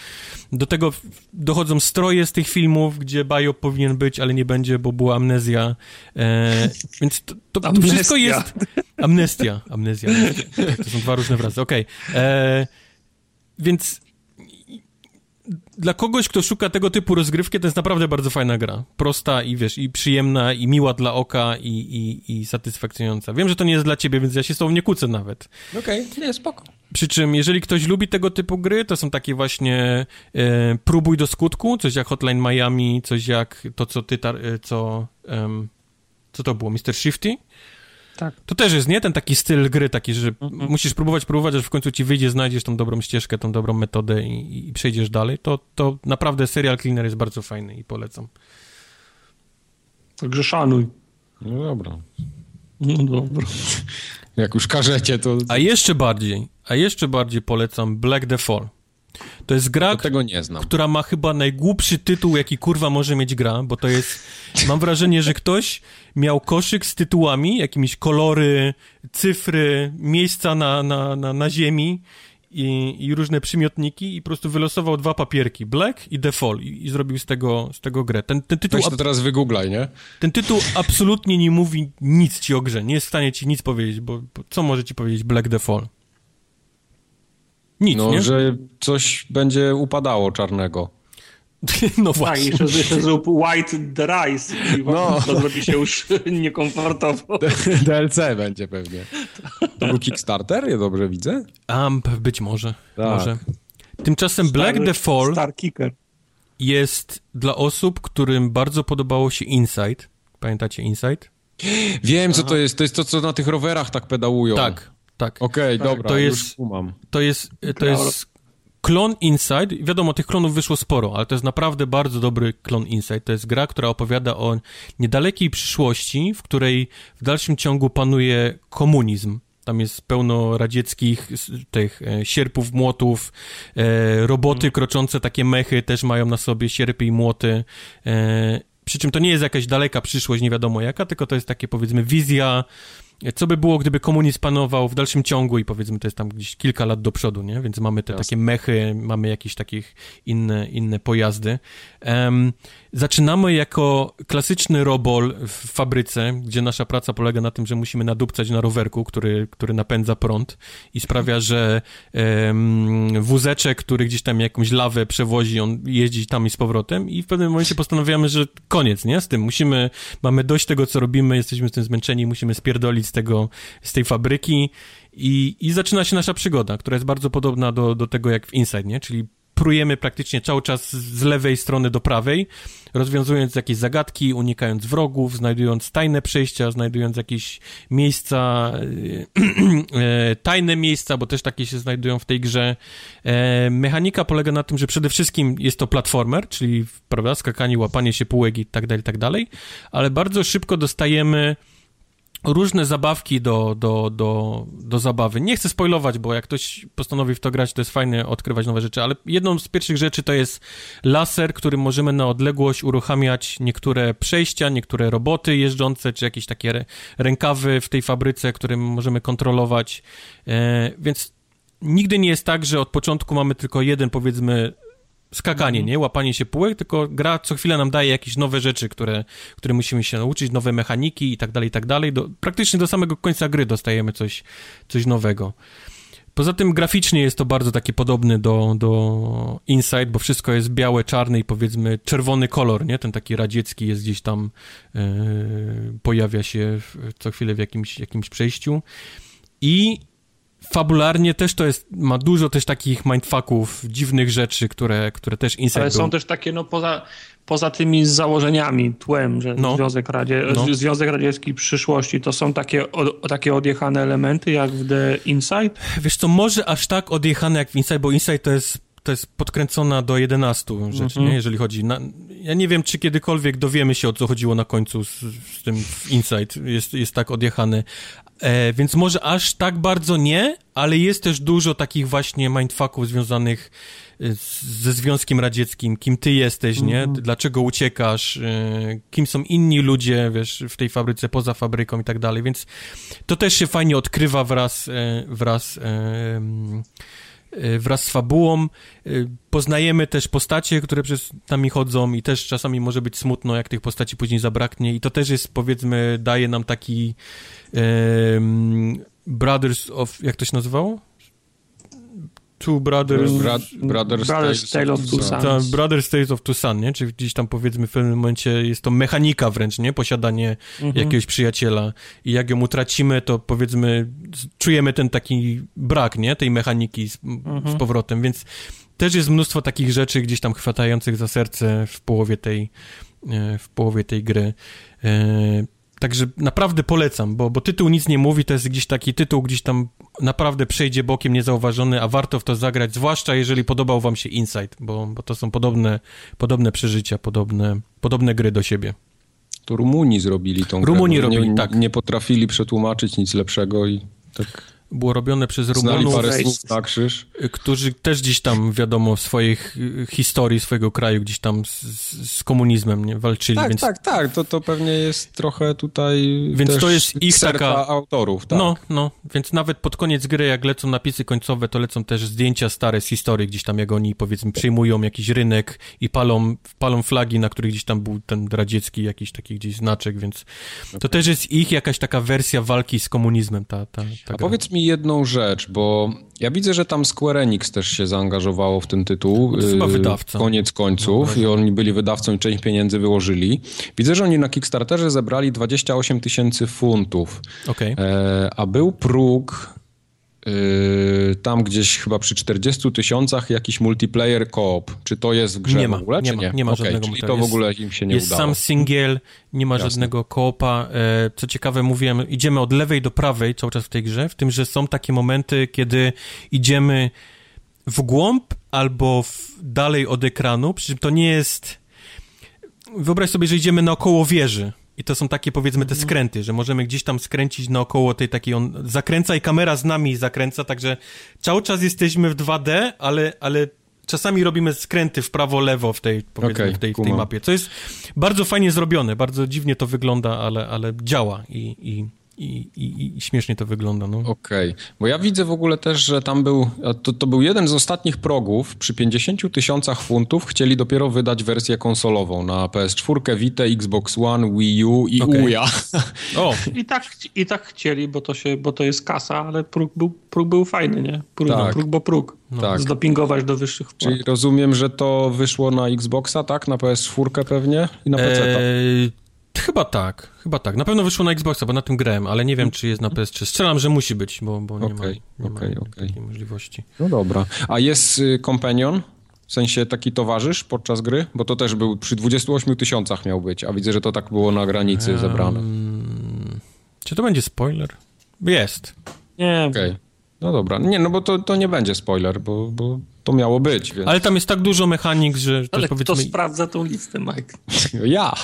Do tego dochodzą stroje z tych filmów, gdzie Bajo powinien być, ale nie będzie, bo była amnezja. E, więc to, to, to wszystko jest... Amnestia. Amnezja. To są dwa różne wyrazy, okej. Okay. E, więc dla kogoś, kto szuka tego typu rozgrywki, to jest naprawdę bardzo fajna gra. Prosta i wiesz, i przyjemna, i miła dla oka, i, i, i satysfakcjonująca. Wiem, że to nie jest dla ciebie, więc ja się z tobą nie kłócę nawet. Okej, okay, nie, spoko. Przy czym, jeżeli ktoś lubi tego typu gry, to są takie właśnie e, próbuj do skutku, coś jak Hotline Miami, coś jak to, co ty, e, co, um, co to było, Mr. Shifty? Tak. To też jest, nie? Ten taki styl gry, taki, że -hmm. musisz próbować, próbować, aż w końcu ci wyjdzie, znajdziesz tą dobrą ścieżkę, tą dobrą metodę i, i przejdziesz dalej. To, to naprawdę serial Cleaner jest bardzo fajny i polecam. Także szanuj. No dobra. No dobra. Jak już każecie, to... A jeszcze bardziej, a jeszcze bardziej polecam Black the Fall. To jest gra, która ma chyba najgłupszy tytuł, jaki kurwa może mieć gra, bo to jest... Mam wrażenie, że ktoś miał koszyk z tytułami, jakimiś kolory, cyfry, miejsca na, na, na, na ziemi i, i, różne przymiotniki i po prostu wylosował dwa papierki, Black i Fall i, i zrobił z tego, z tego grę. Ten, ten tytuł... Weź to teraz wygooglaj, nie? Ten tytuł absolutnie nie mówi nic ci o grze, nie jest w stanie ci nic powiedzieć, bo, bo co może ci powiedzieć Black Fall? Nic, no, nie? że coś będzie upadało czarnego. No właśnie. Tak, jeszcze, jeszcze zrób White the Rise i no. to zrobi się już (laughs) niekomfortowo. DLC (laughs) będzie pewnie. To był Kickstarter, ja dobrze widzę? Um, być może, tak. może. Tymczasem Star, Black the Fall Star Kicker. jest dla osób, którym bardzo podobało się Inside. Pamiętacie Inside? Wiem, co Aha. to jest. To jest to, co na tych rowerach tak pedałują. Tak, tak. Okej, okay, tak, dobra, to jest, To jest, to jest klon Inside. Wiadomo, tych klonów wyszło sporo, ale to jest naprawdę bardzo dobry klon Inside. To jest gra, która opowiada o niedalekiej przyszłości, w której w dalszym ciągu panuje komunizm. Tam jest pełno radzieckich tych e, sierpów, młotów, e, roboty hmm. kroczące, takie mechy też mają na sobie sierpy i młoty. E, przy czym to nie jest jakaś daleka przyszłość, nie wiadomo jaka, tylko to jest takie powiedzmy wizja co by było, gdyby komunizm panował w dalszym ciągu i powiedzmy to jest tam gdzieś kilka lat do przodu, nie? Więc mamy te Jasne. takie mechy, mamy jakieś takich inne, inne pojazdy. Um, zaczynamy jako klasyczny robol w fabryce, gdzie nasza praca polega na tym, że musimy nadupcać na rowerku, który, który napędza prąd i sprawia, że um, wózeczek, który gdzieś tam jakąś lawę przewozi, on jeździ tam i z powrotem i w pewnym momencie postanawiamy, że koniec, nie? Z tym musimy, mamy dość tego, co robimy, jesteśmy z tym zmęczeni, musimy spierdolić z tego, z tej fabryki i, i zaczyna się nasza przygoda, która jest bardzo podobna do, do tego jak w Inside, nie? Czyli prujemy praktycznie cały czas z lewej strony do prawej, rozwiązując jakieś zagadki, unikając wrogów, znajdując tajne przejścia, znajdując jakieś miejsca, (clears throat) e, tajne miejsca, bo też takie się znajdują w tej grze. E, mechanika polega na tym, że przede wszystkim jest to platformer, czyli prawda, skakanie, łapanie się półek i tak dalej, tak dalej, ale bardzo szybko dostajemy różne zabawki do, do, do, do zabawy. Nie chcę spoilować, bo jak ktoś postanowi w to grać, to jest fajne odkrywać nowe rzeczy, ale jedną z pierwszych rzeczy to jest laser, którym możemy na odległość uruchamiać niektóre przejścia, niektóre roboty jeżdżące, czy jakieś takie rękawy w tej fabryce, którym możemy kontrolować. E, więc nigdy nie jest tak, że od początku mamy tylko jeden, powiedzmy, skakanie, mhm. nie? Łapanie się półek, tylko gra co chwilę nam daje jakieś nowe rzeczy, które, które musimy się nauczyć, nowe mechaniki i tak dalej, i tak dalej. Do, praktycznie do samego końca gry dostajemy coś, coś nowego. Poza tym graficznie jest to bardzo taki podobny do, do Inside, bo wszystko jest białe, czarne i powiedzmy czerwony kolor, nie? Ten taki radziecki jest gdzieś tam, yy, pojawia się w, co chwilę w jakimś, jakimś przejściu. I fabularnie też to jest, ma dużo też takich mindfucków, dziwnych rzeczy, które, które też Inside Ale są też takie, no poza, poza tymi założeniami, tłem, że no. Związek, Radzie, no. Związek Radziecki przyszłości, to są takie, o, takie odjechane elementy jak w The Inside? Wiesz co, może aż tak odjechane jak w Inside, bo Inside to jest to jest podkręcona do 11 rzeczy, mm -hmm. nie? jeżeli chodzi. Na, ja nie wiem, czy kiedykolwiek dowiemy się, o co chodziło na końcu z, z tym Insight. Jest, jest tak odjechany. E, więc może aż tak bardzo nie, ale jest też dużo takich właśnie mindfucków związanych e, z, ze Związkiem Radzieckim, kim ty jesteś, mm -hmm. nie? Mhm. Dlaczego uciekasz? E, kim są inni ludzie, wiesz, w tej fabryce, poza fabryką i tak dalej, więc to też się fajnie odkrywa wraz, e, wraz e, wraz z fabułą. Y, poznajemy też postacie, które przez nami chodzą i też czasami może być smutno, jak tych postaci później zabraknie i to też jest, powiedzmy, daje nam taki um, Brothers of, jak to się nazywało? Two Brothers... Bra brothers, brothers Tale of Two Sons. Brothers Tales of Two Sons, nie? Czyli gdzieś tam powiedzmy w pewnym momencie jest to mechanika wręcz, nie? Posiadanie mhm. jakiegoś przyjaciela i jak ją utracimy, to powiedzmy czujemy ten taki brak, nie? Tej mechaniki z, mhm. z powrotem, więc też jest mnóstwo takich rzeczy gdzieś tam chwatających za serce w połowie tej, e, w połowie tej gry. Także naprawdę polecam, bo, bo tytuł nic nie mówi, to jest gdzieś taki tytuł, gdzieś tam naprawdę przejdzie bokiem niezauważony, a warto w to zagrać, zwłaszcza jeżeli podobał wam się Insight, bo, bo to są podobne, podobne przeżycia, podobne, podobne gry do siebie. To Rumuni zrobili tą Rumuni grę. robili, nie, tak. Nie potrafili przetłumaczyć nic lepszego i tak było robione przez Rumunów, parę słów na krzyż. którzy też gdzieś tam, wiadomo, w swojej historii swojego kraju gdzieś tam z, z komunizmem nie, walczyli. Tak, więc... tak, tak, to, to pewnie jest trochę tutaj Więc to jest ich taka... autorów, tak. No, no, więc nawet pod koniec gry, jak lecą napisy końcowe, to lecą też zdjęcia stare z historii, gdzieś tam jak oni, powiedzmy, przyjmują jakiś rynek i palą, palą flagi, na których gdzieś tam był ten radziecki jakiś taki gdzieś znaczek, więc okay. to też jest ich jakaś taka wersja walki z komunizmem, ta, ta, ta A gra. powiedz mi jedną rzecz, bo ja widzę, że tam Square Enix też się zaangażowało w ten tytuł. Chyba y, wydawca. Koniec końców no, i oni byli wydawcą i część pieniędzy wyłożyli. Widzę, że oni na Kickstarterze zebrali 28 tysięcy funtów. Okay. E, a był próg tam gdzieś chyba przy 40 tysiącach jakiś multiplayer koop. Czy to jest w grze nie ma, w ogóle, nie czy ma, nie? Nie ma okay, żadnego czyli to w ogóle im się nie jest udało. Jest sam singiel, nie ma Jasne. żadnego koopa. E, co ciekawe, mówiłem, idziemy od lewej do prawej cały czas w tej grze, w tym, że są takie momenty, kiedy idziemy w głąb albo w, dalej od ekranu, przy czym to nie jest... Wyobraź sobie, że idziemy naokoło wieży i to są takie, powiedzmy, te mhm. skręty, że możemy gdzieś tam skręcić naokoło tej takiej, on zakręca i kamera z nami zakręca, także cały czas jesteśmy w 2D, ale, ale czasami robimy skręty w prawo, lewo w tej, powiedzmy, okay, w, tej, w tej mapie, co jest bardzo fajnie zrobione, bardzo dziwnie to wygląda, ale, ale działa i, i i, i, i śmiesznie to wygląda. No. Okej, okay. bo ja widzę w ogóle też, że tam był, to, to był jeden z ostatnich progów, przy 50 tysiącach funtów chcieli dopiero wydać wersję konsolową na PS4, Vita, Xbox One, Wii U i okay. Uja. (laughs) O. I, tak, I tak chcieli, bo to, się, bo to jest kasa, ale próg był, próg był fajny, nie? Próg, tak. próg bo próg. No. Tak. Zdopingować do wyższych płat. Czyli rozumiem, że to wyszło na Xboxa, tak? Na PS4 pewnie i na PC. Eee, Chyba tak, chyba tak. Na pewno wyszło na Xboxa, bo na tym grałem, ale nie wiem, czy jest na PS3. Strzelam, że musi być, bo, bo nie okay, ma, nie okay, ma okay. takiej możliwości. No dobra. A jest y, Companion? W sensie taki towarzysz podczas gry? Bo to też był przy 28 tysiącach miał być, a widzę, że to tak było na granicy um, zebrane. Czy to będzie spoiler? Jest. Nie. Okej. Okay. No dobra. Nie, no bo to, to nie będzie spoiler, bo, bo to miało być. Więc... Ale tam jest tak dużo mechanik, że... Ale powiedzmy... kto sprawdza tą listę, Mike? ja.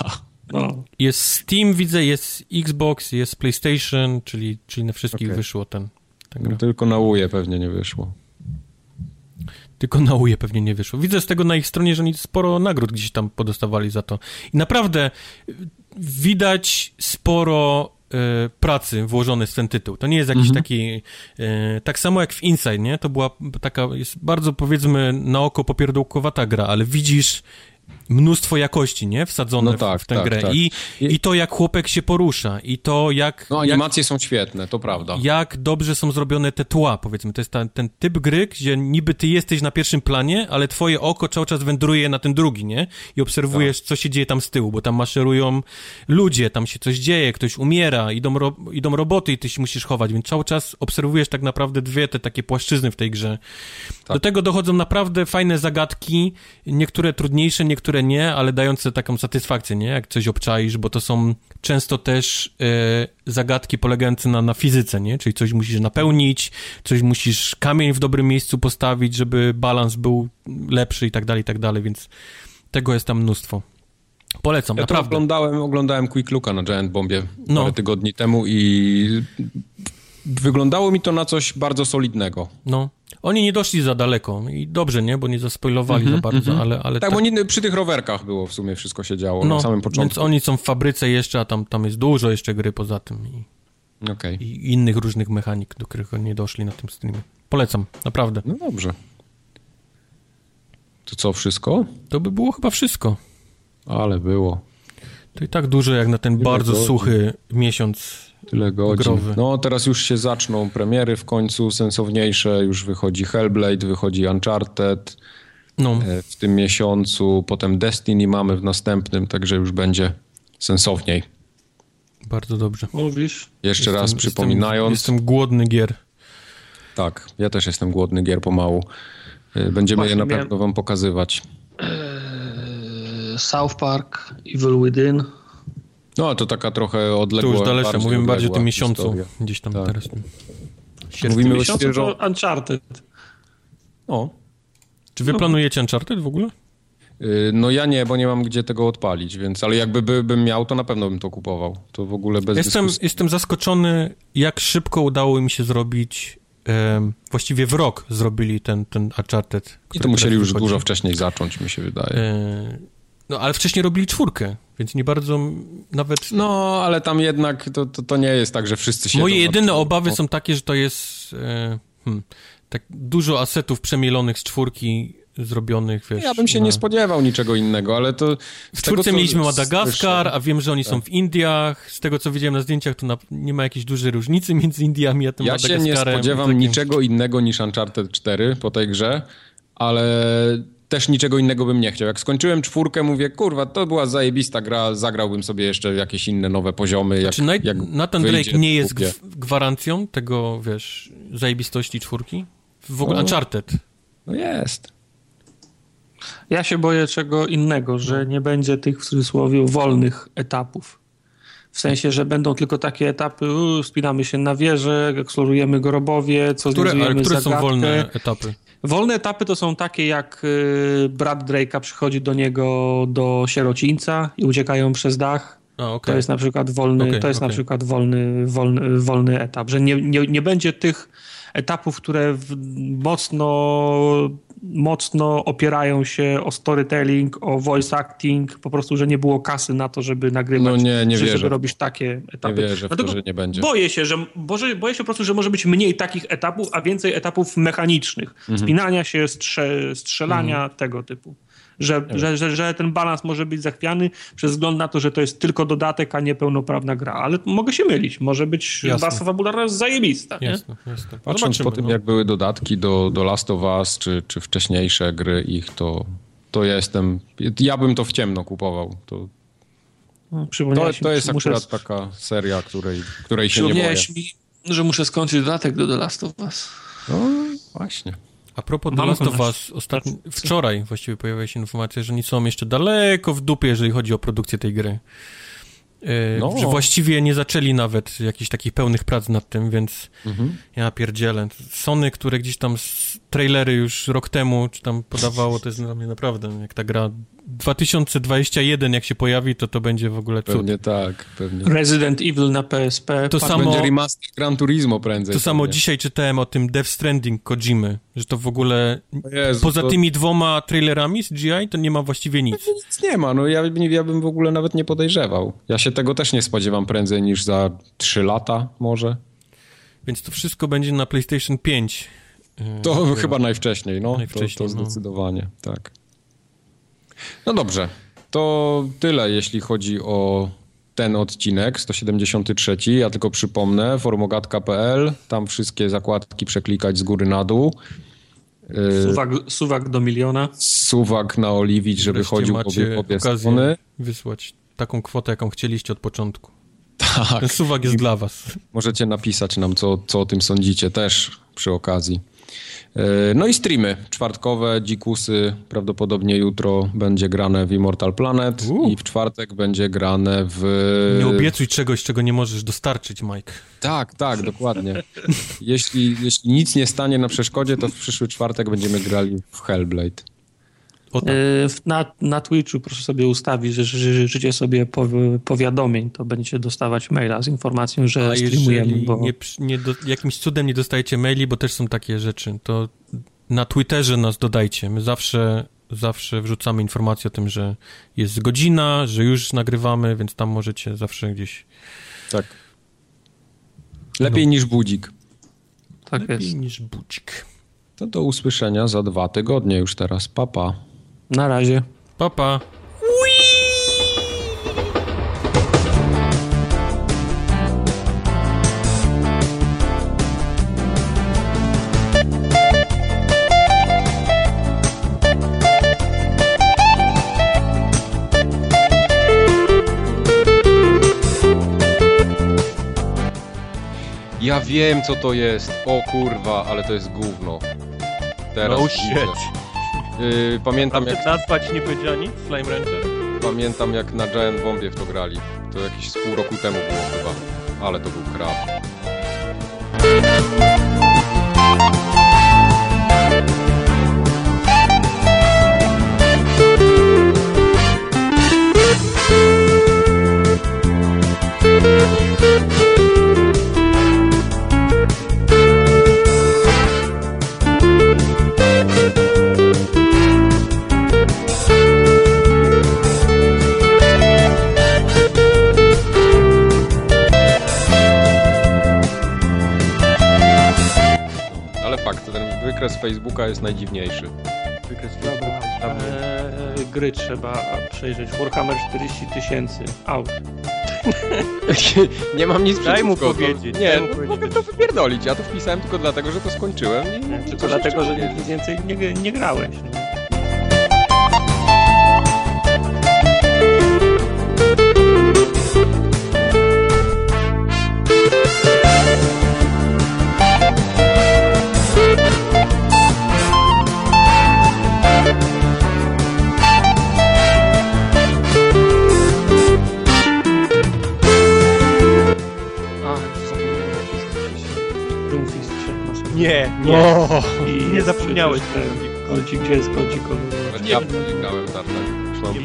No. Jest Steam, widzę, jest Xbox, jest PlayStation, czyli, czyli na wszystkich okay. wyszło ten, ten no, tylko na UE pewnie nie wyszło. Tylko na UE pewnie nie wyszło. Widzę z tego na ich stronie, że oni sporo nagród gdzieś tam podostawali za to. I naprawdę y, widać sporo y, pracy włożone w ten tytuł. To nie jest jakiś mhm. taki... Y, tak samo jak w Inside, nie? To była taka, jest bardzo powiedzmy na oko popierdółkowata gra, ale widzisz mnóstwo jakości, nie? Wsadzone no tak, w, w tę tak, grę. Tak. I, I to, jak chłopek się porusza, i to, jak... No, animacje jak, są świetne, to prawda. Jak dobrze są zrobione te tła, powiedzmy. To jest ta, ten typ gry, gdzie niby ty jesteś na pierwszym planie, ale twoje oko cały czas wędruje na ten drugi, nie? I obserwujesz, tak. co się dzieje tam z tyłu, bo tam maszerują ludzie, tam się coś dzieje, ktoś umiera, idą, ro, idą roboty i ty się musisz chować, więc cały czas obserwujesz tak naprawdę dwie te takie płaszczyzny w tej grze. Tak. Do tego dochodzą naprawdę fajne zagadki, niektóre trudniejsze, niektóre nie, ale dające taką satysfakcję, nie? Jak coś obczaisz, bo to są często też e, zagadki polegające na, na fizyce, nie? Czyli coś musisz napełnić, coś musisz kamień w dobrym miejscu postawić, żeby balans był lepszy i tak dalej, i tak dalej, więc tego jest tam mnóstwo. Polecam, ja naprawdę. oglądałem, oglądałem Quick Looka na Giant Bombie no. parę tygodni temu i wyglądało mi to na coś bardzo solidnego. No. Oni nie doszli za daleko i dobrze, nie? Bo nie zaspoilowali mm -hmm, za bardzo, mm -hmm. ale, ale... Tak, tak, bo nie, przy tych rowerkach było w sumie wszystko się działo no, na samym początku. więc oni są w fabryce jeszcze, a tam, tam jest dużo jeszcze gry poza tym i, okay. i innych różnych mechanik, do których oni nie doszli na tym streamie. Polecam, naprawdę. No dobrze. To co, wszystko? To by było chyba wszystko. Ale było. To i tak dużo jak na ten bardzo suchy miesiąc Tyle godzin. Growy. No teraz już się zaczną premiery w końcu sensowniejsze. Już wychodzi Hellblade, wychodzi Uncharted no. E, w tym miesiącu. Potem Destiny mamy w następnym, także już będzie sensowniej. Bardzo dobrze. Mówisz? Jeszcze jestem, raz przypominając. Jestem, jestem, głodny gier. Tak, ja też jestem głodny gier pomału. E, będziemy Właśnie je na pewno miałem... wam pokazywać. South Park, Evil Within. No, to taka trochę odległa. To już dalsze, mówimy bardziej o tym miesiącu. Historia. Gdzieś tam tak. teraz. Mówimy o świeżo... Uncharted. O. Czy wy no. planujecie Uncharted w ogóle? Y, no ja nie, bo nie mam gdzie tego odpalić, więc, ale jakby by, bym miał, to na pewno bym to kupował. To w ogóle bez jestem, dyskusji. Jestem zaskoczony, jak szybko udało mi się zrobić, um, właściwie w rok zrobili ten, ten Uncharted. I to musieli już wychodzi. dużo wcześniej zacząć, mi się wydaje. E, no, ale wcześniej robili czwórkę, więc nie bardzo nawet... No, ale tam jednak to, to, to nie jest tak, że wszyscy się... Moje jedyne obawy są takie, że to jest e, hmm, tak dużo asetów przemielonych z czwórki zrobionych, wiesz... Ja bym się na... nie spodziewał niczego innego, ale to... W czwórce tego, mieliśmy Madagaskar, a wiem, że oni tak. są w Indiach. Z tego, co widziałem na zdjęciach, to na... nie ma jakiejś dużej różnicy (laughs) między Indiami a tym ja Madagaskarem. Ja się nie spodziewam takim... niczego innego niż Uncharted 4 po tej grze, ale też niczego innego bym nie chciał. Jak skończyłem czwórkę, mówię, kurwa, to była zajebista gra, zagrałbym sobie jeszcze jakieś inne nowe poziomy. Jak, znaczy, jak Nathan Drake nie jest gwarancją tego, wiesz, zajebistości czwórki? W ogóle no, Uncharted. No jest. Ja się boję czego innego, że nie będzie tych w cudzysłowie wolnych etapów. W sensie, że będą tylko takie etapy, u, spinamy się na wieżę, eksplorujemy gorobowie, co które, ale które zagadkę. są wolne etapy? Wolne etapy to są takie, jak y, brat Drake'a przychodzi do niego do sierocińca i uciekają przez dach. A, okay. To jest na przykład wolny, okay, to jest okay. na przykład wolny, wolny, wolny etap, że nie, nie, nie będzie tych etapów, które mocno mocno opierają się o storytelling, o voice acting, po prostu, że nie było kasy na to, żeby nagrywać, no nie, nie wierzę. żeby robić takie etapy. Nie wierzę w to, że nie będzie. Boję się, że, boże, boję się po prostu, że może być mniej takich etapów, a więcej etapów mechanicznych. Mhm. Spinania się, strze, strzelania, mhm. tego typu że, że, że, że, ten balans może być zachwiany przez wzgląd na to, że to jest tylko dodatek, a nie pełnoprawna gra. Ale mogę się mylić. Może być baza fabularna zajebista. Jasne, jasne. Patrząc Zobaczymy, po tym, no. jak były dodatki do, do Last of Us, czy, czy wcześniejsze gry ich, to, to ja jestem... Ja bym to w ciemno kupował. To, no, to, to jest muszę... akurat taka seria, której, której się nie boję. mi, że muszę skończyć dodatek do The Last of Us. No, właśnie. A propos The Last of Us, ostatni, wczoraj właściwie pojawiła się informacja, że oni są jeszcze daleko w dupie, jeżeli chodzi o produkcję tej gry. E, no. Że właściwie nie zaczęli nawet jakichś takich pełnych prac nad tym, więc mhm. ja pierdzielę. Sony, które gdzieś tam trailery już rok temu, czy tam podawało, to jest dla mnie naprawdę, jak ta gra 2021 jak się pojawi, to to będzie w ogóle cud. Pewnie tak, pewnie. Resident Evil na PSP. To samo, będzie remaster Gran Turismo prędzej. To samo dzisiaj czytałem o tym Death Stranding Kojimy, że to w ogóle Jezu, poza to... tymi dwoma trailerami z GI to nie ma właściwie nic. Nic nie ma, no ja, ja bym w ogóle nawet nie podejrzewał. Ja się tego też nie spodziewam prędzej niż za 3 lata może. Więc to wszystko będzie na PlayStation 5. To chyba najwcześniej, no. Najwcześniej, to, to no. zdecydowanie, no. tak. No dobrze, to tyle, jeśli chodzi o ten odcinek, 173. Ja tylko przypomnę, formogatka.pl, tam wszystkie zakładki przeklikać z góry na dół. Y, suwak, suwak do miliona. Suwak na oliwić, żeby Wreszcie chodził po obie strony. wysłać taką kwotę, jaką chcieliście od początku. Tak. Ten suwak jest I dla was. Możecie napisać nam, co, co o tym sądzicie też przy okazji. E, no i streamy czwartkowe, dzikusy, prawdopodobnie jutro będzie grane w Immortal Planet uh. i w czwartek będzie grane w... Nie obiecuj czegoś, czego nie możesz dostarczyć, Mike. Tak, tak, dokładnie. jeśli, jeśli nic nie stanie na przeszkodzie, to w przyszły czwartek będziemy grali w Hellblade. Tak. E, na, na Twitchu proszę sobie ustawić, że życie sobie powiadomień, to będziecie dostawać maila z informacją, że A streamujemy. Bo... Nie, nie do, jakimś cudem nie dostajecie maili, bo też są takie rzeczy, to na Twitterze nas dodajcie. My zawsze, zawsze wrzucamy informację o tym, że jest godzina, że już nagrywamy, więc tam możecie zawsze gdzieś... Tak. Lepiej no. niż budzik. Tak Lepiej jest. niż budzik. To do usłyszenia za dwa tygodnie już teraz. Papa. Na razie. Papa. Ja wiem co to jest. O kurwa, ale to jest gówno. Teraz no shit. Yy, pamiętam jak... nazwać nie powiedziała nic? Slime Rancher? Pamiętam jak na Giant Bombie w to grali. To jakieś z pół roku temu było chyba. Ale to był krab. Wykres Facebooka jest najdziwniejszy. Wykres Facebooka eee, Gry trzeba przejrzeć. Warhammer 40 tysięcy. Out. (laughs) nie mam nic Daj mu powiedzieć. Nie, no, mogę to wypierdolić. Ja to wpisałem tylko dlatego, że to skończyłem. Nie, nie, tylko dlatego, że nic więcej nie, nie grałeś. No. Nie, nie. O, I nie zapomniałeś. Kącik, gdzie jest kącik? Ja nie grałem Tartak.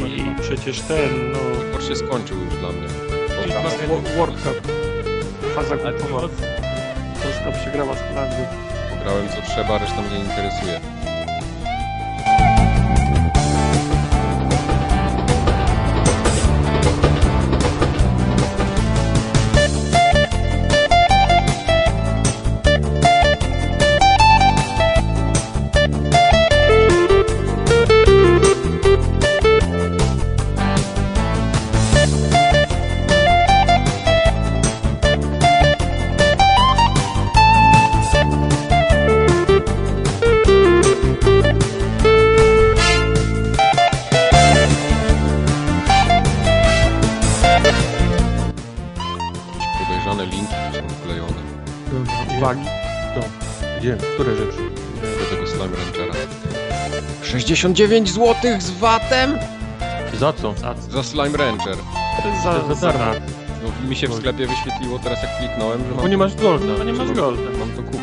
I przecież ten, no... Sport się skończył już dla mnie. Wo- World Cup. Faza grupowa. Polska przegrała z Holandią. Pograłem co trzeba, reszta mnie nie interesuje. 69 zł z VAT-em? Za co? Za Slime Ranger. Za, Za darmo. No, mi się w sklepie wyświetliło teraz jak kliknąłem, że mam, Bo nie masz golda. No nie masz golda. mam to kupić.